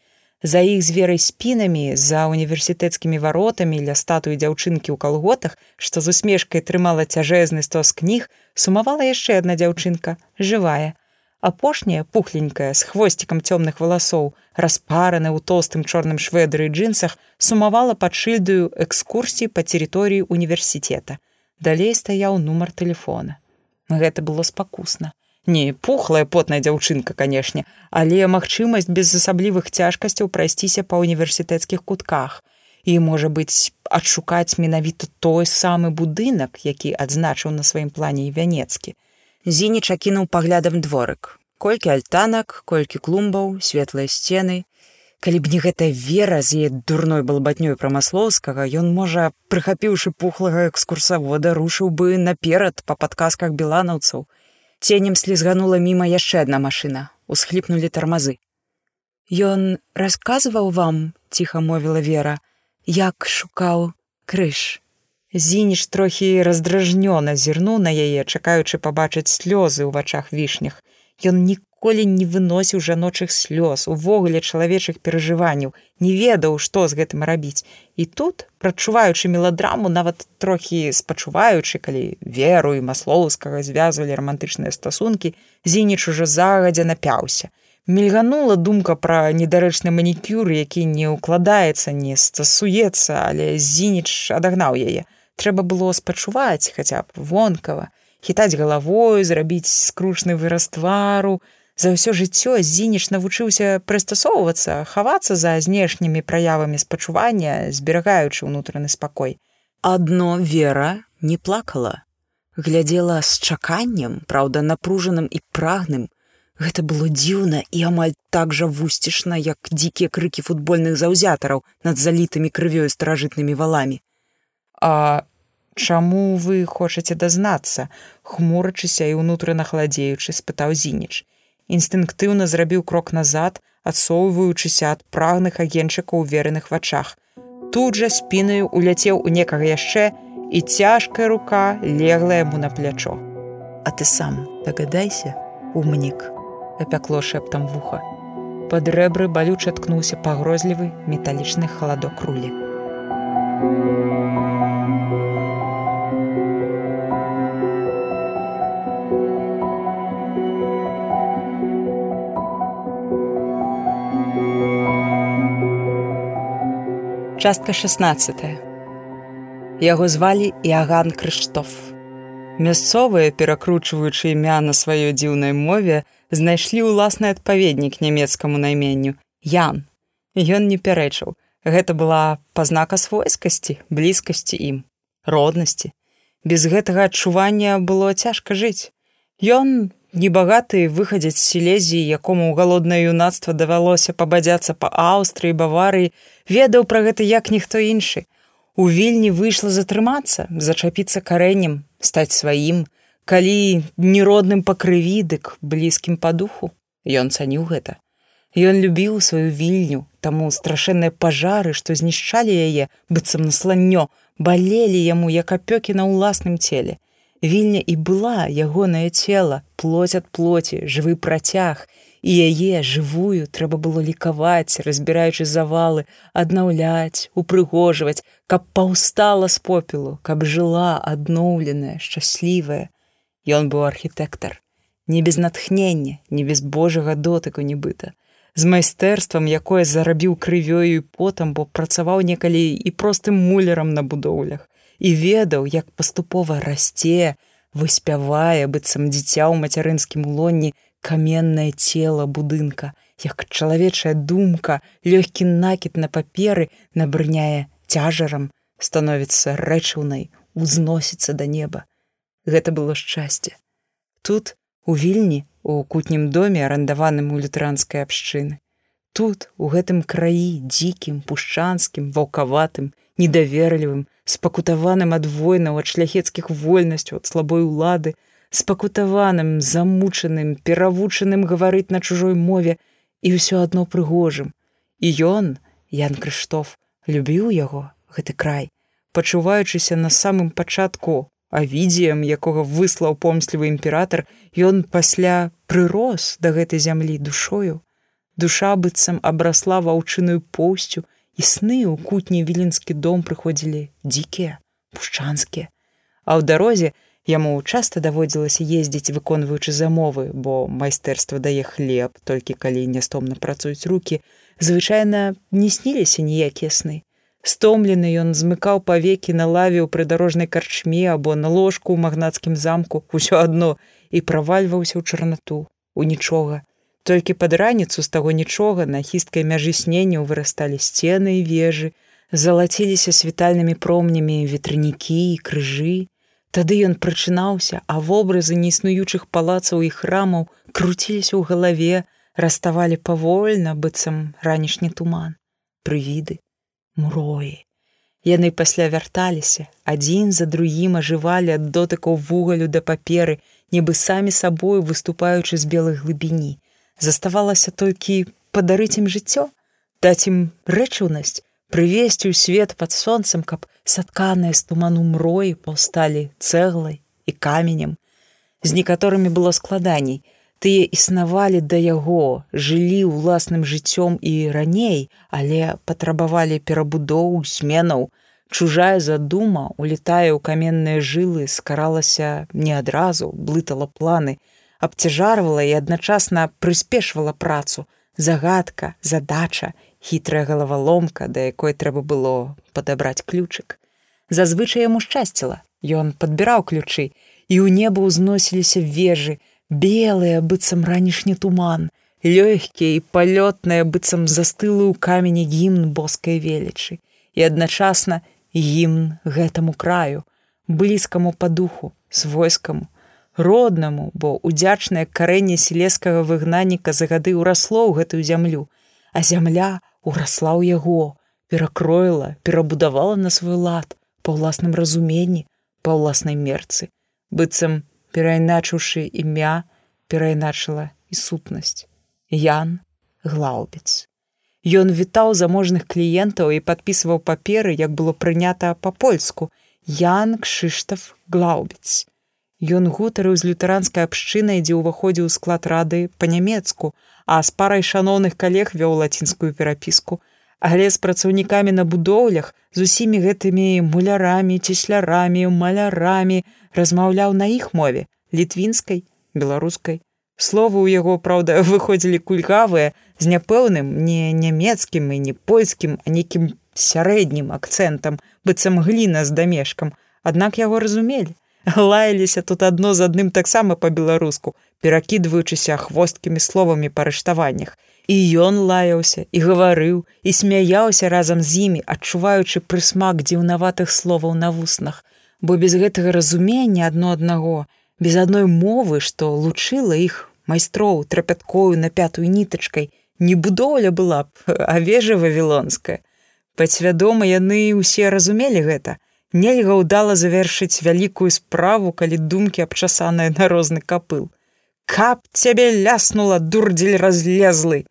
За іх з верай спінамі, за універсітэцкімі варотамі ля статуі дзяўчынкі ў калготах, што з усмешкай трымала цяжэзны стос кніг, сумавала яшчэ адна дзяўчынка, жывая. Апошняя пухленькая з хвосцікам цёмных валасоў, распараны ў тоўстым чорным шведры і джинсах, сумавала пад шыльдаю экскурсіі па тэрыторыі універсітэта. Далей стаяў нумар тэлефона. Гэта было спакусна не пухлая потная дзяўчынка канешне але магчымасць без асаблівых цяжкасцяў прайсціся па універсітэцкіх кутках і можа быць адшукаць менавіта той самы будынак які адзначыў на сваім плане і вянецкі зініч акінуў паглядам дворык колькі альтанак колькі клумбаў светлыя сцены калі б не гэта вера з яе дурной балбатнёй прамаслоўскага ён можа прыхапіўшы пухлага экскурсавода рушыў бы наперад па падказках беланаўцаў Ценем слізганула міма яшчэ адна машына, усхліпнулі тармазы. Ён расказваў вам, ціха мовіла вера, як шукаў крыж. Зініш трохі раздражнёна зірнуў на яе, чакаючы пабачыць слёзы ў вачах вішнях. Ён ніколі не выносіў жаночых слёз увогуле чалавечых перажыванняў не ведаў што з гэтым рабіць. І тут прачуваючы меладраму нават трохі спачуваючы калі веру і маслоўскага звязвалі рамантычныя стасункі зініч ужо загадзя напяўся. Мільганула думка пра недарэчны манікюр які не ўкладаецца не стасуецца але зініч адагнаў яе трэба было спачуваць хаця б вонкава хітаць галавой зрабіць скручны выраз твару За ўсё жыццё зініш навучыўся прыстасоўвацца, хавацца за знешнімі праявамі спачування, зберагаючы ўнутраны спакой. Адно вера не плакала, глядзела з чаканнем, праўда, напружаным і прагным. Гэта было дзіўна і амаль так жа вусцішна, як дзікія крыкі футбольных заўзятараў над залітымі крывёю старажытнымі валамі. А чаму вы хочаце дазнацца, хмурачыся і ўнутрана хладзеючы, спытаў зініч. Інстынктыўна зрабіў крок назад, адсоўваючыся ад прагных агенчыкаў у вереных вачах. Тут жа спінаю уляцеў у некага яшчэ, і цяжкая рука легла яму на плячо. А ты сам дагадайся, умнік, апякло шэптам вуха. Пад рэбры балюча ткнуўся пагрозлівы металічны халадок рулі. Частка 16. Яго звалі Іаган Крыштоф. Мясцовыя, перакручваючы імя на сваёй дзіўнай мове, знайшлі ўласны адпаведнік нямецкаму найменню Ян. Ён не пярэчыў. Гэта была пазнака свойскасці, блізкасці ім, роднасці. Без гэтага адчування было цяжка жыць. Ён небагаты выхадзяць з селезіі, якому ў галоднае юнацтва давялося пабадзяцца па Аўстрыі, баварыі, ведаў пра гэта як ніхто іншы. У вільні выйшла затрымацца, зачапіцца карэннем, стаць сваім, калі неродным па крыві, дык блізкім па духу. Ён цаніў гэта. Ён любіў сваю вільню, таму страшэнныя пажары, што знішчалі яе, быццам на сланнё, балелі яму як апёкі на ўласным целе. Вільня і была ягонае цела, плоть ад плоці, жывы працяг, і яе жывую трэба было лікаваць, разбіраючы завалы, аднаўляць, упрыгожваць, каб паўстала з попелу, каб жыла адноўленая, шчаслівая. Ён быў архітэктар, не без натхнення, не без божага дотыку нібыта. З майстэрствам, якое зарабіў крывёю і потам, бо працаваў некалі і простым мулерам на будоўлях і ведаў, як паступова расце, выспявае быццам дзіця ў мацярынскім лонні, каменнае цела будынка, як чалавечая думка, лёгкі накід на паперы набрыняе цяжарам, становіцца рэчыўнай, узносіцца да неба. Гэта было шчасце. Тут, у вільні, у кутнім доме, арандаваным у лютеранскай абшчыны. Тут, у гэтым краі дзікім, пушчанскім, ваўкаватым, недаверлівым, спакутаваным ад войнаў ад шляхецкіх вольнасцяў ад слабой улады, спакутаваным, замучаным, перавучаным гаварыць на чужой мове і ўсё адно прыгожым. І ён, Ян Крыштоф, любіў яго, гэты край, пачуваючыся на самым пачатку, а відзеем, якога выслаў помслівы імператор, ён пасля прырос да гэтай зямлі душою. Душа быццам абрасла ваўчыную поўсцю, і сны ў кутні віленскі дом прыходзілі дзікія, пушчанскія. А ў дарозе, Яму часта даводзілася ездзіць, выконваючы замовы, бо майстэрства дае хлеб, толькі калі нястомна працуюць рукі, звычайна не сніліся ніякія сны. Стомлены ён змыкаў павекі на лаве ў прыдарожнай карчме або на ложку ў магнацкім замку усё адно і правальваўся ў чарнату, у нічога. Толькі пад раніцу з таго нічога на хісткай мяжы сненняў вырасталі сцены і вежы, залаціліся світальнымі промнямі ветранікі і крыжы, Тады ён прачынаўся, а вобразы неіснуючых палацаў і храмаў круціліся ў галаве, раставалі павольна быццам ранішні туман, прывіды, муроі. Яны пасля вярталіся, адзін за другім ажывалі ад дотыкаў вугалю да паперы, нібы самі сабою выступаючы з белай глыбіні. Заставалася толькі падарыць ім жыццё, даць ім рэчыўнасць, прывесці ў свет пад сонцам, каб сатканыя з туману мроі паўсталі цэглай і каменем. З некаторымі было складаней. Тыя існавалі да яго, жылі ўласным жыццём і раней, але патрабавалі перабудоў сменаў. Чужая задума, улетае ў каменныя жылы, скаралася не адразу, блытала планы, абцяжарвала і адначасна прыспешвала працу, загадка, задача хітрая галаваломка, да якой трэба было падабраць ключык. Зазвычай яму шчасціла. Ён падбіраў ключы, і ў неба ўзносіліся вежы, белыя быццам ранішні туман, лёгкія і палётныя быццам застылы ў камені гімн боскай велічы і адначасна гімн гэтаму краю, блізкаму па духу, свойскаму, роднаму, бо удзячнае карэнне селескага выгнанніка за гады ўрасло ў гэтую зямлю, а зямля урасла ў яго, перакроіла, перабудавала на свой лад па ўласным разуменні, па ўласнай мерцы, быццам перайначыўшы імя перайначыла і сутнасць. Ян глаубец. Ён вітаў заможных кліентаў і падпісваў паперы, як было прынята па-польску. Ян Кшыштаф Глаубец. Ён гутарыў з лютэранскай абшчынай, дзе ўваходзіў склад рады па-нямецку, а з парай шаноўных калег вёў лацінскую перапіску. Але з працаўнікамі на будоўлях з усімі гэтымі мулярамі, цеслярамі, малярамі размаўляў на іх мове літвінскай, беларускай. Словы ў яго, праўда, [laughs] выходзілі кульгавыя, з няпэўным не нямецкім і не польскім, а нейкім сярэднім акцэнтам, быццам гліна з дамешкам. Аднак яго разумелі. Лаяліся тут адно з адным таксама па-беларуску, перакідваючыся хвосткімі словамі па арыштаваннях. І ён лаяўся і гаварыў і смяяўся разам з імі, адчуваючы прысмак дзіўнаватых словаў на вуснах, бо без гэтага разумення адно аднаго, без адной мовы, што лучыла іх майстроў трапяткою на пятую нітачкай, не будоўля была б, а вежа вавілонская. Падсвядома яны ўсе разумелі гэта. Нельга ўдала завершыць вялікую справу, калі думкі абчасаныя на розны капыл. Каб цябе ляснула дурдзель разлезлы.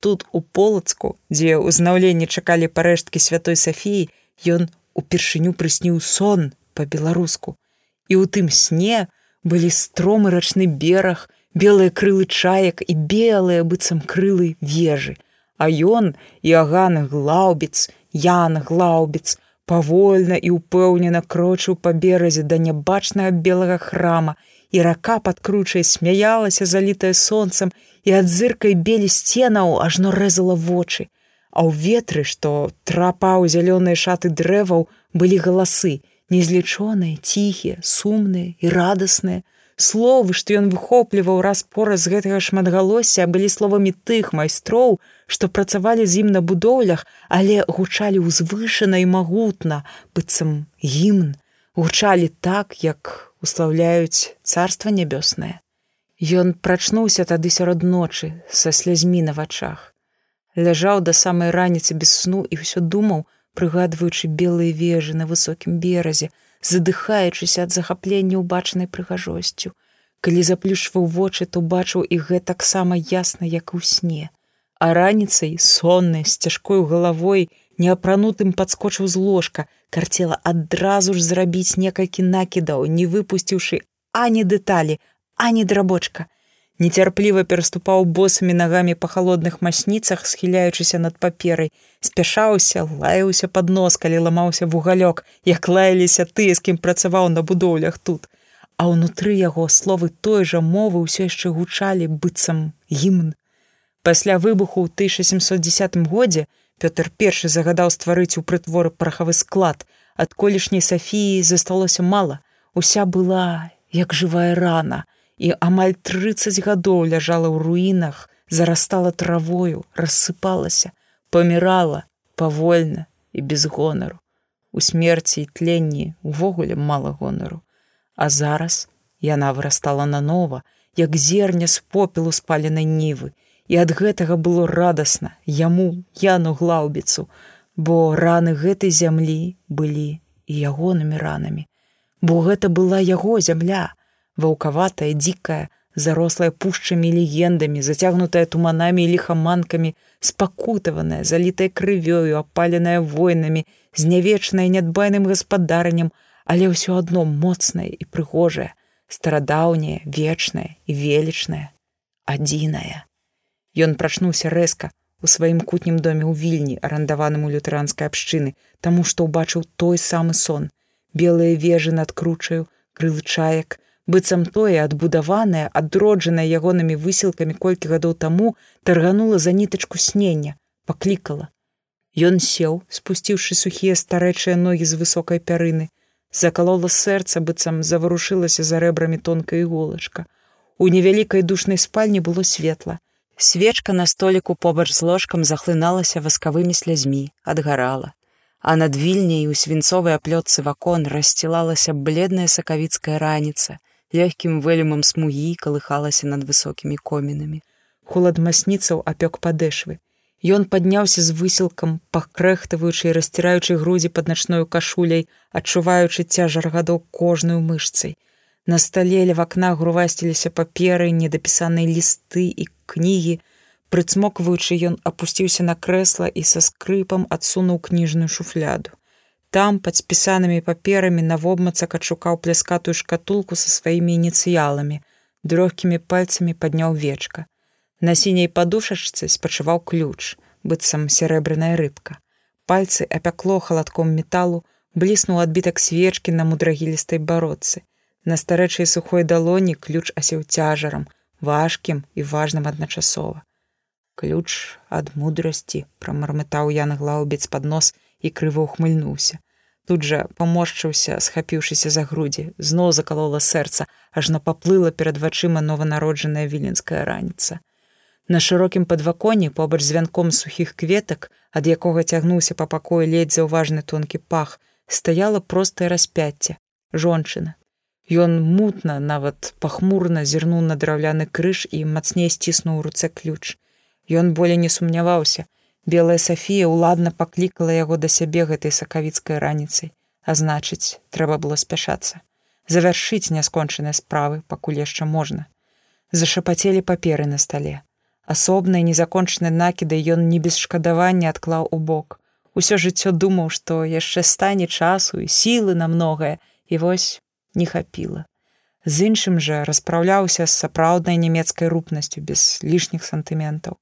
Тут у полацку, дзе ўзнаўленне чакалі парэшткі святой Сафіі, ён упершыню прысніў сон па-беларуску. І ў тым сне былі стромы рачны бераг, белыя крылы чаек і белыя быццам крылы вежы. А ён Іаган глаубіц, Ян глаубіц, павольна і ўпэўнена крочыў па беразе да нябачнага белага храма, і рака падкручай смяялася залітая сонцам і ад зыркай белі сценаў ажно рэзала вочы. А ў ветры, што трапаў зялёныя шаты дрэваў, былі галасы, незлічоныя, ціхія, сумныя і радасныя, Словы, што ён выхопліваў раз-пора з гэтага шматгалосся, былі словамі тых майстроў, што працавалі з ім на будоўлях, але гучалі ўзвышана і магутна, быццам гімн, гучалі так, як услаўляюць царства нябёснае. Ён прачнуўся тады сярод ночы са слязьмі на вачах. Ляжаў да самай раніцы без сну і ўсё думаў, прыгадваючы белыя вежы на высокім беразе, задыхаючыся ад захаплення ўбачанай прыгажосцю. Калі заплюшваў вочы, то бачыў і гэтак сама ясна, як у сне. А раніцай сонны з цяжкою галавой, неапранутым падскочыў з ложка, карцела адразу ж зрабіць некалькі накідаў, не выпусціўшы ані дэталі, ані драбочка нецярпліва пераступаў босымі нагамі па халодных масніцах, схіляючыся над паперай, спяшаўся, лаяўся пад нос, калі ламаўся вугалёк, як лаяліся тыя, з кім працаваў на будоўлях тут. А ўнутры яго словы той жа мовы ўсё яшчэ гучалі быццам гімн. Пасля выбуху ў 1710 годзе Пётр першы загадаў стварыць у прытворы прахавы склад. Ад колішняй Сафіі засталося мала. Уся была як жывая рана, і амаль 30 гадоў ляжала ў руінах, зарастала травою, рассыпалася, памірала павольна і без гонару. У смерці і тленні увогуле мала гонару. А зараз яна вырастала нанова, як зерня з попелу спаленай нівы, і ад гэтага было радасна яму яну глаўбіцу, бо раны гэтай зямлі былі і ягонымі ранамі. Бо гэта была яго зямля, ваўкаватая дзікая зарослая пушчамі легендамі зацягнутая туманамі і ліхаманкамі спакутаваная залітая крывёю апаленая войнамі знявечная нядбайным гаспадарнем але ўсё адно моцнае і прыгожае старадаўняе вечнае і велічнае адзінае Ён прачнуўся рэзка у сваім кутнім доме ў вільні арандаваным у лютэранскай абшчыны таму што ўбачыў той самы сон. Белыя вежы над кручаю крылы чаек быццам тое адбудаванае адроджанае ягонымі высілкамі колькі гадоў таму тарганула за нітачку снення паклікала Ён сеў спусціўшы сухія старэчыя ногі з высокай пярыны закалола сэрца быццам заварушылася за рэбрамі тонкая іголачка У невялікай душнай спальні было светла. Свечка на століку побач з ложкам захлыналася васкавымі слязьмі, адгарала. А над вільняй у свінцовай аплётцы вакон рассцілалася бледная сакавіцкая раніца, лёгкім вэлюмам смугі калыхалася над высокімі комінамі. Холад масніцаў апёк падэшвы. Ён падняўся з высілкам, пакрэхтаваючы і расціраючы грудзі пад начною кашуляй, адчуваючы цяжар гадоў кожную мышцай. На стале ля вакна грувасціліся паперы, недапісаныя лісты і кнігі. Прыцмокваючы ён апусціўся на крэсла і са скрыпам адсунуў кніжную шуфляду. Там пад спісанымі паперамі навобмацак адшукаў пляскатую шкатулку са сваімі ініцыяламі, дрогкімі пальцамі падняў вечка. На сіняй падушачцы спачываў ключ, быццам серэбраная рыбка. Пальцы апякло халадком металу, бліснуў адбітак свечкі на мудрагілістай бародцы. На старэчай сухой далоні ключ асеў цяжарам, важкім і важным адначасова. Ключ ад мудрасці прамармытаў Ян глаўбец пад нос і крыва ухмыльнуўся. Тут жа паморшчыўся, схапіўшыся за грудзі, зноў закалола сэрца, ажно паплыла перад вачыма нованароджаная віленская раніца. На шырокім падваконі побач з вянком сухіх кветак, ад якога цягнуўся па пакоі ледзь заўважны тонкі пах, стаяла простае распяцце, жончына, Ён мутна, нават пахмурна зірнуў на драўляны крыж і мацней сціснуў у руцэ ключ. Ён болей не сумняваўся. Белая Сафія ўладна паклікала яго да сябе гэтай сакавіцкай раніцай, а значыць, трэба было спяшацца. Завяршыць няскончаныя справы, пакуль яшчэ можна. Зашапацелі паперы на стале. Асобныя незакончаныя накіды ён не без шкадавання адклаў у бок. Усё жыццё думаў, што яшчэ стане часу і сілы на многае, і вось не хапіла. З іншым жа распраўляўся з сапраўднай нямецкай рупнасцю без лішніх сантыментаў.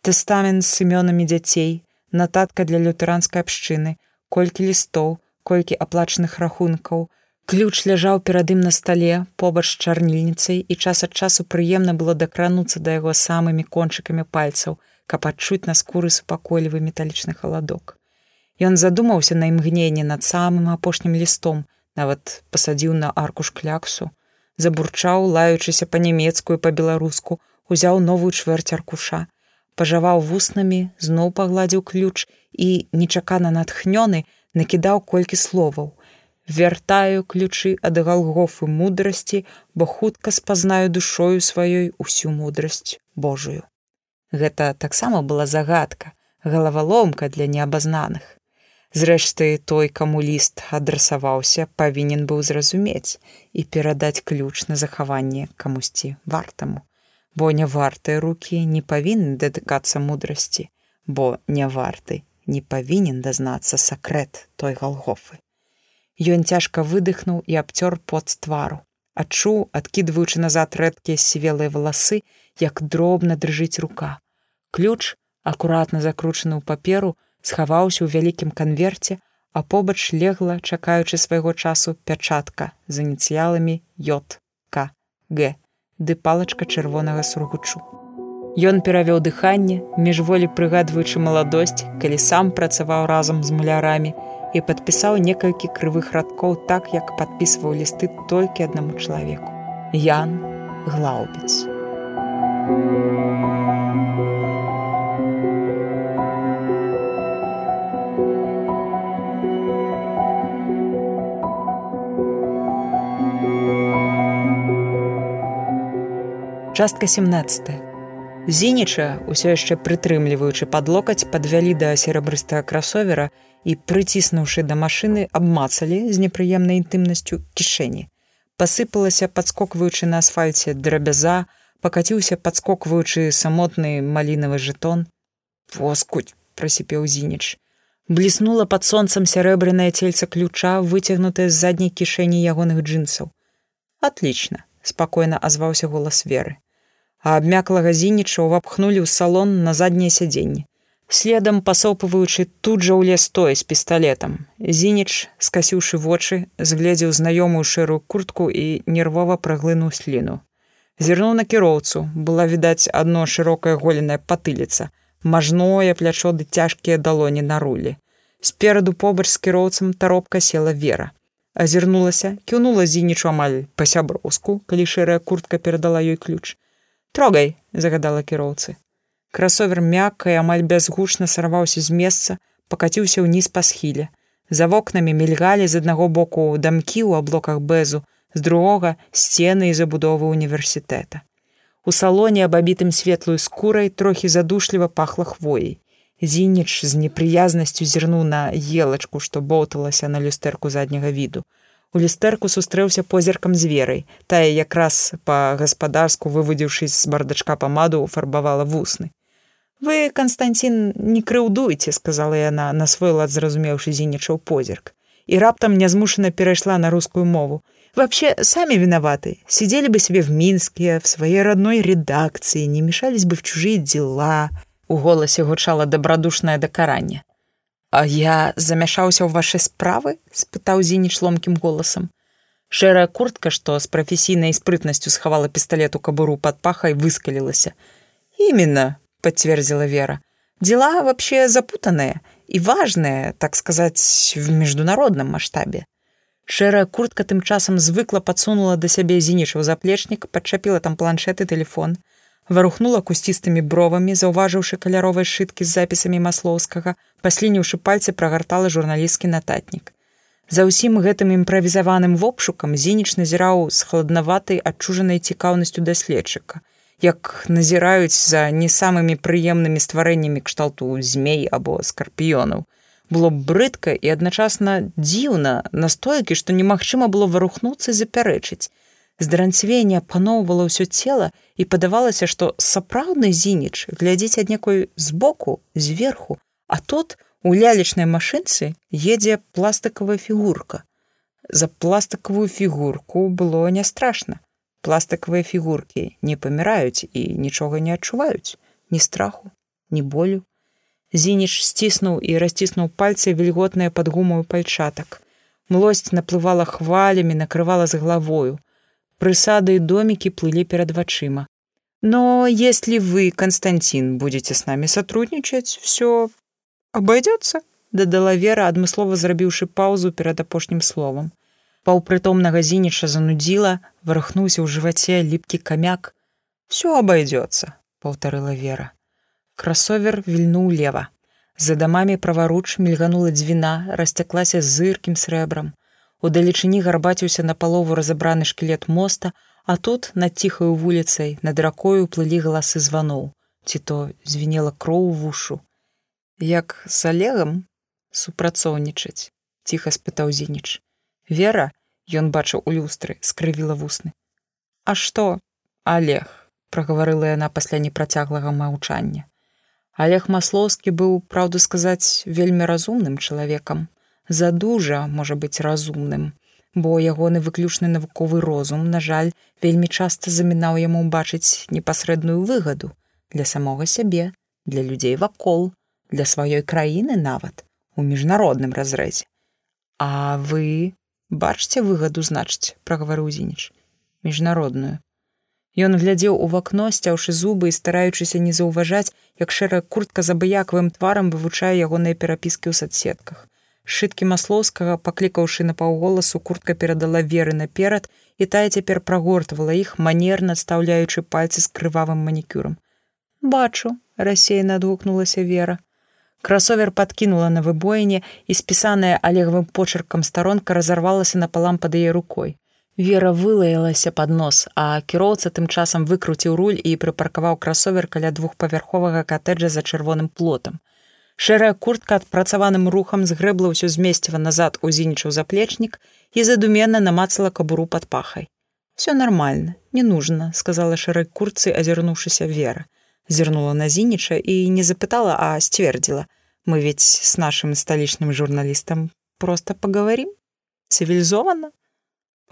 Тэстамент з сымёнамі дзяцей, нататка для лютэранскай абшчыны, колькі лістоў, колькі аплачаных рахункаў. Ключ ляжаў перад ім на стале, побач з чарнільніцай і час ад часу прыемна было дакрануцца да яго самымі кончыкамі пальцаў, каб адчуць на скуры супакойлівы металічны халадок. Ён задумаўся на імгненне над самым апошнім лістом, нават пасадзіў на аркуш кляксу, забурчаў, лаючыся па-нямецкую па-беларуску, узяў новую чвэрць аркуша, пажаваў вуснамі, зноў пагладзіў ключ і, нечакана натхнёны, накідаў колькі словаў. Вяртаю ключы ад галгофы мудрасці, бо хутка спазнаю душою сваёй усю мудрасць Божую. Гэта таксама была загадка, галаваломка для неабазнаных. Зрэшты, той, каму ліст адрасаваўся, павінен быў зразумець і перадаць ключ на захаванне камусьці вартаму. Бо не вартыя рукі не павінны датыкацца мудрасці, бо не варты не павінен дазнацца сакрэт той галгофы. Ён цяжка выдыхнуў і абцёр пот з твару. Адчуў, адкідваючы назад рэдкія сівелыя валасы, як дробна дрыжыць рука. Ключ, акуратна закручаны ў паперу, схаваўся ў вялікім канверце, а побач легла, чакаючы свайго часу пячатка з ініцыяламі J Г ды палачка чырвонага сургучу. Ён перавёў дыханне, міжволі прыгадваючы маладосць, калі сам працаваў разам з мулярамі і падпісаў некалькі крывых радкоў так, як падпісваў лісты толькі аднаму чалавеку. Ян Глаўбец. Частка 17. Зініча, усё яшчэ прытрымліваючы пад локаць, падвялі да серабрыстага красовера і, прыціснуўшы да машыны, абмацалі з непрыемнай інтымнасцю кішэні. Пасыпалася, падскокваючы на асфальце драбяза, пакаціўся падскокваючы самотны малінавы жэтон. Воскуць, прасіпеў зініч. Бліснула пад сонцам сярэбранае цельца ключа, выцягнутае з задняй кішэні ягоных джинсаў. Атлічна, спакойна азваўся голас веры а абмяклага зініча ўвапхнулі ў салон на задняе сядзенне. Следам пасопваючы тут жа ў лес той з пісталетам. Зініч, скасіўшы вочы, згледзеў знаёмую шэрую куртку і нервова праглынуў сліну. Зірнуў на кіроўцу, была відаць адно шырокая голеная патыліца, мажное плячо ды цяжкія далоні на рулі. Спераду побач з кіроўцам таропка села вера. азірнулася кіўнула зінічу амаль па-сяброўску калі шэрая куртка перадала ёй ключ трогай загадала кіроўцы красовер мякка і амаль бязгучна сарваўся з месца пакаціўся ўніз па схіле за вокнамі мільгалі з аднаго боку дамкі ў аблоках бэзу з другога сцены і забудовы універсітэта у салоне абабітым светлую скурай трохі задушліва пахла хвоей. Зініч з непрыязнасцю зірнуў на елачку што боўталася на люстэрку задняга віду у люстэрку сустрэўся позіркам з верай. Тая якраз па-гаспадарску вывудзіўшись з бардачка памаду фарбавала вусны. Вы константин не крыўдуйце сказала яна на свой лад зразумеўшы зінічаў позірк. І раптам нязмушана перайшла на рускую мову. Вообще сами виноваты сидели бы себе в мінске в своей родной редакции не мешались бы в чужие дела у голасе гучала добрадушное дакаранне а я замяшаўся ў ваши справы спытаў зініч ломкім голасам шэрая куртка што з прафесійнай спрытнасцю схавала пісталет у кабуру под пахай выскалілася именно подтвердила Вера. Дела вообще запутанные и важные, так сказать, в международном масштабе. Шэрая куртка тым часам звыкла падсунула да сябе зінічаў заплечнік, падчапіла там планшет і телефон, варухнула кусцістымі бровамі, заўважыўшы каляровай шыткі з запісамі маслоўскага, паслініўшы пальцы прагартала журналісцкі нататнік. За ўсім гэтым імправізаваным вопшукам зініч назіраў з хладнаватай адчужанай цікаўнасцю даследчыка як назіраюць за не самымі прыемнымі стварэннямі кшталту змей або скарпіёнаў. Было брыдка і адначасна дзіўна настойкі, што немагчыма было варухнуцца запярэчыць. Здаранцвенне апаноўвала ўсё цела і падавалася, што сапраўдны зініч глядзіць аднекой збоку зверху, а тут у лялечнай машынцы едзе пластыкавая фігурка. За пластыкавую фігурку было не страшна пластыкавыя фігуркі не паміраюць і нічога не адчуваюць ні страху ні болю. Зініч сціснуў і расціснуў пальцы вільготныя пад гумаю пальчатак млосць наплывала хвалямі накрывала з галавою прысады і домікі плылі перад вачыма. Но если вы константин будете с нами сотрудничать все обойдется дадала вера адмыслова зрабіўшы паузу перад апошнім словам паўпрытомнага зініча занудзіла варахнуўся ў жываце ліпкі камяк все абойдется паўтарыла вера. Красовер вільнуў лева за дамамі праваруч мільганула дзвіна расцяклася зыркім срэбрам удалечыні гарбаціўся на палову разабраны шкілет моста а тут над ціхаю вуліцай над ракою плылі галасы званоў ці то звінела кроў вушу. Як з алегам супрацоўнічаць ціха спытаў зініч. Вера, ён бачыў у люстры, скрывіла вусны. А што, Олег, прагаварыла яна пасля непрацяглага маўчання. Олег Маслоўскі быў, праўду сказаць, вельмі разумным чалавекам, задужа можа быць разумным, бо ягоны выключны навуковы розум, на жаль, вельмі часта замінаў яму бачыць непасрэдную выгаду для самога сябе, для людзей вакол, для сваёй краіны нават у міжнародным разрэзе. А вы бачце выгаду значыць прагаварыў зініч міжнародную Ён глядзеў у вакно сцяўшы зубы і стараючыся не заўважаць як шэрая куртка за абыякавым тварам вывучае ягоныя перапіскі ў садсетках шыткі маслоўскага паклікаўшы на паўголасу куртка перадала веры наперад і тая цяпер прагортвала іх манерна адстаўляючы пальцы з крывавым манікюрам бачу рассеяна адгукнулася вера Красовер подкінула на выбоіне і спісаная алегавым почеркам старонка разарвалася напалам пад яе рукой. Вера вылаялася пад нос, а кіроўца тым часам выкруціў руль і прыпаркаваў красовер каля двухпавярховага катэджа за чырвоным плотам. Шэрая куртка адпрацаваным рухам згрэбла ўсё змесціва назад у зінічаў заплечнік і задуменна намацала кабуру пад пахай. Всё нормально, не нужно, сказала шэрай курцы, азірнуўшыся вера. Зірнула на зініча і не запытала, а сцвердзіла: мы ведь с нашим сталічным журналістам просто паговорим цывілізована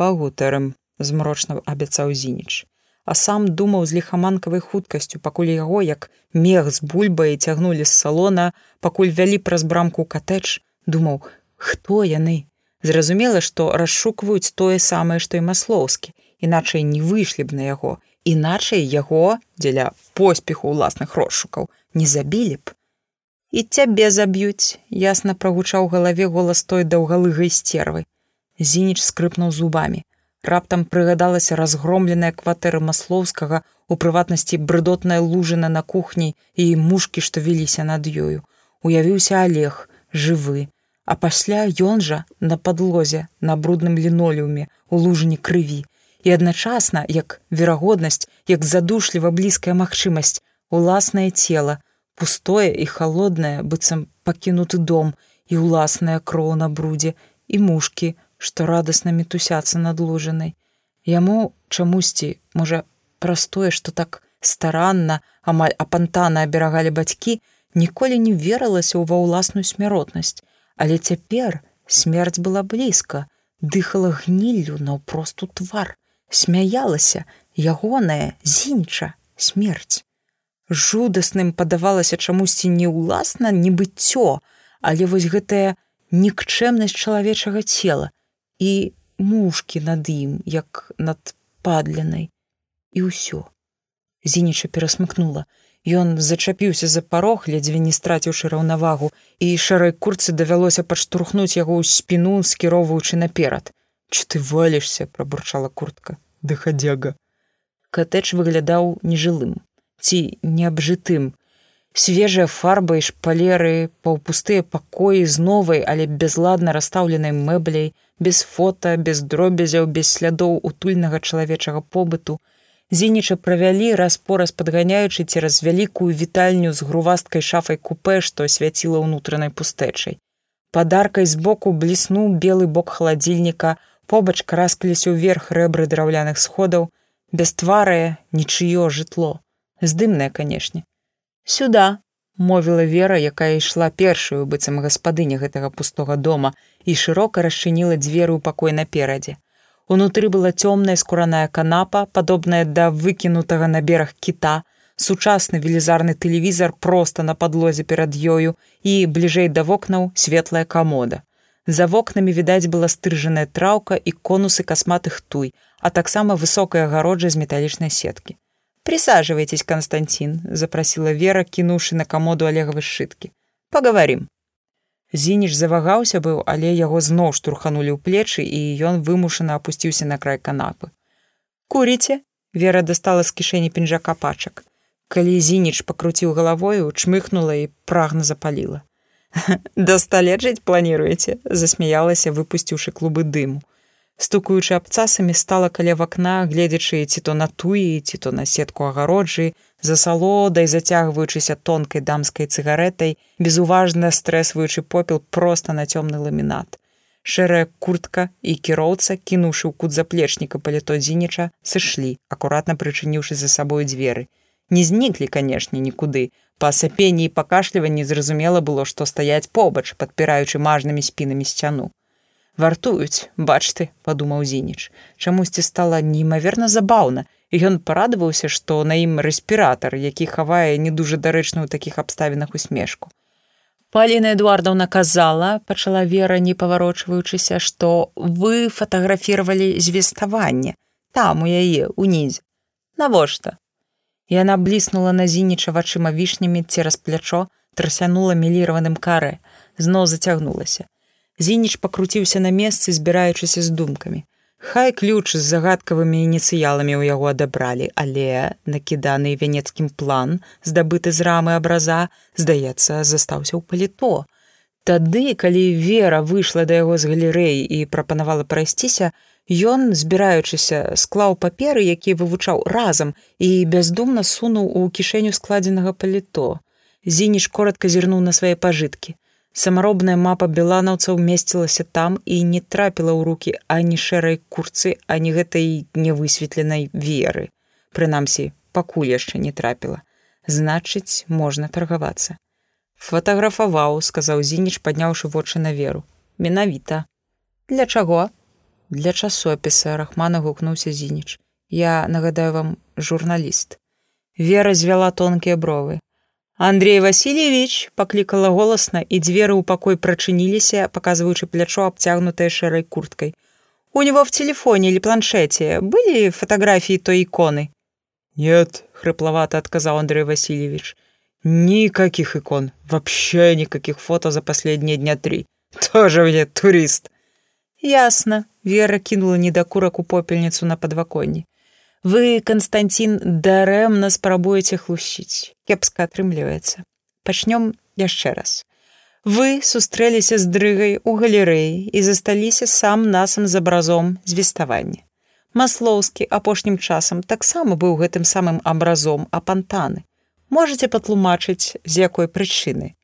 пагутарым змрочна абяцаў зініч а сам думаў з лихаманкавай хуткасцю пакуль яго як мех з бульбай цягнулі з салона пакуль вялі праз брамку катэдж думаў хто яны? Зразумела што расшукваюць тое самае што і маслоўскі іначай не выйшлі б на яго іначай яго дзеля поспеху ўласных розшукаў не забілі б. І цябе заб'юць ясна прагучаў галаве голас той даўгалыгай стервы Зініч скрыпнуў зубамі. Раптам прыгадалася разгромленая кватэра маслоўскага, у прыватнасці брыдотная лужына на кухні і мушкі, што віліся над ёю. Уявіўся Олег, жывы, а пасля ён жа на падлозе на брудным лінолеуме у лужыні крыві. І адначасна, як верагоднасць, як задушліва блізкая магчымасць, уласнае цела, пустое і холоднае, быццам пакінуты дом і ўласная кроў на брудзе і мушкі, што радасна мітусяцца над лужанай. Яму чамусьці, можа, праз тое, што так старанна, амаль апантана аберагалі бацькі, ніколі не верылася ва ўласную смяротнасць, але цяпер смерць была блізка, дыхала гніллю наўпросту твар, смяялася ягоная зінча смерць. Жудасным падавалася чамусьці не ўласна нібыццё, але вось гэтая нікчэмнасць чалавечага цела і мушкі над ім, як над падленай і ўсё. Зініча перасмыкнула. Ён зачапіўся за парог, ледзьве не страціўшы раўнавагу, і шэрай курцы давялося падштурхнуць яго ў спіну, скіроўваючы наперад. Ч ты валішся, прабурчала куртка, дыхадзяга. Катэч выглядаў нежылым, ці неабжытым. Свежая фарба і шпалеры, паўпустыя пакоі з новай, але безладна расстаўленай мэбляй, без фота, без дробязяў, без слядоў утульнага чалавечага побыту, Зініча правялі раз-пораз падганяючы цераз вялікую вітальню з грувасткай шафай купе, што свяціла ўнутранай пустэчай. Падаркай збоку бліснуў белы бок халадзільніка, побач караскаліся ўверх рэбры драўляных сходаў, бястварае нічыё жытло, здымнае, канешне. Сюда, мовіла вера, якая ішла першую быццам гаспадыня гэтага пустога дома і шырока расчыніла дзверы ў пакой наперадзе. Унутры была цёмная скураная канапа, падобная да выкінутага на бераг кіта, сучасны велізарны тэлевізар проста на падлозе перад ёю і бліжэй да вокнаў светлая камода. За вокнамі відаць была стрыжаная траўка і конусы касматых туй, а таксама высокая агароджа з металічнай сеткі. Присаживайтесь, Константин, запросила Вера, кінуўшы на камоду олегавы сшыткі. Поговорим. Зініч завагаўся быў, але яго зноў штурханулі ў плечы і ён вымушана апусціўся на край канапы. Куріце, Вера дастала з кішэні пінжака пачак. Калі зініч пакруціў галавою, чмыхнула і прагна запаліла. Дасталет жыць планіруеце, засмяялася, выпусціўшы клубы дыму стукаючы абцасамі стала каля вакна, гледзячы ці то на туі, ці то на сетку агароджы, за салодай зацягваючыся тонкай дамскай цыгаретай, безуважна стрэсваючы попел проста на цёмны ламінат. Шэрая куртка і кіроўца, кінуўшы ў кут заплечніка паліто дзініча, сышлі, акуратна прычыніўшы за сабою дзверы. Не зніклі, канешне, нікуды. Па сапенні і пакашліванні зразумела было, што стаяць побач, падпіраючы мажнымі спінамі сцяну вартуюць бач ты падумаў зініч. Чамусьці стала неймаверна забаўна і ён парадаваўся што на ім рэспіратар які хавае не дужа дарэчную у такіх абставінах усмешку. Паліна эдуардаўна казала пачала вера не паварочваючыся што вы фатаграфіравалі звеставанне там у яе унізе навошта? Яна бліснула на зініча вачыма вішнямі цераз плячо трасянула меліраваным карэ. Зноў зацягнулася Зініч пакруціўся на месцы, збіраючыся з думкамі. Хай ключ з загадкавымі ініцыяламі ў яго адабралі, але накіданы вянецкім план, здабыты з рамы абраза, здаецца, застаўся ў паліто. Тады, калі вера выйшла да яго з галерэі і прапанавала прайсціся, ён, збіраючыся, склаў паперы, які вывучаў разам і бяздумна сунуў у кішэню складзенага паліто. Зініч коротко зірнуў на свае пажыткі. Самаробная мапа беланаўцаў месцілася там і не трапіла ў руки ані шэрай курцы, ані гэтай невысветленай веры. Прынамсі, пакуль яшчэ не трапіла. Значыць, можна таргавацца. Фатаграфаваў, сказаў Зініч, падняўшы вочы на веру. Менавіта. Для чаго? Для часопіса рахмана гукнуўся Зініч. Я нагадаю вам журналіст. Вера звяла тонкія бровы. Андрей Васильевич паклікала голасна і дзверы ў пакой прачыніліся, паказваючы плячо абцягнутае шэрай курткай. У него в телефоне или планшете были фотографии той иконы? Нет, хрипловато отказал Андрей Васильевич. Никаких икон. Вообще никаких фото за последние дня три. Тоже мне турист. Ясна, Вера кінула недакурак у попельніцу на падваконні. Вы, Канстанцін, дарэмна спрабуеце хлусіць. Кепска атрымліваецца. Пачнём яшчэ раз. Вы сустрэліся з дрыгай у галерэі і засталіся сам насам з абразом звеставання. Маслоўскі апошнім часам таксама быў гэтым самым абразом апантаны. Можаце патлумачыць, з якой прычыны.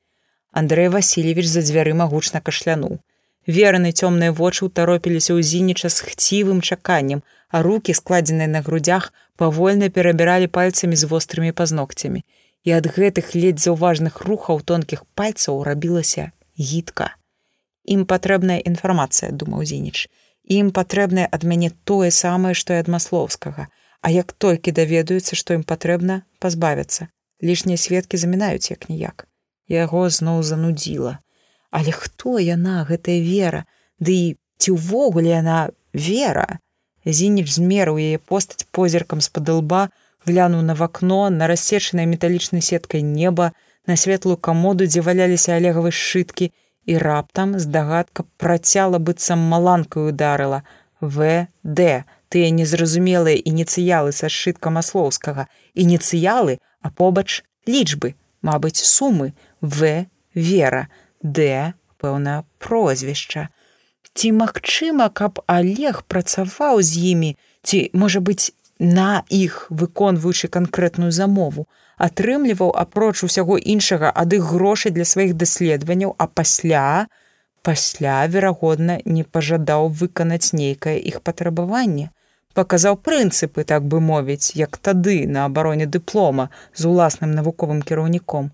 Андрэй Васильевич за дзвярыма гучна кашлянуў. Вераны цёмныя вочы ўтаропіліся ў зініча з хцівым чаканнем, а руки, складзеныя на грудях, павольна перабіралі пальцамі з вострымі пазногцямі і ад гэтых ледзь заўважных рухаў тонкіх пальцаў рабілася гідка. Ім патрэбная інфармацыя, думаў Зініч. Ім патрэбнае ад мяне тое самае, што і ад маслоўскага. А як толькі даведаюцца, што ім патрэбна пазбавіцца. Лішнія сведкі замінаюць як ніяк. Яго зноў занудзіла. Але хто яна, гэтая вера, Ды і ці ўвогуле яна вера? Зініч змерыў яе постаць позіркам з-пад лба, глянуў на вакно на рассечанай металічнай сеткай неба на светлую камоду дзе валяліся алегавы сшыткі і раптам здагадка працяла быццам маланкаю ударыла. Вд тыя незразумелыя ініцыялы са сшытка маслоўскага ініцыялы а побач лічбы мабыць сумы. В. Вера д пэўна прозвішча. Ці магчыма каб олег працаваў з імі ці можа быць на іх выконваючы канкрэтную замову атрымліваў апроч усяго іншага ад іх грошай для сваіх даследаванняў а пасля пасля верагодна не пажадаў выканаць нейкае іх патрабаванне. Паказаў прынцыпы так бы мовіць як тады на абароне дыплома з уласным навуковым кіраўніком.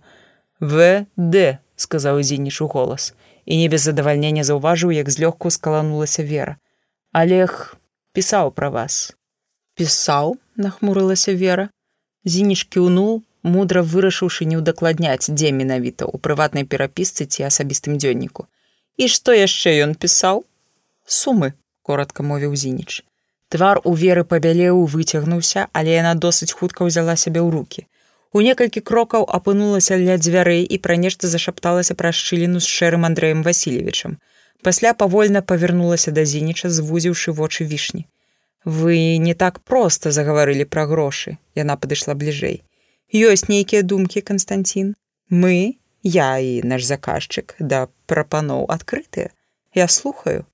Вд сказаў зініш у голас і не без задавальнення заўважыў як злёгку скаланулася вера. Олег пісаў пра вас. Пісаў нахмурылася вера. Зініш кіўнул мудра вырашыўшы не ўдакладняць дзе менавіта ў прыватнай перапісцы ці асабістым дзённіку і што яшчэ ён пісаў сумы коротко мовіў зініч твар у веры пабялеў выцягнуўся але яна досыць хутка ўзяла сябе ў руки у некалькі крокаў апынулася ля дзвярэй і пра нешта зашапталася пра шчыліну з шэрым андрэем васильевичам пасля павольна павярнулася да зініча звузіўшы вочы вішні. Вы не так проста загаварылі пра грошы яна падышла бліжэй. Ёсць нейкія думкі константин мы я і наш заказчык да прапаноў адкрытыя. Я слухаю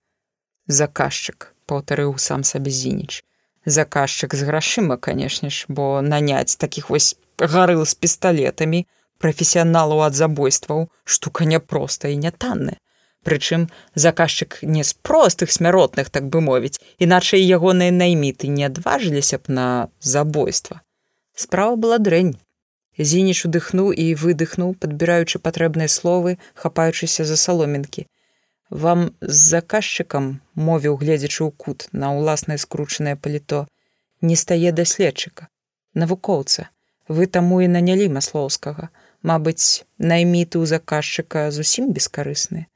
заказчык паўтарыў сам сабе зініч. Заказчык з грашыма канешне ж бо наняць такіх вось гарыл з пісталетамі прафесіяналаў ад забойстваў штука няпростая і нятанная Прычым заказчык не з простых смяротных, так бы мовіць, іначай ягоныя найміты не адважыліся б на забойства. Справа была дрэнь. Зініч удыхнуў і выдыхнуў, падбіраючы патрэбныя словы, хапаючыся за саломінкі. Вам з заказчыкам мовіў, гледзячы ў кут на ўласнае скручанае паліто, не стае даследчыка, навукоўца. Вы таму і нанялі маслоўскага. Мабыць, найміты ў заказчыка зусім бескарысныя.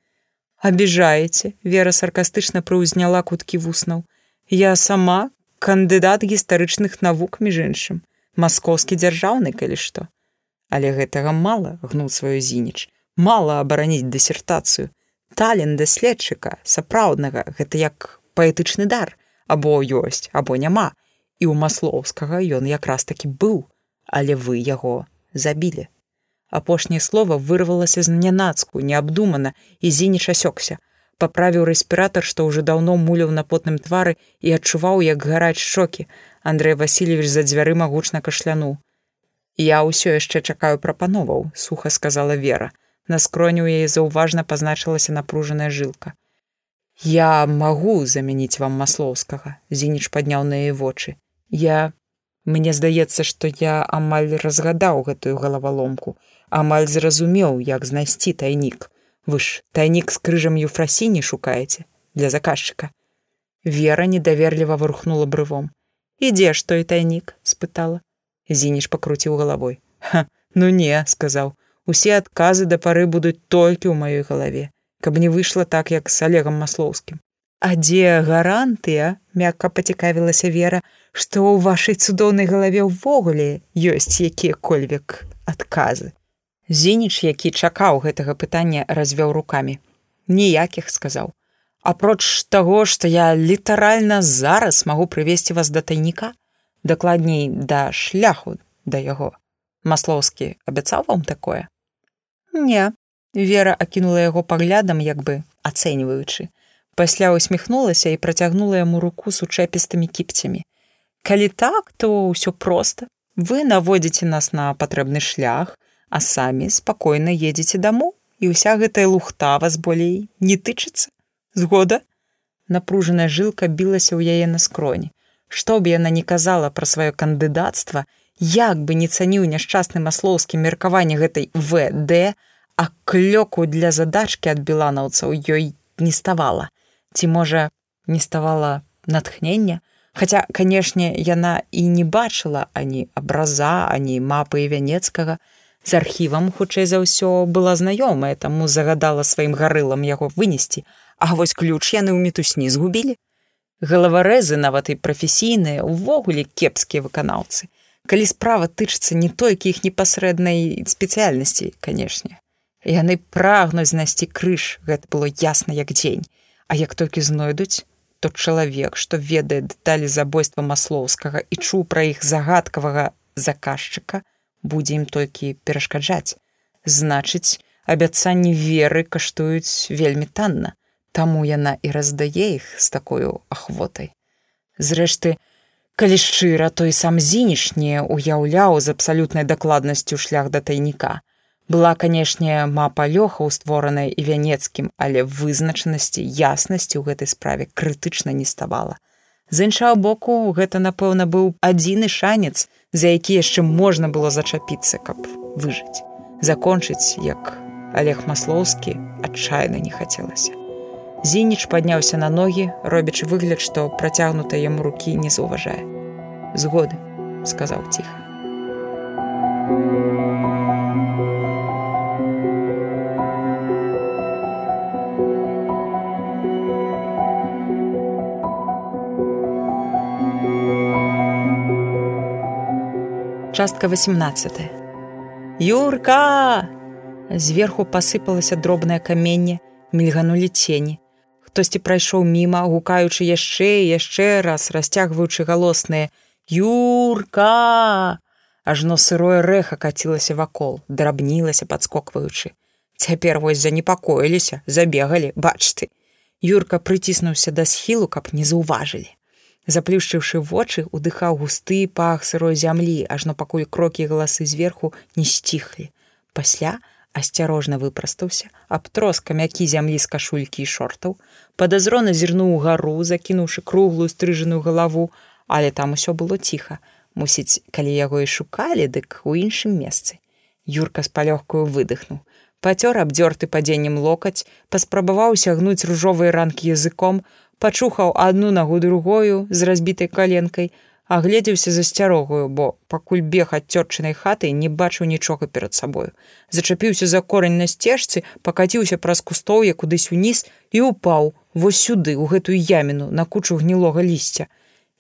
Обижаете вера саркастычна прыўзняла куткі вуснаў. Я сама кандыдат гістарычных навук між іншым. Маскоўскі дзяржаўны калі што. Але гэтага мала гнул сваю зініч. Мала абараніць дысертацыю. Талент даследчыка сапраўднага гэта як паэтычны дар. Або ёсць або няма. І ў маслоўскага ён якраз таки быў але вы яго забілі. Апошняе слова вырвалася з нянацку неабдумана і зініч асёкся. Паправіў рэспіратор што ўжо даўно муляў на потным твары і адчуваў як гараць шокі. Андрей васильевич за дзвярыма гучна кашлянуў. Я ўсё яшчэ чакаю прапановаў суха сказала вера. На скроню яе заўважна пазначылася напружаная жылка. Я магу замяніць вам маслоўскага зініч падняў на яе вочы. Я мне здаецца што я амаль разгадаў гэтую галаваломку. Амаль зразумеў як знайсці тайнік. Вы ж тайнік з крыжам юфрасіні шукаеце для заказчыка. Вера недаверліва вырухнула брывом. Ідзе ж той тайнік спытала. Зініш пакруціў галавой. Ха ну не сказаў. Усе адказы да пары будуць толькі ў маёй галаве каб не выйшла так як з олегам маслоўскім а дзе гарантыя мякка пацікавілася вера што ў вашай цудоўнай галаве ўвогуле ёсць якія-кольвек адказы Зініч, які чакаў гэтага пытання, развёў рукамі. Ніякіх сказаў. Апроч таго, што я літаральна зараз магу прывесці вас да тайніка, дакладней да шляху да яго. Маслоўскі абяцаў вам такое. Не, Вера акінула яго паглядам, як бы ацэньваючы. Пасля усміхнулася і працягнула яму руку з учэпістымі кіпцямі. Калі так, то ўсё проста. Вы наводзіце нас на патрэбны шлях, а самі спакойна едзеце дамоў, і ўся гэтая лухта вас болей не тычыцца. Згода? Напружаная жылка білася ў яе на скроні. Што б яна не казала пра сваё кандыдацтва, як бы не цаніў няшчасны маслоўскі меркаванне гэтай ВД, а клёку для задачкі ад біланаўцаў ёй не ставала. Ці можа, не ставала натхнення, Хаця, канешне, яна і не бачыла ані абраза, ані мапы вянецкага. З архівам, хутчэй за ўсё, была знаёмая, таму загадала сваім гарылам яго вынесці, А вось ключ яны ў мітусні згубілі. Галаварэзы нават і прафесійныя увогуле кепскія выканаўцы. Калі справа тычыцца не толькі іх непасрэднай спецыяльнасці, канешне. Яны прагнуць знайсці крыж, гэта было ясна як дзень, А як толькі знойдуць, то чалавек, што ведае дэталі забойства маслоўскага і чуў пра іх загадкавага заказчыка, будзе ім толькі перашкаджаць. Значыць, абяцанні веры каштуюць вельмі танна, Таму яна і раздае іх з такою ахвотай. Зрэшты, калі шчыра, то і сам зініш не уяўляў з абсалютнай дакладнасцю шлях да тайніка. Была, канешне, мапа лёха створаная і вянецкім, але вызначанасці яснасці ў гэтай справе крытычна не ставала. З іншага боку, гэта, напэўна, быў адзіны шанец, за які яшчэ можна было зачапіцца, каб выжыць. Закончыць, як Олег Маслоўскі адчайна не хацелася. Зініч падняўся на ногі, робячы выгляд, што працягнута яму рукі не заўважае. Згоды, сказаў ціха. Частка 18. Юрка! Зверху пасыпалася дробнае каменне, мільганулі цені. Хтосьці прайшоў міма, гукаючы яшчэ і яшчэ раз, расцягваючы галосныя: Юрка! Ажно сырое рэха кацілася вакол, драбнілася, падскокваючы. Цяпер вось занепакоіліся, забегалі, бач ты. Юрка прыціснуўся да схілу, каб не заўважылі заплюшчыўшы вочы удыхаў густы пах сырой зямлі ажно пакуль крокі галасы зверху не сціхлі. Пасля асцярожна выпрастаўся абтрос камякі зямлі з кашулькі і шортаў падазрона зірнуў гару закінуўшы круглую стрыжаную галаву але там усё было ціха. Мусіць калі яго і шукалі дык у іншым месцы. Юрка з палёгкую выдыхнуў. Пацёр абдзёрты падзеннем локаць паспрабаваў сягнуць ружовыя ранкі языком пачухаў адну нагу другою з разбітай каленкай, агледзеўся за сцярогую, бо пакуль бег ад цёрчынай хаты не бачыў нічога перад сабою. Зачапіўся за корань на сцежцы, пакаціўся праз кустоўе кудысь уніз і упаў вось сюды у гэтую яміну на кучу гнілога лісця.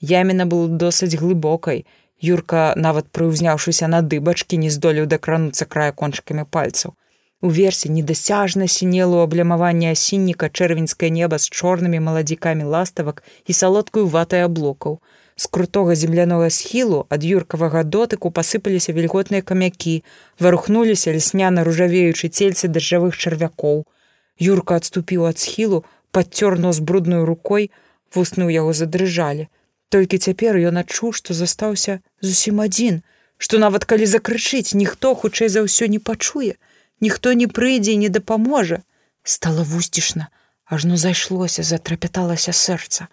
Яміна была досыць глыбокай. Юрка, нават прыўзняўшыся на дыбачкі, не здолеў дакрануцца края кончыкамі пальцаў. Уверсе недасяжна сінела ў аблямаванне асінніка чэрвеньскае неба з чорнымі маладзікамі ластавак і салодкую ватай аблокаў. З крутога землянога схілу ад юркавага дотыку пасыпаліся вільготныя камякі, варухнуліся лесняна ружавеючы цельцы дажджавых чарвякоў. Юрка адступіў ад схілу, падцёр нос брудную рукой, вусны ў яго задрыжалі. Толькі цяпер ён адчуў, што застаўся зусім адзін, што нават калі закрычыць, ніхто хутчэй за ўсё не пачуе, ніхто не прыйдзе і не дапаможа. Стала вусцішна, ажно зайшлося, затрапяталася сэрца.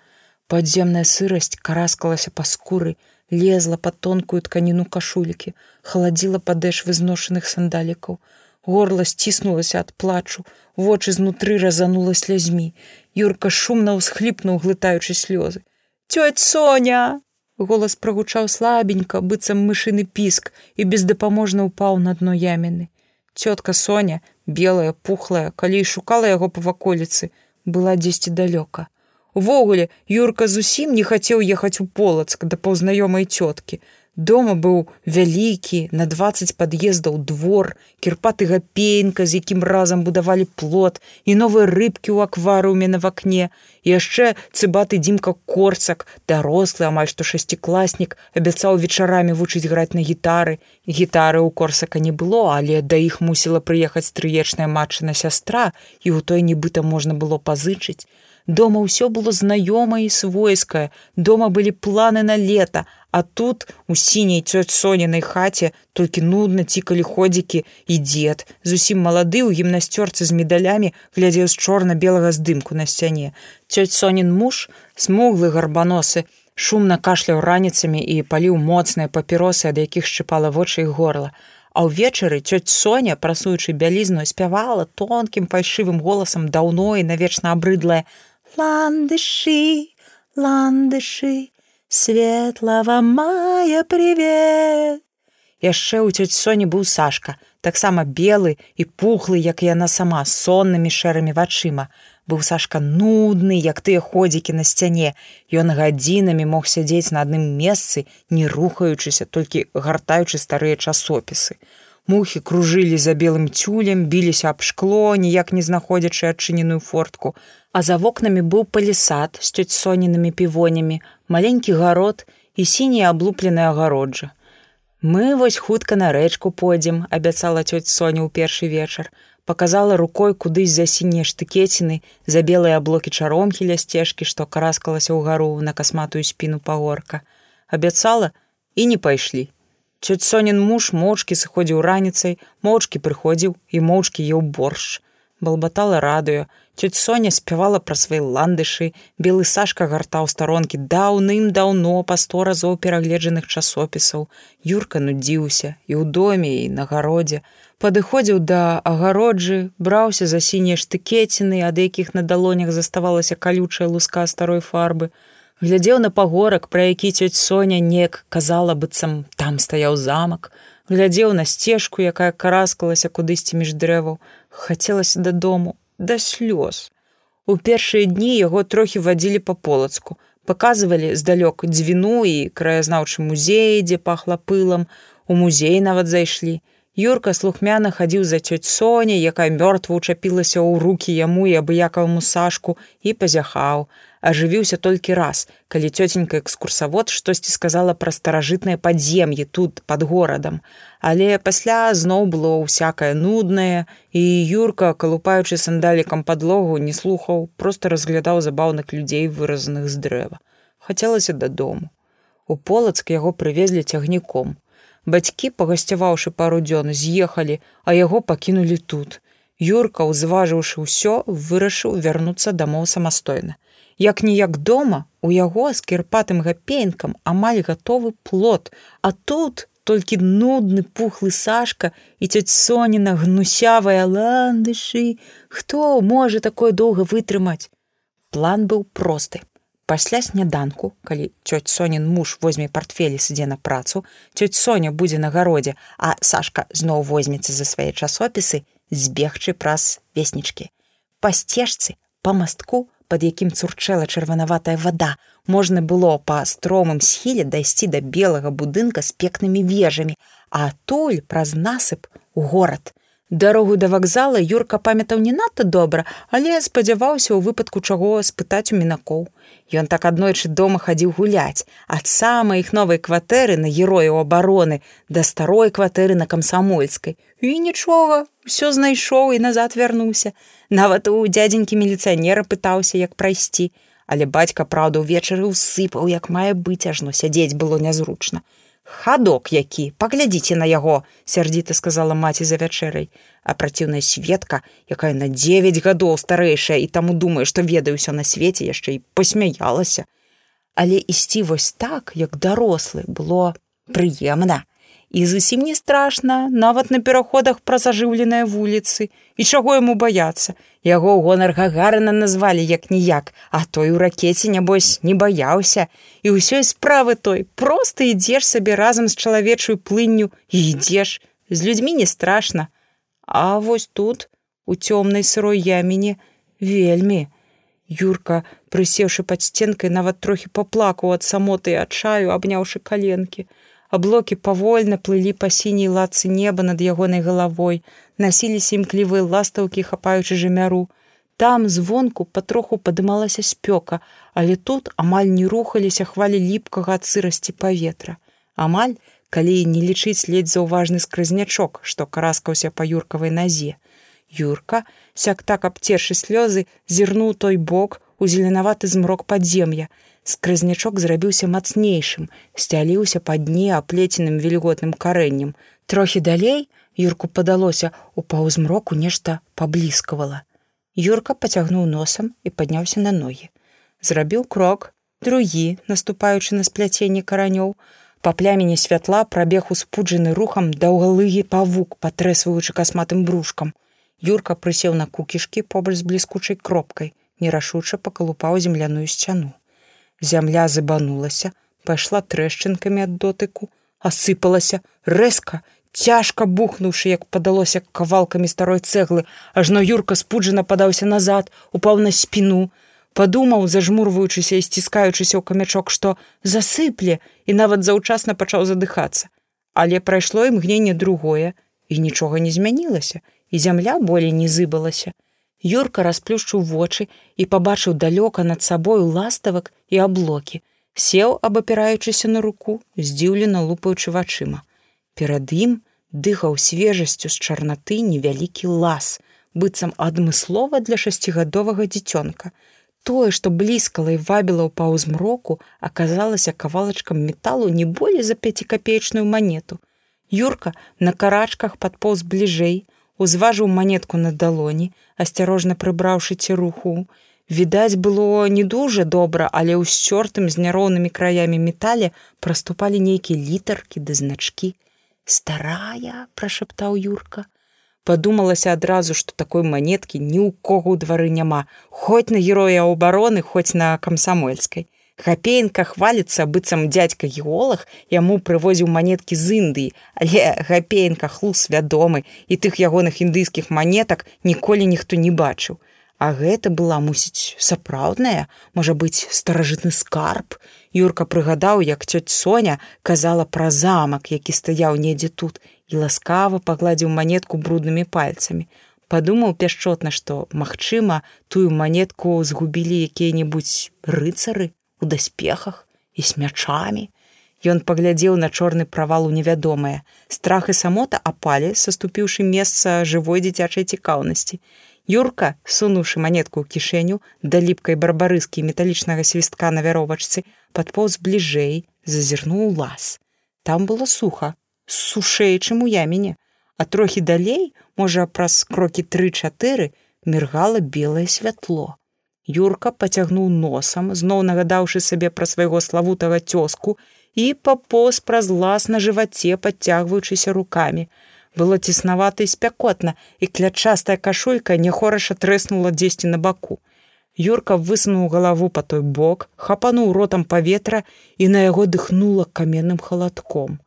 Падземная сырасць караскалася па скуры, лезла под тонкую тканіну кашулькі, халадзіла падэш вызношаных сандалікаў. Горла сціснулася ад плачу, вочы знутры разанула слязьмі. Юрка шумна ўсхліпнуў, глытаючы слёзы. Тёць Соня! Голас прагучаў слабенька, быццам мышыны піск і бездапаможна ўпаў на дно яміны цётка Соня, белая, пухлая, калі і шукала яго па ваколіцы, была дзесьці далёка. Увогуле, Юрка зусім не хацеў ехаць у полацк да паўзнаёмай цёткі. Дома быў вялікі на 20 пад'ездаў двор, кірпаты гапейнка, з якім разам будавалі плот і новыя рыбкі ў акварыуме на вакне, і яшчэ цыбаты дзімка корцак, дарослы амаль што шасцікласнік абяцаў вечарамі вучыць граць на гітары. Гітары ў корсака не было, але да іх мусіла прыехаць трыечная матчына сястра і ў той нібыта можна было пазычыць. Дома ўсё было знаёмае і свойскае, дома былі планы на лета, А тут у сіняй цёць соненай хаце толькі нудна цікалі ходзікі і дзед. Зусім малады ў гімнасцёрцы з медалямі глядзеў з чорна-белага здымку на сцяне. Цёць сонін муж, смуглы гарбаносы, шумна кашляў раніцамі і паліў моцныя папіросы, ад якіх шчыпала вочы і горла. А ўвечары цёць Соня, прасуючы бялізну, спявала тонкім фальшывым голасам даўно і навечна абрыдлае: Ландышы, ландышы, светлого мая привет. Яшчэ ў цёць соні быў сашка таксама белы і пухлы як яна сама соннымі шэрымі вачыма. Быў сашка нудны як тыя ходзікі на сцяне. Ён гадзінамі мог сядзець на адным месцы не рухаючыся толькі гартаючы старыя часопісы мухі кружылі за белым цюлем біліся аб шкло ніяк не знаходзячы адчыненую фортку а за вокнамі быў палісад з цёць соненымі півонямі маленькі гарод і сіняя аблупленая агароджа. Мы вось хутка на рэчку пойдзем, абяцала цёць Соня ў першы вечар, показала рукой кудысь за сінія штыкеціны, за белыя аблокі чаромкі ля сцежкі, што караскалася ўгару на касматую спіну пагорка. Абяцала і не пайшлі. Цёць сонін муж моўчкі сыходзіў раніцай, моўчкі прыходзіў і моўчкі еў боршч. Балбатала радыё, Цёць Соня спявала пра свае ландышы, белы сашка гартаў старонкі даўным-даўно па сто разоў перагледжаных часопісаў. Юрка нудзіўся і ў доме і на гародзе. Падыходзіў да агароджы, браўся за сінія штыкеціны, ад якіх на далонях заставалася калючая луска старой фарбы. Глядзеў на пагорак, пра які цёць Соня неяк казала быццам там стаяў замак, глядзеў на сцежку, якая караскалася кудысьці між дрэваў, хацелася дадому, да слёз. У першыя дні яго трохі вадзілі па полацку, паказвалі здалёк дзвіну і краязнаўчы музей, дзе пахла пылам, у музей нават зайшлі. Юрка слухмяна хадзіў за цёць Соня, якая мёртва ўчапілася ў рукі яму і абыякаваму сашку і пазяхаў, ажывіўся толькі раз, калі цёценька экскурсавод штосьці сказала пра старажытныя падзем'і тут под горадам. Але пасля зноў было ўсякае нуднае, і Юрка, калупаючы сандалікам падлогу, не слухаў, просто разглядаў забаўных людзей выразаных з дрэва. Хацелася дадому. У полацк яго прывезлі цягніком. Бацькі, пагасцяваўшы пару дзён, з'ехалі, а яго пакінулі тут. Юрка, узважыўшы ўсё, вырашыў вярнуцца дамоў самастойна як ніяк дома у яго з кірпатым гапенькам амаль гатовы плод, а тут толькі нудны пухлы сашка і цёць соніна гнусявая ландышы, хто можа такое доўга вытрымаць. План быў просты. Пасля сняданку, калі цёць сонін муж возьме портфелі сыдзе на працу, цёць Соня будзе на гародзе, а Сашка зноў возьмецца за свае часопісы збегчы праз веснічкі. Па сцежцы, па мастку, под якім цурчэла чырванаватая вада, можна было па стромым схіле дайсці да белага будынка з пекнымі вежамі, а адтуль праз насып у горад. Дарогу да вакзала Юрка памятаў не надта добра, але спадзяваўся ў выпадку чаго спытаць у мінакоў. Ён так аднойчы дома хадзіў гуляць, ад самай іх новай кватэры на герояў абароны да старой кватэры на камсамольскай. І нічога, усё знайшоў і назад вярнуўся. Нават у дзядзенькі міліцыянера пытаўся, як прайсці, але бацька праўда ўвечары ўсыпаў, як мае быць ажно сядзець было нязручна хадок які паглядзіце на яго сярдзіта сказала маці за вячэрай. А праціўная светка якая на девять гадоў старэйшая і таму думае што ведаю ўсё на свеце яшчэ і посмяялася але ісці вось так як дарослы было прыемна і зусім не страшна нават на пераходах праз ажыўленыя вуліцы і чаго яму баяцца? Яго ў гонар гагарына назвалі як ніяк а той у ракеце нябось не баяўся. І ўсёй справы той просто ідзеш сабе разам з чалавечую плынню і ідзеш. З людзьмі не страшна. А вось тут у цёмнай сырой яміне вельмі. Юрка прысеўшы пад сценкай нават трохі паплакаў ад самоты адчаю абняўшы каленкі Аблокі павольна плылі па сіняй лацы неба над ягонай галавой, насіліся імклівыя ластаўкі, хапаючы жамяру. Там звонку патроху падымалася спёка, але тут амаль не рухаліся хвалі ліпкага ад сырасці паветра. Амаль, калі не лічыць ледзь заўважны скразнячок, што караскаўся па юркавай назе. Юрка, сяк так абцершы слёзы, зірнуў той бок у зеленаваты змрок падзем'я. Скразнячок зрабіўся мацнейшым, сцяліўся па дне аплеценым вільготным карэннем. Трохі далей Юрку падалося, у паўзмроку нешта паблізкавала. Юрка пацягнуў носам і падняўся на ногі. Зрабіў крок, другі, наступаючы на спляценне каранёў, па плямені святла прабег успуджаны рухам даўгалыгі павук, патрэсваючы касматым брушкам. Юрка прысеў на кукішкі побач з бліскучай кропкай, нерашуча пакалупаў земляную сцяну. Зямля забанулася, пайшла трэшчынкамі ад дотыку, асыпалася рэзка, цяжка бухнуўшы, як падалося кавалкамі старой цэглы, ажно юрка спуджана падаўся назад, упаў на спіну, падумаў, зажмурваючыся і сціскаючыся ў камячок, што засыпле і нават заўчасна пачаў задыхацца. Але прайшло імгненне другое і нічога не змянілася, і зямля болей не зыбалася. Юрка расплюшчыў вочы і пабачыў далёка над сабою ластавак і аблокі, сеў, абапіраючыся на руку, здзіўлена лупаючы вачыма. Перад ім дыхаў свежасцю з чарнаты невялікі лас, быццам адмыслова для шасцігадовага дзіцёнка. Тое, што блізкала і вабіла ў паўзмроку, аказалася кавалачкам металу не болей за пяцікапеечную манету. Юрка на карачках падпоўз бліжэй, узважыў манетку на далоні, асцярожна прыбраўшы ці руху. Відаць было не дужа добра, але ў сцёртым з няроўнымі краямі метале праступалі нейкія літаркі ды значкі. Старая прошаптаў юрка. Подумалася адразу что такой монетки ні ў кого ў двары няма хоць на героя обороны хоць на камсамольской гапеенка хвалится быццам дядька геолог яму прывозіў монетки з індыі але гапеенка хлус вядомы і тых ягоных індыйскіх монетак ніколі ніхто не бачыў А гэта была мусіць сапраўдная, можа быць старажытны скарб. Юрка прыгадаў, як цёць Соня казала пра замак, які стаяў недзе тут і ласкава пагладзіў манетку бруднымі пальцамі. Падумаў пяшчотна, што, магчыма, тую манетку згубілі якія-небудзь рыцары у даспехах і з мячамі. Ён паглядзеў на чорны правал у невядомае. Страх і самота апалі, саступіўшы месца жывой дзіцячай цікаўнасці. Юрка, сунуўшы манетку ў кішэню да ліпкай барбарыскі металічнага свістка на вяровачцы, падпоўз бліжэй, зазірнуў лаз. Там было суха, сушэй, чым у яміне, а трохі далей, можа, праз крокі тры-чатыры міргала белае святло. Юрка пацягнуў носам, зноў нагадаўшы сабе пра свайго славутага цёску і папоз праз лаз на жываце, падцягваючыся рукамі, было цеснавата і спякотна і клячастая кашулька няхораша трэснула дзесьці на баку. Юрка высунуў галаву па той бок хапануў ротам паветра і на яго дыхнула каменным халадком.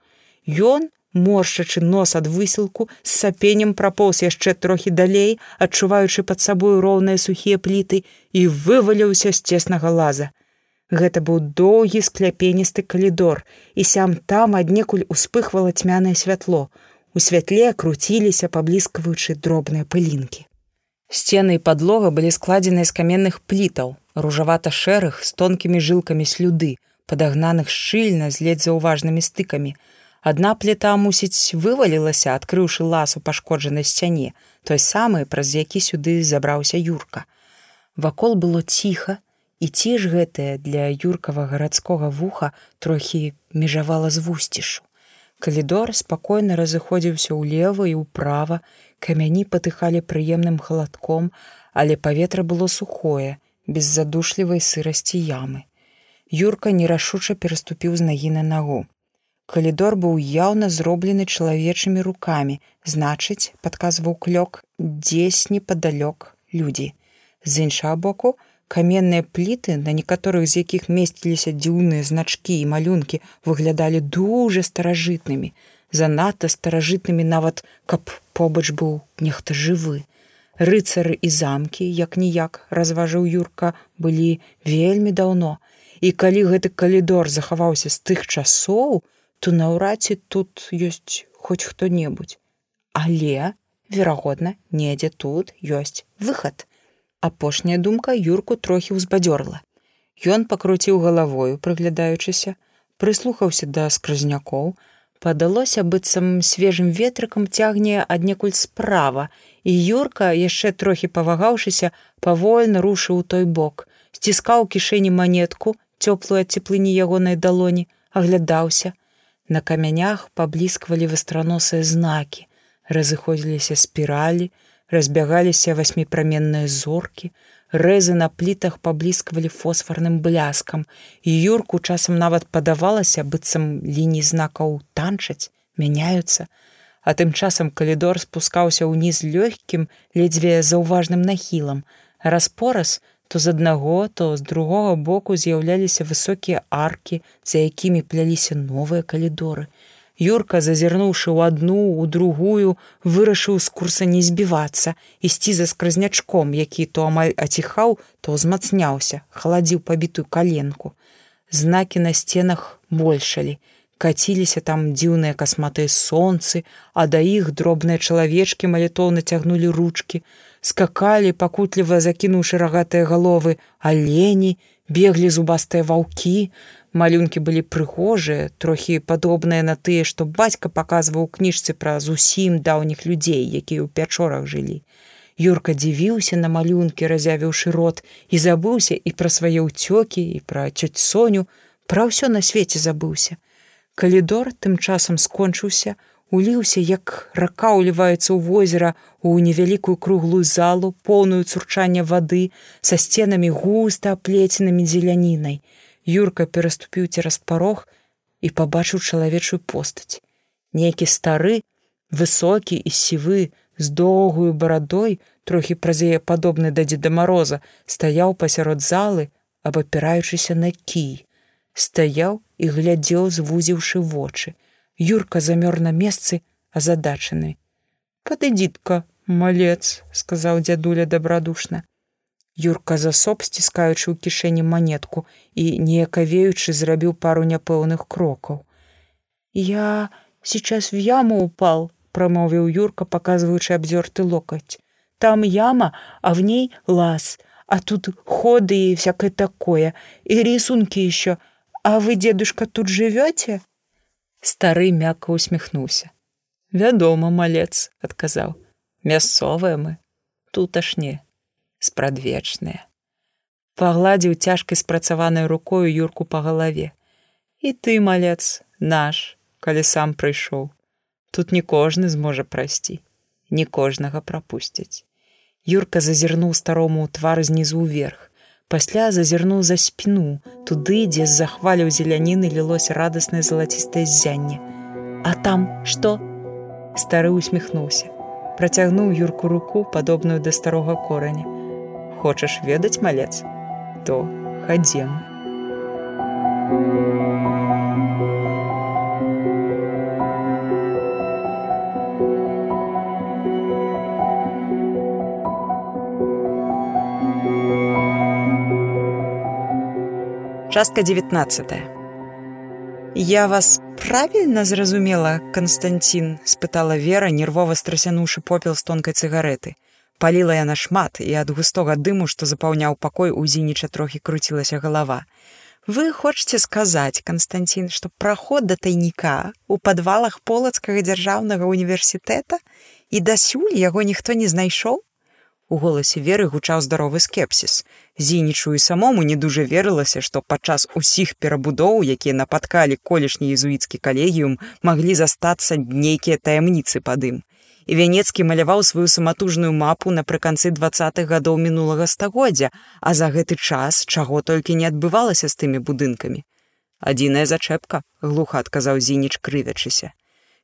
Ён моршчачы нос ад высілку з сапенем прапоўз яшчэ трохі далей адчуваючы пад сабою роўныя сухія пліты і вываліўся з цеснага лаза Гэта быў доўгі скляпеністы калідор, і сям там аднекуль успыхвала цьмянае святло. У святле круціліся паблізкаваючы дробныя пылінкі. Сцены і падлога былі складзеныя з каменных плітаў, ружавата-шэрых з тонкімі жылкамі слюды, падагнаных шчыльна з ледзь заўважнымі стыкамі. Адна пліта мусіць вывалілася, адкрыўшы лас у пашкоджанай сцяне, той самы, праз які сюды забраўся юрка. Вакол было ціха, і ці ж гэтае для юркава гарадскога вуха трохі межавала з вусцішу. Калідор спакойна разыходзіўся ўлева і ўправа, камяні патыхалі прыемным халадком, але паветра было сухое, без задушлівай сырасці ямы. Юрка нерашуча пераступіў з нагі на нагу. Калідор быў яўна зроблены чалавечымі рукамі, значыць, падказваў клёк дзесь непадалёк людзі. З іншага боку, каменныя пліты на некаторых з якіх месціліся дзіўныя значкі і малюнкі выглядалі дужа старажытнымі занадта старажытнымі нават каб побач быў нехта жывы рыцары і замкі як ніяк разважыў юрка былі вельмі даўно і калі гэты калідор захаваўся з тых часоў то наўрад ці тут ёсць хоць хто-небудзь. Але, верагодна, недзе тут ёсць выхад. Апошняя думка юрку трохі ўзбадзёрла. Ён пакруціў галавою, прыглядаючыся, прыслухаўся да скрызнякоў, падалося быццам свежым ветрыкам цягне аднекуль справа, і Юрка, яшчэ трохі павагаўшыся, павольна рушыў у той бок, сціскаў кішэні манетку, цёплую ад цеплыні ягонай далоні, аглядаўся. На камянях паблісквалі вастраносыя знакі, разыходзіліся спіралі, разбягаліся васьміпраменныя зоркі, рэзы на плітах паблісквалі фосфарным бляскам, і юрку часам нават падавалася, быццам лініі знакаў танчаць, мяняюцца. А тым часам калідор спускаўся ўніз лёгкім, ледзьве заўважным нахілам. Распораз то з аднаго, то з другога боку з'яўляліся высокія аркі, за якімі пляліся новыя калідоры. Юрка, зазірнуўшы ў адну, у другую, вырашыў з курса не збівацца, ісці за скразнячком, які то амаль аціхаў, то ўзмацняўся, халадзіў пабітую каленку. Знакі на сценах большалі. Каціліся там дзіўныя касматыя сонцы, а да іх дробныя чалавечкі малітоўна цягнулі ручкі, скакалі, пакутліва закінуўшы рагатыя галовы, алені, беглі зубастыя ваўкі, Малюнкі былі прыгожыя, трохі падобныя на тыя, што бацька паказваў кніжцы пра зусім даўніх людзей, якія ў пячорах жылі. Юрка дзівіўся на малюнкі, разявіўшы рот і забыўся і пра свае ўцёкі і пра цёць соню, пра ўсё на свеце забыўся. Калідор тым часам скончыўся, уліўся, як рака ўліваецца ў возера у невялікую круглую залу, поўную цурчання вады, са сценамі густа аплеценымі зелянінай. Юрка пераступіў цераз парог і пабачыў чалавечую постаць. Нейкі стары, высокі і сівы, з доўгую барадой, трохі праз яе падобны да дзеда мароза, стаяў пасярод залы, абапіраючыся на кій. Стаяў і глядзеў, звузіўшы вочы. Юрка замёр на месцы, азадачаны. Падыдзітка, малец, сказаў дзядуля добрадушна. Юрка засоб сціскаючы ў кішэні манетку і неякавеючы зрабіў пару няпэўных крокаў. Я сейчас в яму упал, промовіў Юрка, показываючы абзёрты локаць. Там яма, а в ней лаз, а тут ходы и всякое такое, и рисунки еще. А вы, дедушка, тут живете? Стары мякко усміхнуўся. Вядома, малец, адказаў. Мясцовыя мы, тут аж не спрадвечныя. Пагладзіў цяжкай спрацаванай рукою юрку па галаве. І ты, малец, наш, калі сам прыйшоў. Тут не кожны зможа прайсці, не кожнага прапусцяць. Юрка зазірнуў старому ў твар знізу ўверх. Пасля зазірнуў за спіну, туды, дзе з захваляў зеляніны лілося радаснае залацістае ззянне. А там што? Стары усміхнуўся, працягнуў юрку руку, падобную да старога кораня хочаш ведаць малец то хадзем частка 19 я вас правільна зразумела константин спытала вера нервова страсянуўшы попел з тонкай цыгареты паліла яна шмат і ад густога дыму, што запаўняў пакой у зініча трохі круцілася галава. Вы хочаце сказаць, Канстанцін, што праход да тайніка у падвалах полацкага дзяржаўнага універсітэта і дасюль яго ніхто не знайшоў? У голасе веры гучаў здаровы скепсіс. Зінічу і самому не дужа верылася, што падчас усіх перабудоў, якія напаткалі колішні езуіцкі калегіум, маглі застацца нейкія таямніцы пад ім і вянецкі маляваў сваю саматужную мапу напрыканцы двадцатых гадоў мінулага стагоддзя, а за гэты час чаго толькі не адбывалася з тымі будынкамі. Адзіная зачэпка глуха адказаў зініч крывячыся.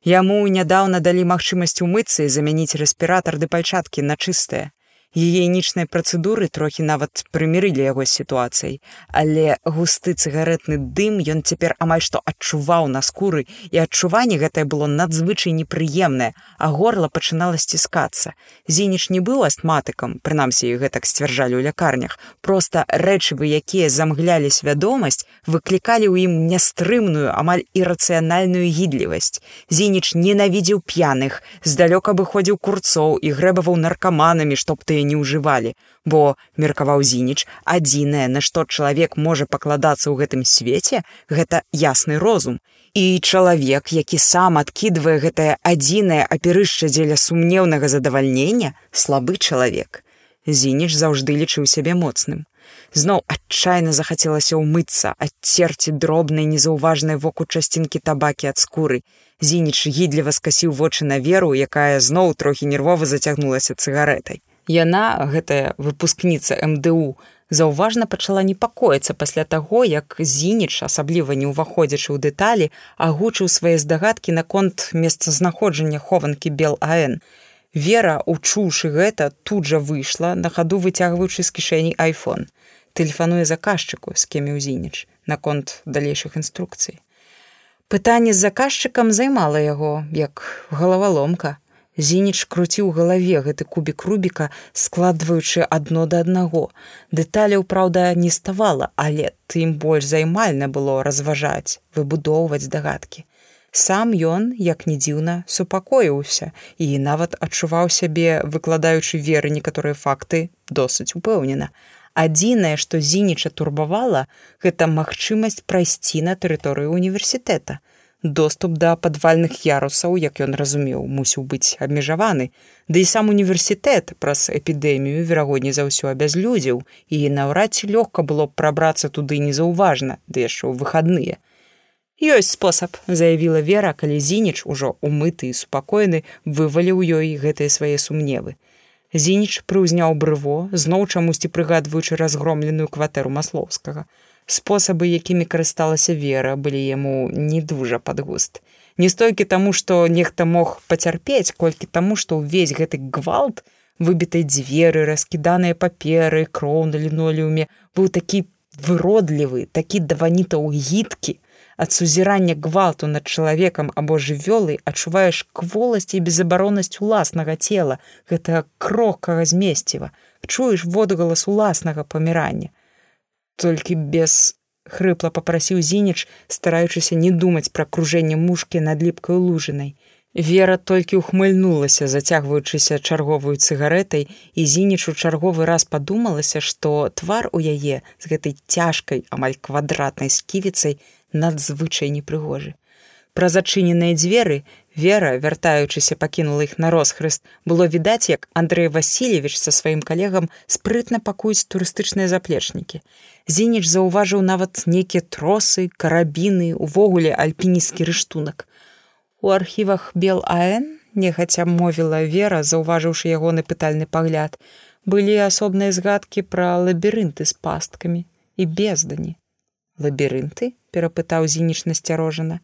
Яму нядаўна далі магчымасць умыцца і замяніць рэспіратар ды пальчаткі на чыстыя. Гігіенічнай працэдуры трохі нават прымірылі яго сітуацыяй, але густы цыгаретны дым ён цяпер амаль што адчуваў на скуры і адчуванне гэтае было надзвычай непрыемнае, а горла пачынала сціскацца. Зініч не быў астматыкам, прынамсі гэтак сцвярджалі ў лякарнях. Проста рэчывы, якія замглялі свядомасць, выклікалі ў ім нястрымную, амаль ірацыянальную гідлівасць. Зініч ненавідзеў п'яных, здалёк абыходзіў курцоў і грэбаваў наркаманамі, што б тыя не ўжывалі, бо меркаваў зініч адзінае на што чалавек можа пакладацца ў гэтым свеце гэта ясны розум. І чалавек які сам адкідвае гэтае адзінае аперышча дзеля сумнеўнага задавальнення слабы чалавек. Зініч заўжды лічыў сябе моцным. Зноў адчайна захацелася ўмыцца адцерці дробнай незаўважнай воку часцінкі табакі ад скуры. Зініч гідліва скасіў вочы на веру якая зноў трохі нервова зацягнулася цыгаретай Яна, гэтая выпускніца МДУ, заўважна пачала непакоіцца пасля таго, як зініч, асабліва не ўваходзячы ў дэталі, агучыў свае здагадкі наконт месцазнаходжання хованкі бел АН. Вера, учуўшы гэта, тут жа выйшла, на хаду выцягваючы з кішэні iPhone. Тэлефануе заказчыку, з кемі ў зініч, наконт далейшых інструкцый. Пытанне з заказчыкам займала яго, як галаваломка. Зініч круціў галаве гэты кубік рубіка, складваючы адно да аднаго. Дэталяў, праўда, не ставала, але тым больш займальна было разважаць, выбудоўваць дагадкі. Сам ён, як не дзіўна, супакоіўся і нават адчуваў сябе, выкладаючы веры некаторыя факты досыць упэўнена. Адзінае, што зініча турбавала, гэта магчымасць прайсці на тэрыторыю універсітэта доступ да падвальных ярусаў як ён разумеў мусіў быць абмежаваны. Ды і сам універсітэт праз эпідэмію верагодней за ўсё абязлюдзіў. І наўрад ці лёгка было прабрацца туды незаўважна ды яшчэ ў выхадныя. Ёсць спосаб заявіла вера калі зініч ужо умыты і супакоены вываліў ёй гэтыя свае сумневы. Зініч прыўзняў брыво зноў чамусьці прыгадваючы разгромленую кватэру маслоўскага спосабы якімі карысталася вера былі яму не дужа пад густ. Не столькі таму што нехта мог пацярпець колькі таму што ўвесь гэты гвалт выбітай дзверы раскіданыя паперы кроў на лінолеуме быў такі выродлівы такі даванітаў гідкі ад сузірання гвалту над чалавекам або жывёлы адчуваеш кволасць і безабароннасць уласнага цела гэтага крокага змесціва чуеш водгалас уласнага памірання толькі без хрыпла попрасіў зініч стараючыся не думаць пра кружэнне мушкі над ліпкай лужынай вера толькі ухмыльнулася зацягваючыся чарговую цыгаретай і зініч у чарговы раз падумалася што твар у яе з гэтай цяжкай амаль квадратнай сківіцай надзвычай непрыгожы Пра зачыненыя дзверы вера, вяртаючыся пакінула іх на росхрыст, было відаць, як Андрэй Васильевич са сваім калегам спрытна пакуюць турыстычныя заплечнікі. Зініч заўважыў нават нейкія тросы, карабіны, увогуле альпінісцкі рыштунак. У архівах бел АН, нехаця мовіла вера, заўважыўшы ягоны пытальны пагляд, былі асобныя згадкі пра лабірынты з пасткамі і бездані. Лабірынты перапытаў зініч насцярожана.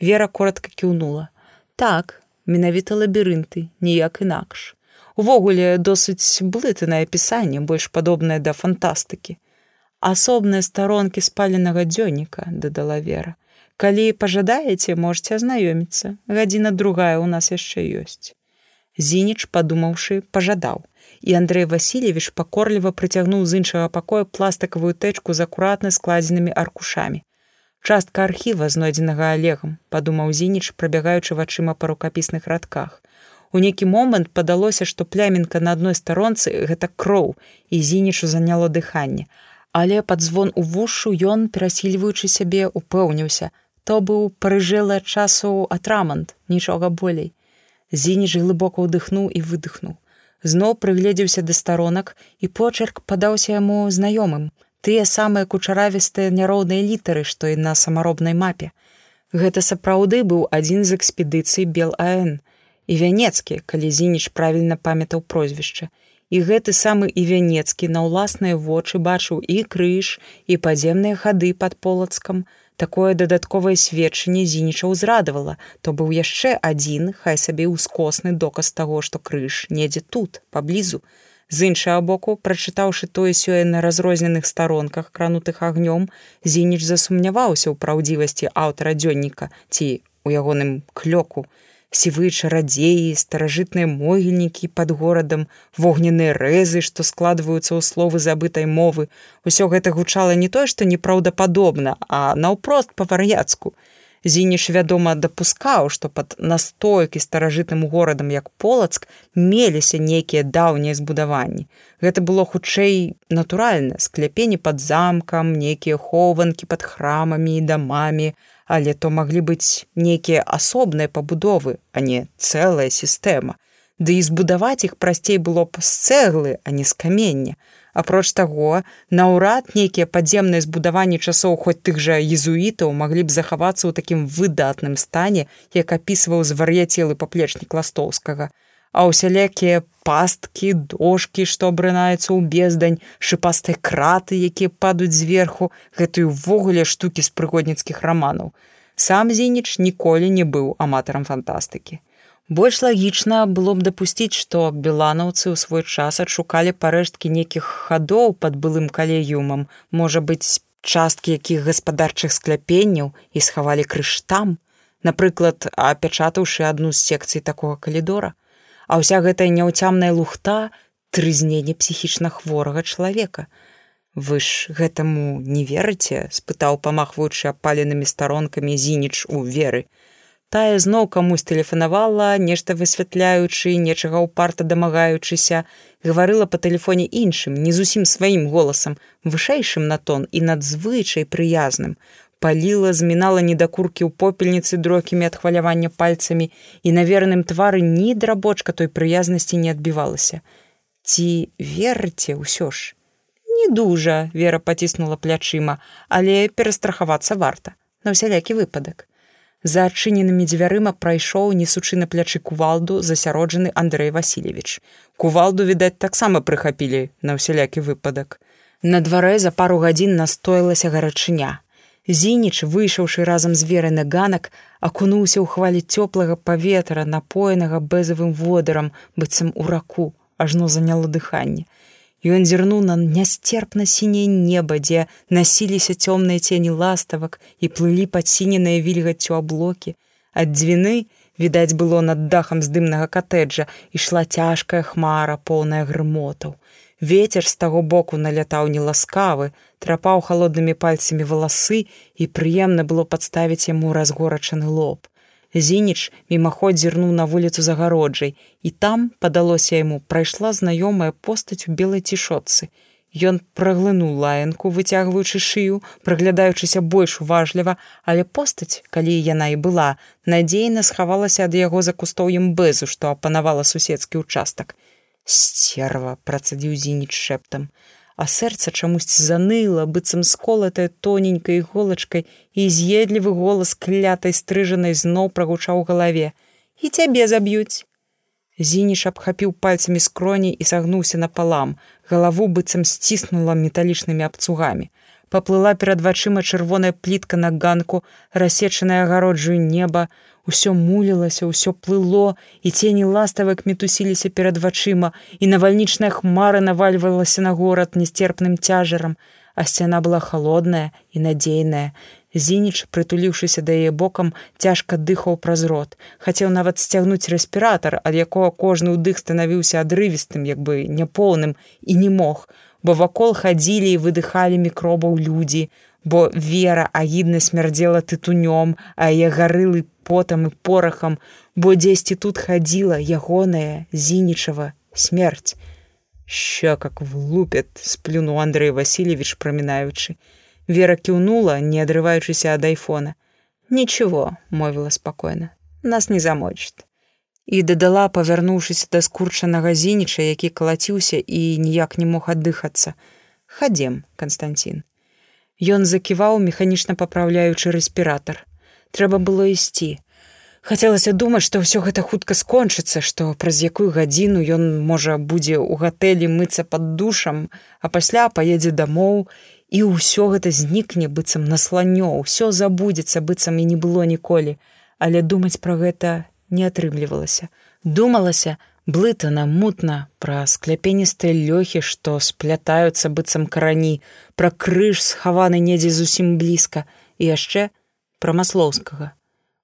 Вера коротко кіўнула. Так, менавіта лабірынты, ніяк інакш. Увогуле досыць блытанае апісанне, больш падобнае да фантастыкі. Асобныя старонкі спаленага дзённіка, дадала вера. Калі пажадаеце, можете азнаёміцца. гадзіна другая ў нас яшчэ ёсць. Зініч, падумаўшы, пажадаў. І Андрэй Васильевич пакорліва прыцягнуў з іншага пакоя пластыкавую тэчку з акуратна складзенымі аркушамі частка архіва знойдзенага алегам падумаў зініч прабягаючы вачыма па рукапісных радках у нейкі момант падалося што плямінка на адной старонцы гэта кроў і зінічу заняло дыханне але пад звон у вушу ён перасільваючы сябе упэўніўся. То быў парыжэлы ад часу атрамант нічога болей. Зініч глыбока ўдыхнуў і выдыхнуў. Зноў прыгледзеўся да старонак і почерк падаўся яму знаёмым. Тыя самыя кучаравістыя няроўныя літары, што і на самаробнай мапе. Гэта сапраўды быў адзін з экспедыцый бел АН і вянецкі, калі зініч правільна памятаў прозвішча. І гэты самы і вянецкі на ўласныя вочы бачыў і крыж і падземныя хады пад полацкам. Такое дадатковае сведчанне зініча ўзрадавала, то быў яшчэ адзін, хай сабе ўскосны доказ таго, што крыж недзе тут, паблізу, З іншага боку, прачытаўшы тое сёе на разрозненых старонках, кранутых агнём, Зініч засумняваўся ў праўдзівасці аўтара дзённіка ці у ягоным клёку. Сівы чарадзеі, старажытныя могільнікі пад горадам, вогненныя рэзы, што складваюцца ў словы забытай мовы. Усё гэта гучала не тое, што непраўдападобна, а наўпрост па-вар'яцку. Зініш, вядома, дапускаў, што пад настойкі старажытым горадам як полацк меліся нейкія даўнія збудаванні. Гэта было хутчэй натуральна, скляпені пад замкам, нейкія хованкі пад храмамі і дамамі, але то маглі быць нейкія асобныя пабудовы, а не цэлая сістэма. Ды і збудаваць іх прасцей было б з цэглы, а не з камення. Апроч таго, наўрад нейкія падземныя збудаванні часоў хоць тых жа езуітаў маглі б захавацца ў такім выдатным стане, як апісваў звар'яцелы паплечнік ластоўскага. А ўсялякія пасткі, дошкі, што абрынаюцца ў бездань, шыпастай краты, якія падаюць зверху, гэтую ўвогуле штукі з прыгодніцкіх раманаў. Сам Зініч ніколі не быў аматарам фантастыкі. Больш лагічна было б дапусціць, што беланаўцы ў свой час адшукалі парэшткі нейкіх хадоў пад былым калегіумам, можа быць, часткі якіх гаспадарчых скляпенняў і схавалі крыж там, напрыклад, апячатаўшы адну з секцый такога калідора. А ўся гэтая няўцямная лухта трызненне псіхічна хворага чалавека. Вы ж гэтаму не верыце, спытаў памахваючы апаленымі старонкамі зініч у веры. Тая зноў камусь тэлефанавала нешта высвятляючы нечага ўпарта дамагаючыся гаварыла па тэлефоне іншым не зусім сваім голасам вышэйшым на тон і надзвычай прыязным паліла змінала недакуркі ў попельніцы дрокімі ад хвалявання пальцамі і на верным твары ні драбочка той прыязнасці не адбівалася ці верце ўсё ж не дужа вера паціснула плячыма але перастрахавацца варта на ўсялякі выпадак За адчыненымі дзвярыма прайшоў несучы на плячы кувалду засяроджаны Андрэй Васильевич. Кувалду, відаць, таксама прыхапілі на ўсялякі выпадак. На дварэ за пару гадзін настоілася гарачыня. Зініч, выйшаўшы разам з веры на ганак, акунуўся ў хвалі цёплага паветра, напоенага бэзавым водарам, быццам у раку, ажно заняло дыханне. Ён зірнуў на нястерпна сіняе неба, дзе насіліся цёмныя цені ластавак і плылі падсіненыя вільгаццю аблокі. Ад дзвіны, відаць было над дахам здымнага катэджа, ішла цяжкая хмара, поўная грымотаў. Вецер з таго боку налятаў неласкавы, трапаў халоднымі пальцамі валасы і прыемна было падставіць яму разгорачаны лоб. Зініч мімаход зірнуў на вуліцу загароджай, і там, падалося яму, прайшла знаёмая постаць у белай цішотцы. Ён праглынуў лаянку, выцягваючы шыю, праглядаючыся больш уважліва, але постаць, калі яна і была, надзейна схавалася ад яго за кустоўем бэзу, што апанавала суседскі ўчастак. Сцерва працадзіў зініч шэптам. А сэрца чамусьці заныла быццам сколатая тоненькай іголачкай і з'едлівы голас клятай стрыжанай зноў прагучаў галаве. І цябе заб'юць! Зініш абхапіў пальцамі скроні і сагнуўся напалам. Галаву быццам сціснула металічнымі абцугамі. Паплыла перад вачыма чырвоная плітка на ганку рассечаная агароджую неба Усё мулілася, ўсё плыло, і цені ластавак мітусіліся перад вачыма, і навальнічная хмара навальвалася на горад нестерпным цяжарам, а сцяна была холодная і надзейная. Зініч, прытуліўшыся да яе бокам, цяжка дыхаў праз рот, хацеў нават сцягнуць рэспіратар, ад якога кожны ўдых станавіўся адрывістым, як бы няпоўным і не мог, бо вакол хадзілі і выдыхалі мікробаў людзі, бо вера агідна смярдзела тытунём, а яе гарылы потам і порахам, бо дзесьці тут хадзіла ягоная зінічава смерць. Ща как влупят сплюнуў Андрей Васильевич прамінаючы. Вера кіўнула, не адрываючыся ад айфона. Ничего, мовіла спакойна, нас не замочыць. І дадала, павярнуўшыся да скурчанага зініча, які калаціўся і ніяк не мог аддыхацца. Хадзем, Константин. Ён заківаў, механічна папраўляючы рэспіратар трэба было ісці. Хацелася думаць, што ўсё гэта хутка скончыцца, што праз якую гадзіну ён можа будзе ў гатэлі мыцца пад душам, а пасля паедзе дамоў і ўсё гэта знікне быццам на сланё, ўсё забудзецца быццам і не было ніколі, але думаць пра гэта не атрымлівалася. Думалася, блытана мутна пра скляпеністыя лёхі што сплятаюцца быццам карані пра крыж схаваны недзе зусім блізка і яшчэ пра маслоўскага.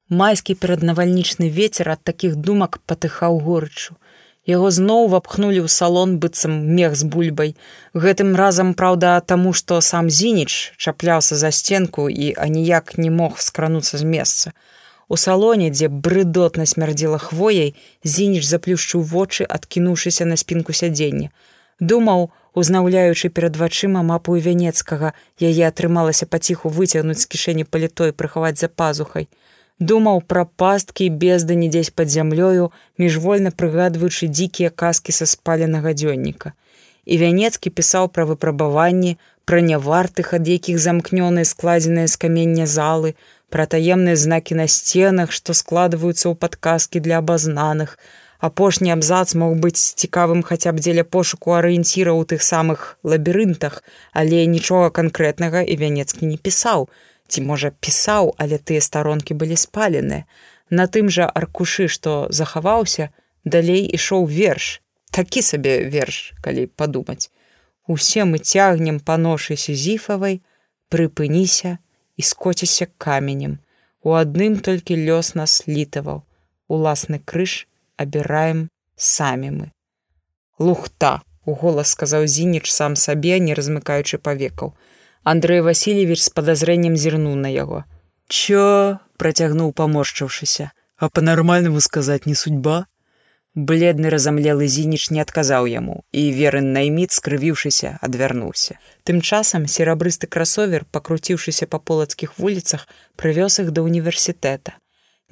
Майскі пераднавальнічны вецер ад такіх думак патыхаў горычу. Яго зноў вапхнулі ў салон быццам мех з бульбай. Гэтым разам праўда таму што сам зініч чапляўся за сценку і аніяк не мог скрануцца з месца У салоне, дзе брыдотна смярдзела хвояй, зініч заплюшчыў вочы, адкінуўшыся на спінку сядзення. Думаў, узнаўляючы перад вачыма мапу вянецкага, яе атрымалася паціху выцягнуць з кішэні палітой прыхаваць за пазухай. Думаў пра пасткі бездані дзесь пад зямлёю, міжвольна прыгадваючы дзікія казкі са спаленага дзённіка. І вянецкі пісаў пра выпрабаванні, пра нявартых, ад якіх замкнёныя складзеныя з камення залы, пра таемныя знакі на сценах, што складваюцца ў падказкі для абазнаных. Апошні абзац мог быць цікавым хаця б дзеля пошуку арыенціра ў тых самых лабірынтах, але нічога канкрэтнага і вянецкі не пісаў. Ці можа пісаў, але тыя старонкі былі спаленыя. На тым жа аркушы, што захаваўся, далей ішоў верш. Такі сабе верш, калі падумаць. Усе мы цягнем па ношы сізіфавай, прыпыніся, і скоціся каменем. У адным толькі лёс нас літаваў. Уласны крыж абіраем самі мы. Лухта, у голас сказаў Зініч сам сабе, не размыкаючы павекаў. Андрэй Васильевич з падазрэннем зірнуў на яго. Чё? працягнуў паморшчыўшыся, а па-нармальнаму сказаць не судьба, Бледны разамлелы зініч не адказаў яму, і верын найміт, скрывіўшыся, адвярнуўся. Тым часам серабрысты красовер, пакруціўшыся па полацкіх вуліцах, прывёз іх да універсітэта.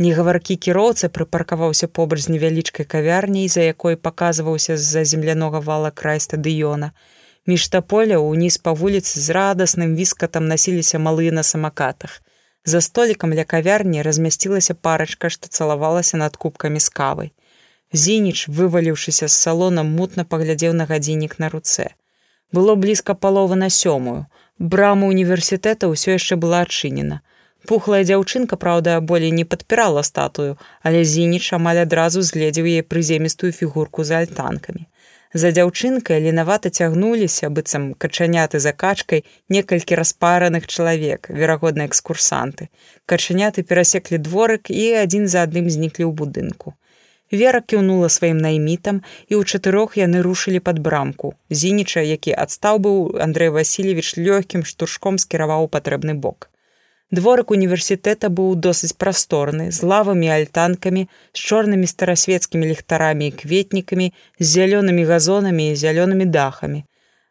Негаваркі кіроўца прыпаркаваўся побач з невялічкай кавярняй, за якой паказваўся з-за землянога вала край стадыёна. Між таполя ўніз па вуліцы з радасным віскатам насіліся малыя на самакатах. За столікам ля кавярні размясцілася парачка, што цалавалася над кубкамі з кавай. Зініч, вываліўшыся з салона, мутна паглядзеў на гадзіннік на руцэ. Было блізка палова на сёмую. Брама універсітэта ўсё яшчэ была адчынена. Пухлая дзяўчынка, праўда, болей не падпірала статую, але зініч амаль адразу згледзеў яе прыземістую фігурку за альтанкамі. За дзяўчынкай ленавата цягнуліся, быццам качаняты за качкай некалькі распараных чалавек, верагодна экскурсанты. Качаняты перасеклі дворык і адзін за адным зніклі ў будынку. Вера кіўнула сваім наймітам і ў чатырох яны рушылі пад брамку. Зініча, які адстаў быў Андрэй Васильевич лёгкім штуршком скіраваў патрэбны бок. Дворык універсітэта быў досыць прасторны, з лавамі альтанкамі, з чорнымі старасвецкімі ліхтарамі і кветнікамі, з зялёнымі газонамі і зялёнымі дахамі.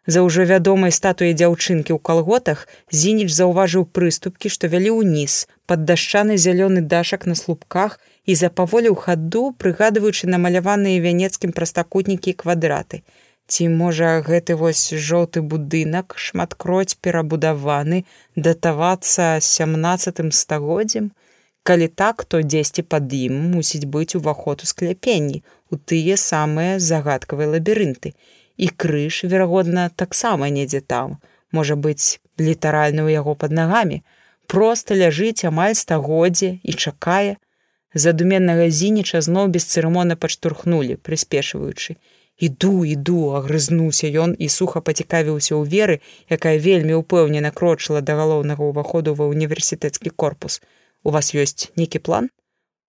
За ўжо вядомай статуяй дзяўчынкі ў калготах зініч заўважыў прыступкі, што вялі ўніз, пад дашчаны зялёны дашак на слупках і запаволіў хаду, прыгадваючы намаляваныя вянецкім прастакутнікі квадраты. Ці можа гэты вось жоўты будынак шматкроць перабудаваны датавацца сямнацатым стагоддзям, Калі так, то дзесьці пад ім мусіць быць уваход у скляпенні у тыя самыя загадкавыя лабірынты. І крыж верагодна таксама недзе там. Можа быць літаральна ў яго пад нагамі. Просто ляжыць амаль стагоддзе і чакае задуменнага зініча зноў без цырымона падштурхнули прыспешваючы. Іду іду агрызнуўся ён і суха пацікавіўся ў веры якая вельмі ўпэўнена крочыла да галоўнага ўваходу ва універсітэцкі корпус. У вас ёсць нейкі план?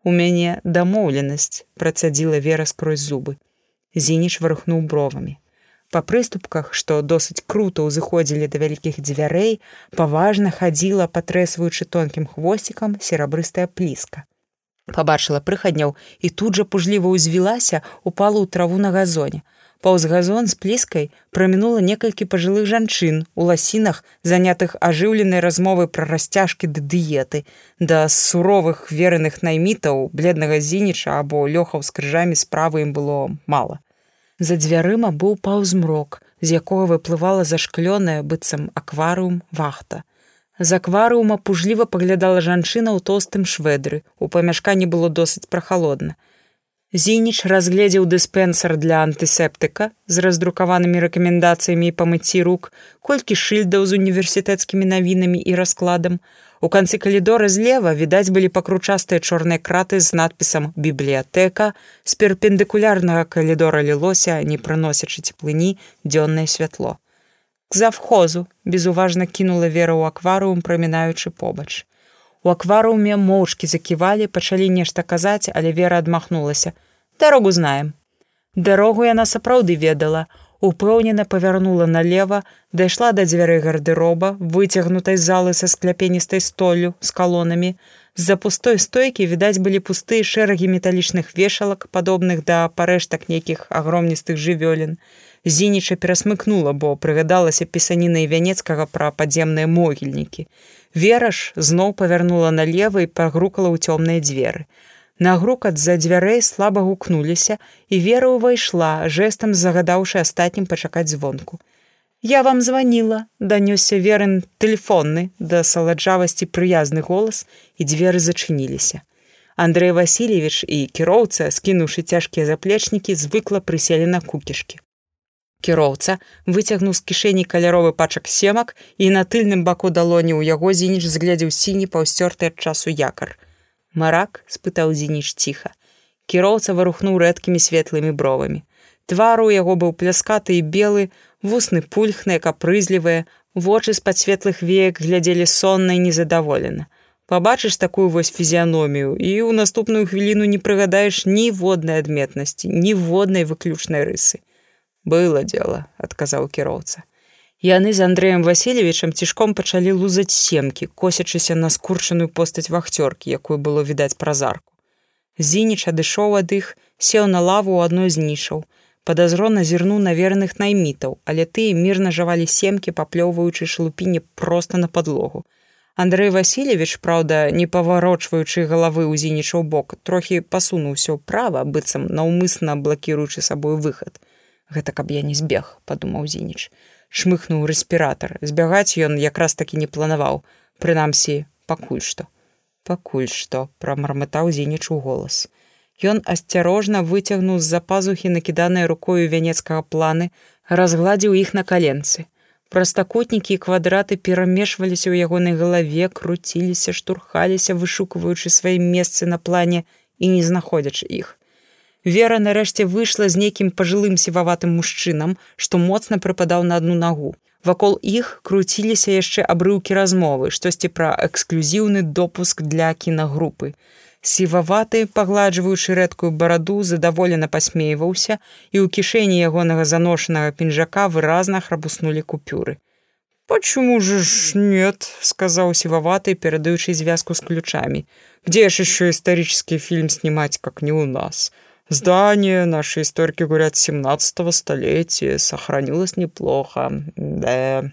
У мяне дамоўленасць працадзіла вера скрозь зубы. Зініч варухнуў бровамі. Па прыступках, што досыць круто ўзыходзілі да вялікіх дзвярэй, паважна хадзіла, патрэсваючы тонкім хвосцікам серабрыстая пліска. Пабачыла прыхадняў і тут жа пужліва ўзвілася, упала ў траву на газоне. Паўз газон з пліскай прамінула некалькі пажылых жанчын у ласінах, занятых ажыўленай размовы пра расцяжкі ды дыеты, да суровых вераных наймітаў, бледнага зініча або лёхаў з крыжамі справы ім было мала. За дзвярыма быў паўзмрок, з якога выплывала зашклёная быццам акварыум вахта. З акварыума пужліва паглядала жанчына ў тоўстым шведры. У памяшканні было досыць прахалодна. Зініч разгледзеў дыспенсар для антысептыка з раздрукаванымі рэкамендацыямі па мыцці рук, колькі шыльдаў з універсітэцкімі навінамі і раскладам. У канцы калідора злева відаць былі пакручастыя чорныя краты з надпісам бібліятэка з перпендыкулярнага калідора лілося, не прыносячы цеплыні дзённае святло. К завхозу безуважна кінула вера ў акварыум, прамінаючы побач. У акварыуме моўчкі заківалі, пачалі нешта казаць, але вера адмахнулася. Дарогу знаем. Дарогу яна сапраўды ведала, упэўнена павярнула налево, дайшла да дзвярэй гардыроба, выцягнутай залы са скляпеністай столю з калонамі. З-за пустой стойкі відаць былі пустыя шэрагі металічных вешалак, падобных да парэштак нейкіх агромністых жывёлін. Зініча перасмыкнула, бо прыгадалася пісаніна вянецкага пра падземныя могільнікі. Вераш зноў павярнула налево і пагрукала ў цёмныя дзверы. На грукат за дзвярэй слаба гукнуліся, і вера ўвайшла, жэсам загадаўшы астатнім пачакаць звонку. Я вам званіла, данёсся верын тэлефонны да саладжавасці прыязны голас і дзверы зачыніліся. Андрэй Васильевич і кіроўца, скінуўшы цяжкія заплечнікі, звыкла прыселі на кукішкі. Кіроўца выцягнуў з кішэні каляровы пачак семак і на тыльным баку далоні ў яго зініч зглядзеў сіні паўсцёрты ад часу якар. Марак спытаў зініч ціха. Кіроўца варухнуў рэдкімі светлымі бровамі. Твару у яго быў пляскаты і белы вусны пульхныя капрызлівыя вочы з-пад светлых веек глядзелі сонна і незадаволена. Пабачыш такую вось фізіяномію і ў наступную хвіліну не прыгадаеш ніводнай адметнасці ніводнай выключнай рысы было дело адказаў кіроўца Яны з Андрэем Васильевичам цішком пачалі лузаць семкі, косячыся на скурчаную постаць вахцёркі, якую было відаць праз арку. Зініч адышоў ад іх, сеў на лаву ў адной з нішаў. Падазрона зірнуў на верных наймітаў, але тыя мірна жавалі семкі, паплёўваючы шалупіне проста на падлогу. Андрэй Васильевич, праўда, не паварочваючы галавы ў зінічаў бок, трохі пасунуўся ўправа, быццам наўмысна блакіруючы сабою выхад. Гэта каб я не збег, падумаў зініч шмыхнуў рэспіратар. Збягаць ён якраз такі не планаваў, прынамсі, пакуль што. Пакуль што прамармытаў зініч у голас. Ён асцярожна выцягнуў з-за пазухі накіданыя рукою вянецкага планы, разгладзіў іх на каленцы. Прастакутнікі і квадраты перамешваліся ў ягонай галаве, круціліся, штурхаліся, вышукваючы свае месцы на плане і не знаходзячы іх. Вера нарэшце выйшла з нейкім пажылым сіваватым мужчынам, што моцна прыпадаў на адну нагу. Вакол іх круціліся яшчэ абрыўкі размовы, штосьці пра эксклюзіўны допуск для кінагрупы. Сіваваты, пагладжваючы рэдкую бараду, задаволена пасмейваўся, і ў кішэні ягонага заношанага пінжака выразна храбуснулі купюры. «Почему же ж нет?» — сказал Сивоватый, передающий звязку с ключами. «Где ж еще исторический фильм снимать, как не у нас?» Здание, наши историки говорят, 17 столетия, сохранилось неплохо. Да.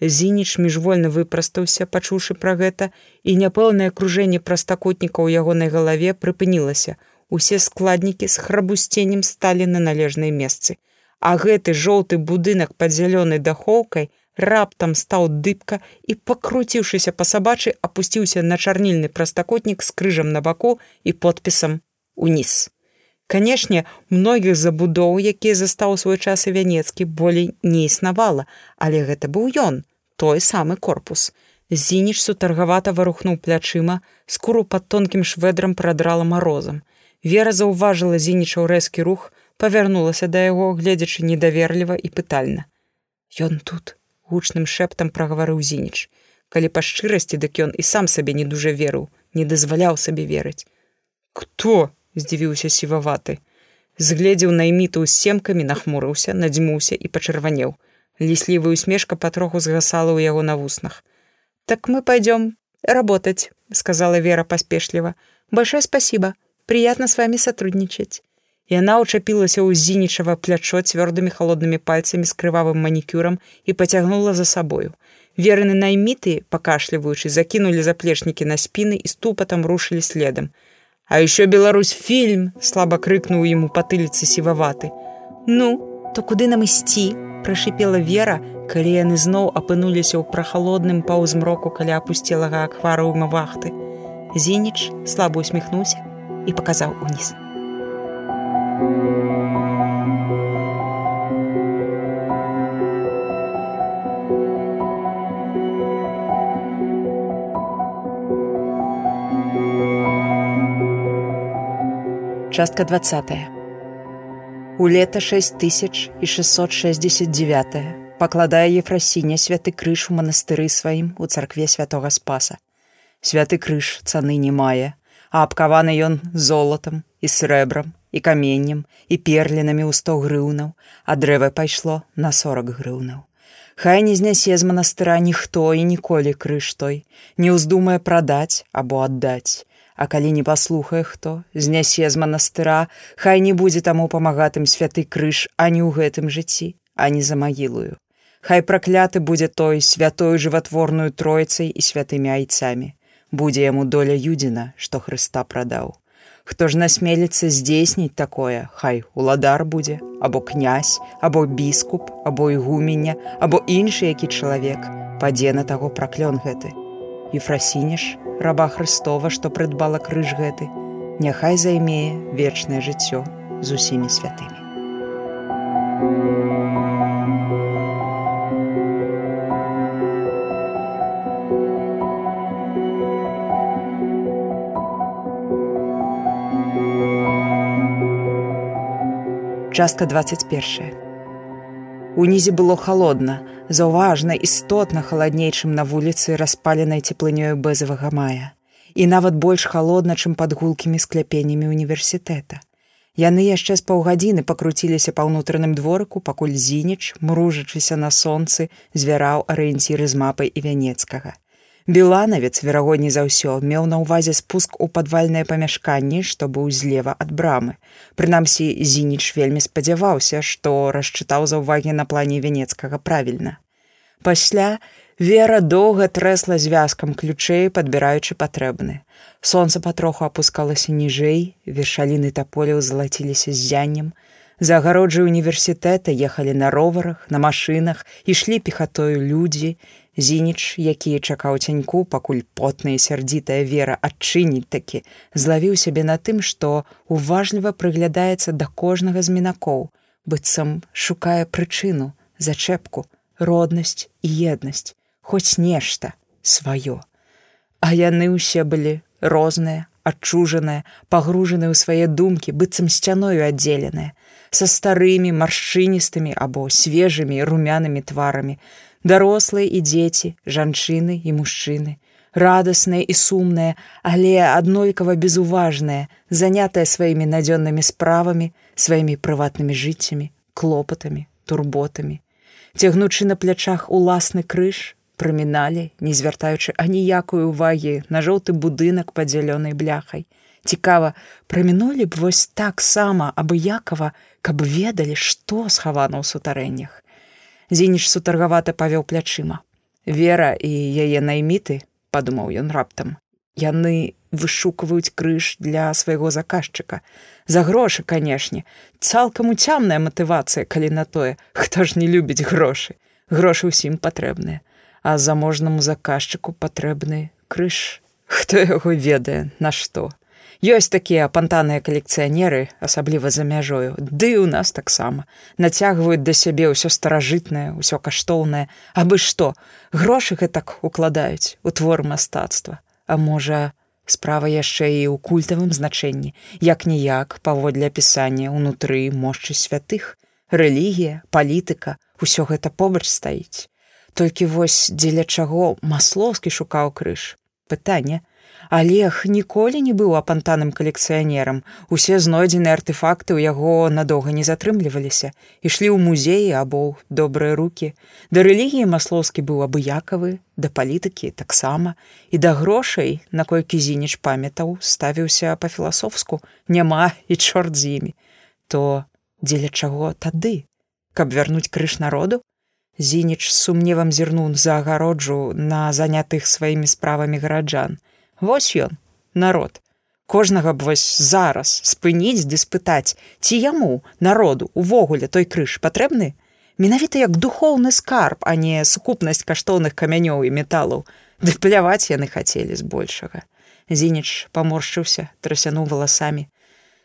Зініч міжвольна выпрастаўся, пачуўшы пра гэта, і няпэўнае акружэнне прастакутніка ў ягонай галаве прыпынілася. Усе складнікі з храбусценнем сталі на належныя месцы. А гэты жоўты будынак пад зялёнай дахоўкай раптам стаў дыбка і, пакруціўшыся па сабачы, апусціўся на чарнільны прастакутнік з крыжам на баку і подпісам уніз. Канешне, многіх забудоў, якія застаў свой час і вянецкі болей не існавала, але гэта быў ён, той самы корпус. Зініч сутаргавата варухнуў плячыма, скуру пад тонкім шведрам прадрала марозам. Вера заўважыла зінічаў рэзкі рух, павярнулася да яго, гледзячы недаверліва і пытальна. Ён тут гучным шэптам прагаварыў зініч. Калі па шчырасці, дык ён і сам сабе не дужа верыў, не дазваляў сабе верыць. Кто? Здзівіўся сіваваты. Згледзеў найміту з семкамі, нахмурыўся, надзьмуўся і пачырванеў. Ліслівая усмешка патроху згасала ў яго на вуснах. Так мы пойдем работать, сказала Вера паспешліва. Большое спасибо. Приятно с вами сотрудничать. Яна ўчапілася ў зінічава плячо цвёрдымі холоднымі пальцамі з крывавым манікюрам і пацягнула за сабою. Вераны найміты, пакашліваючы, закінулі заплечнікі на спіны і ступатам рушылі следам. А еще Беларусь фильм, слабо крыкнул ему потылицы сивоваты. Ну, то куды нам ісці? Прашипела Вера, калі яны зноў апынуліся ў прахалодным паўзмроку каля апусцелага акварыума вахты. Зініч слабо усміхнуўся і паказаў уніз. Частка 20. У лета 6669 пакладае Ефрасіня святы крыж у манастыры сваім у царкве святого спаса. Святы крыж цаны не мае, а абкаваны ён золатам і срэбрам і каменнем і перлінамі ў 100 грыўнаў, а дрэва пайшло на 40 грыўнаў. Хай не знясе з манастыра ніхто і ніколі крыж той, не ўздумае прадаць або аддаць. А калі не паслухае хто, знясе з манастыра, хай не будзе таму памагатым святы крыж ані ў гэтым жыцці, ані за магілую. Хай пракляты будзе той святой жыватворную тройцай і святымі айцамі. Будзе яму доля юдзіна, што Хрыста прадаў. Хто ж насмеліцца здзейсніць такое, хай уладар будзе, або князь, або біскуп, або ігумення, або іншы які чалавек, падзе на таго праклён гэты. Ефрасініш, раба Хрыстова, што прыдбала крыж гэты, няхай займее вечнае жыццё з усімі святымі. Частка 21. Унізе было холодна, заўважна істотна халадней, чым на вуліцы распаленай цеплынёю бэзавага мая. І нават больш холодна, чым пад гулкімі скляпеннямі універсітэта. Яны яшчэ з паўгадзіны пакруціліся па ўнутраным дворыку, пакуль зініч, мружачыся на сонцы, звяраў арыенціры з мапай і вянецкага. Беланавец, верагодні за ўсё, меў на ўвазе спуск у падвальнае памяшканні, што быў злева ад брамы. Прынамсі, Зініч вельмі спадзяваўся, што расчытаў за ўвагі на плане венецкага правільна. Пасля вера доўга трэсла звязкам ключэй, падбіраючы патрэбны. Сонца патроху апускалася ніжэй, вершаліны таполяў залаціліся ззяннем. За агароджай універсітэта ехалі на роварах, на машынах, ішлі пехатою людзі, Зініч, які чакаў цяньку, пакуль потная сярдзітая вера адчыніць такі, злавіў сябе на тым, што уважліва прыглядаецца да кожнага з мінакоў, быццам шукае прычыну, зачэпку, роднасць і еднасць, хоць нешта сваё. А яны ўсе былі розныя, адчужаныя, пагружаны ў свае думкі, быццам сцяною аддзеленыя, са старымі маршчыністымі або свежымі румянымі тварамі, дарослыя і дзеці, жанчыны і мужчыны, радасныя і сумныя, але аднолькава безуважныя, занятыя сваімі надзённымі справамі, сваімі прыватнымі жыццямі, клопатамі, турботамі. Цягнучы на плячах уласны крыж, праміналі, не звяртаючы аніякую увагі на жоўты будынак падзялёнай бляхай. Цікава, прамінулі б вось таксама абыякова, каб ведалі, што схавана ў сутарэннях. Зініч сутаргавата павёў плячыма. Вера і яе найміты, падумаў ён раптам. Яны вышукваюць крыж для свайго заказчыка. За грошы, канешне, цалкам уцямная матывацыя, калі на тое, хто ж не любіць грошы. Грошы ўсім патрэбныя, а заможнаму заказчыку патрэбны крыж. Хто яго ведае, на што? Ёсць такія апантаныя калекцыянеры, асабліва за мяжою, ды ў нас таксама нацягваюць да сябе ўсё старажытнае, ўсё каштоўнае, абы што, грошы гэтак укладаюць у твор мастацтва. А можа, справа яшчэ і ў культавым значэнні, як ніяк паводле апісання ўнутры мошчы святых, рэлігія, палітыка, усё гэта побач стаіць. Толькі вось дзеля чаго маслоўскі шукаў крыж. Пытанне, Олег ніколі не быў апантаным калекцыянерам. Усе знойдзеныя артефакты ў яго надоўга не затрымліваліся, ішлі ў музеі або добрыя руки. Да рэлігіі маслоўскі быў абыякавы, да палітыкі таксама і да грошай, наколькі зініч памятаў, ставіўся па-філасофску, няма і чорт з імі. То дзеля чаго тады, каб вярнуць крыж народу? Зініч сумневам зірнуў за агароджу на занятых сваімі справамі гараджан. Вось ён, народ. Кожнага б вось зараз спыніць ды спытаць, ці яму народу увогуле той крыж патрэбны? Менавіта як духоўны скарб, а не сукупнасць каштоўных камянёў і металаў, Ды пляваць яны хацелі збольшага. Зініч паморшчыўся, трасянуў валасамі.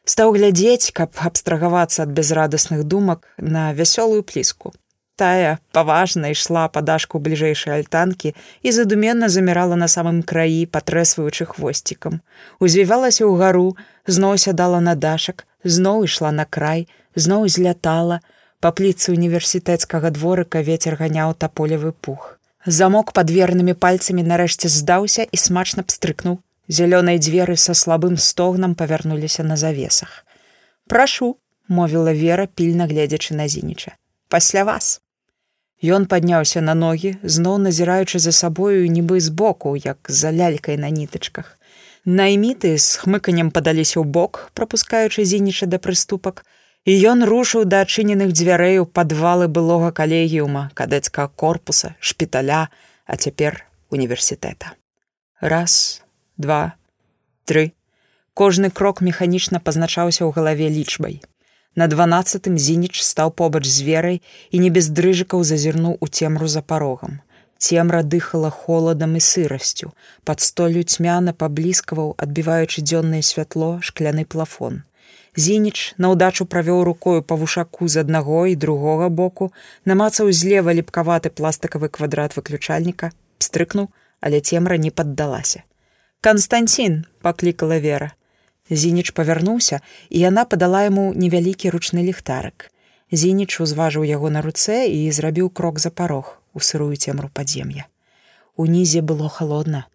Стаў глядзець, каб абстрагавацца ад безрадасных думак на вясёлую пліску. Тая паважна ішла па дашку бліжэйшай альтанкі і задуменна замірала на самым краі, патрэсваючы хвосцікам. Узвівалася ўгару, зноў сядала на дашак, зноў ішла на край, зноў злятала, па пліцы універсітэцкага дворыка вецер ганяў таполевы пух. Замок пад вернымі пальцамі нарэшце здаўся і смачна пстрыкнуў. Зялёныя дзверы са слабым стогнам павярнуліся на завесах. Прашу, мовіла вера, пільна гледзячы на зініча. Пасля вас. Ён падняўся на ногі, зноў назіраючы за сабою нібы збоку, як за лялькай на нітачках. Найміты з хмыканнем падаліся ў бок, прапускаючы зініча да прыступак, і ён рушыў да адчыненых дзвярэй у падвалы былога калегіума, кадэцкага корпуса, шпіталя, а цяпер універсітэта. Раз, два, тры. Кожны крок механічна пазначаўся ў галаве лічбай. На дванаццатым зініч стаў побач з верай і не без дрыжыкаў зазірнуў у цемру за парогам. Цемра дыхала холадам і сырасцю. Пад столю цьмяна паблізкаваў, адбіваючы дзённае святло шкляны плафон. Зініч на ўдачу правёў рукою па вушаку з аднаго і другога боку, намацаў злева ліпкаваты пластыкавы квадрат выключальніка, стрыкнуў, але цемра не паддалася. Канстанцін паклікала вера. Зініч павярнуўся, і яна падала яму невялікі ручны ліхтарык. Зініч узважыў яго на руцэ і зрабіў крок за парог у сырую цемру падзем'я. Унізе было холодна.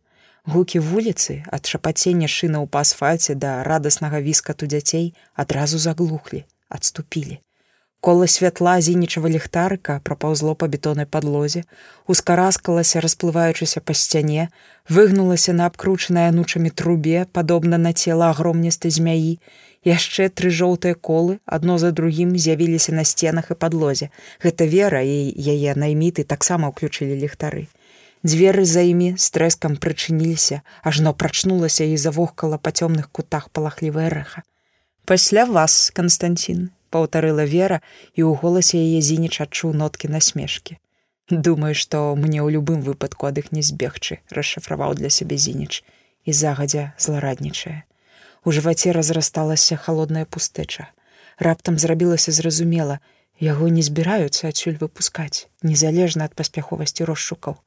Гукі вуліцы ад шапацення шынаў па асфальце да радаснага віскату дзяцей адразу заглухлі, адступілі. Кола святла зінічава ліхтарыка прапаўзло па бетоннай падлозе, ускараскалася, расплываючыся па сцяне, выгнулася на абкручанай анучамі трубе, падобна на цела агромністай змяі. Яшчэ тры жоўтыя колы адно за другім з'явіліся на сценах і падлозе. Гэта вера і яе найміты таксама ўключылі ліхтары. Дзверы за імі з трэскам прычыніліся, ажно прачнулася і завохкала па цёмных кутах палахлівая рэха. Пасля вас, Канстанцін, паўтарыла вера і ў голасе яе зініч адчуў ноткі насмешкі. Думаю, што мне ў любым выпадку ад іх не збегчы, расшафраваў для сябе зініч і загадзя злараднічае. У жываце разрасталася холодная пустэча. Раптам зрабілася зразумела, яго не збіраюцца адсюль выпускаць, незалежна ад паспяховасці росшукаў.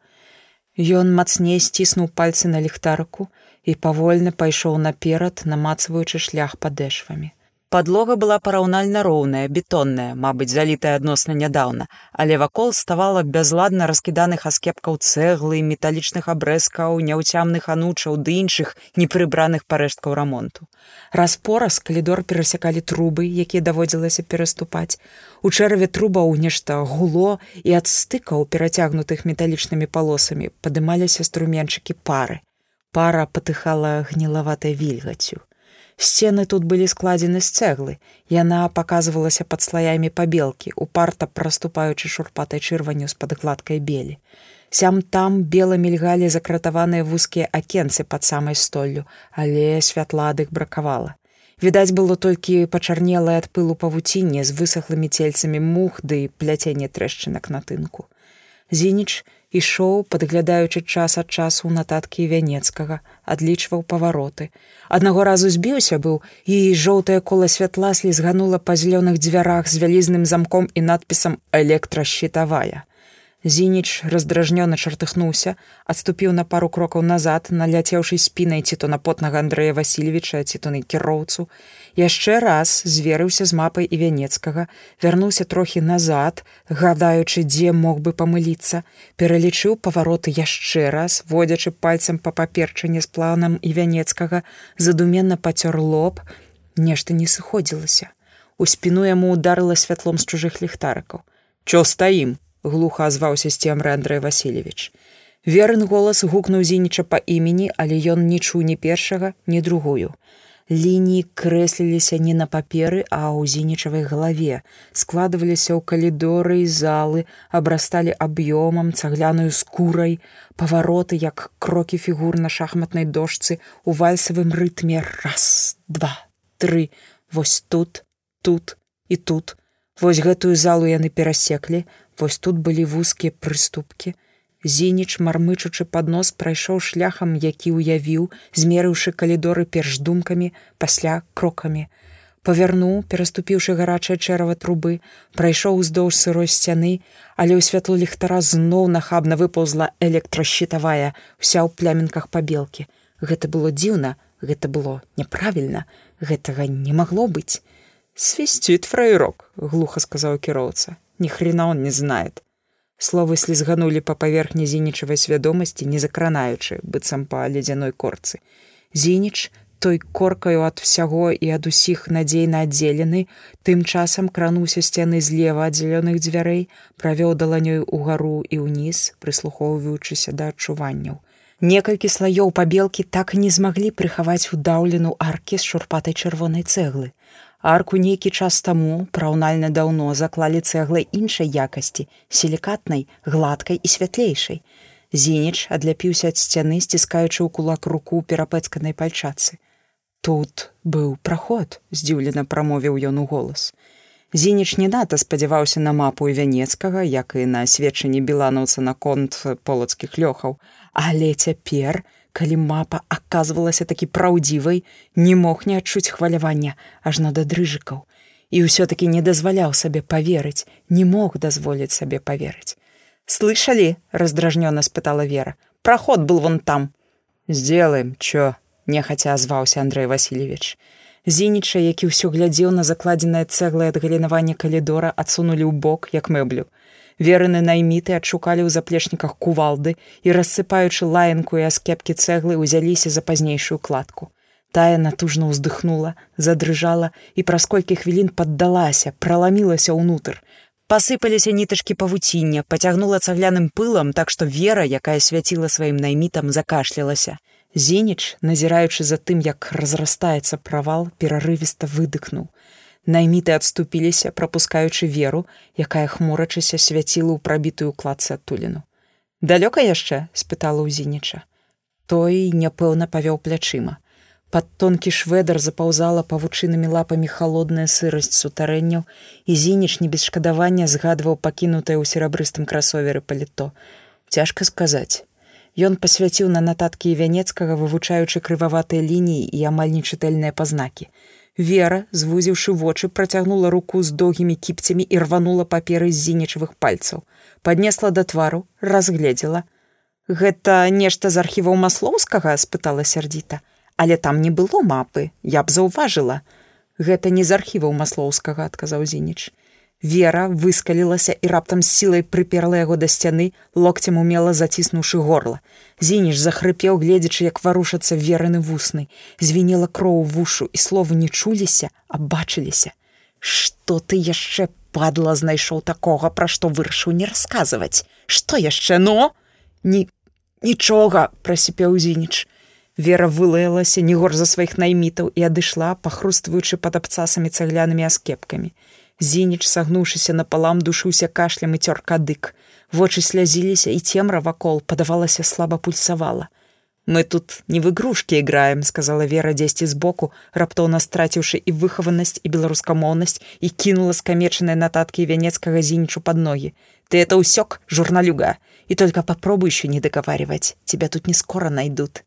Ён мацней сціснуў пальцы на ліхтарыку і павольна пайшоў наперад, намацваючы шлях падэшвамі. Падлога была параўнальна роўная, бетонная, мабыць, залітая адносна нядаўна, але вакол ставала бязладна раскіданых аскепкаў цэглы, металічных абрэзкаў, няўцямных анучаў ды іншых непрыбраных парэшткаў рамонту. Распораз калідор перасякалі трубы, якія даводзілася пераступаць. У чэраве трубаў нешта гуло і ад стыкаў, перацягнутых металічнымі палосамі, падымаліся струменчыкі пары. Пара патыхала гнілаватай вільгацю. Сцены тут былі складзены з цэглы. Яна паказвалася пад слаямі пабелкі, упарта праступаючы шурпатай чырванню з-пад гладкай белі. Сям там бела мільгалі закратаваныя вузкія акенцы пад самай столлю, але святладых бракавала. Відаць было толькі пачарнелае ад пылу павуцінне з высахлымі цельцамі мух ды пляценне трэшчынак на тынку. Зініч ішоў, падглядаючы час ад часу нататкі вянецкага, адлічваў павароты. Аднаго разу збіўся быў і жоўтае кола святла слізганула па зялёных дзвярах з вялізным замком і надпісам электрашчытавая. Зініч раздражнёна чартыхнуўся, адступіў на пару крокаў назад, наляцеўшы спінай ці то на потнага Андрэя Васильевича ці то на кіроўцу. Яшчэ раз зверыўся з мапай і вянецкага, вярнуўся трохі назад, гадаючы, дзе мог бы памыліцца, пералічыў павароты яшчэ раз, водзячы пальцам па паперчане з планам і вянецкага, задуменна пацёр лоб, нешта не сыходзілася. У спіну яму ударыла святлом з чужых ліхтарыкаў. Чо стаім? Глуха азваўся сцемры Андрэй Васильевич. Верын голас гукнуў зініча па імені, але ён не чуў ні першага, ні другую. Лініі крэсліліся не на паперы, а ў зінічавай галаве, складваліся ў калідоры і залы, абрасталі аб'ёмам, цагляную скурай, павароты, як крокі фігур на шахматнай дошцы у вальсавым рытме раз, два, тры, вось тут, тут і тут. Вось гэтую залу яны перасеклі, Вось тут былі вузкія прыступкі. Зініч, мармычучы пад нос, прайшоў шляхам, які ўявіў, змерыўшы калідоры перш думкамі, пасля крокамі. Павярнуў, пераступіўшы гарачае чэрава трубы, прайшоў уздоўж сырой сцяны, але ў святло ліхтара зноў нахабна выпаўзла электрашчытавая, вся ў плямінках пабелкі. Гэта было дзіўна, гэта было няправільна, гэтага не магло быць. свистит фраерок глухо сказал кіроўца ни хрена он не знает. Словы слізганули по паверхні зінічавай свядомасці не закранаючы быццам па ледзяной корцы. Зініч той коркаю ад всяго і ад усіх надзейна аддзелены тым часам крануўся сцяны злева ад зялёных дзвярэй правёў даланёй угару і ўніз прыслухоўваючыся да адчуванняў. Некалькі слаёў пабелкі так і не змаглі прыхаваць удаўлену аркі з шурпатай чырвонай цэглы арку нейкі час таму праўнальна даўно заклалі цэглай іншай якасці сілікатнай гладкай і святлейшай. Зініч адляпіўся ад сцяны сціскаючы ў кулак руку перапэцканай пальчацы. Тут быў праход здзіўлена прамовіў ён у голас. Зініч не дата спадзяваўся на мапу вянецкага як і на сведчанні беланаўца наконт полацкіх лёхаў. Але цяпер у калі мапа аказвалася такі праўдзівай не мог не адчуць хвалявання ажно да дрыжыкаў і ўсё-таки не дазваляў сабе поверыць не мог дазволіць сабе поверыць слышали раздражнёна спытала вера. Проход был вон там сделаем чё нехаця азваўся андрей васильевич зініча які ўсё глядзеў на закладзенае цэглае ад галінавання калідора адсунулі ў бок як мэблю вераны найміты адшукалі ў заплечніках кувалды і рассыпаючы лаянку і аскепкі цэглы ўзяліся за пазнейшую кладку. Тая натужна ўздыхнула, задрыжала і праз колькі хвілін паддалася, праламілася ўнутр. Пасыпаліся нітачкі павуціння, пацягнула цагляным пылам, так што вера, якая свяціла сваім наймітам, закашлялася. Зініч, назіраючы за тым, як разрастаецца правал, перарывіста выдыхнуў найміты адступіліся прапускаючы веру якая хмурачыся свяціла ў прабітую кладцы адтуліну далёка яшчэ спытала ўзініча той няпэўна павёў плячыма. Под тонкі шведар запаўзала павучынымі лапамі холодная сырасць сутарэнняў і зініч не без шкадавання згадваў пакінутае ў серабрыстым красоверы паліто. Цяжка сказаць. Ён пасвяціў на нататкі вянецкага вывучаючы крываватыя лініі і амаль нечытэльныя пазнакі. Вера, звузіўшы вочы, працягнула руку з доўгімі кіпцямі і рванула паперы з зінічавых пальцаў. Паднесла да твару, разгледзела. Гэта нешта з архіваў маслоўскага спытала сярдзіта, але там не было мапы, я б заўважыла. Гэта не з архіваў маслоўскага, адказаў зініч. Вера выскалілася і раптам з сілай прыперла яго да сцяны, локцем умела заціснуўшы горла. Зініш захрыпеў, гледзячы, як варушацца вераны вусны, звінела кроў вушу і словы не чуліся, а бачыліся. Што ты яшчэ падла знайшоў такога, пра што вырашыў не расказваць. Што яшчэ но? Ні нічога, прасіпеў зініч. Вера вылаялася не гор за сваіх наймітаў і адышла, пахрустваючы пад абцасамі цаглянымі аскепкамі. Зініч, сагнуўшыся напалам, душыўся кашлем і цёр кадык. Вочы слязіліся і цемра вакол падавалася слаба пульсавала. Мы тут не в игрушки играем, сказала Вера дзесьці збоку, раптоўна страціўшы і выхаванасць і беларускамоўнасць і кінула скамечаныя нататкі вянецкага зінічу под ногі. Ты это ўсёк, журналюга, і только попробуй еще не договаривать, тебя тут не скоро найдут.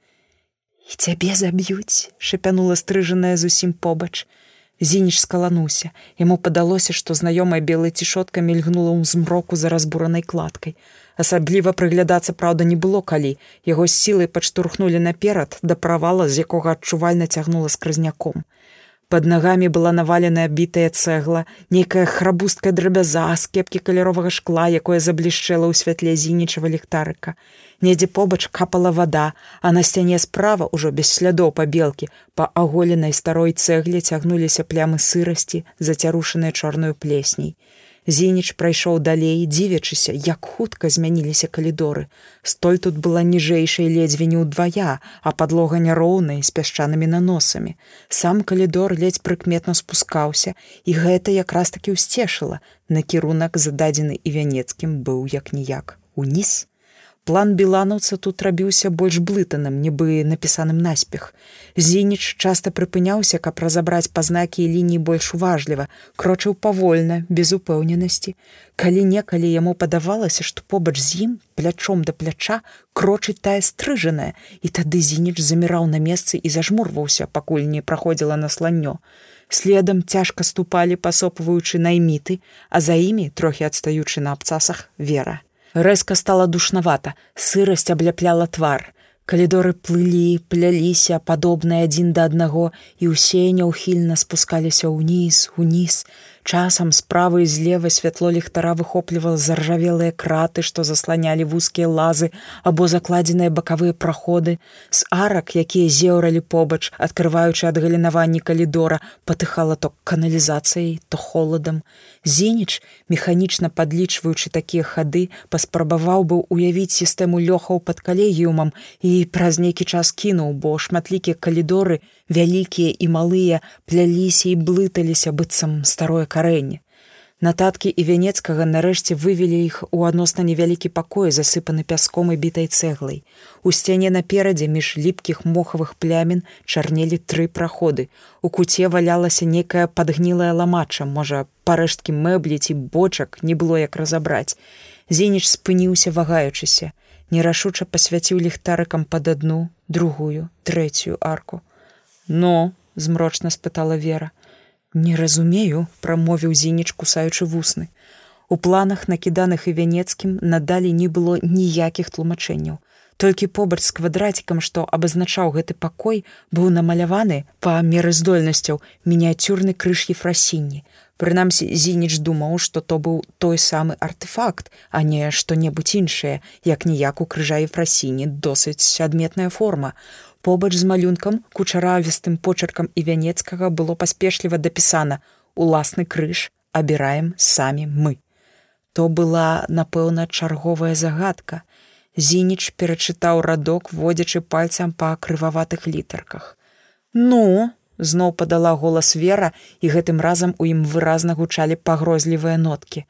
І цябе заб'юць, шапянула стрыжаная зусім побач. Зініч скалануўся. Яму падалося, што знаёмая белая цішотка мільгнула ў змроку за разбуранай кладкай. Асабліва прыглядацца праўда не было калі. Яго сілай падштурхнулі наперад да правала, з якога адчувальна цягнула скрызняком. Пад нагамі была наваленая бітая цэгла, нейкая храбусткая драбяза, скепкі каляровага шкла, якое заблішчэла ў святле зінічава ліхтарыка недзе побач капала вода, а на сцяне справа ўжо без слядоў пабелкі па аголенай старой цэгле цягнуліся плямы сырасці, зацярушаныя чорную плесняй. Зініч прайшоў далей, дзівячыся, як хутка змяніліся калідоры. Столь тут была ніжэйшай ледзьве не ўдвая, а падлога няроўнай з пясчанымі наносамі. Сам калідор ледзь прыкметна спускаўся, і гэта якраз такі ўсцешыла. Накірунак зададзены і вянецкім быў як-ніяк уніз. План біланаўца тут рабіўся больш блытаным, нібы напісаным наспех. Зініч часта прыпыняўся, каб разабраць пазнакі і лініі больш уважліва, крочыў павольна, без упэўненасці. Калі некалі яму падавалася, што побач з ім плячом да пляча крочыць тая стрыжаная, і тады зініч заміраў на месцы і зажмурваўся, пакуль не праходзіла на сланнё. Следам цяжка ступалі, пасопваючы найміты, а за імі, трохі адстаючы на абцасах вера. Рэзка стала душнавата, сырасць абляпляла твар. Калідоры плылі, пляліся, падобныя адзін да аднаго, і ўсе няўхільна спускаліся ўніз, уніз. Часам справа і злева святло ліхтара выхоплівала заржавелыя краты, што засланялі вузкія лазы або закладзеныя бакавыя праходы. З арак, якія зеўралі побач, адкрываючы ад галінаванні калідора, патыхала то каналізацыяй, то холадам. Зініч, механічна падлічваючы такія хады, паспрабаваў быў уявіць сістэму лёхаў пад калегіумам і праз нейкі час кінуў, бо шматлікія калідоры, вялікія і малыя, пляліся і блыталіся быццам старое карэнне. Нататкі і вянецкага нарэшце вывелі іх у адносна невялікі пакой, засыпаны пяском і бітай цэглай. У сцяне наперадзе між ліпкіх мохавых плямін чарнелі тры праходы. У куце валялася некая падгнілая ламача, можа, парэшткі мэблі ці бочак не было як разабраць. Зініч спыніўся, вагаючыся, нерашуча пасвяціў ліхтарыкам пад адну, другую, трэцюю арку. Но, змрочна спытала вера, Не разумею, прамовіў зініч кусаючы вусны. У планах, накіданых і вянецкім, надалі не было ніякіх тлумачэнняў. Толькі побач з квадратикам, што абазначаў гэты пакой, быў намаляваны па меры здольнасцяў мініяцюрны крыж ефрасінні. Прынамсі зініч думаў, што то быў той самы артефакт, а не што-небудзь іншае, як ніяк у крыжа ефрасіні досыць адметная форма. Побач з малюнкам кучаравістым почеркам і вянецкага было паспешліва дапісана: уласны крыж абіраем самі мы. То была, напэўна, чарговая загадка. Зініч перачытаў радок, водзячы пальцам па крываватых літарках. Ну, зноў падала голас вера, і гэтым разам у ім выразна гучалі пагрозлівыя ноткі.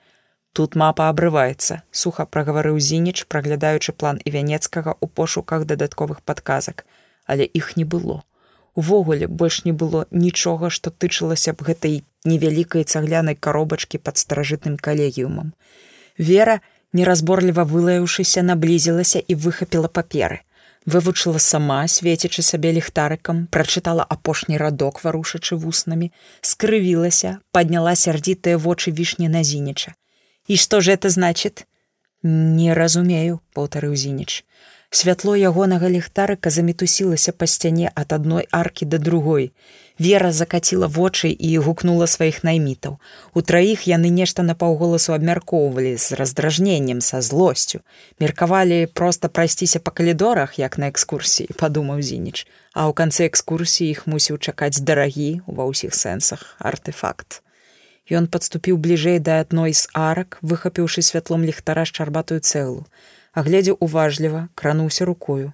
Тут мапа абрываецца, суха прагаварыў зініч, праглядаючы план і вянецкага ў пошуках дадатковых падказак але іх не было. Увогуле больш не было нічога, што тычылася б гэтай невялікай цаглянай каробачкі пад старажытным калегіумам. Вера, неразборліва вылаяўшыся, наблізілася і выхапіла паперы. Вывучыла сама, свецячы сабе ліхтарыкам, прачытала апошні радок, варушачы вуснамі, скрывілася, падняла сярдзітыя вочы вішні на зініча. І што ж это значит? Не разумею, паўтарыў зініч. Святло ягонага ліхтарыка замітусілася па сцяне ад адной аркі да другой. Вера закаціла вочы і гукнула сваіх наймітаў. У траіх яны нешта напаўголасу абмяркоўвалі з раздражненнем са злосцю. Меркавалі проста прайсціся па калідорах, як на экскурсіі, падумаў зініч, а ў канцы экскурсіі іх мусіў чакаць дарагі ва ўсіх сэнсах артефакт. Ён падступіў бліжэй да адной з арак, выхапіўшы святлом ліхтара шчарбатую цэлу агледзеў уважліва крануўся рукою.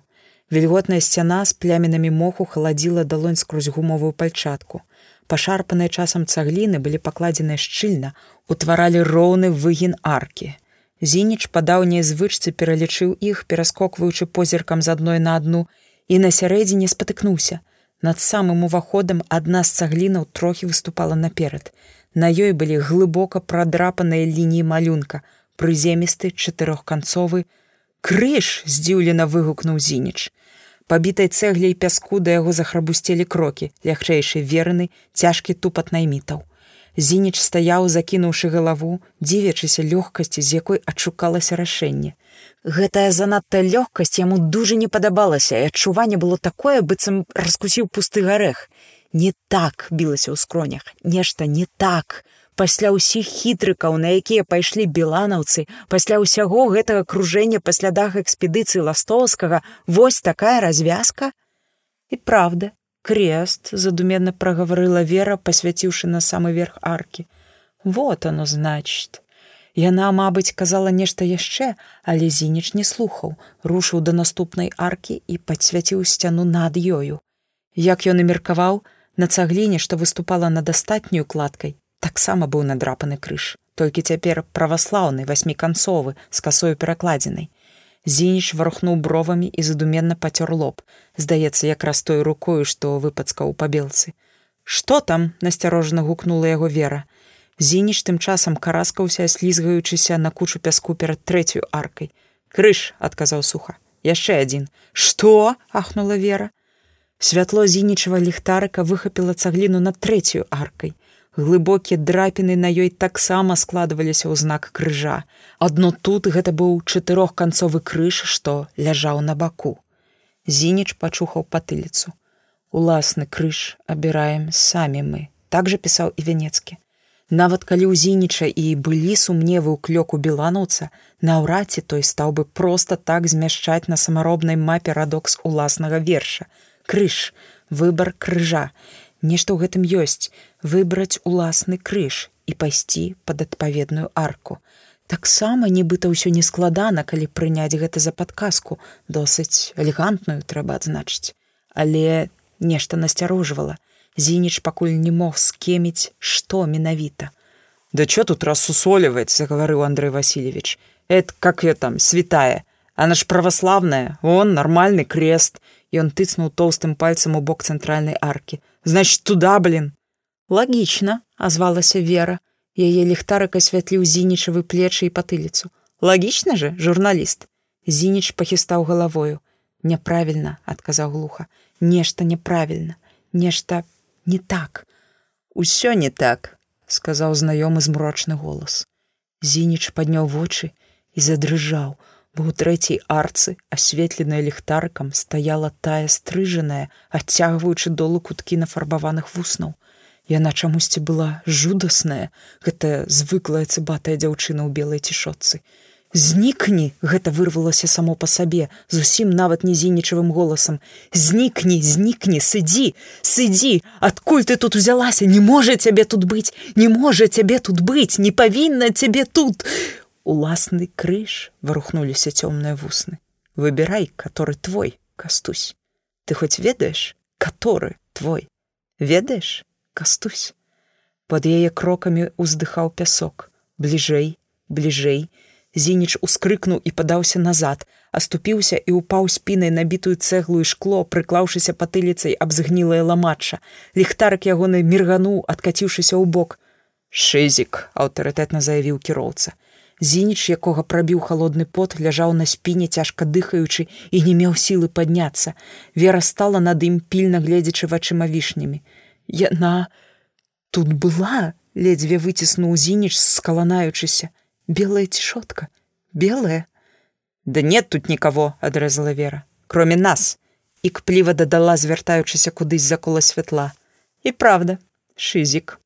Вільготная сцяна з плямінамі моху халадзіла далонь скрозь гумовую пальчатку. Пашарпаныя часам цагліны былі пакладзеныя шчыльна утваралі роўны выгін аркі. Зініч па даўняй звычцы пералічыў іх пераскокваючы позіркам з адной на адну і на сярэдзіне спатыкнуўся. Над самым уваходам адна з цаглінаў трохі выступала наперад. На ёй былі глыбока прадрапаныя лініі малюнка прыземісты чатырохканцовы крыж здзіўлена выгукнуў зініч. Пабітай цэгле і пяску да яго захрабусцелі крокі лягчэйшы вераны цяжкі тупат наймітаў. Зініч стаяў закінуўшы галаву дзівячыся лёгкасці з якой адшукалася рашэнне. Гэтая занадта лёгкасць яму дужа не падабалася і адчуванне было такое быццам раскусіў пусты гарэх. Не так білася ў скронях нешта не так пасля ўсіх хітрыкаў, на якія пайшлі беланаўцы, пасля ўсяго гэтага кружэння па слядах экспедыцыі ластоўскага, вось такая развязка. І праўда, крест задуменна прагаварыла вера, пасвяціўшы на самы верх аркі. Вот оно значит. Яна, мабыць, казала нешта яшчэ, але зініч не слухаў, рушыў да наступнай аркі і падсвяціў сцяну над ёю. Як ён і меркаваў, на цагліне, што выступала над астатнюю кладкай, таксама быў надрапаны крыж толькі цяпер праваслаўны васьміканцовы з касою перакладзенай зініч варухнуў бровамі і задуменна пацёр лоб. Здаецца якраз той рукою што выпацкаў у пабелцы. Что там насцярожана гукнула яго вера. Зініч тым часам караскаўся слізгаючыся на кучу пяску перад трэцюю аркай. Крыж адказаў суха. Яшчэ адзін что ахнула вера. Святло зінічава ліхтарыка выхапіла цагліну над трэцюю аркай глыбокія драпіны на ёй таксама складваліся ў знак крыжа. Адно тут гэта быў чатырохканцовы крыж, што ляжаў на баку. Зініч пачухаў патыліцу. Уласны крыж абіраем самі мы. Так жа пісаў і вянецкі. Нават калі ў Зініча і былі сумневы ў клёку беланаўца, наўрад ці той стаў бы проста так змяшчаць на самаробнай мапе радокс уласнага верша. Крыж, выбар крыжа. Нешта ў гэтым ёсць выбраць уласны крыж і пайсці пад адпаведную арку. Таксама нібыта ўсё не складана, калі прыняць гэта за падказку, досыць элегантную трэба адзначыць. Але нешта насцярожвала. Зініч пакуль не мог скеміць, што менавіта. Да чё тут рассусоліваць, загаварыў Андрей Васильевич. Эт как я там святая, Она ж праваславная, он нармальны крест. Ён тыцнуў тоўстым пальцам у бок цэнтральнай аркі. Значит туда блин. Лагічна, азвалася вера. Яе ліхтарык асвятліў зінічавы плечы і патыліцу. Лагічна же, журналіст. Зініч пахістаў галавою. Няправільна, адказаў глуха. Нешта няправільна, нешта не так. Усё не так, сказаў знаёмы змрочны голас. Зініч падняў вочы і задрыжаў, бо ў трэцяй арцы, асветленая ліхтарыкам, стаяла тая стрыжаная, адцягваючы долу куткі нафарбаваных вуснаў. Яна чамусьці была жудасная, гэтая звыклая цыбатая дзяўчына ў белай цішотцы. Знікні гэта вырвалася само па сабе зусім нават незінічавым голасам. Знікні знікні сыдзі сыдзі! Адкуль ты тут узялася? Не можа цябе тут быць! Не можа цябе тут быць! Не павінна цябе тут! Уласны крыж варухнуліся цёмныя вусны. Выбірай который твой кастусь. Ты хоць ведаеш который твой? Ведаеш кастусь под яе крокамі уздыхаў пясок бліжэй бліжэй Зініч ускрыкнуў і падаўся назад, аступіўся і ўпаў спінай набітую цэглу і шкло, прыклаўшыся патыліцай аб згнілае ламачча. Ліхтарак ягоны міргануў, адкаціўшыся ў бок. Шызік, аўтарытэтна заявіў кіроўца. Зініч, якога прабіў халодны пот, ляжаў на спіне цяжка дыхаючы і не меў сілы падняцца. Вера стала над ім пільна гледзячы вачыма вішнямі. Яна тут была, ледзьве выціснуў зініч, скаланаючыся. Белая цішотка белая. Да нет тут никого адрезала вера кроме нас і кпліва дадала звяртаючыся кудысь за кола святла. І правда шызік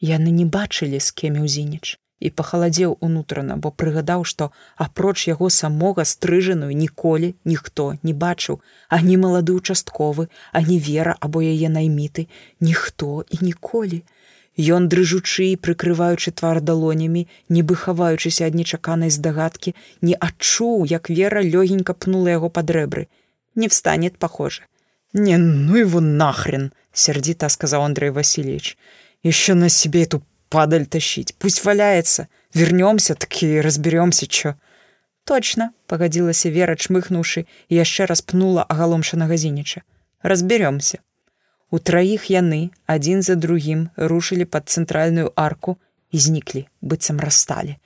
яны не бачылі з кемі ўзініч і пахаладзеў унутрана бо прыгадаў што апроч яго самога стрыжаную ніколі ніхто не бачыў ані малады участковы ані вера або яе найміты ніхто і ніколі Ён дрыжучы і прыкрываючы твар далонямі, нібы хаваючыся ад нечаканай здагадкі, не адчуў, як вера лёгенька пнула яго пад рэбры. Не встанет похоже. Не ну его нахрен, сердито сказал Андрей Васильевич. Еще на себе эту падаль тащить. Пусть валяется. Вернемся, таки разберемся, чё. Точно, погодилася Вера, чмыхнувши, и яшчэ раз пнула агаломшанага зініча. Разберемся. У траіх яны адзін за другім рушылі пад цэнтральную арку і зніклі, быццам рассталі.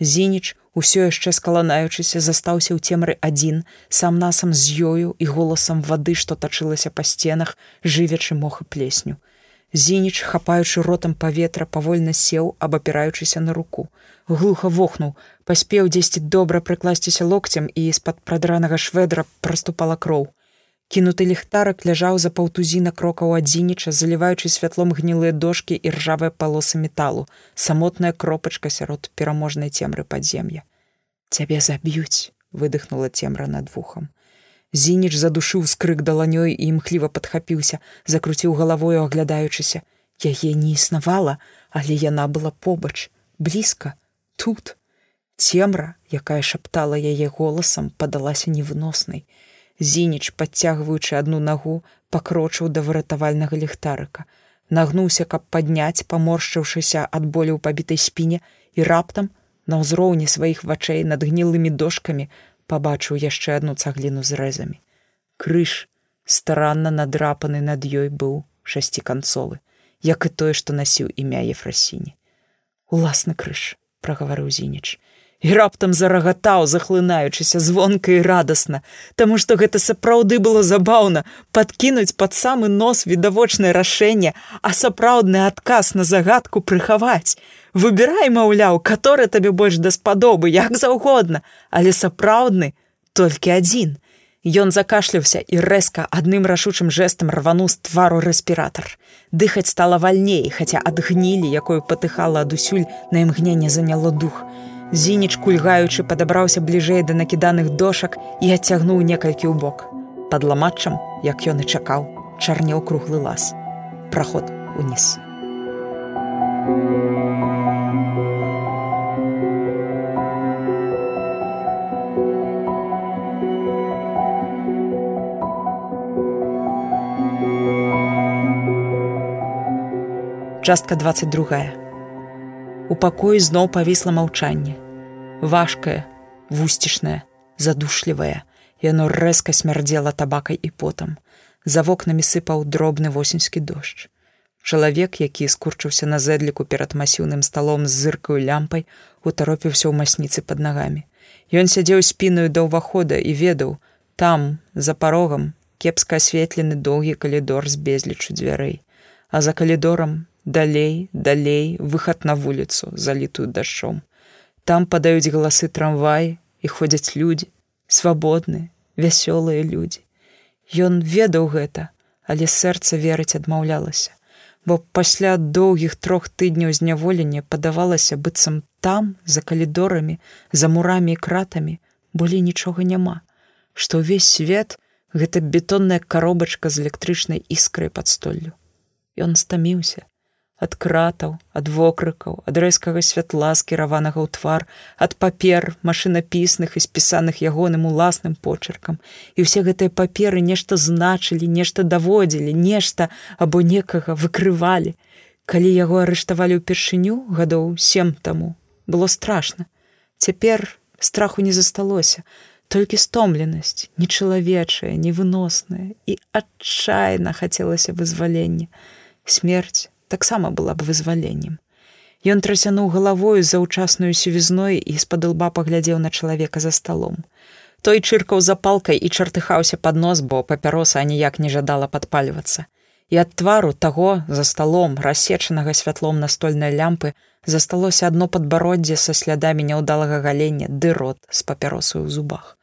Зініч, усё яшчэ скаланаючыся, застаўся ў цемры адзін, сам насам з ёю і голасам вады, што тачылася па сценах, жывячы мох і плесню. Зініч, хапаючы ротам паветра, павольна сеў, абапіраючыся на руку. Глуха вохнуў, паспеў дзесьці добра прыкласціся локцем і з-пад прадранага шведра праступала кроў. Кінуты ліхтарак ляжаў за паўтузіна крокаў адзініча, заліваючы святлом гнілыя дошкі і ржавыя палосы металу, самотная кропачка сярод пераможнай цемры падзем'я. Цябе заб'юць, выдыхнула цемра над вухам. Зініч задушыў скрык даланёй і імхліва падхапіўся, закруціў галавою, аглядаючыся. Яе не існавала, але яна была побач, блізка, тут. Цемра, якая шаптала яе голасам, падалася невыноснай. Зініч, падцягваючы адну нагу, пакрочыў да выратавальнага ліхтарыка. Нагнуўся, каб падняць, паморшчыўшыся ад болю ў пабітай спіне і раптам, на ўзроўні сваіх вачэй над гнілымі дошкамі пабачыў яшчэ адну цагліну з рэзамі. Крыж, старанна надрапаны над ёй быў шасціканцовы, як і тое, што насіў імя Ефрасіні. Уласны крыж, прагаварыў Зініч і раптам зарагатаў, захлынаючыся звонка і радасна, Таму што гэта сапраўды было забаўна падкінуць пад самы нос відавочнае рашэнне, а сапраўдны адказ на загадку прыхаваць. Выбірай, маўляў, каторы табе больш даспадобы, як заўгодна, але сапраўдны толькі адзін. Ён закашляўся і рэзка адным рашучым жэсам рвану з твару рэспіратар. Дыхаць стала вальней, хаця ад гнілі, якою патыхала адусюль на імгненне заняло дух. Зініч кульгаючы падабраўся бліжэй да накіданых дошак і адцягнуў некалькі ў бок. Пад ламатчам, як ён і чакаў, чарнеў круглы лаз. Праход уніз. Частка 22. У пакоі зноў павісла маўчанне. Важкае, вусцішнае, задушлівае. Яно рэзка смярдзела табакай і потам. За вокнамі сыпаў дробны восеньскі дождж. Чалавек, які скурчыўся на зэдліку перад масіўным сталом з зыркаю лямпай, утаропіўся ў масніцы пад нагамі. Ён сядзеў спіную да ўвахода і ведаў, там, за парогам, кепска асветлены доўгі калідор з безлічу дзвярэй, а за калідорам далей далей выхад на вуліцу залітую дажджом. Там падаюць галасы трамваі і ходзяць людзі свабодныя вясёлыя людзі. Ён ведаў гэта але сэрца верыць адмаўлялася бо пасля доўгіх трох тыдняў зняволення падавалася быццам там за калідорамі за мурамі і кратамі. Болей нічога няма. Што ўвесь свет гэта бетонная каробачка з электрычнай іскрай пад столлю. Ён стаміўся ад кратаў, ад вокрыкаў, ад рэзкага святла скіраванага ў твар, ад папер машынапісных і спісаных ягоным уласным почеркам. І ўсе гэтыя паперы нешта значылі, нешта даводзілі, нешта або некага выкрывалі. Калі яго арыштавалі ўпершыню гадоў сем таму, было страшна. Цяпер страху не засталося, толькі стомленасць, нечалавечая, невыносная і адчайна хацелася вызвалення. Смерць таксама была б вызваленнем. Ён трасянуў галавою заўчасную сівізной і з-пад лба паглядзеў на чалавека за сталом. Той чыркаў запалкай і чартыхаўся пад нос, бо папяроса аніяк не жадала падпальвацца. І ад твару таго за сталом, рассечанага святлом настольнай лямпы, засталося адно падбароддзе са слядамі няўдалага галення ды рот з папяросаю ў зубах.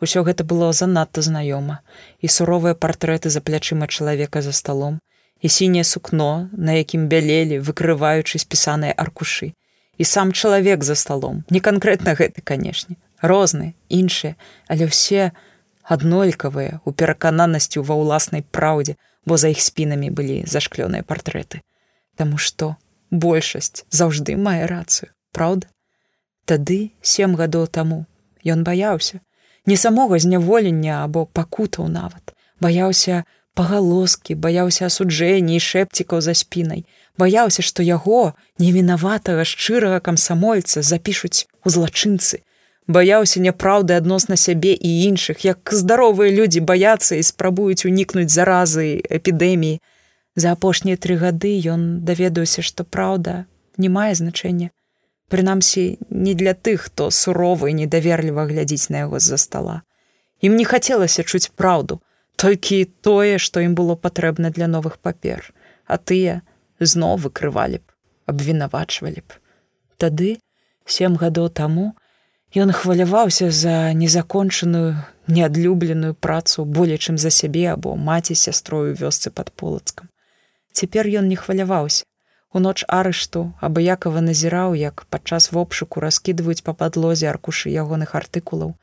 Усё гэта было занадта знаёма, і суровыя партрэты за плячыма чалавека за сталом, і сіняе сукно, на якім бялелі, выкрываючы спісаныя аркушы. І сам чалавек за сталом, не канкрэтна гэты, канешне, розныя, іншыя, але ўсе аднолькавыя у перакананасцю ва ўласнай праўдзе, бо за іх спінамі былі зашклёныя партрэты. Таму што большасць заўжды мае рацыю, праўда? Тады сем гадоў таму ён баяўся, не самога зняволення або пакутаў нават, баяўся, пагалоскі баяўся асуджэнні і шэпцікаў за спінай. Баяўся што яго невінаватага шчырага камсамольца запішуць у злачынцы. Баяўся няпраўды адносна сябе і іншых як здаровыя людзі баяцца і спрабуюць унікнуць заразы эпідэміі. За апошнія тры гады ён даведаўся што праўда не мае значэння. Прынамсі не для тых хто суровы і недаверліва глядзіць на яго з-за стола. Ім не хацелася чуць праўду толькі тое, што ім было патрэбна для новых папер, а тыя зноў выкрывалі б, абвінавачвалі б. Тады сем гадоў таму ён хваляваўся за незакончаную, неадлюбленую працу болей чым за сябе або маці сястрою вёсцы пад полацкам. Цяпер ён не хваляваўся. У ноч арышту абыякова назіраў, як падчас вопшуку раскідваюць па падлозе аркушы ягоных артыкулаў,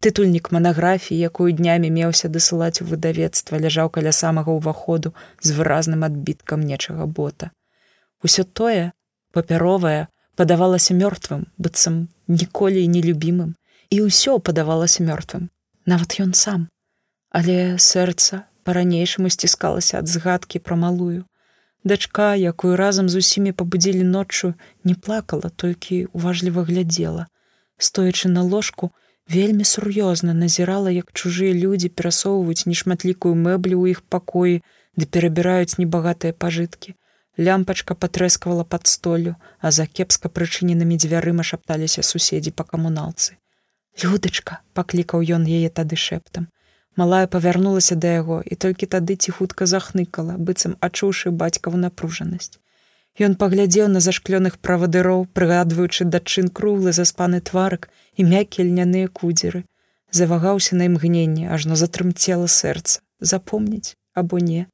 Тытульнік манаграфіі, якую днямі меўся дасылаць у выдавецтва, ляжаў каля самага ўваходу з выразным адбіткам нечага бота. Усё тое, папяровае, падавалася мёртвым, быццам ніколі і нелюбімым, і ўсё падавалася мёртвым, нават ён сам. Але сэрца па-ранейшаму сціскалася ад згадкі пра малую. Дачка, якую разам з усімі пабудзілі ноччу, не плакала, толькі уважліва глядзела. Стоячы на ложку, вельмі сур'ёзна назірала як чужыя людзі перасоўваюць нешматлікую мэблю ў іх пакоі ды перабіраюць небагатыя пажыткі. Лямпачка патрэскавала пад столю а за кепска прычыненымі дзвярыма шапталіся суседзі па камуналцы. Людачка паклікаў ён яе тады шэптам. Малая павярнулася да яго і толькі тады ціхутка захныкала быццам адчуўшы бацькаву напружанасць Ён паглядзеў на зашклёных правадыроў, прыгадваючы дачын круглы заспаны тварык і мяккія льняныя кудзеры. завагаўся на імгненне, ажно затрымцела сэрца, запомніць або не.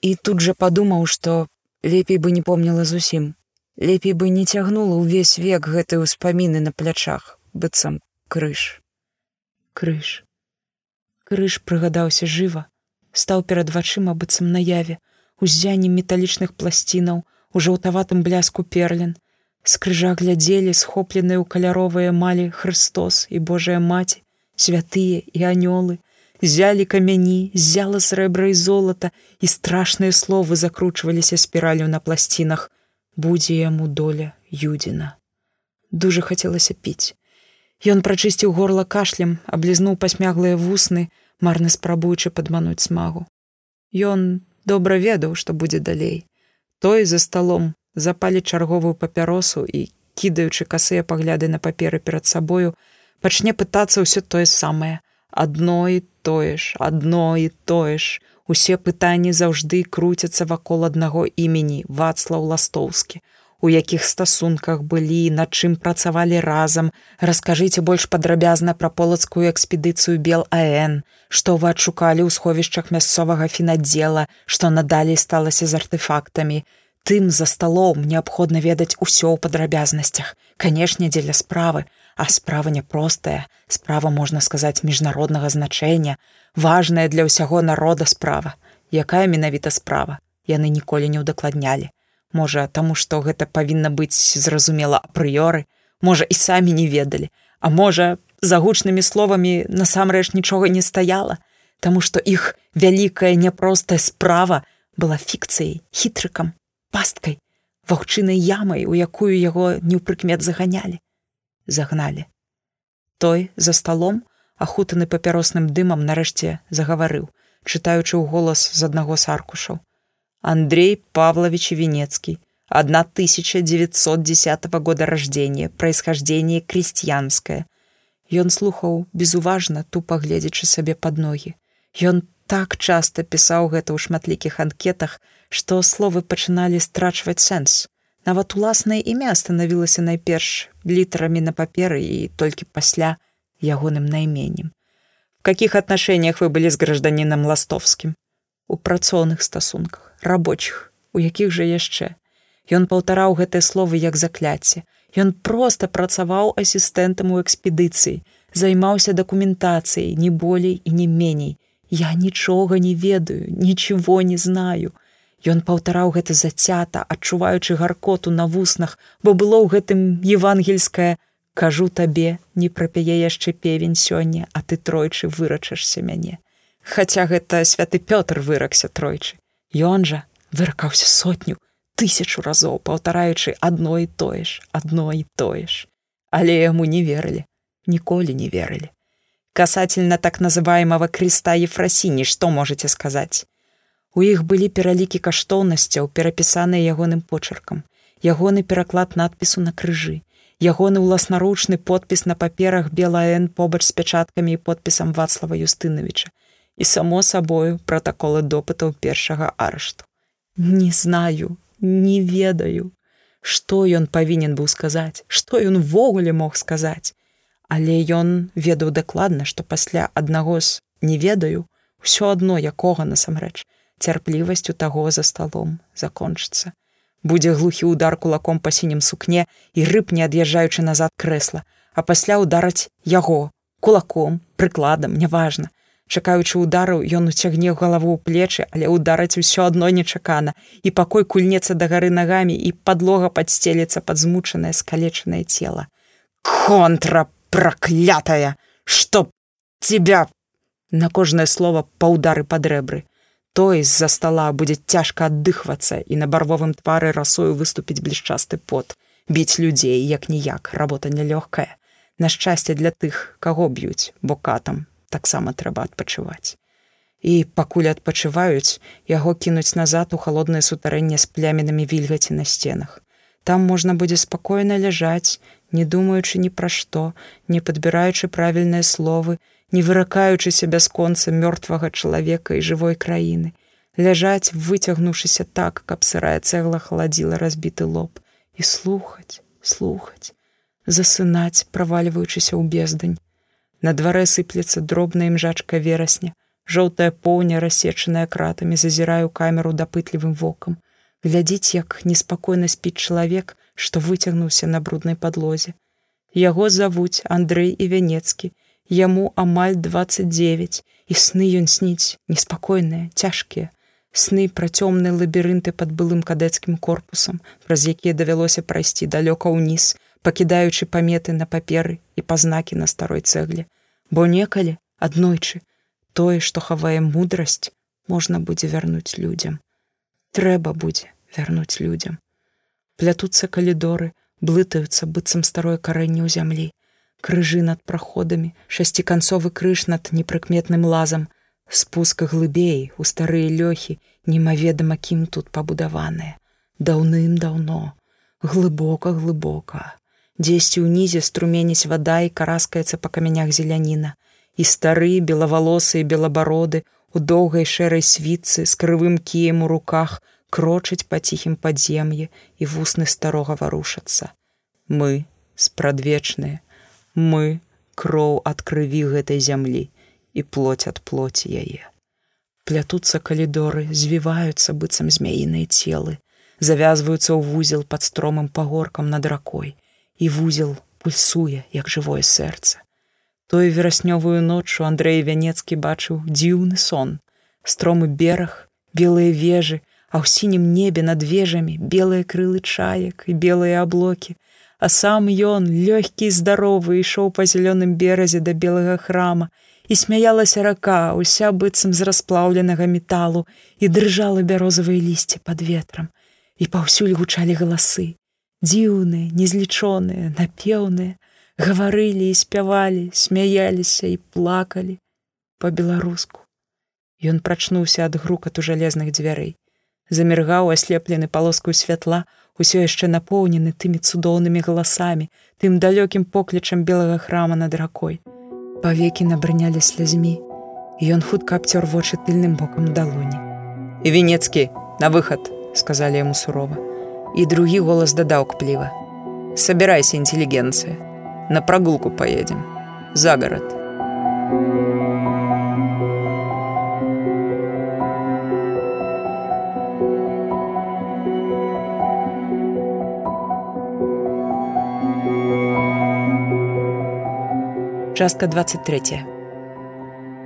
І тут жа падумаў, што лепей бы не помніла зусім. Лепей бы не цягнула ўвесь век гэтай успаміны на плячах, быццам крыж. Крыж. Крыж прыгадаўся жыва, стаў перад вачыма быццам наяве, узяннем металічных пласцінаў, у жаўтаватым бляску перлін, З крыжа глядзелі схопленыя ў каляровыя малі Христос і Божая маці, святыя і анёлы, зялі камяні, зяла срэбра і золата, і страшныя словы закручваліся спіралю на пласцінах, будзе яму доля юдзіна. Дужа хацелася піць. Ён прачысціў горла кашлем, аблізнуў пасмяглыя вусны, марна спрабуючы падмануць смагу. Ён добра ведаў, што будзе далей. Той за сталом запалі чарговую папяросу і, кідаючы касыя пагляды на паперы перад сабою, пачне пытацца ўсё тое самае, адно і тое ж, адно і тое ж. Усе пытанні заўжды круцяцца вакол аднаго імені Вацлаў Ластоўскі. У якіх стасунках былі, над чым працавалі разам, раскажыце больш падрабязна пра полацкую экспедыцыю Бел АН, што вы адшукалі ў сховішчах мясцовага фінаддзела, што надалей сталася з артефактамі, Тым за сталом неабходна ведаць усё ў падрабязнасцях, канешне, дзеля справы, а справа няпростая, справа можна сказаць міжнароднага значэння, важная для ўсяго народа справа, якая менавіта справа? Яны ніколі не ўдакладнялі. Можа, таму што гэта павінна быць зразумела апрыёры, можа і самі не ведалі, а можа, за гучнымі словамі насамрэч нічога не стаяла, Таму што іх вялікая няпростая справа была фікцыяй, хітрыкам, пасткай, ваўчынай ямай, у якую яго неўпрыкмет заганялі, загналі. Той за сталом, ахутаны папяросным дымам нарэшце загаварыў, чытаючы ў голас з аднаго з аркушаў. Андрей Павлович Венецкий, 1910 года рождения, происхождение крестьянское. Ён слухаў безуважна, тупо гледзячы сабе пад ногі. Ён так часта пісаў гэта ў шматлікіх анкетах, што словы пачыналі страчваць сэнс. Нават уласнае імя станавілася найперш літарамі на паперы і толькі пасля ягоным найменем. В каких отношениях вы былі з гражданінам ластовскім? У працоўных стасунках, рабочых, у якіх жа яшчэ. Ён паўтараў гэтыя словы як закляцце. Ён проста працаваў асістэнтам у экспедыцыі, займаўся дакументацыяй не болей і не меней, Я нічога не ведаю, нічого не знаю. Ён паўтараў гэта зацята, адчуваючы гаркоту на вуснах, бо было ў гэтым евангельскае: Кажу табе, не прапяе яшчэ певень сёння, а ты тройчы вырачашся мяне. Хаця гэта святы Пётр выракся тройчы. Ён жа выракаўся сотню, тысячу разоў, паўтараючы адно і тое ж, адно і тое ж. Але яму не верылі, ніколі не верылі касательно так называемого креста Ефросіні, што можете сказаць. У іх былі пералікі каштоўнасцяў, перапісаныя ягоным почеркам, ягоны пераклад надпісу на крыжы, ягоны ўласнаручны подпіс на паперах Белаэн побач з пячаткамі і подпісам Вацлава Юстыновича і само сабою пратаколы допытаў першага арышту. Не знаю, не ведаю, што ён павінен быў сказаць, што ён увогуле мог сказаць. Але ён ведаў дакладна, што пасля аднаго з не ведаю ўсё адно якога насамрэч цярплівасцю таго за сталом закончыцца. Будзе глухі удар кулаком па сінім сукне і рыб не ад'язджаючы назад крэсла, а пасля удараць яго кулаком, прыкладам, няважна. Чакаючы удару, ён уцягне галаву ў плечы, але удараць усё адно нечакана і пакой кульнецца да гары нагамі і падлога падсцелецца пад змучанае скалечанае цела. Контра проклятая, чтоб тебя на кожнае слово па ўдары пад рэбры. Той з-за стола будзе цяжка аддыхвацца і на барвовым твары расою выступіць блішчасты пот. Біць людзей як ніяк, работа нялёгкая. На шчасце для тых, каго б'юць, бо катам таксама трэба адпачываць. І пакуль адпачываюць, яго кінуць назад у халоднае сутарэнне з плямінамі вільгаці на сценах. Там можна будзе спакойна ляжаць, не думаючы ні пра што, не падбіраючы правільныя словы, не выракаючыся бясконца мёртвага чалавека і жывой краіны, ляжаць, выцягнуўшыся так, каб сырая цэгла халадзіла разбіты лоб і слухаць, слухаць, засынаць, правальваючыся ў бездань. На дварэ сыплецца дробная імжачка верасня, жоўтая поўня, рассечаная кратамі, зазіраю камеру дапытлівым вокам. Глядзіць, як неспакойна спіць чалавек, што выцягнуўся на бруднай падлозе. Яго завуць Андрэй і вянецкі, яму амаль 29 і сны ён сніць неспакойныя, цяжкія. Сны пра цёмныя лабірынты пад былым кадэцкім корпусам, праз якія давялося прайсці далёка ўніз, пакідаючы паметы на паперы і пазнакі на старой цэгле. Бо некалі, аднойчы, тое, што хавае мудрасць, можна будзе вярнуць людзям. Трэба будзе вярнуць людзям. Плятуцца калідоры, блытаюцца быццам старое карэнне ў зямлі, крыжы над праходамі, шасціканцовы крыж над непрыкметным лазам, спуска глыбей у старыя лёхі, немаведама кім тут пабудаваныя. Даўным-даўно, глыбока глыбока. Дзесьці ўнізе струменіць вада і караскаецца па камянях зеляніна, і стары белавалосы і белабароды у доўгай шэрай свіцы з крывым кіем у руках крочыць па ціхім падзем'і і вусны старога варушацца мы спрадвечныя мы кроў ад крыві гэтай зямлі і плоть ад плоці яе. Плятуцца калідоры звіваюцца быццам змяіныя целы завязваюцца ў вузел пад стромым пагоркам над ракой і вузел пульсуе як жывое сэрца. Той вераснёвую ноччу Андрэй вянецкі бачыў дзіўны сон. Стромы бераг белыя вежы а ў сінім небе над вежамі белыя крылы чаек і белыя аблокі. А сам ён лёгкі здаровы ішоў па зялёным беразе да белага храма і смяялася рака уся быццам з расплаўленага металу і дрыжала бярозавыя лісце под ветрам. І паўсюль гучалі галасы дзіўныя незлічоныя напеўныя гаварылі і спявалі смяяліся і плакалі по-беларуску Ён прачнуўся ад грукату жалезных дзвярэй заміргаў аслеплены палоску святла усё яшчэ напоўнены тымі цудоўнымі галасамі, тым далёкім поклічам белага храма над ракой. Павекі набрынялі слязьмі, і ён хутка абцёр вочы тыльным бокам далоні. І венецкі на выхад, сказалі яму сурова. І другі голас дадаў кпліва: « Сабірайся інтэлігенцыя, На прагулку поедем. За город. частка 23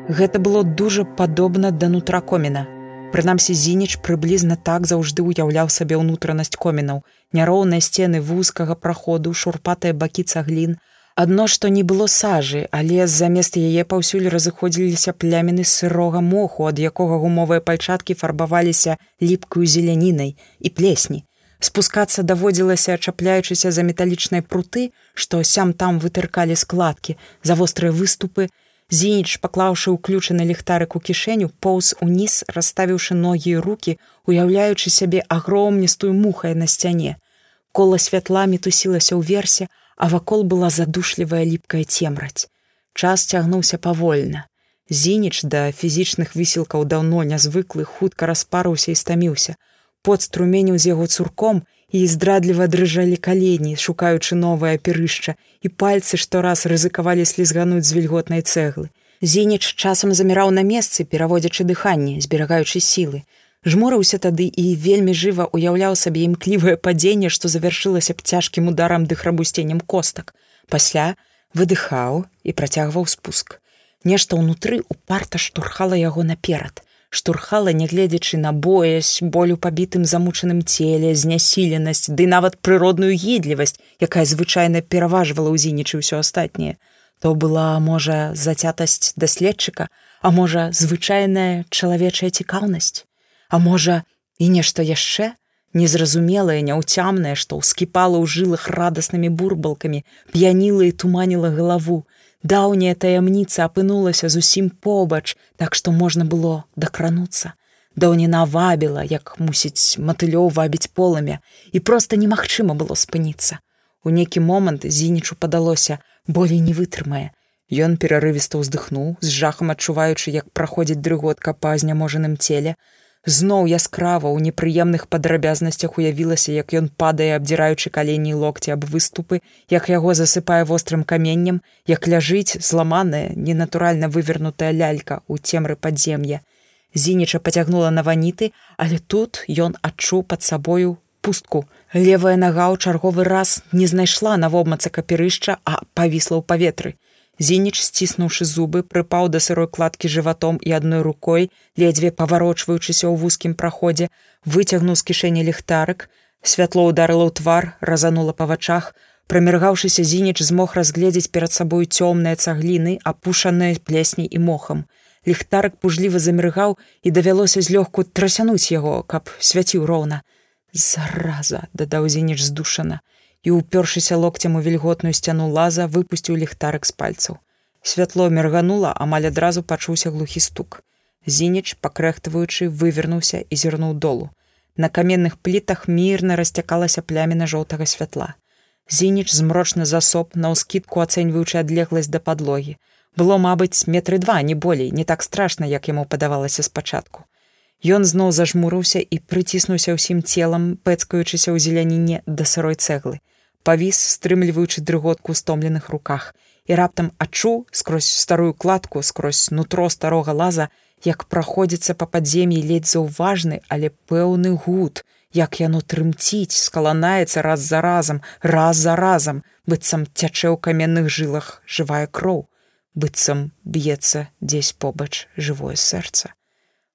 гэта было дужа падобна да нутра коміна прынамсі зініч прыблізна так заўжды ўяўляў сабе ўнутранасць комінаў. Няроўныя сцены вузкага праходу шурпатыя бакі цаглін. Адно што не было сажы але замест яе паўсюль разыходзіліся пляміны сырога моху ад якога гумовыя пальчаткі фарбаваліся ліпкую зелянінай і плесні. Спускацца даводзілася чапляючыся за металічнай пруты што сям там вытыркалі складкі за вострыя выступы зініч паклаўшы ўключаны ліхтарык у кішэню поўз уніз расставіўшы ногі і руки уяўляючы сябе агромністую мухай на сцяне. Кола святла мітусілася ўверсе а вакол была задушлівая ліпкая цемраць. Час цягнуўся павольна. Зініч да фізічных высілкаў даўно нязвыклы хутка распарыўся і стаміўся. Пот струменіў з яго цурком і здрадліва дрыжалі калені шукаючы новае перышча і пальцы штораз рызыкавалі слізгануць з вільготнай цэглы. Зеніч часам заміраў на месцы пераводзячы дыханне зберагаючы сілы. Жмурыўся тады і вельмі жыва уяўляў сабе імклівае падзенне што завяршылася б цяжкім ударам дыхрабусценнем костак. Пасля выдыхаў і працягваў спуск. Нешта ўнутры упарта штурхала яго наперад штурхала нягледзячы на боязь болю пабітым замучаным целе знясіленасць ды нават прыродную гідлівасць якая звычайна пераважвала ў зінічы ўсё астатняе. То была можа зацятасць даследчыка а можа звычайная чалавечая цікаўнасць. А можа і нешта яшчэ незразумелае няўцямнае што ўскіпала ў жылах радаснымі бурбалкамі п'яніла і туманіла галаву Даўняя таямніца апынулася зусім побач, так што можна было дакрануцца. Даўніна вабіла, як мусіць матылёў вабіць поламя, і проста немагчыма было спыніцца. У нейкі момант зінічу падалося, болей не вытрымае. Ён перарывіста ўздыхнуў, з жахам адчуваючы, як праходзіць дрыготка па зняможаным целе. Зноў яскрава ў непрыемных падрабязнасцях уявілася, як ён падае, абдзіраючы калені локці аб выступы, як яго засыпае вострым каменнем, як ляжыць зламаная, ненатуральна вывернутая лялька ў цемры падзем'я. Зініча пацягнула на ваніты, але тут ён адчуў пад сабою пустку. Левая нага ў чарговы раз не знайшла на вобмаца капірышча, а павісла ў паветры. Зініч, сціснуўшы зубы, прыпаў да сырой кладкі жыватом і адной рукой, ледзьве паварочваючыся ў вузкім праходзе, выцягнуў з кішэні ліхтарык, святло ударыла ў твар, разанула па вачах, праміргаўшыся зініч змог разгледзець перад сабою цёмныя цагліны, апушаныя плесняй і мохам. Ліхтарык пужліва заміргаў і давялося злёгку трасянуць яго, каб свяціў роўна. Зараза, дадаў зініч здушана і, упёршыся локцем у вільготную сцяну лаза, выпусціў ліхтарык з пальцаў. Святло мерганула, амаль адразу пачуўся глухі стук. Зініч, пакрэхтваючы, вывернуўся і зірнуў долу. На каменных плітах мірна расцякалася пляміна жоўтага святла. Зініч змрочны засоб на ўскідку ацэньваючы адлегласць да падлогі. Было, мабыць, метры два, не болей, не так страшна, як яму падавалася спачатку. Ён зноў зажмурыўся і прыціснуўся ўсім целам, пэцкаючыся ў зеляніне да сырой цэглы павіс стрымліваючы дрыготку ў стомленых руках і раптам адчуў скрозь старую кладку скрозь нутро старога лаза як праходзіцца па падзем'і ледзь заўважны але пэўны гуд як яно трымціць скаланаецца раз за разам раз за разам быццам цячэ ў каменных жылах жывая кроў быццам б'ецца дзесь побач жывое сэрца.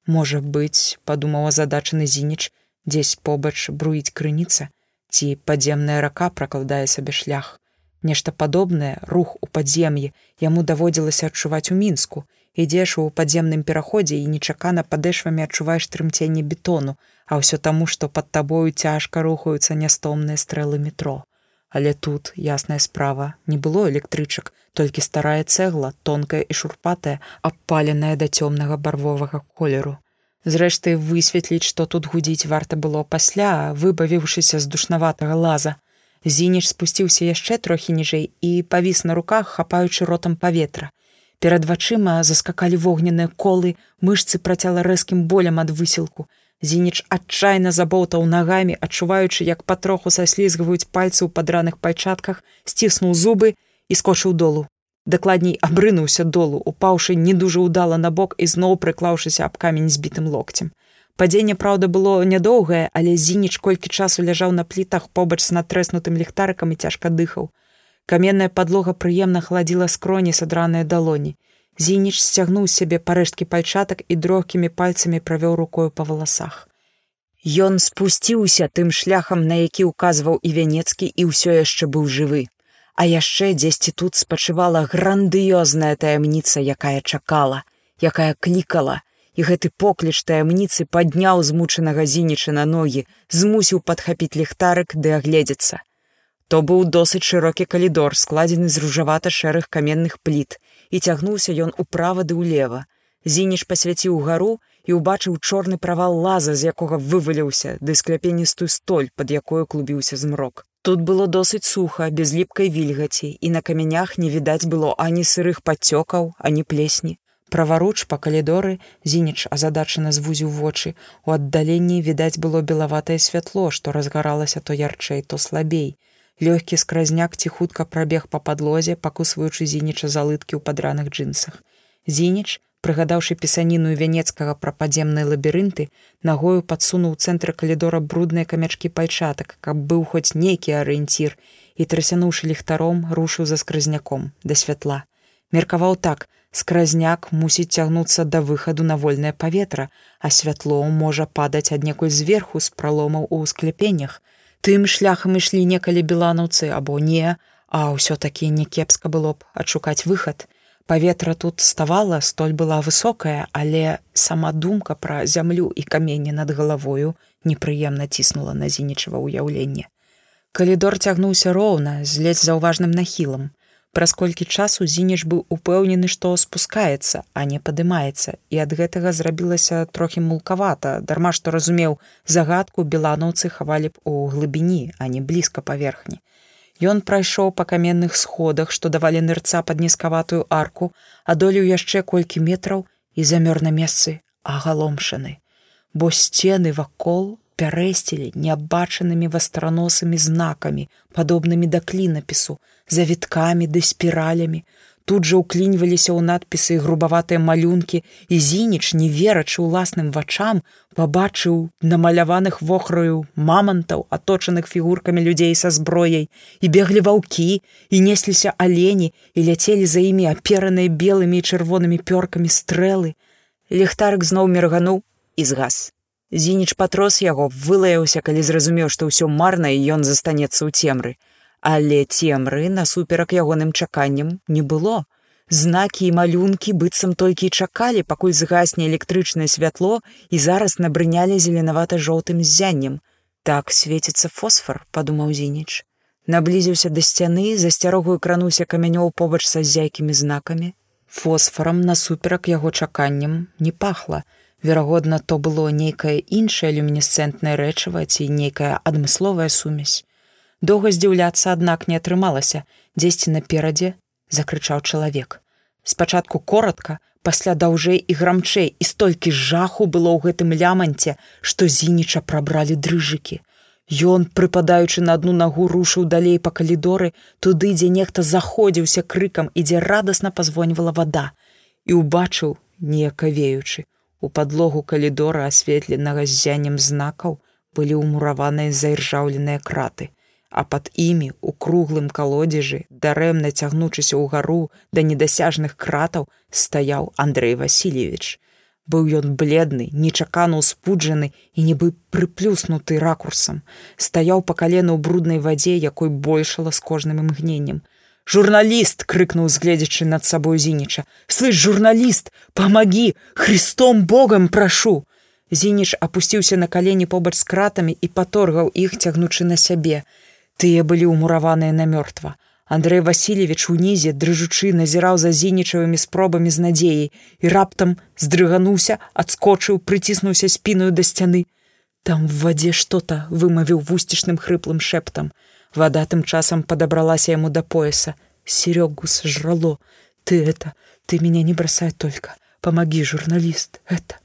Можа быць падумаў азадачаны зініч дзесь побач бруіць крыніца ці падземная рака пракладае сабе шлях. Нешта падобнае рух у падзем'і яму даводзілася адчуваць у мінску. Ідзеш у падземным пераходзе і нечакана падэшвамі адчуваеш трымценне бетону, а ўсё таму, што пад табою цяжка рухаюцца нястомныя стрэлы метро. Але тут ясная справа не было электрычак, толькі старая цэгла, тонкая і шурпатая, абпаленая да цёмнага барвовага колеру. Зрэшты, высветліць, што тут гудзіць варта было пасля, выбавіўшыся з душнаватага лаза. Зініч спусціўся яшчэ трохі ніжэй і павіс на руках, хапаючы ротам паветра. Перад вачыма заскакалі вогненныя колы, мышцы працяла рэзкім болем ад высілку. Зініч адчайна забоўтаў нагамі, адчуваючы, як патроху саслізгваюць пальцы ў падраных пайчатках, сціснуў зубы і скочыў долу дакладней абрынуўся долу упаўшы не дужа ўдала на бок і зноў прыклаўшыся аб камень збітым локцем падзенне праўда было нядоўгае але зініч колькі часу ляжаў на плітах побач з натрэснутым ліхтарыкам і цяжка дыхаў. Каменная падлога прыемна хладзіла скроні садраныя далоні зініч сцягнуў сябе парэшткі пальчатак і дрогкімі пальцамі правёў рукою па валасах Ён спусціўся тым шляхам на які ўказваў і вянецкі і ўсё яшчэ быў жывы А яшчэ дзесьці тут спачывала грандыёзная таямніца, якая чакала, якая клікала, і гэты покліч таямніцы падняў змучанага зініча на ногі, змусіў падхапіць ліхтарык ды агледзецца. То быў досыць шырокі калідор, складзены з ружавата-шэрых каменных пліт, і цягнуўся ён управа ды ўлева. Зініч пасвяціў гару і ўбачыў чорны правал лаза, з якога вываліўся, ды скляпеністую столь, пад якою клубіўся змрок. Тут было досыць суха, без ліпкай вільгаці, і на камянях не відаць было ані сырых пацёкаў, ані плесні. Праваруч па калідоры зініч азадачана звузіў вочы. У аддаленні відаць было белаватае святло, што разгаралася то ярчэй, то слабей. Лёгкі скразняк ці хутка прабег па падлозе, пакусваючы зініча залыткі ў падраных джинсах. Зініч, прыгадаўшы пісаніну вянецкага пра падземныя лабірынты нагою падсунуў цэнтр калідора брудныя камячкі пальчатак каб быў хоць нейкі арыенцір і трасянуўшы ліхтаром рушыў за скразняком да святла. Меркаваў так скразняк мусіць цягнуцца да выхаду на вольнае паветра а святло можа падаць аднекуль зверху з праломаў у скляпеннях. Тым шляхам ішлі некалі беланаўцы або не а ўсё такі некепска было б адшукаць выхад Паветра тут ставала, столь была высокая, але сама думка пра зямлю і каменне над галавою непрыемна ціснула на зінічава ўяўленне. Калідор цягнуўся роўна з ледзь заўважным нахілам. Праз колькі часу зініч быў упэўнены, што спускаецца, а не падымаецца, і ад гэтага зрабілася трохі мулкавата, дарма што разумеў, загадку беланаўцы хавалі б у глыбіні, а не блізка паверхні. Ён прайшоў па каменных сходах, што давалі нырца пад нізкаватую арку, адолеў яшчэ колькі метраў і замёр на месцы агаломшаны. бо сцены вакол пярэсцілі неабачанымі вастраносамі знакамі, падобнымі да клінапісу, завіткамі ды спіралямі. Тут жа ўкліньваліся ў надпісы грубаватыя малюнкі, і зініч, не верачы ўласным вачам, пабачыў намаляваных вохраю мамантаў, аточаных фігуркамі людзей са зброяй, і беглі ваўкі, і несліся алені і ляцелі за імі апераныя белымі і чырвонымі пёркамі стрэлы. Ліхтарык зноў мергануў і згас. Зініч патрос яго вылаяўся, калі зразумеў, што ўсё марна і ён застанецца ў цемры. Але цемры насуперак ягоным чаканням не было. Знакі і малюнкі быццам толькі і чакалі, пакуль згасне электрычнае святло і зараз набрынялі зеленавата-жоўтым ззяннем. Так свеціцца фосфар, падумаў Зініч. Наблізіўся да сцяны, засцярогу крануўся камянёў побач са зяйкімі знакамі. Фосфарам насуперак яго чаканням не пахла. Верагодна, то было нейкае іншае люмінесцэнтнае рэчыва ці нейкая адмысловая сумесь. Доўга здзіўляцца, аднак не атрымалася, дзесьці наперадзе закрычаў чалавек. Спачатку коротка, пасля даўжэй і грамчэй і столькі жаху было ў гэтым ляманце, што зініча прабралі дрыжыкі. Ён, прыпадаючы на адну нагу рушыў далей па калідоры, туды, дзе нехта заходзіўся крыкам і дзе радасна пазвоньвала вада і ўбачыў, неякавеючы, У падлогу калідора, асветленага ззяннем знакаў, былі ўмураваныя заіржаўленыя краты, а пад імі у круглым калодзежы, дарэмна цягнучыся ўгару да недасяжных кратаў стаяў Андрей Васильевич. Быў ён бледны, нечакана ўспуджаны і нібы прыплюснуты ракурсам, стаяў па калену ў бруднай вадзе, якой большала з кожным імгненнем. Журналіст крыкнуў згледзячы над сабой зініча. Слышь журналіст помоги! Христом богом прашу зініч опусціўся на калені побач з кратамі і паторгаў іх цягнучы на сябе тыя былі ўмураваныя на мёртва андрей васильевич унізе дрыжучы назіраў за зінічавымі спробамі з надзеяй і раптам здрыгануўся адскочыў прыціснуўся спіною да сцяны там в вадзе что-то вымавіў вусцішным хрыплым шэптам Вода тым часам подобралася ему до пояса. Серегу сожрало. Ты это, ты меня не бросай только. Помоги, журналист. Это,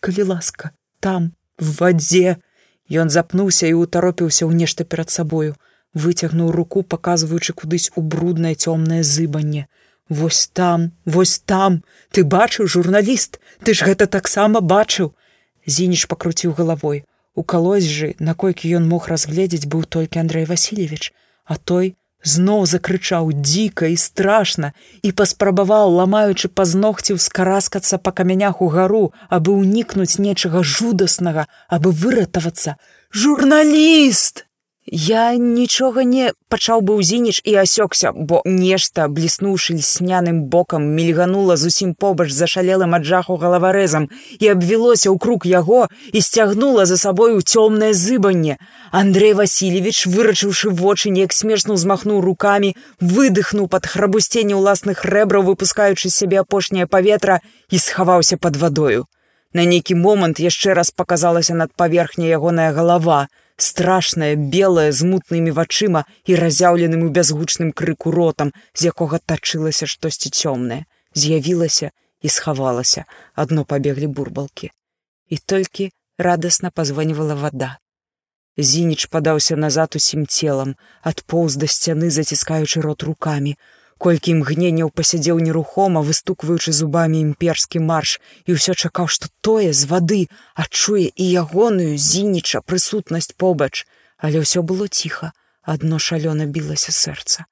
коли ласка, там, в воде. Ён запнуўся і утаропіўся ў нешта перад сабою, выцягнуў руку, паказваючы кудысь у бруднае цёмнае зыбанне. Вось там, вось там, ты бачыў журналіст, ты ж гэта таксама бачыў. Зініш пакруціў галавой. У калозьжы, наколькі ён мог разгледзець, быў толькі Андрей Васильевич, а той зноў закрычаў дзіка і страшна і паспрабаваў, ламаючы пазногціў скараскацца па камянях угару, абы ўнікнуць нечага жудаснага, абы выратавацца. Журналіст! Я нічога не пачаў быў зініч і асёкся, бо нешта, бліснуўшы льсняным бокам, мільганула зусім побач зашалелым ад жаху галаварэзам і абвілося ў круг яго і сцягнула за сабой у цёмнае зыбанне. Андрей Васильевич, вырачыўшы вочы, неяк смешна ўзмахнуў рукамі, выдыхнуў пад храбусценне ўласных рэбраў, выпускаючы сябе апошняе паветра і схаваўся пад вадою. На нейкі момант яшчэ раз паказалася над паверхняй ягоная галава, страшная белая з мутнымі вачыма і разяўленым у бязгучным крыку ротам, з якога тачылася штосьці цёмнае, з'явілася і схавалася, адно пабеглі бурбалкі. І толькі радасна пазванівала вада. Зініч падаўся назад усім целам, адпоўз да сцяны, заціскаючы рот рукамі, колькі імгненняў пасядзеў нерухома выстукваючы зубамі імперскі марш і ўсё чакаў што тое з вады адчуе і ягоную зініча прысутнасць побач. Але ўсё было ціха адно шалёна білася сэрца.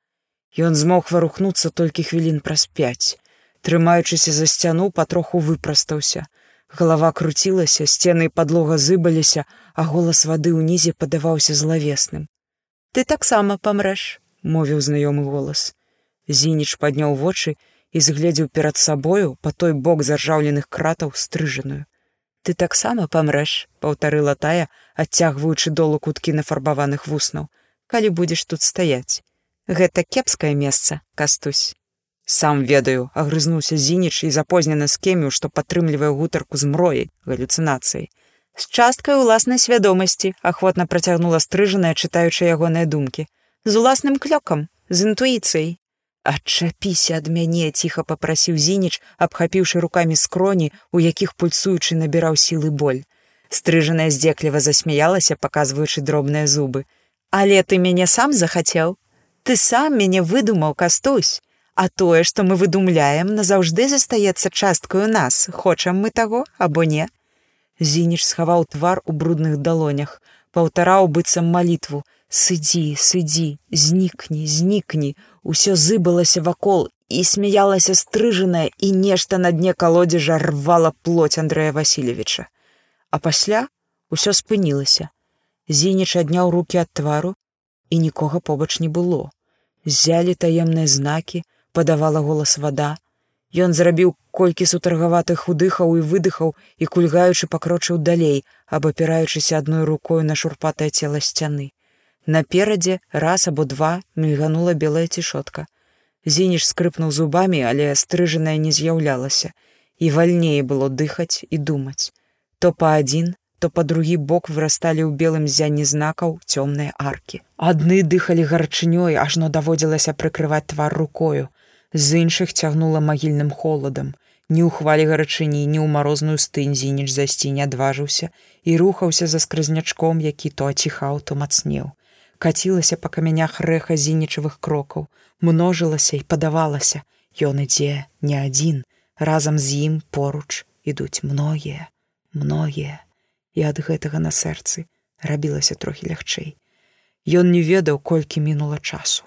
Ён змог варухнуцца толькі хвілін праз пяць. Трымаючыся за сцяну патроху выпрастаўся. Галава круцілася сцены падлога зыбаліся а голас вады ўнізе падаваўся злавесным. Ты таксама памрэш мовіў знаёмы голас Зініч падняў вочы і згледзеў перад сабою па той бок заржаўленых кратаў стрыжаную. Ты таксама памрэш, паўтарыла тая, адцягваючы долу куткі нафарбаваных вуснаў, калі будзеш тут стаяць. Гэта кепскае месца, кастусь. Сам ведаю, агрызнуўся зініч і запознена скеміў, што падтрымлівае гутарку з мрояй галюцынацыяй. З часткай уласнай свядомасці ахвотна працягнула стрыжаная, чытаючы ягоныя думкі. З уласным клёкам, з інтуіцыяй, Адчапіся ад мяне ціха папрасіў зініч, абхапіўшы рукамі скроні, у якіх пульсуючы набіраў сілы боль. Стрыжаная здзекліва засмяялася, паказваючы дробныя зубы. Але ты мяне сам захацеў. Ты сам мяне выдумаў кастусь. А тое, што мы выдумляем, назаўжды застаецца часткаю нас, хочам мы таго або не. Зініч схаваў твар у брудных далонях, паўтараў быццам малітву: Сыдзі, сыдзі, знікні, знікні, усё зыбалася вакол і смяялася стрыжаная і нешта на дне калодзежа рвала плоть Андрэя Васильевича. А пасля ўсё спынілася. Зініч адняў руки ад твару і нікога побач не было. Ззялі таемныя знакі, падавала голас вада. Ён зрабіў колькі сутаргаватых удыхаў і выдыхаў і кульгаючы пакрочыў далей, абапіраючыся адной рукою на шурпатае цела сцяны. Наперадзе раз або два мільганула белая цішотка. Зініш скрыпнуў зубамі, але стрыжаная не з'яўлялася, і вальней было дыхаць і думаць. То па адзін, то па другі бок вырасталі ў белым зяні знакаў цёмныя аркі. Адны дыхалі гарчынёй, ажно даводзілася прыкрываць твар рукою. З іншых цягнула магільным холадам. Ні ў хвалі гарачыні, ні ў марозную стынь зініч зайсці не адважыўся і рухаўся за скрызнячком, які то аціхаў, то мацнеў. Кацілася па камянях рэха зінічавых крокаў, множылася і падавалася. Ён ідзе не адзін, разам з ім поруч ідуць многія многія і ад гэтага на сэрцы рабілася трохі лягчэй. Ён не ведаў, колькі мінула часу.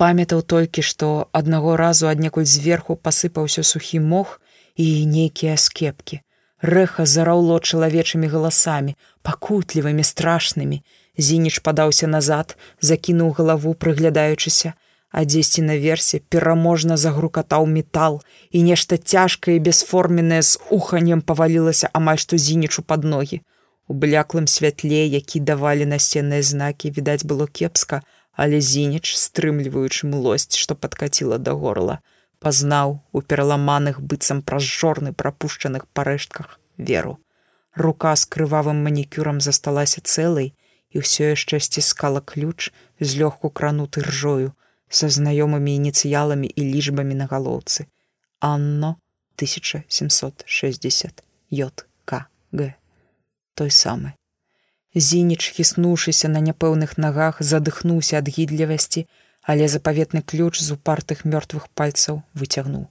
Памятаў толькі, што аднаго разу аднекуль зверху пасыпаўся сухі мох і нейкія скепкі. Рэха зараўло чалавечымі галасамі, пакутлівымі страшнымі. Зініч падаўся назад, закінуў галаву, прыглядаючыся, а дзесьці наверсе пераможна загрукатаў метал і нешта цяжкае бесформеннае з уханнем павалілася амаль што зінічу пад ногі. У бляклым святле, які давалі насценныя знакі, відаць было кепска, але зініч, стрымліваючы млосць, што падкаціла да горла, пазнаў у пераламаных быццам праз жорны прапушчаных парэштках веру. Рука з крывавым манікюрам засталася цэлай і ўсё яшчэ сціскала ключ, злёгку крануты ржою, са знаёмымі ініцыяламі і лічбамі на галоўцы. Анно 1760 ЙКГ. Той самы. Зініч, хіснуўшыся на няпэўных нагах, задыхнуўся ад гідлівасці, але запаветны ключ з упартых мёртвых пальцаў выцягнуў.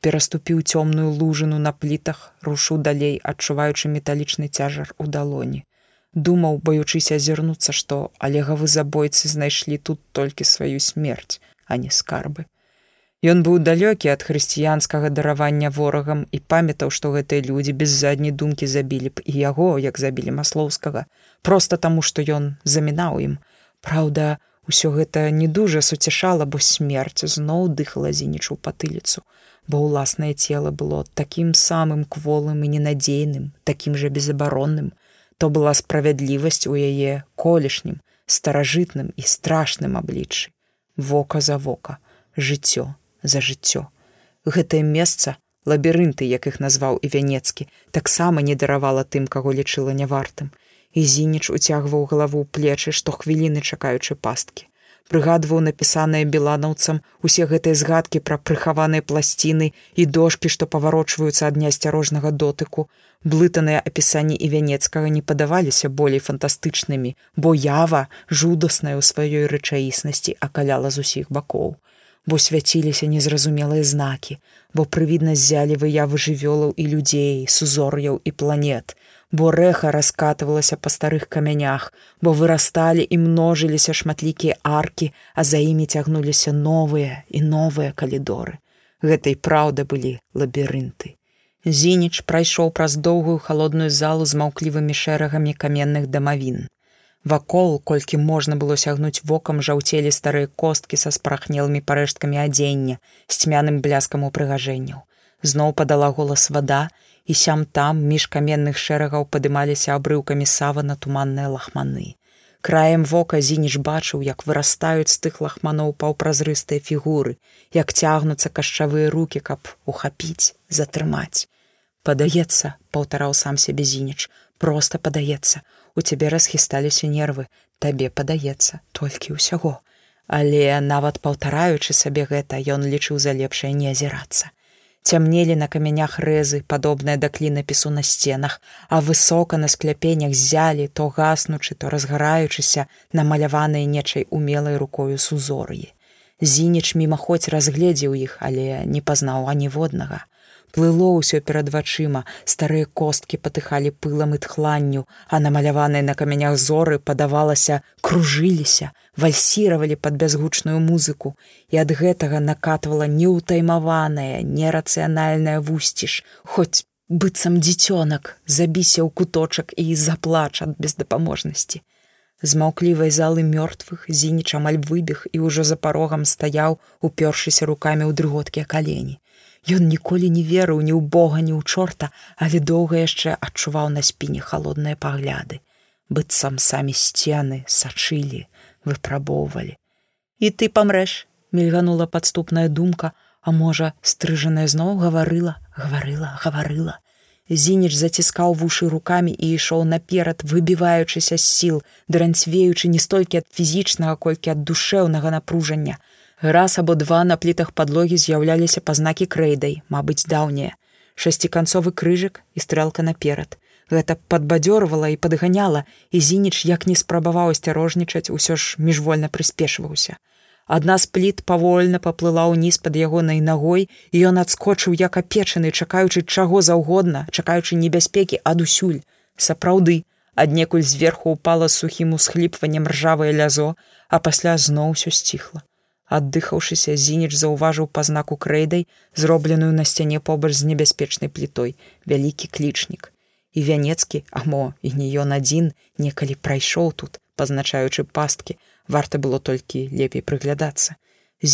Пераступіў цёмную лужыну на плітах, рушу далей, адчуваючы металічны цяжар у далоні думаў баючыся азірнуцца што алегавы забойцы знайшлі тут толькі сваю смерць а не скарбы. Ён быў далёкі ад хрысціянскага даравання ворагам і памятаў што гэтыя людзі без задняй думкі забілі б і яго як забілі маслоўскага просто таму што ён замінаў ім. Праўда усё гэта не дужа суцішала бо смерць зноў дыхала зінічу патыліцу бо ўласнае цела было такім самым кволым і ненадзейным такім жа безабаронным то была справядлівасць у яе колішнім старажытным і страшным абліччы. Вока за вока жыццё за жыццё. Гэтае месца лабірынты як іх назваў і вянецкі таксама не даравала тым каго лічыла нявартым. І зініч уцягваў галаву плечы што хвіліны чакаючы пасткі прыгадваў напісаныя беланаўцам усе гэтыя згадкі пра прыхаваныя пласціны і дошкі што паварочваюцца ад неасцярожнага дотыку. Блытаныя апісанні і вянецкага не падаваліся болей фантастычнымі бо ява жудасная ў сваёй рэчаіснасці акаляла з усіх бакоў. Бо свяціліся незразумелыя знакі бо прывідна ззялі выявы жывёлаў і людзей сузор'яў і планет бо рэха раскатывалася па старых камянях, бо вырасталі і множыліся шматлікія аркі, а за імі цягнуліся новыя і новыя калідоры. Гэтай праўда былі лабірынты. Зініч прайшоў праз доўгую халодную залу з маўклівымі шэрагамі каменных дамавін. Вакол, колькі можна было сягнуць вокам жаўцелі старыя косткі са спрахнелымі парэшткамі адзення з цьмяным бляскам упрыгажэнняў. Зноў падала голас вада, і сям там між каменных шэрагаў падымаліся абрыўкамі сава на туманныя лахманы. Краем вока зініч бачыў, як вырастаюць з тых лахманоў паўпразрыстыя фігуры, як цягнуцца кашчавыя руки, каб ухапіць, затрымаць. Падаецца, паўтараў сам сябе зініч, просто падаецца, у цябе расхісталіся нервы, табе падаецца толькі ўсяго. Але нават паўтараючы сабе гэта, ён лічыў за лепшае не азірацца. Цямнелі на камянях рэзы, падобныя да клінапісу на сценах, а высока на скляпеннях зялі, то гаснучы, то разгараючыся, намаляваныя нечай умелай рукою сузор'і. Зініч мімаходзь разгледзеў іх, але не пазнаў аніводнага плыло ўсё перад вачыма. Старыя косткі патыхалі пылам і тхланню а намаляваныя на камянях зоры падавалася кружыліся вальсіравалі под бязгучную музыку. І ад гэтага накатвала неўтаймаваная нерацыянальная вусціш. Хоць быццам дзіцёнак забіся ў куточак і заплач ад бездапаможнасці. З маўклівай залы мёртвых зініч амаль выбег і ўжо за парогам стаяў упёршыся рукамі ў дрыготкія калені Ён ніколі не верыў ні ў бога, ні ў чорта, але доўга яшчэ адчуваў на спіне халодныя пагляды. быццам самі сцены сачылі, выпрабоўвалі. І ты памрэш, мільганула падступная думка, а можа, стрыжаная зноў гаварыла, гаварыла, гаварыла. Зініч заціскаў вушы рукамі і ішоў наперад, выбіваючыся з сіл, дранцвеючы не столькі ад фізічнага, колькі ад душэўнага напружання. Раз або два на плітах падлогі з'яўляліся пазнакі крэйдай, мабыць, даўнія. Шасціканцовы крыжык і стрэлка наперад. Гэта падбадзёрвала і падганяла, і зініч, як не спрабаваў асцярожнічаць, усё ж міжвольна прыспешваўся. Адна з пліт павольна паплыла ўніз пад ягонай нагой, і ён адскочыў як апечаны, чакаючы чаго заўгодна, чакаючы небяспекі адусюль. Сапраўды, аднекуль зверху упала сухім усхліпваннем ржавае лязо, а пасля зноў усё сціхла аддыхаўшыся зініч заўважыў па знаку крэйдай зробленую на сцяне побач з небяспечнай плітой вялікі клічнік і вянецкі амо і не ён адзін некалі прайшоў тут пазначаючы пасткі варта было толькі лепей прыглядацца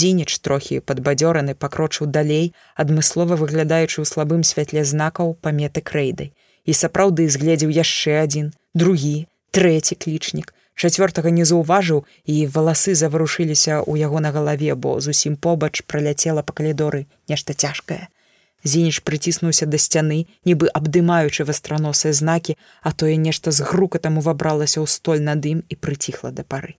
зініч трохі падбадзёраны пакрочыў далей адмыслова выглядаючы ў слабым святле знакаў паметы крэйдай і сапраўды згледзеў яшчэ адзін другі трэці клічнік чацвёртага не заўважыў і валасы заварушыліся ў яго на галаве, бо зусім побач праляцела па калідоры нешта цяжкае. Зініш прыціснуўся да сцяны, нібы абдымаючы вастраносыя знакі, а тое нешта з грукатам увабралася ў столь над ім і прыціхла да пары.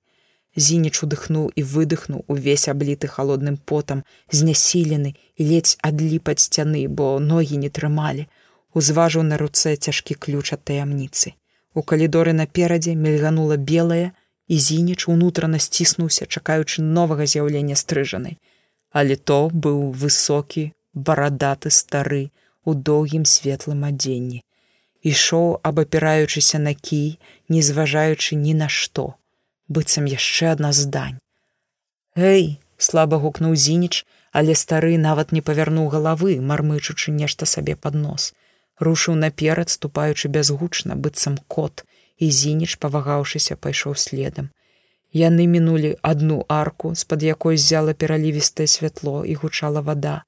Зініч удыхнуў і выдыхнуў увесь абліты халодным потам, знясілены і ледзь адліп ад сцяны, бо ногі не трымалі, узважыў на руцэ цяжкі ключ ад таямніцы. У калідоры наперадзе мільганула белая, і зініч унутрана сціснуўся, чакаючы новага з'яўлення стрыжанай. Але то быў высокі, барадаты стары у доўгім светлым адзенні. Ішоў, абапіраючыся на кій, не зважаючы ні на што, быццам яшчэ адна здань. Эй, слаба гукнуў зініч, але стары нават не павярнуў галавы, мармычучы нешта сабе пад нос рушыў наперад ступаючы бязгучна быццам кот і зініч павагаўшыся пайшоў следам. Яны мінулі одну арку з-пад якой ззяла пералівістае святло і гучала вода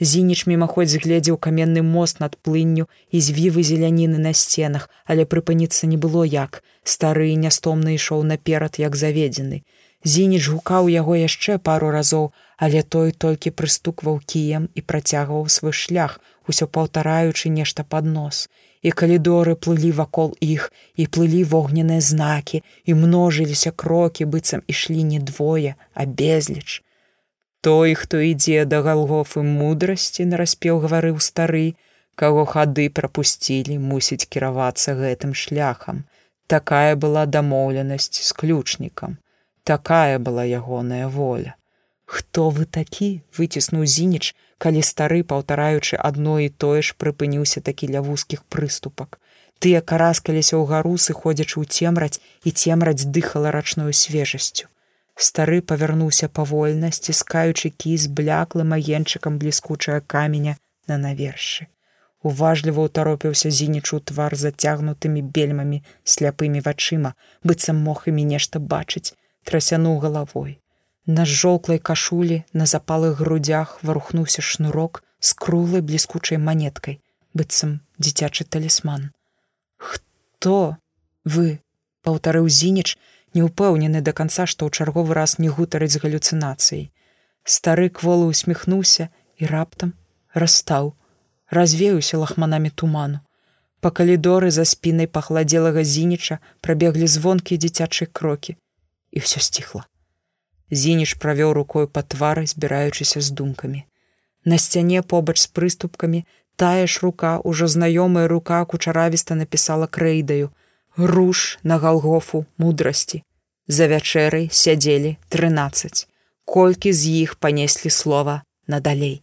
зініч мімаходзь згледзеў каменны мост над плынню і звівы зеляніны на сценах але прыпыніцца не было як. Стары нястомны ішоў наперад як заведзены. Зініч гукаў яго яшчэ пару разоў але той толькі прыстукваў кіем і працягваў свой шлях усё паўтараючы нешта пад нос. І калідоры плылі вакол іх і плылі вогненыя знакі і множыліся крокі быццам ішлі не двое а безліч. Той хто ідзе да галгофы мудрасці нараспеў гаварыў стары каго хады прапусцілі мусіць кіравацца гэтым шляхам. Такая была дамоўленасць з ключнікам. Такая была ягоная воля хто вы такі выціснуў зініч калі стары паўтараючы адно і тое ж прыпыніўся такі ля вузкіх прыступак. Тыя караскаліся ў гару сыходзячы ў цемраць і цемраць дыхала рачную свежасцю. Стары павярнуўся павольна сціскаючы кіз бляклым агенчыкам бліскучая каменя на навершы. Уважліва ўтаропіўся зінічу твар зацягнутымі бельмамі сляпымі вачыма быццам мог імі нешта бачыць трасянуў галавой На жоўклай кашулі на запалых грудях варухнуўся шнурок з круглай бліскучай манеткай, быццам дзіцячы талісман. Хто вы? паўтарыў зініч, не ўпэўнены да канца, што ў чарговы раз не гутарыць з галюцынацыяй. Стары кволы усміхнуўся і раптам расстаў, развеюся лахманамі туману. Па калідоры за спінай пахладзелага зініча прабеглі звонкія дзіцячыя крокі, і ўсё сціхла. Зініш правёў рукой па твары, збіраючыся з думкамі. На сцяне побач з прыступкамі тая ж рука ўжо знаёмая рука кучаравіста напісала крэйдаю: Руш на галгофу мудрасці. За вячэрай сядзелі 13. Колькі з іх панеслі слова надалей.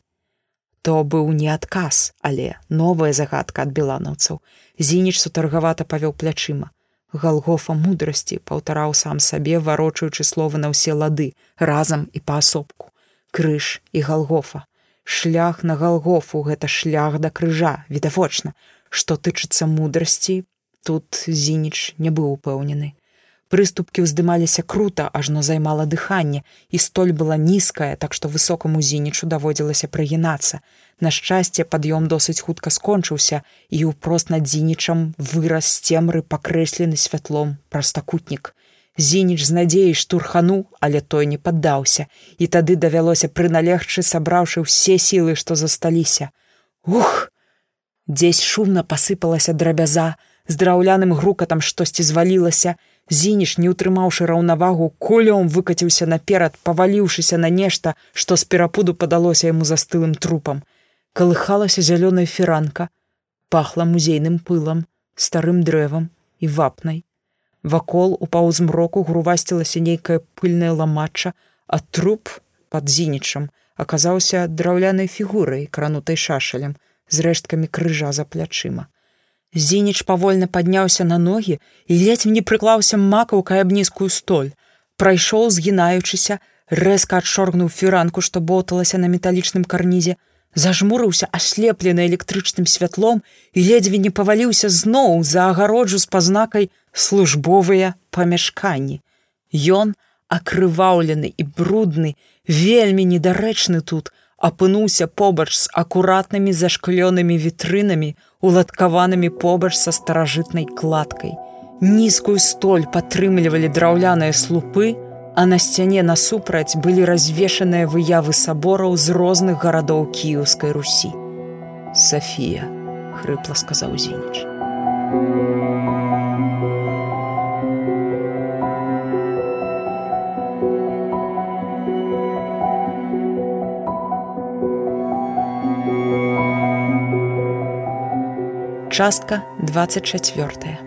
То быў не адказ, але новая загадка ад беланаўцаў. Зініч сутаргавата павёў плячыма. Галгофа мудрасці паўтараў сам сабе, варочаючы словы на ўсе лады, разам і паасобку. Крыж і галгофа. Шлях на галгофу гэта шлях да крыжа, відавочна, што тычыцца мудрасці, тут зініч не быў упэўнены. Прыступкі ўздымаліся крута, ажно займала дыханне, і столь была нізкая, так што высокаму зінічу даводзілася прыгінацца. На шчасце пад'ём досыць хутка скончыўся, і ўпрост над дзінічам выраз цемры пакрэслены святлом прастакутнік. Зініч з надзеяй штурхануў, але той не паддаўся, і тады давялося прыналегчы, сабраўшы ўсе сілы, што засталіся. Ух! Дзесь шумна пасыпалася драбяза, з драўляным грукатам штосьці звалілася, Зініш, не ўтрымаўшы раўнавагу, кулём выкаціўся наперад, паваліўшыся на нешта, што з перапуду падалося яму застылым трупам. Калыхалася зялёная фіранка, пахла музейным пылам, старым дрэвам і вапнай. Вакол у паўзмроку грувасцілася нейкая пыльная ламача, а труп пад зінічам аказаўся драўлянай фігурай, кранутай шашалем, з рэшткамі крыжа за плячыма. Зініч павольна падняўся на ногі і ледзь не прыклаўся макаўкай аб нізкую столь. Прайшоў, згінаючыся, рэзка адшоргнуў фіранку, што боталася на металічным карнізе, зажмурыўся аслеплены электрычным святлом і ледзьве не паваліўся зноў за агароджу з пазнакай службовыя памяшканні. Ён, акрываўлены і брудны, вельмі недарэчны тут, апынуўся побач з акуратнымі зашклёнымі вітрынамі, уладкаванымі побач са старажытнай кладкай. Нізкую столь падтрымлівалі драўляныя слупы, а на сцяне насупраць былі развешаныя выявы сабораў з розных гарадоў кіеўскай русі. Сафія, хрыпла сказаў Зініч. Частка 24.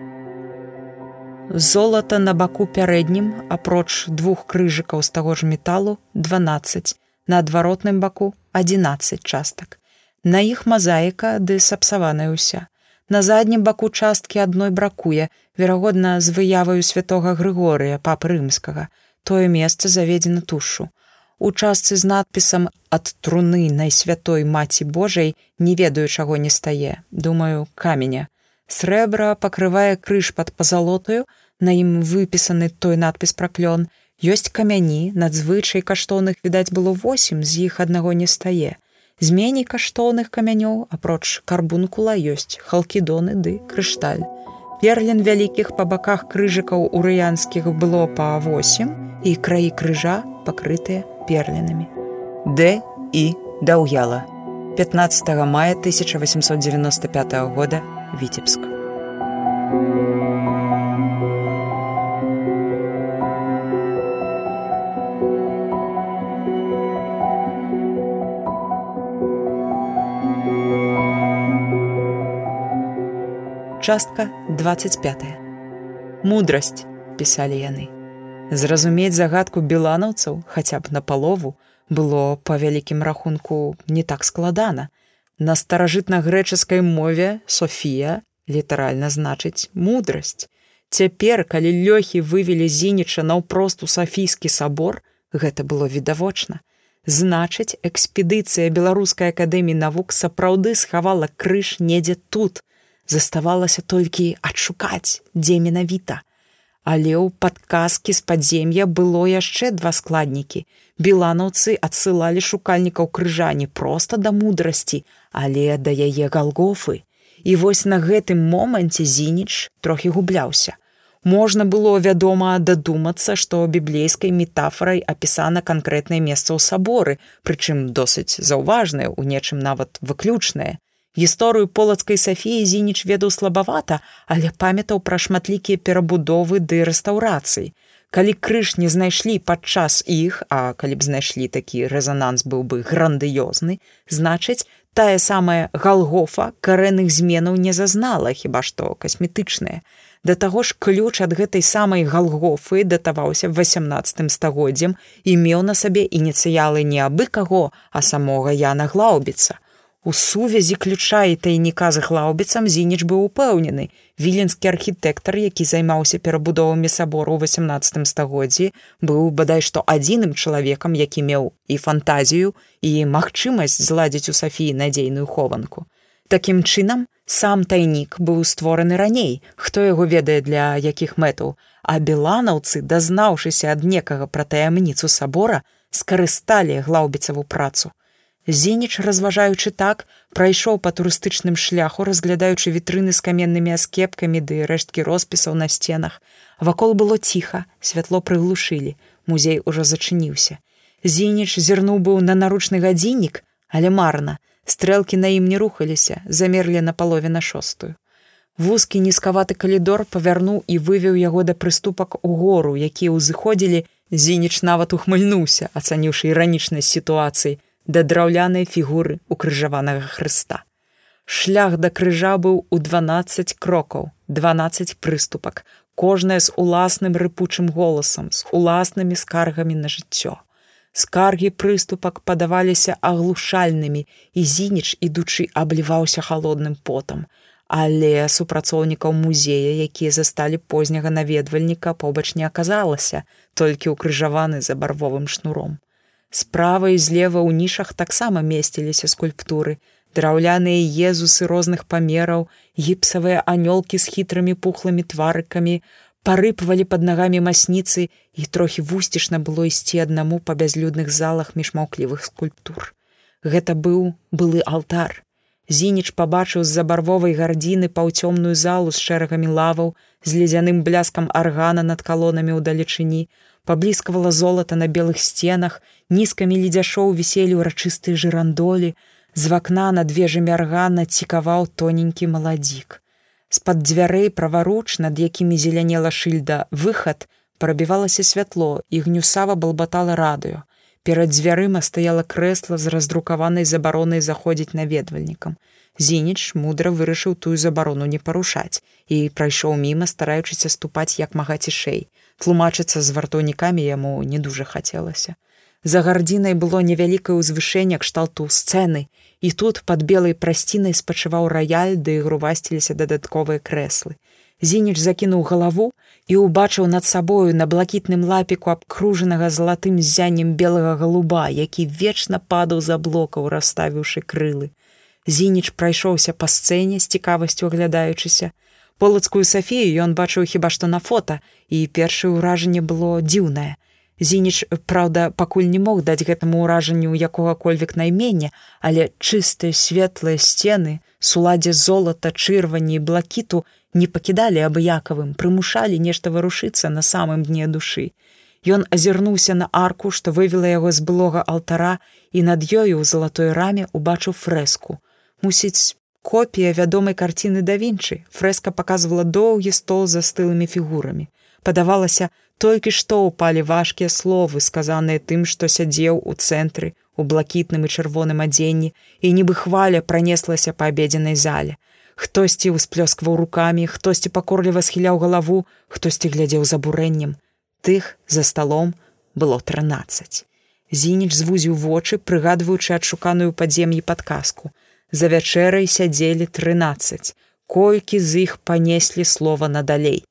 Золата на баку пярэднім, апроч двух крыжыкаў з таго ж металу 12, на адваротным баку 11 частак. На іх мазаіка ды сапсаваная ўся. На заднім баку часткі адной бракуе, верагодна, з выяваю святого Грыгорыя, папы рымскага. Тое месца заведзена тушу у частцы з надпісам ад труны найсвятой маці Божай не ведаю чаго не стае. Думаю каменя. Срэбра пакрывае крыж пад пазалотаю на ім выпісаны той надпіс праклён ёсць камяні надзвычай каштоўных відаць было восем з іх аднаго не стае. Зменей каштоўных камянёў апроч карбункула ёсць халкідоны ды крышталь. Перлін вялікіх па баках крыжыкаў урыянскіх было па восем і краі крыжа пакрытыя перлінамі. Д і даўяла 15 мая 1895 года Віцебск. Частка 25. Мудрасць пісалі яны. Зразумець загадку беланаўцаў хаця б на палову было па вялікім рахунку не так складана. На старажытна-грэчаскай мове Софія літаральна значыць мудрасць. Цяпер, калі лёхі вывелі зініча наўпрост у сафійскі сабор, гэта было відавочна. Значыць, экспедыцыя беларускай акадэміі навук сапраўды схавала крыж недзе тут. Заставалася толькі адшукаць, дзе менавіта але ў падказкі з падзем'я было яшчэ два складнікі. Беланаўцы адсылалі шукальнікаў крыжа не проста да мудрасці, але да яе галгофы. І вось на гэтым моманце зініч трохі губляўся. Можна было, вядома, дадумацца, што біблейскай метафорай апісана канкрэтнае месца ў саборы, прычым досыць заўважнае, у нечым нават выключнае. Гісторыю полацкай Сафіі зініч ведаў слабавата, але памятаў пра шматлікія перабудовы ды рэстаўрацыі. Калі крыж не знайшлі падчас іх, а калі б знайшлі такі рэзананс быў бы грандыёзны, значыць, тая самая галгофа карэнных зменаў не зазнала, хіба што касметычныя. Да таго ж ключ ад гэтай самай галгофы датаваўся 18 стагоддзям і меў на сабе ініцыялы не абы каго, а самога Яна Глаубіца. У сувязі ключа і тайніка з глаубіцам зініч быў упэўнены. Віленскі архітэктар, які займаўся перабудовамі сабору ў 18 стагоддзі, быў бадай што адзіным чалавекам, які меў і фантазію і магчымасць зладзіць у Сафіі надзейную хованку. Такім чынам, сам тайнік быў створаны раней, хто яго ведае для якіх мэтаў, а беланаўцы, дазнаўшыся ад некага пра таямніцу сабора, скарысталі глаубіцаву працу. Зеніч, разважаючы так, прайшоў па турыстычным шляху, разглядаючы вітрыны з каменнымі аскепкамі ды рэшткі роспісаў на сценах. Вакол было ціха, святло прыглушылі. Музей ужо зачыніўся. Зеніч зірнуў быў на наручны гадзіннік, але марна. Стрэлкі на ім не рухаліся, замерлі на палове на шостую. Вузкі нізкаваты калідор павярнуў і вывеў яго да прыступак у гору, якія ўзыходзілі, Зініч нават ухмыльнуўся, ацаніўшы іранічнасць сітуацыі, да драўлянай фігуры укрыжаванага Хрыста. Шлях да крыжа быў у 12 крокаў, 12 прыступак, кожная з уласным рыпучым голасам, з уласнымі скаргамі на жыццё. Скаргі прыступак падаваліся аглушальнымі, і зініч, ідучы, абліваўся халодным потам. Але супрацоўнікаў музея, якія засталі позняга наведвальніка, побач не аказалася, толькі ўкрыжаваны за барвовым шнуром. Справа і злева ў нішах таксама месціліся скульптуры, драўляныя езусы розных памераў, гіпсавыя анёлкі з хітрымі пухлымі тварыкамі, парыпвалі пад нагамі масніцы і трохі вусцішна было ісці аднаму па бязлюдных залах міжмаўклівых скульптур. Гэта быў былы алтар. Зініч пабачыў з-за барвовай гардзіны паўцёмную залу з шэрагамі лаваў, з ледзяным бляскам аргана над калонамі ў далечыні, паблізкавала золата на белых сценах, нізкамі ледзяшоў віселі ўрачыстыя жырандолі, з вакна над вежамі аргана цікаваў тоненькі маладзік. З-пад дзвярэй праваруч, над якімі зелянела шыльда выхад, прабівалася святло і гнюсава балбатала радыё. Перад дзвярыма стаяла крэсла з раздрукаванай забаронай заходзіць наведвальнікам. Зініч мудра вырашыў тую забарону не парушаць і прайшоў міма, стараючыся ступаць як мага цішэй тлумачыцца з вартаўнікамі яму не дужа хацелася. За гардзінай было невялікае ўзвышэнне кшталту сцэны, і тут пад белай прасцінай спачываў раяль, ды грувасціліся дадатковыя крэслы. Зініч закінуў галаву і ўбачыў над сабою на блакітным лапіку абкружанага залатым зяннем белага галуба, які вечна падаў за блокаў, расставіўшы крылы. Зініч прайшоўся па сцэне з цікавасцю аглядаючыся, полацкую сафею ён бачыў хіба што на фота і першае ўражанне было дзіўнае зініч праўда пакуль не мог даць гэтаму ўражанню якога-кольвек наймення але чыстыя светлыя сцены суладзе золата чырвані блакіту не пакідалі абыякавым прымушалі нешта варушыцца на самым дне душы Ён азірнуўся на арку, што вывела яго з былога алтара і над ёю ў залатой раме убачыў фрэску. Мусіць, копія вядомай карціны да вінчы. Фрэска показывала доўгі стол за стылымі фігурамі. Падавалася толькі што ўпалі важкія словы сказаныя тым што сядзеў у цэнтры у блакітным і чырвоным адзенні і нібы хваля пранеслася па абедзенай зале. Хтосьці ўсплёскваў рукамі хтосьці пакорліва схіляў галаву хтосьці глядзеў за бурэннем. Тых за сталом было 13 зініч звузіў вочы прыгадваючы адшуканую падзем'і падказку За вячэрай сядзелі 13. Колькі з іх панеслі слова надалей.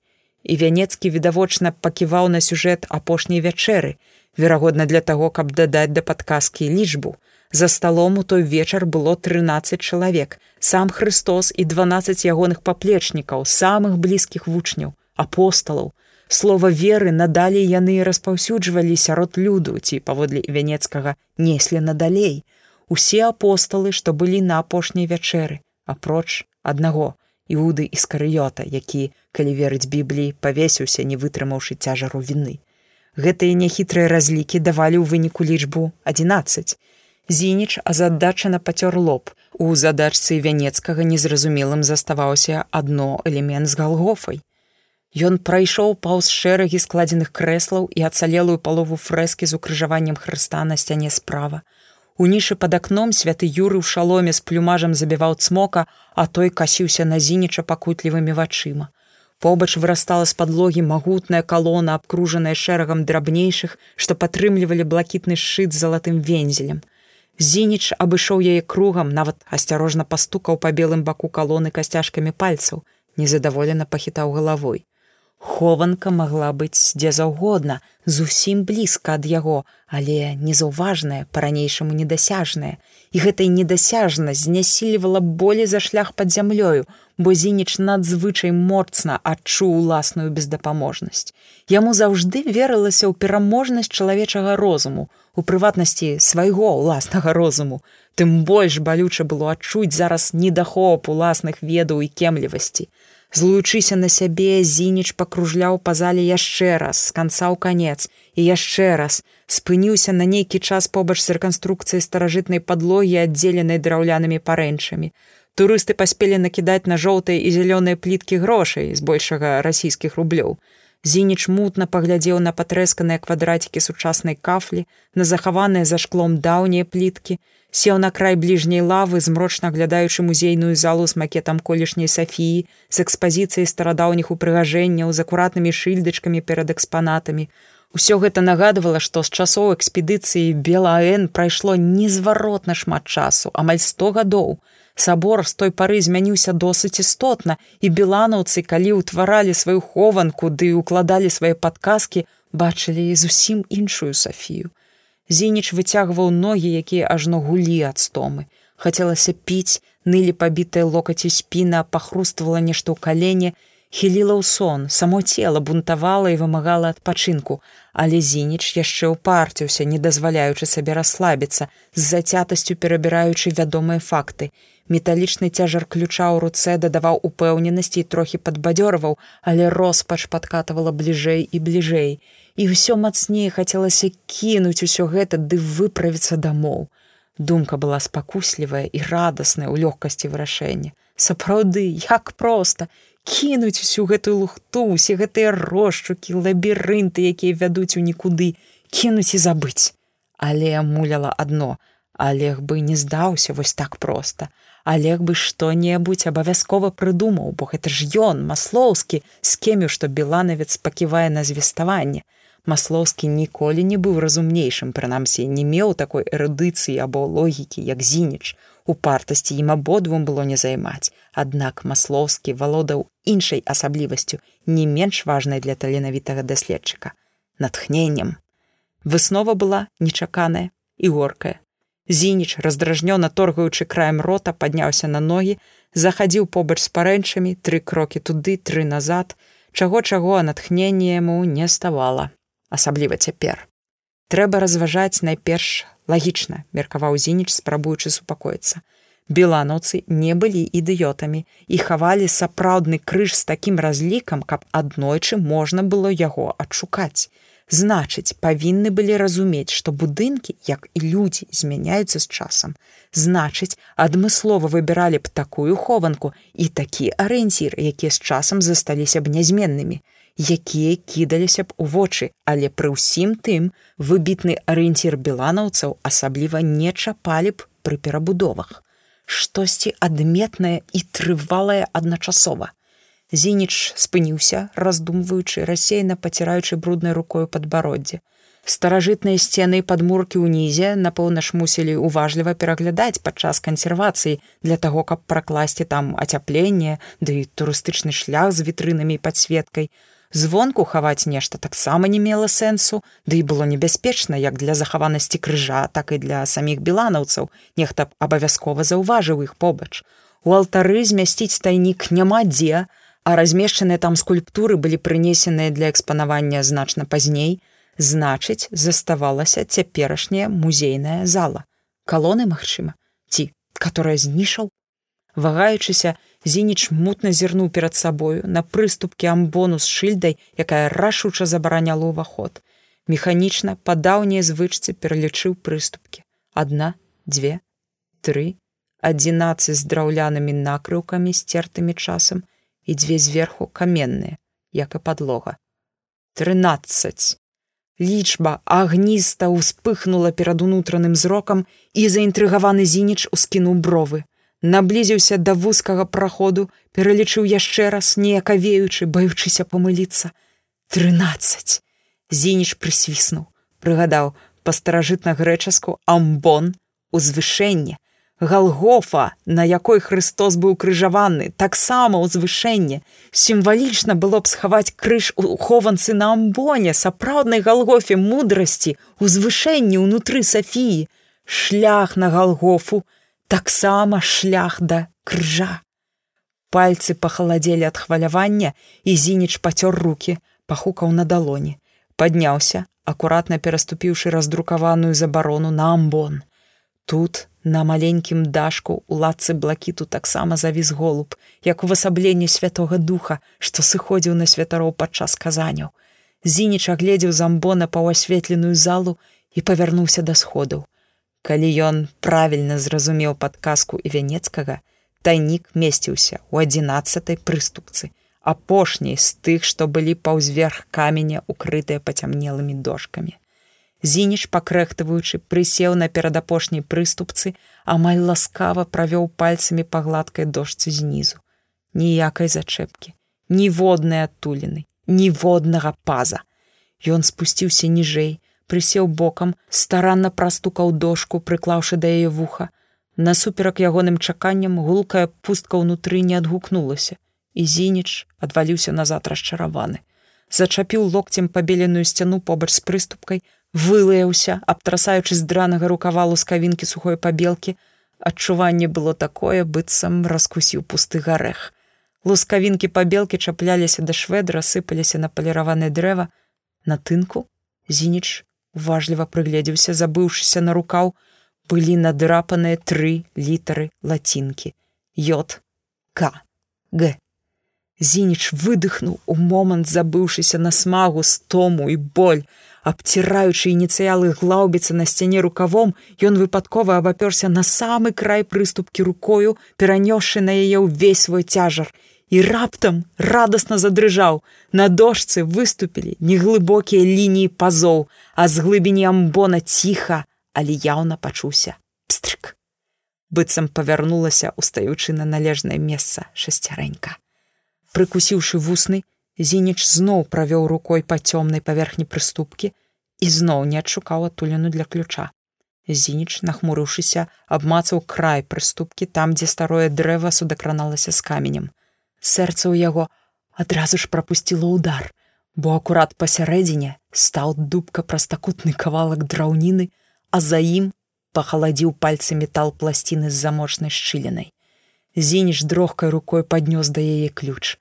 І вянецкі відавочна паківаў на сюжэт апошняй вячэры, верагодна для таго, каб дадаць да падказкі лічбу. За сталом у той вечар было 13 чалавек, сам Христос і 12 ягоных паплечнікаў, самых блізкіх вучняў, апосталаў. Слова веры надалей яны распаўсюджвалі сярод люду ці паводле вянецкага неслі надалей усе апосталы, што былі на апошняй вячэры, апроч аднаго іуды і скарыёта, які, калі верыць бібліі, павесіўся, не вытрымаўшы цяжару віны. Гэтыя няхітрыя разлікі давалі ў выніку лічбу 11. Зініч азадачана пацёр лоб. У задачцы вянецкага незразумелым заставаўся адно элемент з галгофай. Ён прайшоў паўз шэрагі складзеных крэслаў і ацалелую палову фрэскі з укрыжаваннем хрыста на сцяне справа. У нішы пад акном святы юры ў шаломе з плюмажам забіваў цмока, а той касіўся на зініча пакутлівымі вачыма. Побач вырастала з падлогі магутная калона, абкружаная шэрагам драбнейшых, што падтрымлівалі блакітны шыт з залатым вензелем. Зініч абышоў яе кругам, нават асцярожна пастукаў па белым баку калоны касцяжкамі пальцаў, незадаволена пахітаў галавой. Хованка магла быць дзе заўгодна, зусім блізка ад яго, але незаўважная па-ранейшаму недасяжная. І гэтай недасяжнасць знясілівала болей за шлях пад зямлёю, бо зініч надзвычай моцна адчуў уласную бездапаможнасць. Яму заўжды верылася ў пераможнасць чалавечага розуму, у прыватнасці свайго ўласнага розуму. Тым больш балюча было адчуць зараз недахоп уласных ведаў і кемлівасці. Злуючыся на сябе, зініч пакружляў па зале яшчэ раз, з канца ў канец і яшчэ раз спыніўся на нейкі час побач з рэканструкцыяй старажытнай падлогі, аддзеленай драўлянымі парэнчамі. Турысты паспелі накідаць на жоўтыя і зялёныя пліткі грошай з большага расійскіх рублёў. Зініч мутна паглядзеў на патрэсканыя квадрацікі сучаснай кафлі, на захаваныя за шклом даўнія пліткі, сеў на край бліжняй лавы змрочна аглядаючы музейную залу з макетам колішняй сафіі з экспазіцыяй старадаўніх упрыгажэнняў з акуратнымі шыльдачкамі перад экспанатамі. Усё гэта нагадывала, што з часоў экспедыцыі Белаэн прайшло незваротна шмат часу, амаль сто гадоў. Сабор з той пары змяніўся досыць істотна, і беланаўцы, калі ўтваралі сваю хованку ды укладалі свае падказкі, бачылі зусім іншую сафію. Зініч выцягваў ногі, якія ажно гулі ад стомы. Хацелася піць, нылі пабітыя локаці спіна, пахруствала нешта ў калене, хіліла ў сон, само цела бунтавала і вымагала адпачынку, але зініч яшчэ ўпарціўся, не дазваляючы сабе расслабіцца, з зацятасцю перабіраючы вядомыя факты. Металічны цяжар ключа ў руцэ дадаваў упэўненасці і трохі падбадзёрваў, але роспач падкатывала бліжэй і бліжэй і ўсё мацней хацелася кінуць усё гэта ды выправіцца дамоў. Думка была спакуслівая і радасная ў лёгкасці вырашэння. Сапраўды, як проста кінуць усю гэтую лухту, усе гэтыя рошчукі, лабірынты, якія вядуць у нікуды, кінуць і забыць. Але муляла адно, Олег бы не здаўся вось так проста. Олег бы што-небудзь абавязкова прыдумаў, бо гэта ж ён, маслоўскі, скеміў, што беланавец паківае на звеставанне. Маслоўскі ніколі не быў разумнейшым, прынамсі, не меў такой эрудыцыі або логікі, як зініч. У партасці ім абодвум было не займаць. Аднак маслоўскі валодаў іншай асаблівасцю, не менш важнай для таленавітага даследчыка. Натхненнем. Выснова была нечаканая і горкая. Зініч, раздражнёна торгаючы краем рота, падняўся на ногі, захадзіў побач з парэнчамі, тры крокі туды, тры назад, чаго-чаго натхнення яму не ставала асабліва цяпер. Трэба разважаць найперш лагічна, меркаваў зініч, спрабуючы супакоіцца. Беланаўцы не былі ідыётамі і хавалі сапраўдны крыж з такім разлікам, каб аднойчы можна было яго адшукаць. Значыць, павінны былі разумець, што будынкі, як і людзі змяняюцца з часам. Значыць, адмыслова выбіралі б такую хованку і такі арыенцір, якія з часам засталіся б нязменнымі якія кідаліся б у вочы, але пры ўсім тым выбітны арыенцір беланаўцаў асабліва не чапалі б пры перабудовах. Штосьці адметнае і трывалае адначасова. Зініч спыніўся, раздумваючы, рассеяна паціраючы бруднай рукою падбароддзе. Старажытныя сцены падмуркі ўнізе, напэўна ж мусілі уважліва пераглядаць падчас кансервацыі для таго, каб пракласці там ацяпленне, ды да турыстычны шлях з вітрынамі і падсветкай, звонку хаваць нешта таксама не мела сэнсу, ды да і было небяспечна як для захаванасці крыжа, так і для саміх беланаўцаў, нехта абавязкова заўважыў іх побач. У алтары змясціць тайнік няма дзе, а размешчаныя там скульптуры былі прынесеныя для экспанавання значна пазней, значыць, заставалася цяперашняя музейная зала. Калоны, магчыма, ці, которая знішаў, вагаючыся, Зініч мутна зірнуў перад сабою на прыступкі амбону з шыльдай, якая рашуча забараняла ўваход. Механічна па даўняй звычцы пералічыў прыступкі. Адна, дзве, тры, адзінаццаць з драўлянымі накрыўкамі сцертымі часам і дзве зверху каменныя, як і падлога. Трынаццаць. Лічба агніста ўспыхнула перад унутраным зрокам і заінтрыгаваны зініч ускінуў бровы. Наблізіўся да вузкага праходу, пералічыў яшчэ раз, неякавеючы, баючыся памыліцца. Трынаццаць. Зініч прысвіснуў, прыгадаў па старажытна-грэчаску амбон, узвышэнне, Галгофа, на якой Христос быў крыжаваны, таксама ўзвышэнне. Сімвалічна было б схаваць крыж у хованцы на амбоне, сапраўднай галгофе мудрасці, узвышэнні ўнутры Сафіі, шлях на галгофу, таксама шлях да крыжа. Пальцы пахаладзелі ад хвалявання і зініч пацёр руки, пахукаў на далоні, падняўся, акуратна пераступіўшы раздрукаваную забарону на амбон. Тут На маленькім дашку у лацы блакіту таксама завіс голуб, як увасабленне святого духа, што сыходзіў на святароў падчас казаняў. Зініч агледзеў замбона паўасветленую залу і павярнуўся да сходаў. Калі ён правільна зразумеў падказку і вянецкага, тайнік месціўся ў адзінаццатай прыступцы, апошняй з тых, што былі паўзверх каменя, укрытыя пацямнелымі дошкамі. Зініч, пакрэхтываючы, прысеў на перадапошняй прыступцы, амаль ласкава правёў пальцамі па гладкай дошцы знізу. Ніякай зачэпкі, ніводнай адтуліны, ніводнага паза. Ён спусціўся ніжэй, прысеў бокам, старанна прастукаў дошку, прыклаўшы да яе вуха. Насуперак ягоным чаканням гулкая пустка ўнутры не адгукнулася, і зініч адваліўся назад расчараваны. Зачапіў локцем пабеленую сцяну побач з прыступкай, вылаяўся, абтрасаючы з дранага рукава лускавінкі сухой пабелкі, адчуванне было такое, быццам раскусіў пусты гарэх. Лускавінкі пабелкі чапляліся да шведра, сыпаліся на паліраванае дрэва. На тынку зініч уважліва прыгледзеўся, забыўшыся на рукаў, былі надрапаныя тры літары лацінкі: Йод, К, Г. Зініч выдыхнуў у момант забыўшыся на смагу стому і боль, Абціраючы ініцыялы глаўбіцца на сцяне рукавом, ён выпадкова абапёрся на самы край прыступкі рукою, перанёсшы на яе ўвесь свой цяжар. І раптам радасна задрыжаў. На дошцы выступілі неглыбокія лініі пазоў, а з глыбіні амбона ціха, але яўна пачуўся пстрык. Быццам павярнулася, устаючы на належнае месца шасцярэнька. Прыкусіўшы вусны, Зініч зноў правёў рукой па цёмнай паверхні прыступкі і зноў не адшукаў адтуліну для ключа. Зініч, нахмурыўшыся, абмацаў край прыступкі там, дзе старое дрэва судакраналася з каменем. Сэрца ў яго адразу ж прапусціла ўдар, бо акурат пасярэдзіне стаў дубка прастакутны кавалак драўніны, а за ім пахаладзіў пальцы метал пласціны з замочнай шчылінай. Зініч дрохкай рукой паднёс да яе ключ.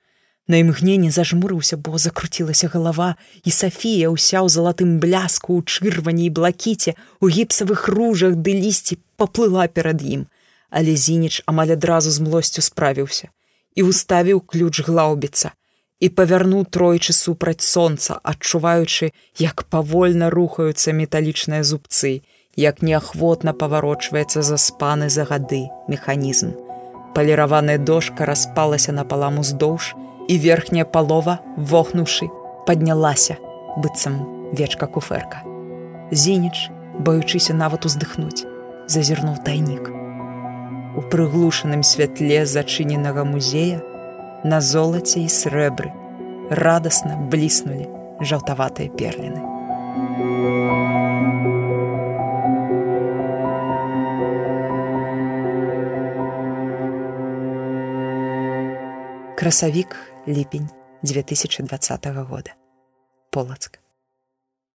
На імгненне зажмурыўся, бо закруцілася галава, і Сафія ўся ў залатым бляску ў чырвані і блакіце, у гіпсавых ружах ды лісці паплыла перад ім. Але зініч амаль адразу з млосцю справіўся і ўставіў ключ глаўбіца і павярнуў тройчы супраць сонца, адчуваючы, як павольна рухаюцца металічныя зубцы, як неахвотна паварочваецца заспаны за гады механізм. Паліраваная дошка распалася напалам уздоўж, і верхняя палова, вохнуўшы, паднялася, быццам вечка куферка. Зініч, баючыся нават уздыхнуць, зазірнуў тайнік. У прыглушаным святле зачыненага музея на золаце і срэбры радасна бліснулі жаўтаватыя перліны. Красавік ліпень 2020 года. Полацк.